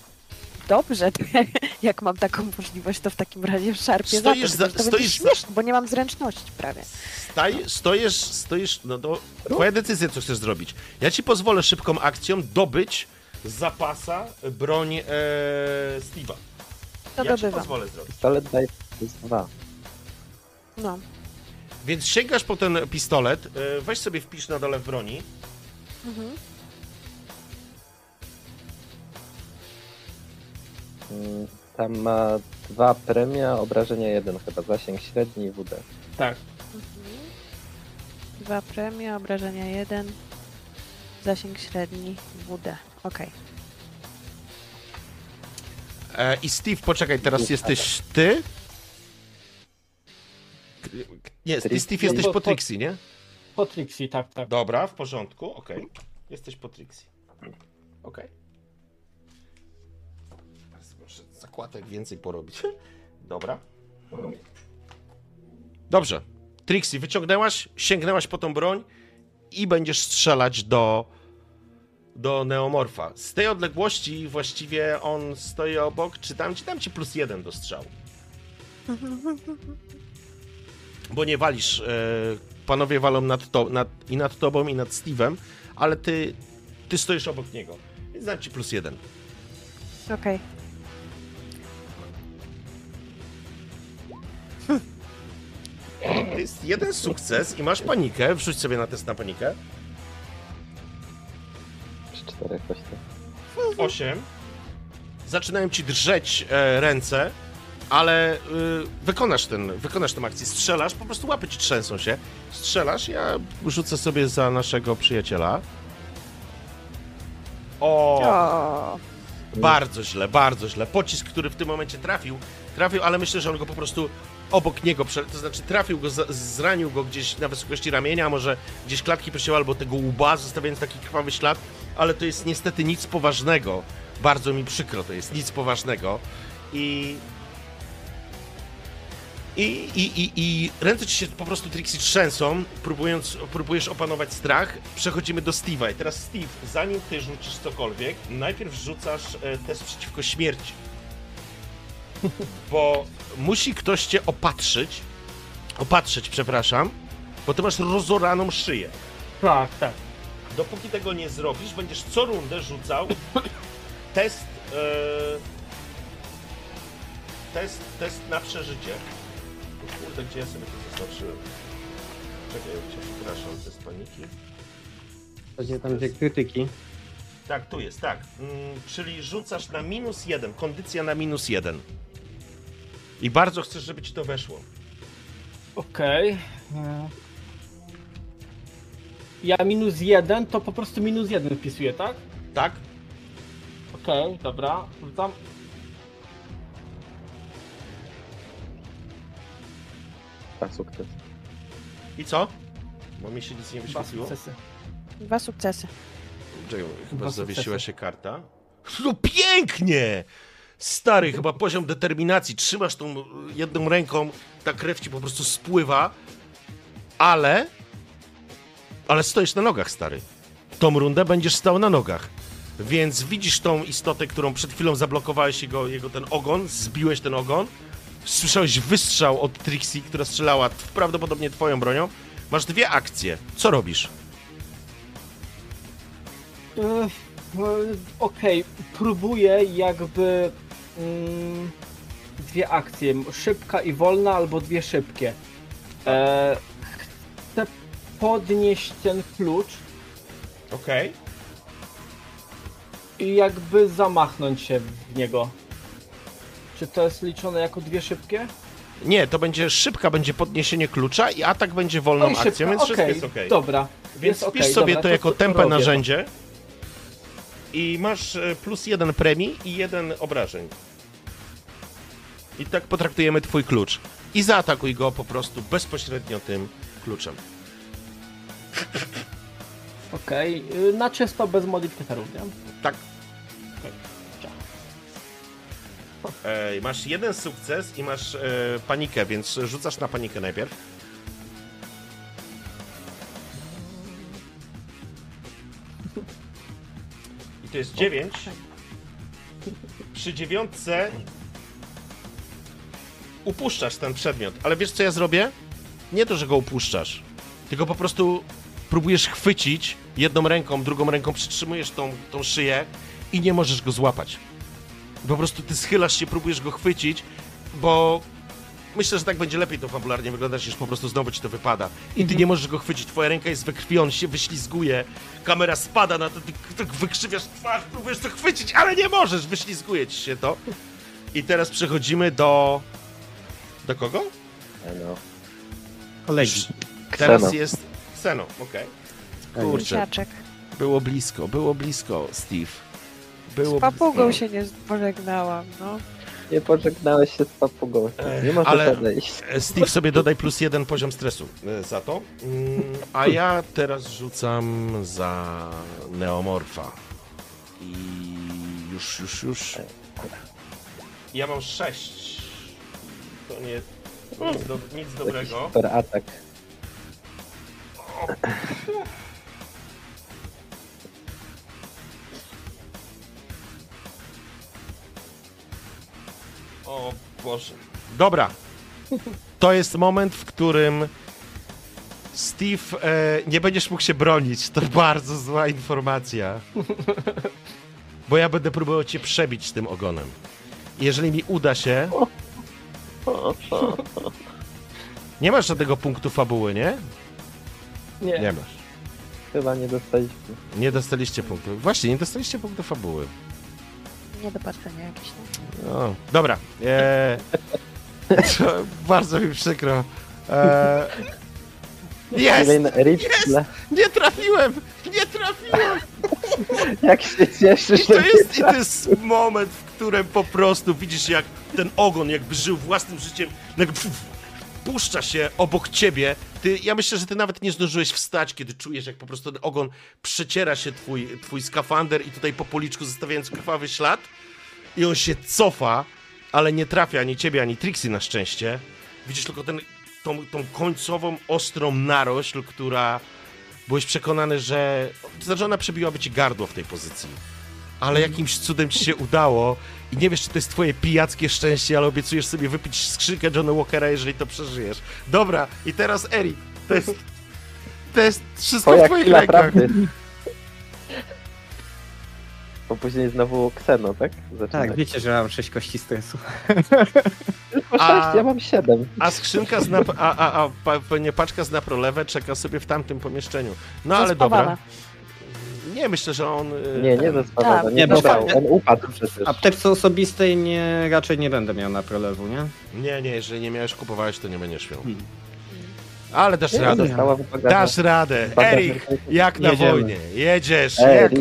Dobrze, to jak, mam taką możliwość, to w takim razie szarpię Stoisz za za- to. To stoisz będzie za- śmieszne, bo nie mam zręczności prawie. staj, stoisz, stoisz, no to twoja decyzja, co chcesz zrobić. Ja ci pozwolę szybką akcją dobyć z zapasa broń e, Steve'a. To ja ci pozwolę zrobić. Pistolet daje plus dwa. No. Więc sięgasz po ten pistolet, e, weź sobie wpisz na dole w broni. Mhm. Tam ma dwa premia, obrażenia jeden chyba, zasięg średni i WD. Tak. Mhm. Dwa premie, obrażenia jeden, zasięg średni, WD. Okej. E, I Steve, poczekaj, teraz jesteś ty? Nie, ty Trixie. Steve jesteś Po- po po- Trixie, nie? Po Trixie, tak, tak. Dobra, w porządku, okej. Jesteś po Trixie. Okej. Zakładek więcej porobić. Dobra. Dobrze. Trixie, wyciągnęłaś, sięgnęłaś po tą broń i będziesz strzelać do do Neomorfa. Z tej odległości właściwie on stoi obok. Czy dam ci, dam ci plus jeden do strzału. Bo nie walisz. E, panowie walą nad to, nad, i nad tobą, i nad Steve'em, ale ty, ty stoisz obok niego. Więc dam ci plus jeden. Okej. To jest jeden sukces i masz panikę. Wrzuć sobie na test na panikę. Przy czterech właśnie. 8. Zaczynają ci drżeć e, ręce, ale y, wykonasz ten, wykonasz tę akcję. Strzelasz, po prostu łapy ci trzęsą się. Strzelasz, ja rzucę sobie za naszego przyjaciela. O, O, bardzo źle, bardzo źle. Pocisk, który w tym momencie trafił, trafił, ale myślę, że on go po prostu obok niego, to znaczy trafił go, zranił go gdzieś na wysokości ramienia, może gdzieś klatki piersiowe albo tego łba, zostawiając taki krwawy ślad, ale to jest niestety nic poważnego. Bardzo mi przykro, to jest nic poważnego. I i, i, i, I ręce ci się po prostu Trixie trzęsą, próbując, próbujesz opanować strach. Przechodzimy do Steve'a. I teraz Steve, zanim ty rzucisz cokolwiek, najpierw rzucasz e, test przeciwko śmierci. Bo musi ktoś cię opatrzyć. Opatrzyć, przepraszam, bo ty masz rozoraną szyję. Tak, tak. Dopóki tego nie zrobisz, będziesz co rundę rzucał test. E, test, test na przeżycie. O Kurde, gdzie ja sobie to zaznaczyłem? Czekaj, ja cię przepraszam, test paniki. Będzie tam gdzie krytyki. Tak, tu jest, tak. Mm, czyli rzucasz na minus jeden, kondycja na minus jeden. I bardzo chcesz, żeby ci to weszło. Okej. E. Ja minus jeden, to po prostu minus jeden wpisuję, tak? Tak? Okej, dobra. Rzucam. Dwa sukcesy. I co? Bo mi się nic nie Dwa wyświetliło. sukcesy. dwa sukcesy. Czekaj, chyba Dwa zawiesiła sukcesy. się karta. No pięknie! Stary, chyba poziom determinacji. Trzymasz tą jedną ręką, ta krew ci po prostu spływa, ale... Ale stoisz na nogach, stary. Tą rundę będziesz stał na nogach. Więc widzisz tą istotę, którą przed chwilą zablokowałeś jego, jego ten ogon, zbiłeś ten ogon, słyszałeś wystrzał od Trixie, która strzelała prawdopodobnie twoją bronią. Masz dwie akcje. Co robisz? E, Okej, próbuję jakby dwie akcje, szybka i wolna, albo dwie szybkie. E, chcę podnieść ten klucz Okej. i jakby zamachnąć się w niego. Czy to jest liczone jako dwie szybkie? Nie, to będzie szybka, będzie podniesienie klucza i atak będzie wolną Oj, akcją, szybka, więc wszystko okej, jest ok. Dobra. Więc jest wpisz okej, sobie dobra, to jako tempę robię. narzędzie i masz e, plus jeden premii i jeden obrażeń. I tak potraktujemy twój klucz. I zaatakuj go po prostu bezpośrednio tym kluczem. Okej, y, na czysto bez modyfikatorów, nie? Tak. Ej, masz jeden sukces i masz e, panikę, więc rzucasz na panikę najpierw. To jest 9. Przy dziewiątce upuszczasz ten przedmiot, ale wiesz co ja zrobię? Nie to, że go upuszczasz, tylko po prostu próbujesz chwycić jedną ręką, drugą ręką przytrzymujesz tą, tą szyję i nie możesz go złapać. Po prostu ty schylasz się, próbujesz go chwycić, bo myślę, że tak będzie lepiej to fabularnie wyglądać, niż po prostu znowu ci to wypada. I ty nie możesz go chwycić, twoja ręka jest we krwi, on się wyślizguje, kamera spada na to, ty, ty wykrzywiasz twarz, próbujesz to chwycić, ale nie możesz, wyślizguje ci się to. I teraz przechodzimy do... Do kogo? E, No. Kolegi. Teraz Kseno. jest... Kseno, okej. Kurczę, Siaczek. było blisko, było blisko, Steve. Było Z papugą blisko. się nie pożegnałam, no. Nie pożegnałeś się z papugą. Nie możesz ale- odejść. E, Steve sobie dodaj plus jeden poziom stresu e, za to. Mm, A ja teraz rzucam za Neomorfa. I już, już, już. Ja mam sześć. To nie to nic, do, nic dobrego. super atak. O Boże. Dobra. To jest moment, w którym Steve e, nie będziesz mógł się bronić. To bardzo zła informacja. Bo ja będę próbował cię przebić tym ogonem. Jeżeli mi uda się. Nie masz żadnego punktu fabuły, nie? Nie. Nie masz. Chyba nie dostaliśmy. Nie dostaliście punktu. Właśnie, nie dostaliście punktu fabuły. Niedopatrzenie jakieś. No. O, dobra. E, to bardzo mi przykro. E, jest! Rich, dla- Nie trafiłem! Nie trafiłem! Jak się I to że jest, i to jest moment, w którym po prostu widzisz, jak ten ogon jakby żył własnym życiem, pf, puszcza się obok ciebie. Ty, ja myślę, że ty nawet nie zdążyłeś wstać, kiedy czujesz, jak po prostu ten ogon przeciera się twój, twój skafander i tutaj po policzku zostawiając krwawy ślad. I on się cofa, ale nie trafia ani ciebie, ani Trixie na szczęście. Widzisz tylko ten, tą, tą końcową, ostrą narośl, która byłeś przekonany, że, znaczy ona przebiłaby ci gardło w tej pozycji. Ale jakimś cudem ci się udało i nie wiesz, czy to jest twoje pijackie szczęście, ale obiecujesz sobie wypić skrzynkę Johnny Walkera, jeżeli to przeżyjesz. Dobra, i teraz Eric, to jest, to jest wszystko w Twoja twoich rękach. prawdy. Bo później znowu Kseno, tak? Zaczynać. Tak, wiecie, że mam 6 kości stresu. Tylko A- sześć, ja mam siedem. A skrzynka z nap- a, a, a pa, pewnie paczka z naprolewe czeka sobie w tamtym pomieszczeniu. No ale dobra. Nie, myślę, że on... y, Nie, nie ten- zaspadał, Tak. nie Nie, fa- On upadł przecież. W apteczce osobistej nie, raczej nie będę miał na prolewu, nie? Nie, nie, jeżeli nie miałeś, kupowałeś, to nie będziesz miał. Hmm. Ale dasz Nie, radę. Dasz radę. Erik, jak na Jedziemy. wojnie. Jedziesz. Ej, Jak,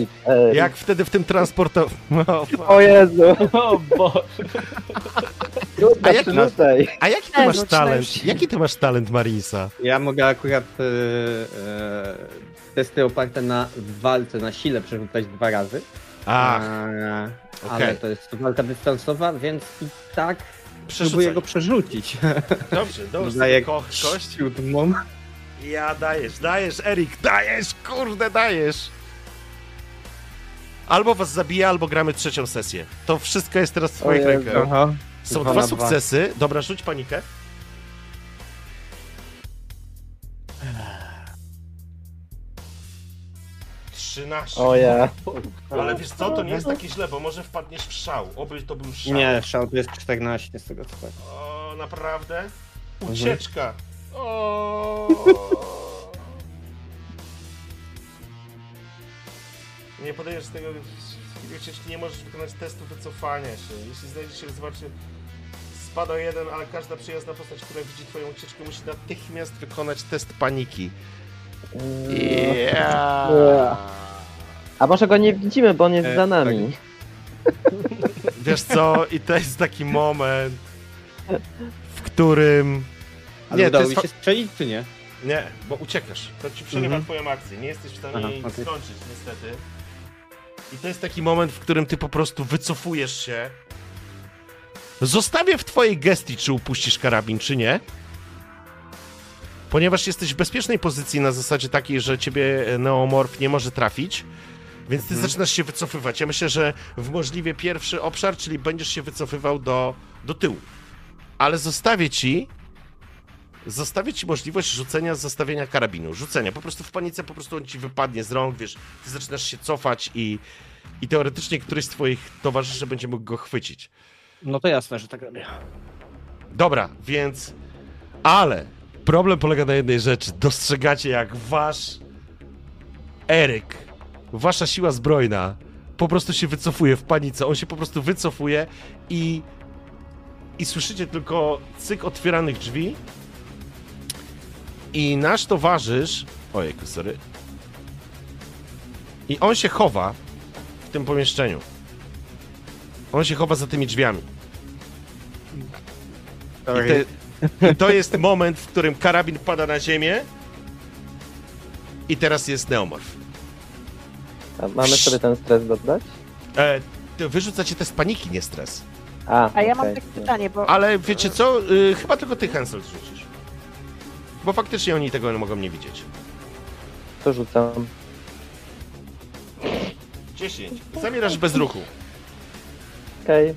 jak wtedy w tym transporto... No, O Jezu, O Boże. A jak a jaki ty masz talent? Jaki ty masz talent, Marisa? Ja mogę akurat e, e, testy oparte na walce, na sile przerzucać dwa razy. Ach, E, okej. Ale to jest walka dystansowa, więc i tak próbuję przerzucaj. go przerzucić. Dobrze, dobrze. Daję Ko kość. siódmą. Ja dajesz, dajesz, Erik, dajesz, kurde, dajesz. Albo was zabija, albo gramy trzecią sesję. To wszystko jest teraz w twoich rękach. Są dwa. sukcesy. Dobra, rzuć panikę. Trzynaście. O ja. Ale wiesz co, to nie jest takie źle, bo może wpadniesz w szał. Oby to był szał. Nie, szał to jest 14 z tego co. O, naprawdę? Mhm. Ucieczka. O. Nie podejdziesz tego ucieczki, nie możesz wykonać testu wycofania się. Jeśli znajdziesz się w zobaczy spada jeden, ale każda przyjazna postać, która widzi twoją ucieczkę, musi natychmiast wykonać test paniki. Yeah. A może go nie widzimy, bo on jest E, za nami. Wiesz co, i to jest taki moment, w którym... Ale to udało jest się strzelić, czy nie? Nie, bo uciekasz. To ci przerywa Mhm. twoją akcję. Nie jesteś w stanie Aha, jej okej. skończyć, niestety. I to jest taki moment, w którym ty po prostu wycofujesz się. Zostawię w twojej gestii, czy upuścisz karabin, czy nie. Ponieważ jesteś w bezpiecznej pozycji na zasadzie takiej, że ciebie e, neomorf nie może trafić. Więc ty Mhm. zaczynasz się wycofywać. Ja myślę, że w możliwie pierwszy obszar, czyli będziesz się wycofywał do, do tyłu. Ale zostawię ci zostawię ci możliwość rzucenia z zastawienia karabinu. Rzucenia. Po prostu w panice po prostu on ci wypadnie z rąk, wiesz, ty zaczynasz się cofać i, i teoretycznie któryś z twoich towarzyszy będzie mógł go chwycić. No to jasne, że tak robię. Dobra, więc... Ale problem polega na jednej rzeczy. Dostrzegacie, jak wasz Eryk, wasza siła zbrojna po prostu się wycofuje w panice. On się po prostu wycofuje i i słyszycie tylko cyk otwieranych drzwi i nasz towarzysz... Ojejku, sorry. I on się chowa w tym pomieszczeniu. On się chowa za tymi drzwiami. I, te, I to jest moment, w którym karabin pada na ziemię. I teraz jest neomorf. A mamy sobie ten stres dodać? E, to wyrzucacie test paniki, nie stres. A, A ja mam okej. takie pytanie, bo Ale wiecie co? Y, chyba tylko ty, Hansel, rzucisz. Bo faktycznie oni tego nie mogą nie widzieć. To rzucam. 10. Zamierasz bez ruchu. Okej.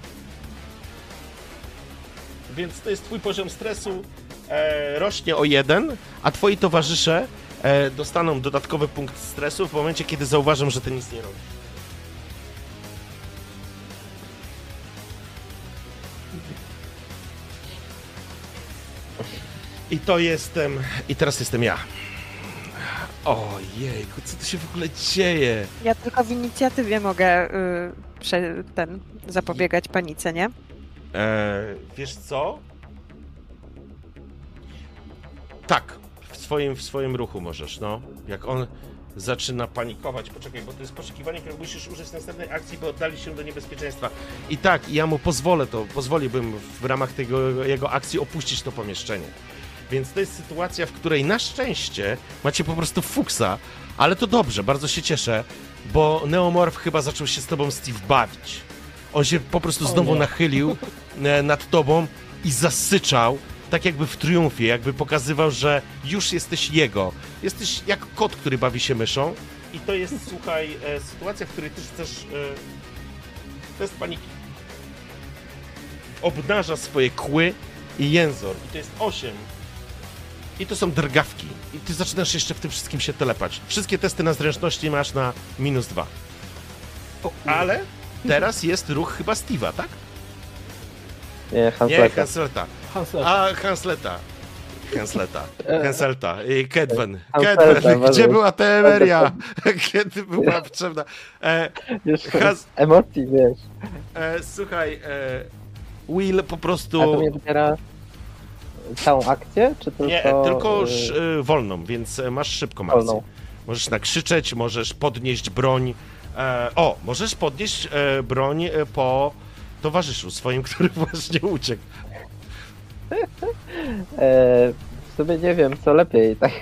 Więc to jest twój poziom stresu e, rośnie o jeden, a twoi towarzysze e, dostaną dodatkowy punkt stresu w momencie, kiedy zauważą, że ty nic nie robisz. I to jestem. I teraz jestem ja. Ojejku, co tu się w ogóle dzieje? ja tylko w inicjatywie mogę y, prze, ten zapobiegać panice, nie? E, wiesz co? Tak, w swoim, w swoim ruchu możesz, no. Jak on zaczyna panikować, poczekaj, bo to jest poszukiwanie, które musisz użyć następnej akcji, by oddali się do niebezpieczeństwa. I tak, ja mu pozwolę to, pozwoliłbym w ramach tego jego akcji opuścić to pomieszczenie. Więc to jest sytuacja, w której na szczęście macie po prostu fuksa, ale to dobrze, bardzo się cieszę, bo Neomorph chyba zaczął się z tobą Steve bawić. On się po prostu znowu nachylił nad tobą i zasyczał, tak jakby w triumfie, jakby pokazywał, że już jesteś jego. Jesteś jak kot, który bawi się myszą. I to jest, słuchaj, e, sytuacja, w której ty chcesz. E, test paniki. Obnaża swoje kły i jęzor. I to jest 8. I to są drgawki. I ty zaczynasz jeszcze w tym wszystkim się telepać. Wszystkie testy na zręczności masz na minus 2. Ale teraz jest ruch chyba Steve'a, tak? Nie, Nie, Hansleta. Hansleta. A, Hansleta. Hansleta. Hanselta. I Kedwen. Kedwen. Gdzie była ta Emeria? Kiedy była potrzebna? E, Już Has- emocji, wiesz. e, słuchaj, e, Will po A to prostu... mnie wybiera całą akcję, czy tylko... Nie, tylko y, sz, e, wolną, więc e, masz szybką akcję. wolną? Możesz nakrzyczeć, możesz podnieść broń. E, o, możesz podnieść e, broń e, po towarzyszu swoim, który właśnie uciekł. E, w sumie nie wiem, co lepiej, tak.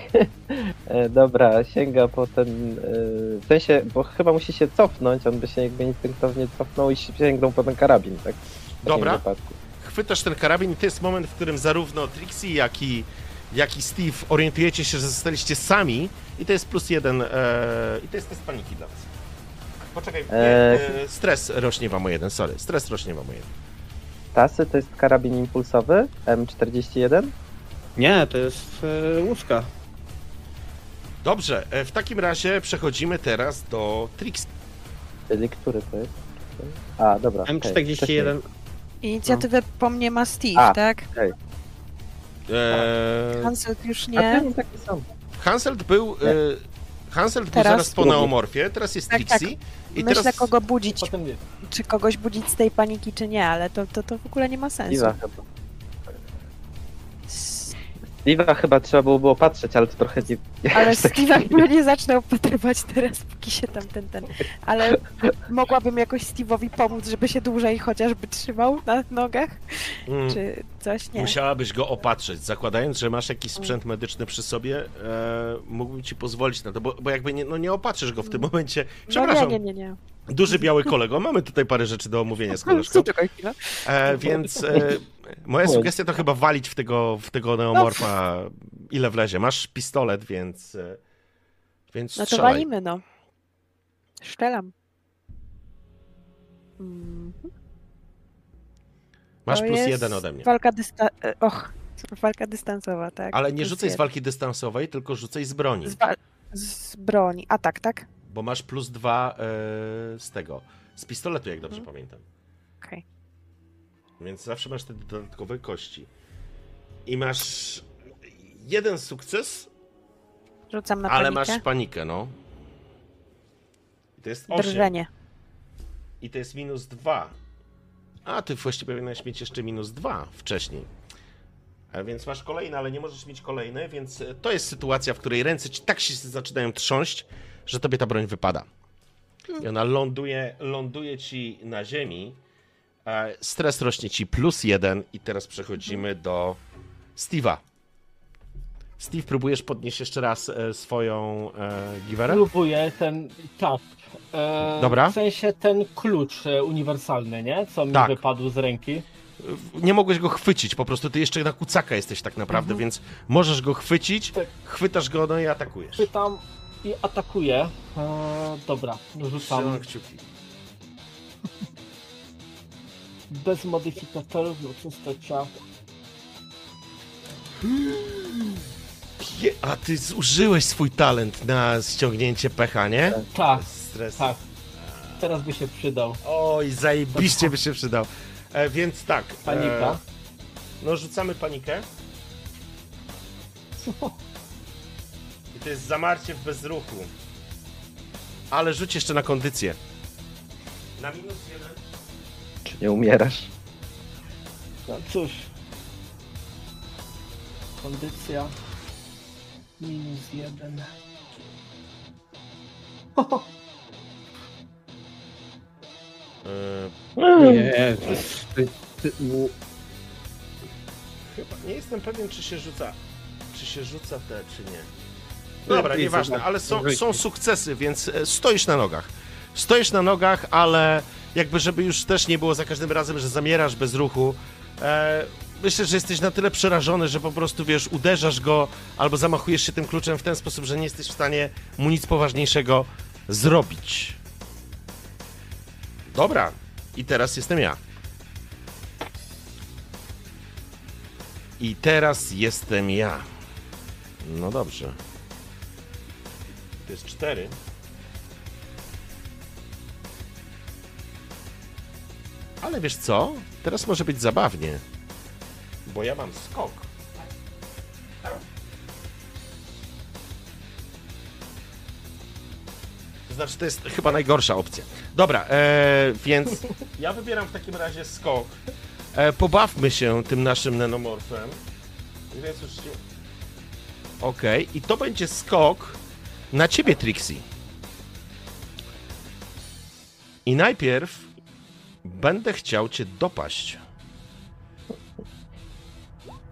E, dobra, sięga po ten. E, w sensie, bo chyba musi się cofnąć, on by się jakby instynktownie cofnął i sięgnął po ten karabin, tak? W Dobra. wypadku. chwytasz ten karabin i to jest moment, w którym zarówno Trixie, jak i, jak i Steve orientujecie się, że zostaliście sami i to jest plus jeden e, i to jest test paniki dla was. Poczekaj, nie, Eee. e, stres rośnie wam o jeden, sorry, stres rośnie wam o jeden. Tasy to jest karabin impulsowy M41. Nie, to jest e, łuska. Dobrze, e, w takim razie przechodzimy teraz do Trixie. Czyli który to jest? A, dobra. okej, wcześniej. M41. Inicjatywę po mnie ma Steve, A. tak? E, Hansel już A nie. taki sam. Hanselt był, e, Hanselt był Teraz? zaraz po neomorfie, teraz jest Tak, Trixie. I Myślę, teraz kogo budzić, czy kogoś budzić z tej paniki, czy nie, ale to, to, to w ogóle nie ma sensu. Steve'a chyba. Steve'a chyba trzeba było, było patrzeć, ale to trochę nie... Ale Steve'a chyba nie zacznę opatrywać teraz, póki się tam ten, ten. Ale mogłabym jakoś Steve'owi pomóc, żeby się dłużej chociażby trzymał na nogach, mm, czy coś, nie. Musiałabyś go opatrzyć, zakładając, że masz jakiś sprzęt medyczny przy sobie, e, mógłbym ci pozwolić na to, bo, bo jakby nie, no nie opatrzysz go w tym momencie. No Przepraszam, nie, nie, nie, nie. Duży biały kolego, mamy tutaj parę rzeczy do omówienia z koleżką, Czekaj chwilę. e, więc e, moja sugestia to chyba walić w tego, w tego neomorfa ile wlezie. Masz pistolet, więc e, więc No to strzelaj. walimy, no. Szczelam. Mhm. Masz To plus jest jeden ode mnie. Walka dysta... e, Och, walka dystansowa, tak. Ale nie Plus rzucaj z jeden. walki dystansowej, tylko rzucaj z broni. Z, wa- z broni. A tak, tak? Bo masz plus dwa e, z tego. Z pistoletu, jak dobrze Mhm. pamiętam. Okej. Więc zawsze masz te dodatkowe kości. I masz jeden sukces, Rzucam na ale panikę. masz panikę, no. I to jest 8. Drżenie. I to jest minus 2. A ty właściwie powinieneś mieć jeszcze minus 2 wcześniej. A więc masz kolejne, ale nie możesz mieć kolejne, więc to jest sytuacja, w której ręce ci tak się zaczynają trząść, że tobie ta broń wypada. I ona ląduje, ląduje ci na ziemi. E, Stres rośnie ci plus jeden i teraz przechodzimy do Steve'a. Steve, próbujesz podnieść jeszcze raz e, swoją e, giwerę? Próbuję ten, tak. E, Dobra. W sensie ten klucz e, uniwersalny, nie? Co mi Tak. wypadł z ręki. Nie mogłeś go chwycić, po prostu ty jeszcze na kucaka jesteś tak naprawdę, więc możesz go chwycić, Tak. chwytasz go no i atakujesz. Pytam i atakuję. E, dobra, rzucam kciuki. bez modyfikatorów, no czysto Pie- A ty zużyłeś swój talent na ściągnięcie pecha, nie? Tak, Stres. tak. Teraz by się przydał. Oj, zajebiście by się przydał. E, więc tak. Panika. E, no rzucamy panikę. To jest zamarcie w bezruchu. Ale rzuć jeszcze na kondycję. Na minus jeden. Czy nie umierasz? No cóż. Kondycja. Minus jeden. E, Nie, ty, ty, u- Chyba nie jestem pewien, czy się rzuca. Czy się rzuca te, czy nie. Dobra, nieważne, ale są, są sukcesy, więc e, stoisz na nogach. Stoisz na nogach, ale jakby, żeby już też nie było za każdym razem, że zamierasz bez ruchu. E, myślę, że jesteś na tyle przerażony, że po prostu wiesz, uderzasz go albo zamachujesz się tym kluczem w ten sposób, że nie jesteś w stanie mu nic poważniejszego zrobić. Dobra, i teraz jestem ja. I teraz jestem ja. No dobrze. To jest cztery. Ale wiesz co? Teraz może być zabawnie. Bo ja mam skok. To znaczy, to jest chyba najgorsza opcja. Dobra, e, więc ja wybieram w takim razie skok. E, pobawmy się tym naszym nenomorfem. Więc już... Okej, i to będzie skok na ciebie, Trixie. I najpierw będę chciał cię dopaść.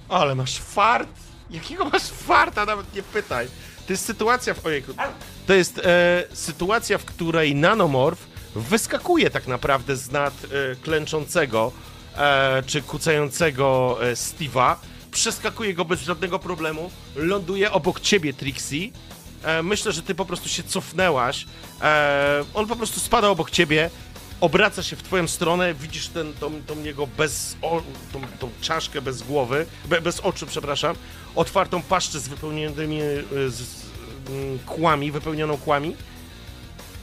Ale masz fart! Jakiego masz farta? Nawet nie pytaj. To jest sytuacja w... Ojejku. To jest e, sytuacja, w której nanomorf wyskakuje tak naprawdę z nad e, klęczącego e, czy kucającego e, Steve'a, przeskakuje go bez żadnego problemu, ląduje obok ciebie, Trixie. E, myślę, że ty po prostu się cofnęłaś. E, on po prostu spada obok ciebie, obraca się w twoją stronę, widzisz ten, tą, tą jego bez, o, tą, tą czaszkę bez głowy, be, bez oczu, przepraszam, otwartą paszczę z wypełnionymi e, z, z, mm, kłami, wypełnioną kłami.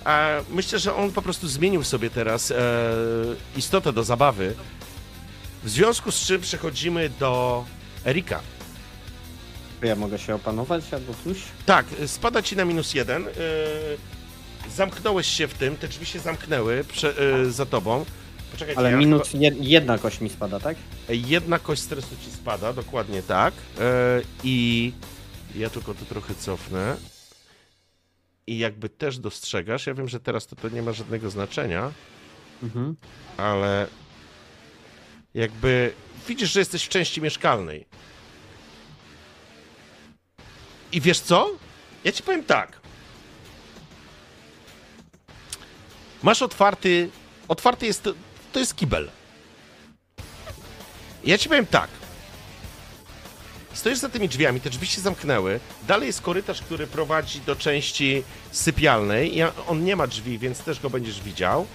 E, myślę, że on po prostu zmienił sobie teraz e, istotę do zabawy. W związku z czym przechodzimy do Erika. Ja mogę się opanować albo coś? Tak, spada ci na minus jeden. Yy, zamknąłeś się w tym, te drzwi się zamknęły prze, yy, za tobą. Poczekajcie, Ale ja minus jed, jedna kość mi spada, tak? chyba- Jedna kość stresu ci spada, dokładnie tak. Yy, I ja tylko to trochę cofnę. I jakby też dostrzegasz, ja wiem, że teraz to, to nie ma żadnego znaczenia, Mhm. ale jakby widzisz, że jesteś w części mieszkalnej. I wiesz co? Ja ci powiem tak. Masz otwarty. Otwarty jest. To jest kibel. Ja ci powiem tak. Stoisz za tymi drzwiami, te drzwi się zamknęły. Dalej jest korytarz, który prowadzi do części sypialnej. On nie ma drzwi, więc też go będziesz widział.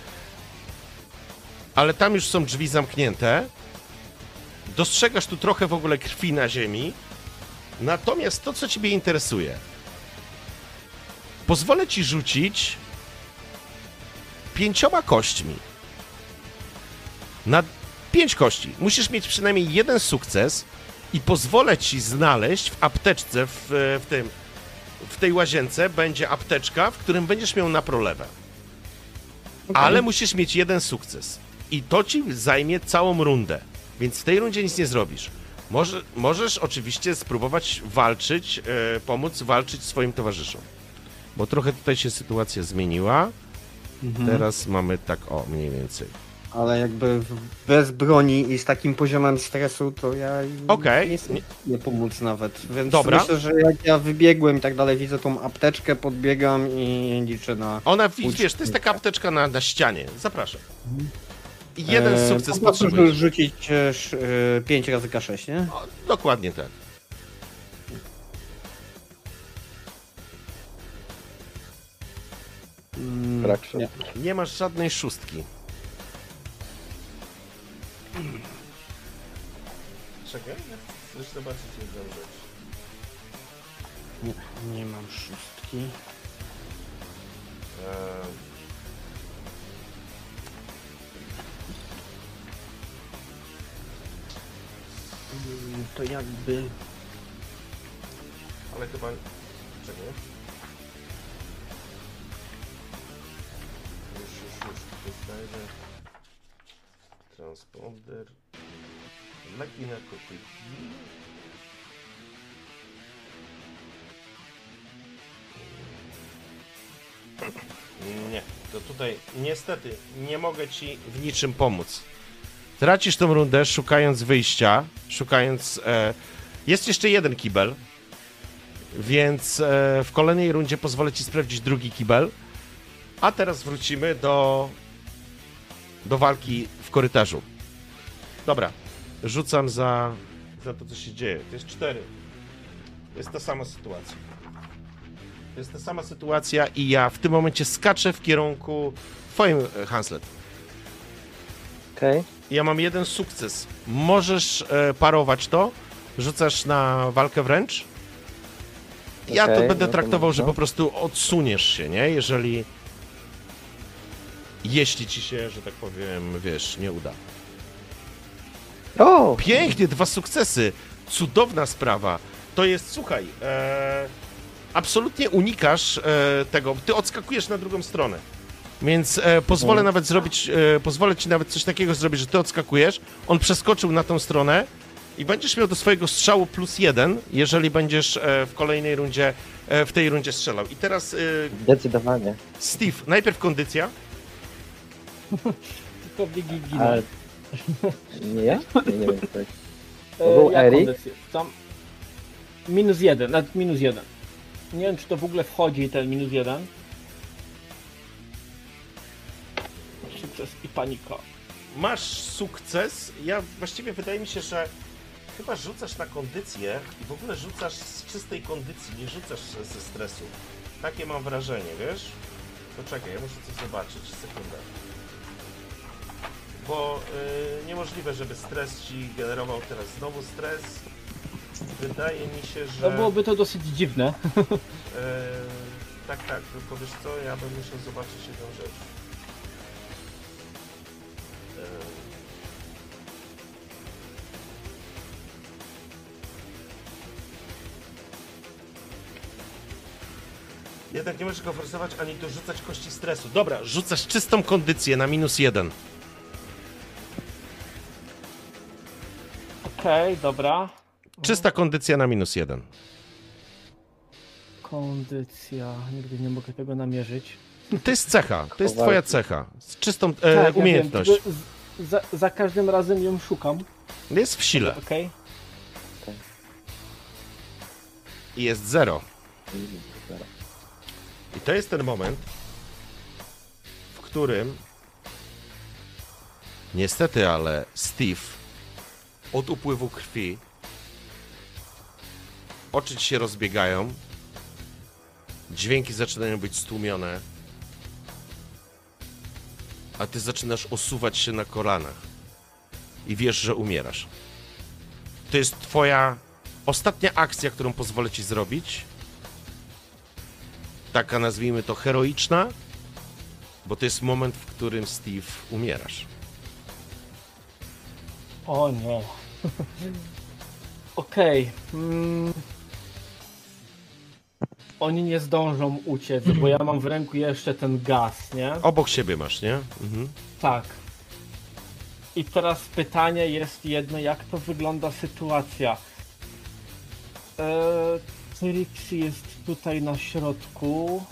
Ale tam już są drzwi zamknięte. Dostrzegasz tu trochę w ogóle krwi na ziemi. Natomiast to, co ciebie interesuje, pozwolę ci rzucić pięcioma kośćmi. Na pięć kości. Musisz mieć przynajmniej jeden sukces i pozwolę ci znaleźć w apteczce, w, w tym, w tej łazience będzie apteczka, w którym będziesz miał na prolewę. Ale musisz mieć jeden sukces. I to ci zajmie całą rundę. Więc w tej rundzie nic nie zrobisz. Może, możesz oczywiście spróbować walczyć, e, pomóc walczyć swoim towarzyszom. Bo trochę tutaj się sytuacja zmieniła. Mhm. Teraz mamy tak, o, mniej więcej. ale jakby w- bez broni i z takim poziomem stresu, to ja Okej. nie jestem nie pomóc nawet. Więc Dobra. myślę, że jak ja wybiegłem i tak dalej, widzę tą apteczkę, podbiegam i liczę na... Ona, wi- Ucz- wiesz, to jest taka apteczka na, na ścianie. Zapraszam. Jeden E, sukces po potrzebujesz. rzucić 5 razy K6, nie? O, dokładnie tak. Mm, Brak nie. Nie masz żadnej szóstki. Czekaj, chcesz zobaczyć jedną rzecz. Nie, nie mam szóstki. Eee, Mm, To jakby... ale chyba... Czekaj. Już, już, już. Tutaj, że... Transponder... Leki narkotyki... Nie, to tutaj niestety nie mogę ci w niczym pomóc. Tracisz tą rundę szukając wyjścia, szukając... E, jest jeszcze jeden kibel, więc e, w kolejnej rundzie pozwolę ci sprawdzić drugi kibel. A teraz wrócimy do, do walki w korytarzu. Dobra, rzucam za, za to, co się dzieje. To jest cztery. Jest ta sama sytuacja. To jest ta sama sytuacja i ja w tym momencie skaczę w kierunku twoim, e, Hanslet. Okej. Ja mam jeden sukces. Możesz e, parować to. Rzucasz na walkę wręcz. Ja to Okej, będę no to traktował, że można. po prostu odsuniesz się, nie? Jeżeli. Jeśli ci się, że tak powiem, wiesz, nie uda. O! Pięknie, dwa sukcesy. Cudowna sprawa. To jest, słuchaj, e, absolutnie unikasz e, tego. Ty odskakujesz na drugą stronę. Więc e, pozwolę Mhm. nawet zrobić, e, pozwolę ci nawet coś takiego zrobić, że ty odskakujesz. On przeskoczył na tą stronę i będziesz miał do swojego strzału plus jeden, jeżeli będziesz e, w kolejnej rundzie, e, w tej rundzie strzelał. I teraz e, Zdecydowanie. Steve, najpierw kondycja. Tylko biegi ginę. Ale... Nie ja? Nie, nie wiem. E, był jak Erik? kondycję? Tam minus jeden, nawet minus jeden. Nie wiem, czy to w ogóle wchodzi ten minus jeden. Sukces i panika. Masz sukces. Ja właściwie wydaje mi się, że chyba rzucasz na kondycję i w ogóle rzucasz z czystej kondycji, nie rzucasz ze stresu. Takie mam wrażenie, wiesz? To czekaj, ja muszę coś zobaczyć, sekundę. Bo y, niemożliwe, żeby stres ci generował teraz znowu stres. Wydaje mi się, że... No byłoby to dosyć dziwne. E, tak, tak, tylko wiesz co, ja bym musiał zobaczyć jedną rzecz. Jednak nie możesz go forsować ani dorzucać kości stresu. Dobra, rzucasz czystą kondycję na minus jeden. Okej, dobra. Czysta kondycja na minus jeden. Kondycja. Nigdy nie mogę tego namierzyć. To jest cecha, to jest twoja cecha. Z czystą e, Tak, ja wiem, umiejętność. tylko z- za, za każdym razem ją szukam. Jest w sile Okej. i jest zero. I to jest ten moment, w którym niestety, ale Steve od upływu krwi oczy ci się rozbiegają, dźwięki zaczynają być stłumione, a ty zaczynasz osuwać się na kolanach i wiesz, że umierasz. To jest twoja ostatnia akcja, którą pozwolę ci zrobić, taka nazwijmy to heroiczna, bo to jest moment, w którym Steve umierasz. O nie. Okej. Mm. Oni nie zdążą uciec, bo ja mam w ręku jeszcze ten gaz, nie? Obok siebie masz, nie? Mhm. Tak. I teraz pytanie jest jedno, jak to wygląda sytuacja? Eee, Trixie jest tutaj na środku.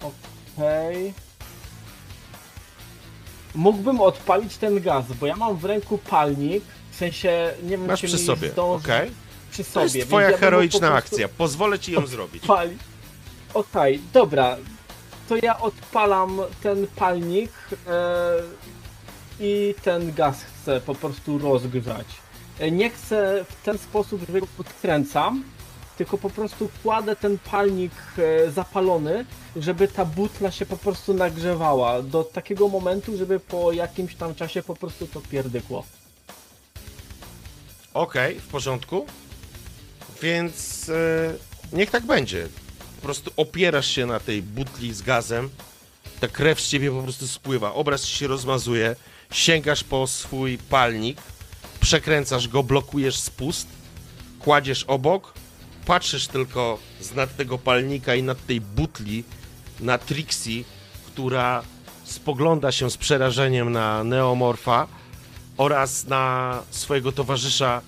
Okej. mógłbym odpalić ten gaz, bo ja mam w ręku palnik, w sensie nie wiem, Masz czy przy sobie, zdąży okej? przy To sobie. jest więc twoja ja heroiczna po prostu akcja. Pozwolę ci ją zrobić. Pali. Okej, dobra. To ja odpalam ten palnik e, i ten gaz chcę po prostu rozgrzać. E, Nie chcę w ten sposób, że go podkręcam, tylko po prostu kładę ten palnik e, zapalony, żeby ta butla się po prostu nagrzewała do takiego momentu, żeby po jakimś tam czasie po prostu to pierdykło. Okej, w porządku. Więc e, niech tak będzie. Po prostu opierasz się na tej butli z gazem. Ta krew z ciebie po prostu spływa. Obraz ci się rozmazuje. Sięgasz po swój palnik. Przekręcasz go, blokujesz spust. Kładziesz obok. Patrzysz tylko z nad tego palnika i nad tej butli na Trixie, która spogląda się z przerażeniem na Neomorfa oraz na swojego towarzysza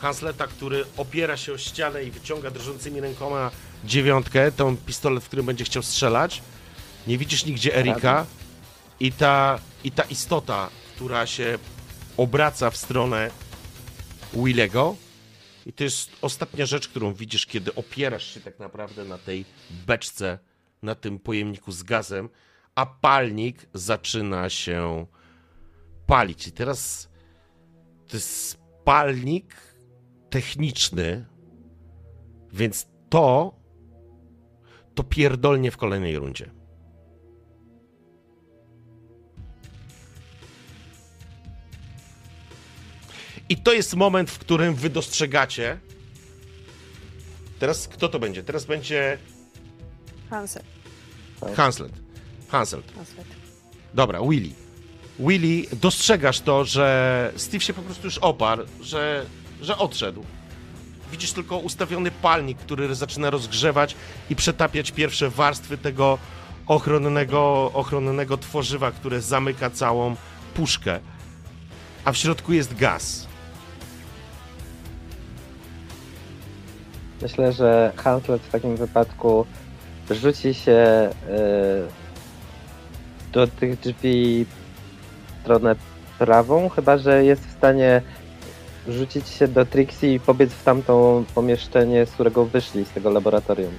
Hansleta, który opiera się o ścianę i wyciąga drżącymi rękoma dziewiątkę, tą pistolet, w którym będzie chciał strzelać. Nie widzisz nigdzie Erika i ta, i ta istota, która się obraca w stronę Willego. I to jest ostatnia rzecz, którą widzisz, kiedy opierasz się tak naprawdę na tej beczce, na tym pojemniku z gazem, a palnik zaczyna się palić. I teraz to jest palnik techniczny, więc to to pierdolnie w kolejnej rundzie. I to jest moment, w którym wy dostrzegacie. Teraz kto to będzie? Teraz będzie Hansel. Hanslet. Hanselt. Hanslet. Dobra, Willy. Willy, dostrzegasz to, że Steve się po prostu już oparł, że, że odszedł. Widzisz tylko ustawiony palnik, który zaczyna rozgrzewać i przetapiać pierwsze warstwy tego ochronnego, ochronnego tworzywa, które zamyka całą puszkę. A w środku jest gaz. Myślę, że Huntlet w takim wypadku rzuci się y, do tych drzwi w stronę prawą, chyba że jest w stanie rzucić się do Trixie i pobiec w tamtą pomieszczenie, z którego wyszli, z tego laboratorium.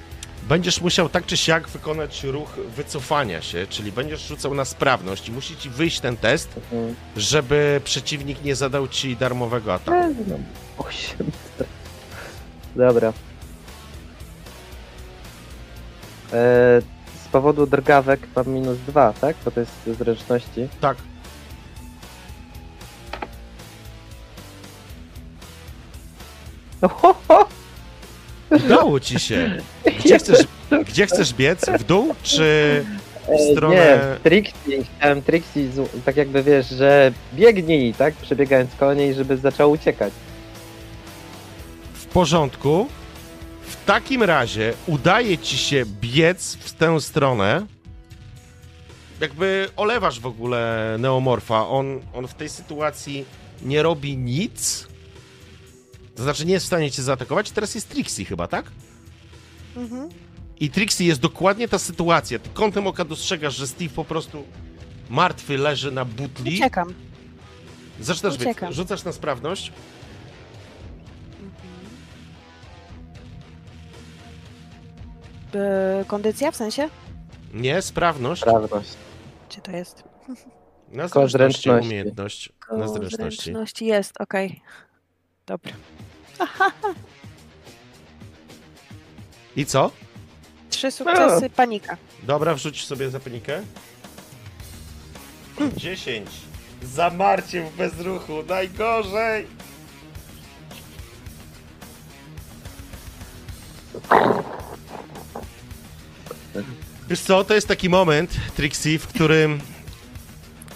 Będziesz musiał tak czy siak wykonać ruch wycofania się, czyli będziesz rzucał na sprawność i musi ci wyjść ten test, Mhm. żeby przeciwnik nie zadał ci darmowego ataku. No, Osiem. Dobra. Z powodu drgawek mam minus dwa, tak? Bo to jest zręczności. Tak. Ohoho! Udało ci się. Gdzie chcesz, gdzie chcesz biec? W dół czy w E, stronę... Nie, Trixie, chciałem Trixie, tak jakby wiesz, że biegnij, tak? Przebiegając koło niej, żeby zaczął uciekać. W porządku. W takim razie udaje ci się biec w tę stronę. Jakby olewasz w ogóle Neomorfa. On, on w tej sytuacji nie robi nic. To znaczy nie jest w stanie cię zaatakować. Teraz jest Trixie chyba, tak? Mhm. I Trixie jest dokładnie ta sytuacja. Ty kątem oka dostrzegasz, że Steve po prostu martwy leży na butli. Uciekam. Zaczynasz biec. Rzucasz na sprawność. E, kondycja w sensie? Nie, sprawność. Sprawność. Gdzie to jest? Na Koło zręczności, zręczności. umiejętność. Na Koło zręczności. zręczności jest, okej. Dobra. I co? Trzy sukcesy, panika. Dobra, wrzuć sobie za panikę. 10. Zamarcie w bezruchu, najgorzej! Wiesz co, to jest taki moment, Trixie, w którym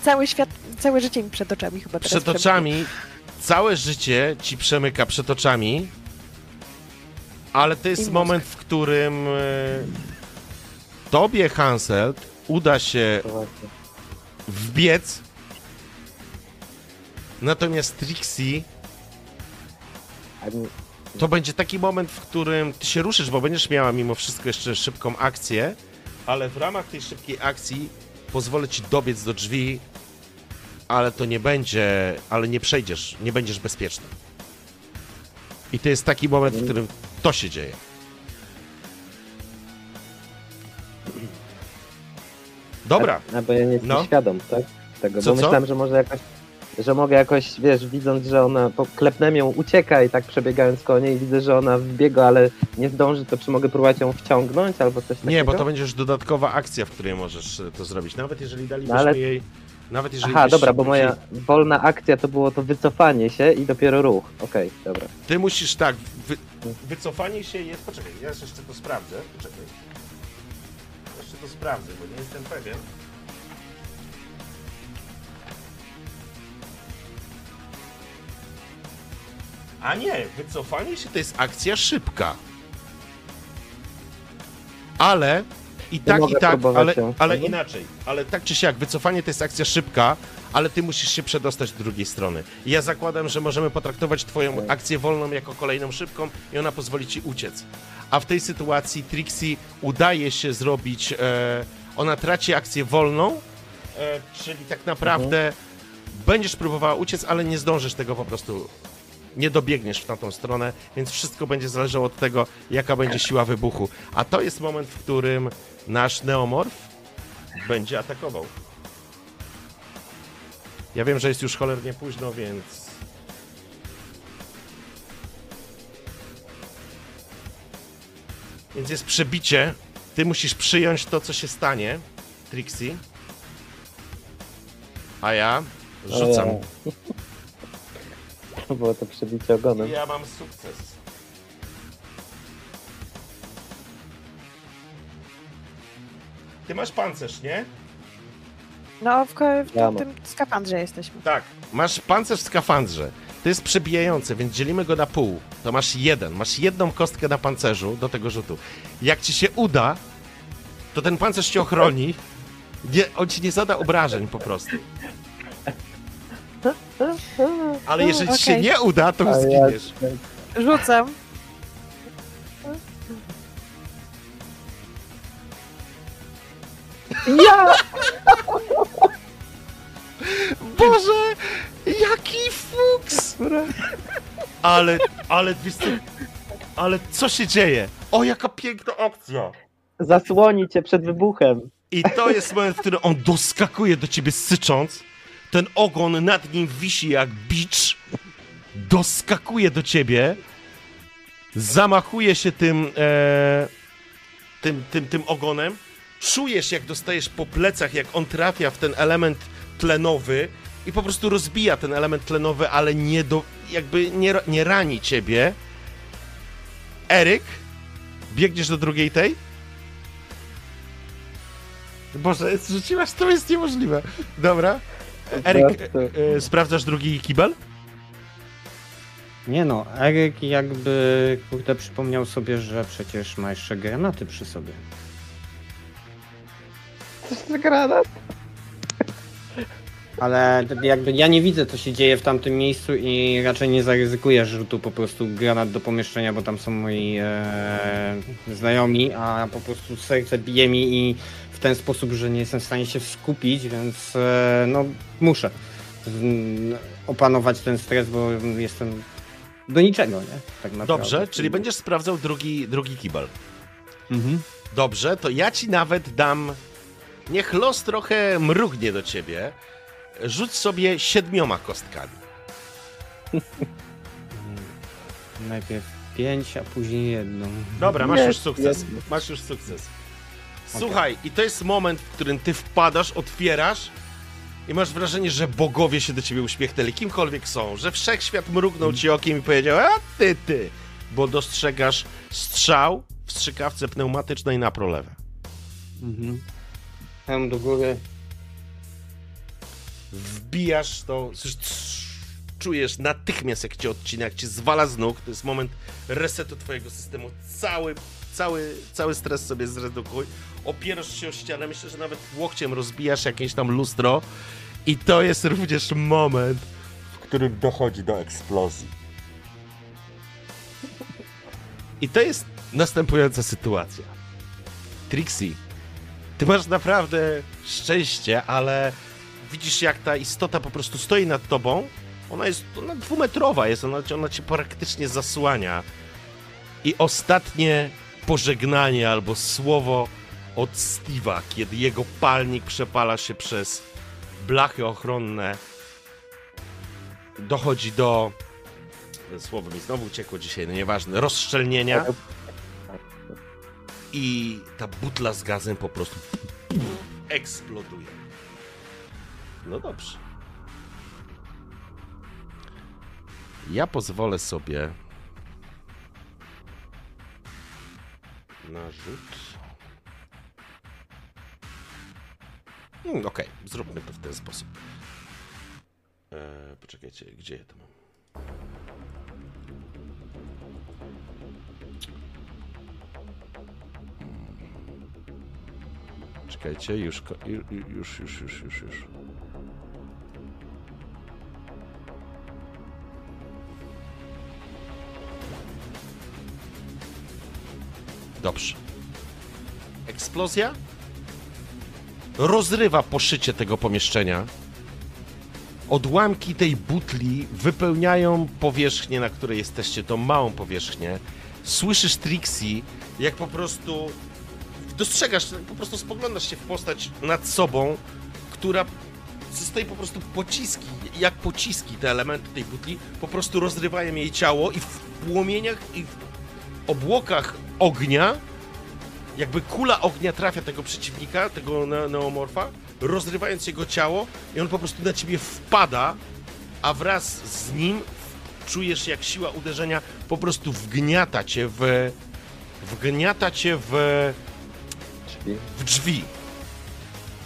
Cały świat, całe życie mi przed oczami chyba teraz przed oczami całe życie ci przemyka przed oczami, ale to jest I mózg. moment, w którym e, tobie, Hanselt, uda się wbiec. Natomiast Trixie, to będzie taki moment, w którym ty się ruszysz, bo będziesz miała mimo wszystko jeszcze szybką akcję, ale w ramach tej szybkiej akcji pozwolę ci dobiec do drzwi ale to nie będzie, ale nie przejdziesz, nie będziesz bezpieczny. I to jest taki moment, w którym to się dzieje. Dobra, A, a bo ja nie jestem No. świadom, tak? Tego, Co, bo co? myślałem, że może jakoś, że mogę jakoś, wiesz, widząc, że ona, po- klepnę ją, ucieka i tak przebiegając koło niej widzę, że ona wbiega, ale nie zdąży, to czy mogę próbować ją wciągnąć albo coś takiego? nie, bo to będzie już dodatkowa akcja, w której możesz e, to zrobić. Nawet jeżeli dalibyśmy No ale- jej... Nawet jeżeli Aha, dobra, bo moja wolna akcja to było to wycofanie się i dopiero ruch. Okej, dobra. Ty musisz tak, wy, wycofanie się jest... Poczekaj, ja jeszcze to sprawdzę. Poczekaj. Jeszcze to sprawdzę, bo nie jestem pewien. A nie, wycofanie się to jest akcja szybka. Ale i tak, i tak, ale, ale Mhm. inaczej. Ale tak czy siak, wycofanie to jest akcja szybka, ale ty musisz się przedostać do drugiej strony. I ja zakładam, że możemy potraktować twoją Tak. akcję wolną jako kolejną szybką i ona pozwoli ci uciec. A w tej sytuacji Trixie udaje się zrobić, e, ona traci akcję wolną, e, czyli tak naprawdę będziesz próbowała uciec, ale nie zdążysz tego po prostu, nie dobiegniesz w tamtą stronę, więc wszystko będzie zależało od tego, jaka będzie siła wybuchu. A to jest moment, w którym nasz neomorf będzie atakował. Ja wiem, że jest już cholernie późno, więc... Więc jest przebicie. Ty musisz przyjąć to, co się stanie, Trixie. A ja rzucam. To było to przebicie ogonem. Ja mam sukces. Ty masz pancerz, nie? No, w, ko- w Ja tym, mam. tym skafandrze jesteśmy. Tak. Masz pancerz w skafandrze. To jest przebijające, więc dzielimy go na pół. To masz jeden. Masz jedną kostkę na pancerzu do tego rzutu. Jak ci się uda, to ten pancerz cię ochroni. Nie, on ci nie zada obrażeń po prostu. Ale jeżeli ci się Okej. nie uda, to A ja- zginiesz. Rzucam. Ja! Boże, jaki fuks! Ale, ale, wiesz co, ale co się dzieje? O, jaka piękna akcja! Zasłoni cię przed wybuchem. I to jest moment, w którym on doskakuje do ciebie sycząc. Ten ogon nad nim wisi jak bicz. Doskakuje do ciebie. Zamachuje się tym, e, tym, tym, tym ogonem. Czujesz, jak dostajesz po plecach, jak on trafia w ten element tlenowy i po prostu rozbija ten element tlenowy, ale nie do, jakby nie, nie rani ciebie. Eryk, biegniesz do drugiej tej? Boże, rzuciłaś, to jest niemożliwe. Dobra. Eryk, e, e, sprawdzasz drugi kibel? Nie no, Eryk jakby, kurde, przypomniał sobie, że przecież ma jeszcze granaty przy sobie. Coś za granat? Ale jakby ja nie widzę, co się dzieje w tamtym miejscu i raczej nie zaryzykuję rzutu po prostu granat do pomieszczenia, bo tam są moi e, znajomi, a po prostu serce bije mi i ten sposób, że nie jestem w stanie się skupić, więc e, no muszę opanować ten stres, bo jestem do niczego, nie? Tak naprawdę. Dobrze, czyli będziesz sprawdzał drugi, drugi kibel. Mhm. Dobrze, to ja ci nawet dam. Niech los trochę mrugnie do ciebie. Rzuć sobie siedmioma kostkami. Najpierw pięć, a później jedną. Dobra, masz Nie, już sukces. Masz już sukces. Słuchaj, i to jest moment, w którym ty wpadasz, otwierasz i masz wrażenie, że bogowie się do ciebie uśmiechnęli, kimkolwiek są, że wszechświat mrugnął ci okiem i powiedział, a ty, ty, bo dostrzegasz strzał w strzykawce pneumatycznej na prolewe. Mhm. Tam do góry. wbijasz to, czujesz natychmiast jak cię odcina, jak cię zwala z nóg, to jest moment resetu twojego systemu, cały, cały, cały stres sobie zredukuj, opierasz się o ścianę, myślę, że nawet łokciem rozbijasz jakieś tam lustro i to jest również moment, w którym dochodzi do eksplozji. I to jest następująca sytuacja. Trixie, ty masz naprawdę szczęście, ale widzisz jak ta istota po prostu stoi nad tobą. Ona jest ona dwumetrowa, jest, ona, ona cię praktycznie zasłania. I ostatnie pożegnanie albo słowo od Steve'a, kiedy jego palnik przepala się przez blachy ochronne, dochodzi do. Słowo mi znowu uciekło dzisiaj, no nieważne, rozszczelnienia i ta butla z gazem po prostu eksploduje. No dobrze. Ja pozwolę sobie na rzut. Hmm, Okej, zróbmy to w ten sposób. Eee, poczekajcie, gdzie ja to mam? Czekajcie, już, już, już, już, już, już. Dobrze. Eksplozja rozrywa poszycie tego pomieszczenia. Odłamki tej butli wypełniają powierzchnię, na której jesteście, tą małą powierzchnię. Słyszysz Trixie, jak po prostu dostrzegasz, po prostu spoglądasz się w postać nad sobą, która stoi po prostu pociski, jak pociski te elementy tej butli, po prostu rozrywają jej ciało i w płomieniach i w obłokach ognia, jakby kula ognia trafia tego przeciwnika, tego ne- neomorfa, rozrywając jego ciało i on po prostu na ciebie wpada, a wraz z nim czujesz jak siła uderzenia po prostu wgniata cię w... wgniata cię w Drzwi. w drzwi.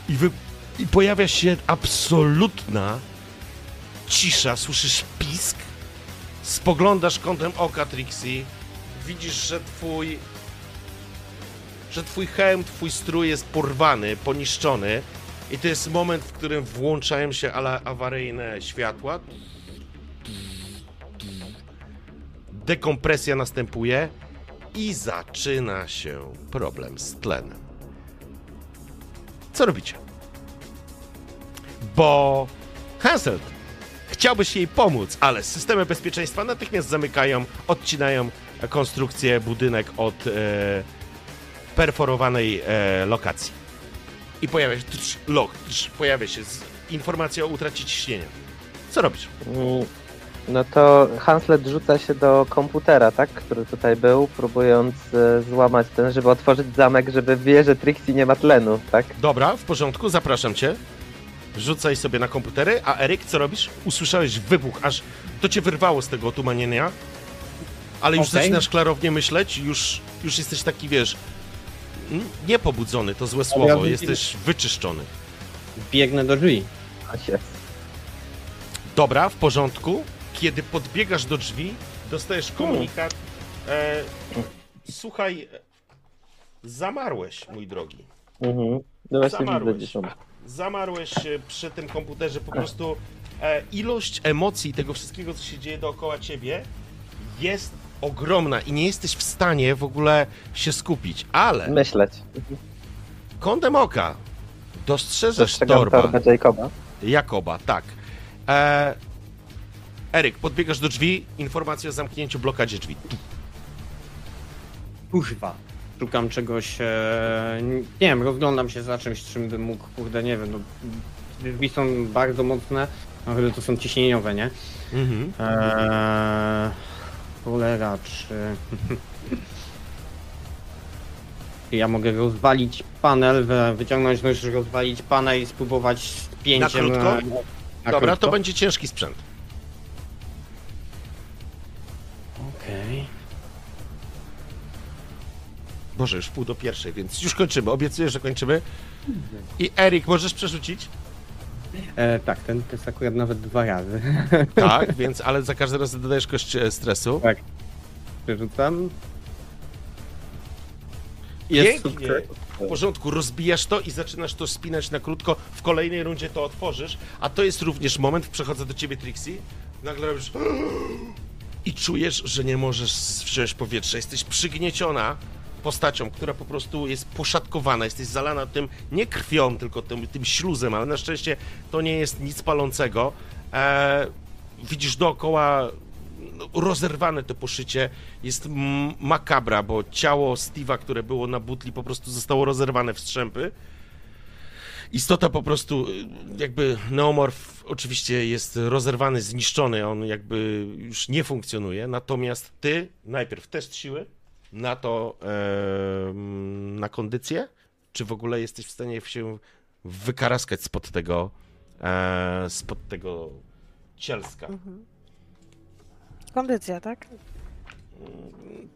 I, wy, I pojawia się absolutna cisza. Słyszysz pisk. Spoglądasz kątem oka Trixie. Widzisz, że twój. Że twój hełm, twój strój jest porwany, poniszczony. I to jest moment, w którym włączają się ala awaryjne światła. Dekompresja następuje i zaczyna się problem z tlenem. Co robicie? Bo Hanselt chciałbyś jej pomóc, ale systemy bezpieczeństwa natychmiast zamykają, odcinają konstrukcję, budynek od e, perforowanej e, lokacji. I pojawia się trz, log, trz, pojawia się z, informacja o utracie ciśnienia. Co robisz? Mm, No to Hanslet rzuca się do komputera, tak? Który tutaj był, próbując e, złamać ten, żeby otworzyć zamek, żeby wie, że Trixie nie ma tlenu, tak? Dobra, w porządku, zapraszam cię. Rzucaj sobie na komputery, a Eryk, co robisz? Usłyszałeś wybuch, aż to cię wyrwało z tego otumanienia, ale już Okej. zaczynasz klarownie myśleć, już, już jesteś taki, wiesz, n- niepobudzony, to złe ja słowo, bym- jesteś wyczyszczony. Biegnę do drzwi. A się. Dobra, w porządku. Kiedy podbiegasz do drzwi, dostajesz komunikat. E, słuchaj, zamarłeś, mój drogi. Mhm. No Zamarłeś. zamarłeś e, przy tym komputerze, po prostu e, ilość emocji tego wszystkiego, co się dzieje dookoła ciebie jest ogromna i nie jesteś w stanie w ogóle się skupić, ale Myśleć. kątem oka dostrzeżesz torba torbę Jacoba. Jakoba, tak. E, Eryk, podbiegasz do drzwi, informacja o zamknięciu blokadzie drzwi. Tu. Kurwa. Szukam czegoś, e, nie wiem, rozglądam się za czymś, czym bym mógł, kurde, nie wiem, no, drzwi są bardzo mocne, no chyba to są ciśnieniowe, nie? Mhm. Eee, cholera, czy... Ja mogę rozwalić panel, wy- wyciągnąć nóż, rozwalić panel i spróbować z pięciem... krótko? e, na Dobra, krótko? to będzie ciężki sprzęt. Okej. Boże, już pół do pierwszej, więc już kończymy. Obiecuję, że kończymy. I Eryk, możesz przerzucić? E, Tak, ten test akurat nawet dwa razy. Tak, więc, ale za każdym razem dodajesz kość e, stresu. Przerzucam. Jest Pięknie. sukces. W porządku, rozbijasz to i zaczynasz to spinać na krótko. W kolejnej rundzie to otworzysz, a to jest również moment, przechodzę do ciebie, Trixie. Nagle robisz i czujesz, że nie możesz wziąć powietrza. Jesteś przygnieciona postacią, która po prostu jest poszatkowana, jesteś zalana tym nie krwią, tylko tym, tym śluzem, ale na szczęście to nie jest nic palącego. E, widzisz dookoła no, rozerwane to poszycie, jest makabra, bo ciało Steve'a, które było na butli, po prostu zostało rozerwane w strzępy. Istota po prostu, y, jakby Neomorf oczywiście jest rozerwany, zniszczony, on jakby już nie funkcjonuje, natomiast ty najpierw test siły, na to, na kondycję, czy w ogóle jesteś w stanie się wykaraskać spod tego, e, spod tego cielska. Mhm. Kondycja, tak?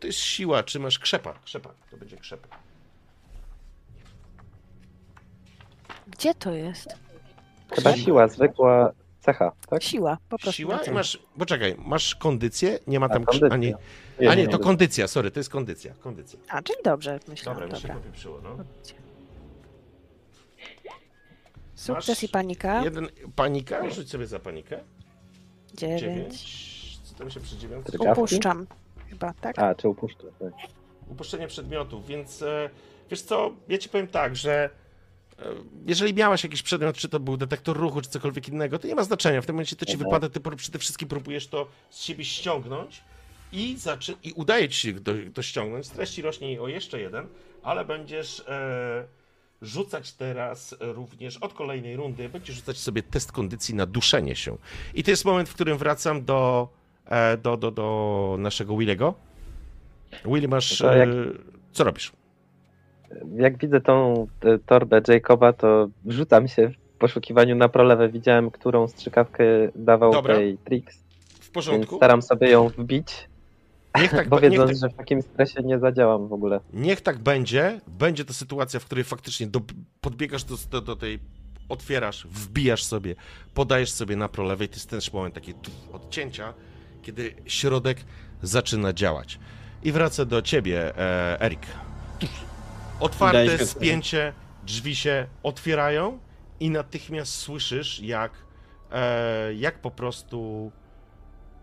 To jest siła, czy masz krzepa? Krzepa, to będzie krzepa. Gdzie to jest? Chyba siła, zwykła cecha, tak? Siła, po prostu. Siła i masz, poczekaj, masz kondycję, nie ma tam, a nie, a nie, nie, to kondycja, sorry, to jest kondycja, kondycja. A, czyli dobrze, myślałam. Dobra, mi się popieprzyło, no. Sukces Masz i panika. Jeden, panika, rzuć sobie za panikę. Dziewięć. Dziewięć. Co tam się przy dziewiątce? Upuszczam. Chyba, tak? A, czy upuszczę? Tak. upuszczenie przedmiotów, więc e, wiesz co, ja ci powiem tak, że jeżeli miałaś jakiś przedmiot, czy to był detektor ruchu, czy cokolwiek innego, to nie ma znaczenia. W tym momencie to ci Mhm. wypada, ty przede wszystkim próbujesz to z siebie ściągnąć i, zaczy- i udaje ci się to, to ściągnąć. Stres ci rośnie o jeszcze jeden, ale będziesz e, rzucać teraz również od kolejnej rundy, będziesz rzucać sobie test kondycji na duszenie się. I to jest moment, w którym wracam do, e, do, do, do naszego Willego. Willy, masz... E, co robisz? Jak widzę tą e, torbę Jacoba, to rzucam się w poszukiwaniu na prolewę. Widziałem, którą strzykawkę dawał Dobra. tej Trix, W więc porządku? staram sobie ją wbić, Niech tak, bo be- niech, wiedząc, tak, że w takim stresie nie zadziałam w ogóle. niech tak będzie. Będzie to sytuacja, w której faktycznie do, podbiegasz do, do, do tej, otwierasz, wbijasz sobie, podajesz sobie na prolewej. To jest ten moment taki odcięcia, kiedy środek zaczyna działać. I wracę do ciebie, e, Erik. Otwarte spięcie, drzwi się otwierają i natychmiast słyszysz, jak, e, jak po prostu,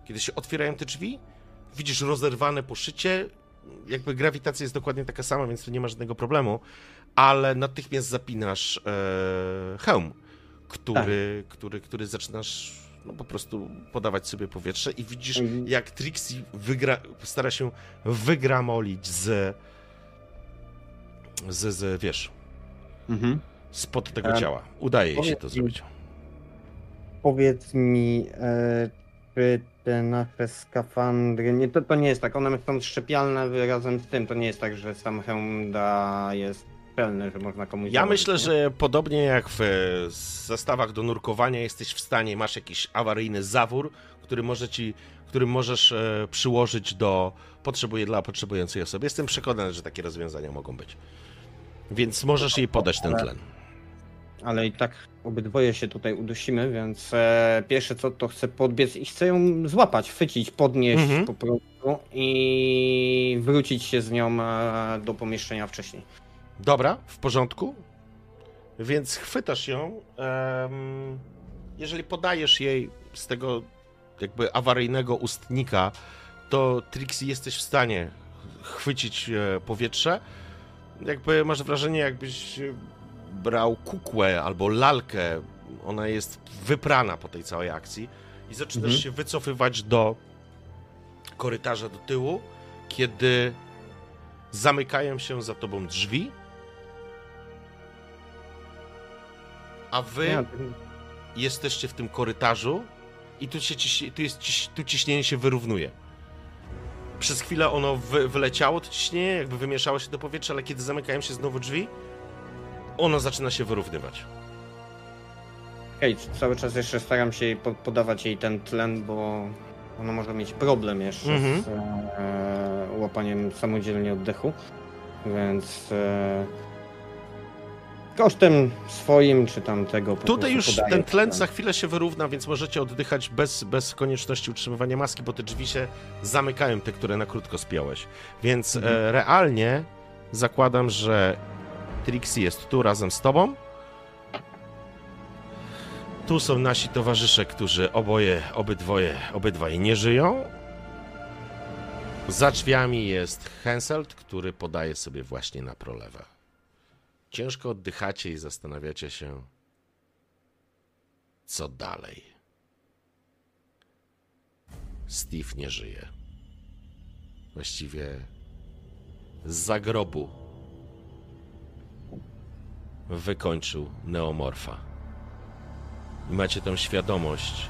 kiedy się otwierają te drzwi, widzisz rozerwane poszycie, jakby grawitacja jest dokładnie taka sama, więc tu nie ma żadnego problemu, ale natychmiast zapinasz e, hełm, który, który, który zaczynasz no, po prostu podawać sobie powietrze i widzisz, Mhm. jak Trixie wygra, stara się wygramolić z, z, z wiesz, Mhm. spod tego A, ciała. Udaje jej się to zrobić. Powiedz mi, e, czy te nasze skafandry, nie, to, to nie jest tak, one są szczepialne razem z tym, to nie jest tak, że sam hełm da jest pełny, że można komuś Ja założyć, myślę, nie? że podobnie jak w e, zestawach do nurkowania jesteś w stanie, masz jakiś awaryjny zawór, który, może ci, który możesz e, przyłożyć do potrzebuje dla potrzebującej osoby. Jestem przekonany, że takie rozwiązania mogą być. Więc możesz jej podać ten tlen. Ale i tak obydwoje się tutaj udusimy, więc e, pierwsze co to chcę podbiec i chcę ją złapać, chwycić, podnieść Mhm. po prostu i wrócić się z nią e, do pomieszczenia wcześniej. Dobra, w porządku. Więc chwytasz ją. jeżeli podajesz jej z tego jakby awaryjnego ustnika, to Trixie jesteś w stanie chwycić e, powietrze. Jakby masz wrażenie, jakbyś e, brał kukłę albo lalkę. Ona jest wyprana po tej całej akcji i zaczynasz Mhm. się wycofywać do korytarza do tyłu, kiedy zamykają się za tobą drzwi. A wy jesteście w tym korytarzu i tu, się ciś, tu, jest, tu ciśnienie się wyrównuje. Przez chwilę ono wy, wyleciało, to ciśnienie, jakby wymieszało się do powietrza, ale kiedy zamykają się znowu drzwi, ono zaczyna się wyrównywać. Hej, cały czas jeszcze staram się podawać jej ten tlen, bo ona może mieć problem jeszcze Mhm. z e, łapaniem samodzielnie oddechu, więc e, kosztem swoim czy tam tego Tutaj już podaję ten tlen za chwilę się wyrówna, więc możecie oddychać bez, bez konieczności utrzymywania maski, bo te drzwi się zamykają, te, które na krótko spiąłeś. Więc Mhm. e, realnie zakładam, że Trixie jest tu razem z tobą. Tu są nasi towarzysze, którzy oboje, obydwoje, obydwaj nie żyją. Za drzwiami jest Henselt, który podaje sobie właśnie na prolewę. Ciężko oddychacie i zastanawiacie się, co dalej. Steve nie żyje. Właściwie z zagrobu wykończył neomorfa. I macie tę świadomość,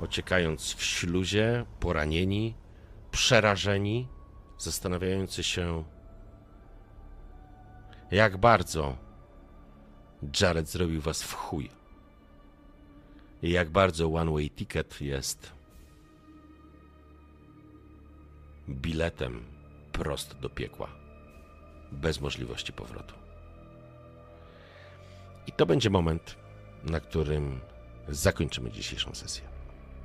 ociekając w śluzie, poranieni, przerażeni, zastanawiający się, jak bardzo Jared zrobił was w chuj. I jak bardzo One Way Ticket jest biletem prosto do piekła, bez możliwości powrotu. I to będzie moment, na którym zakończymy dzisiejszą sesję.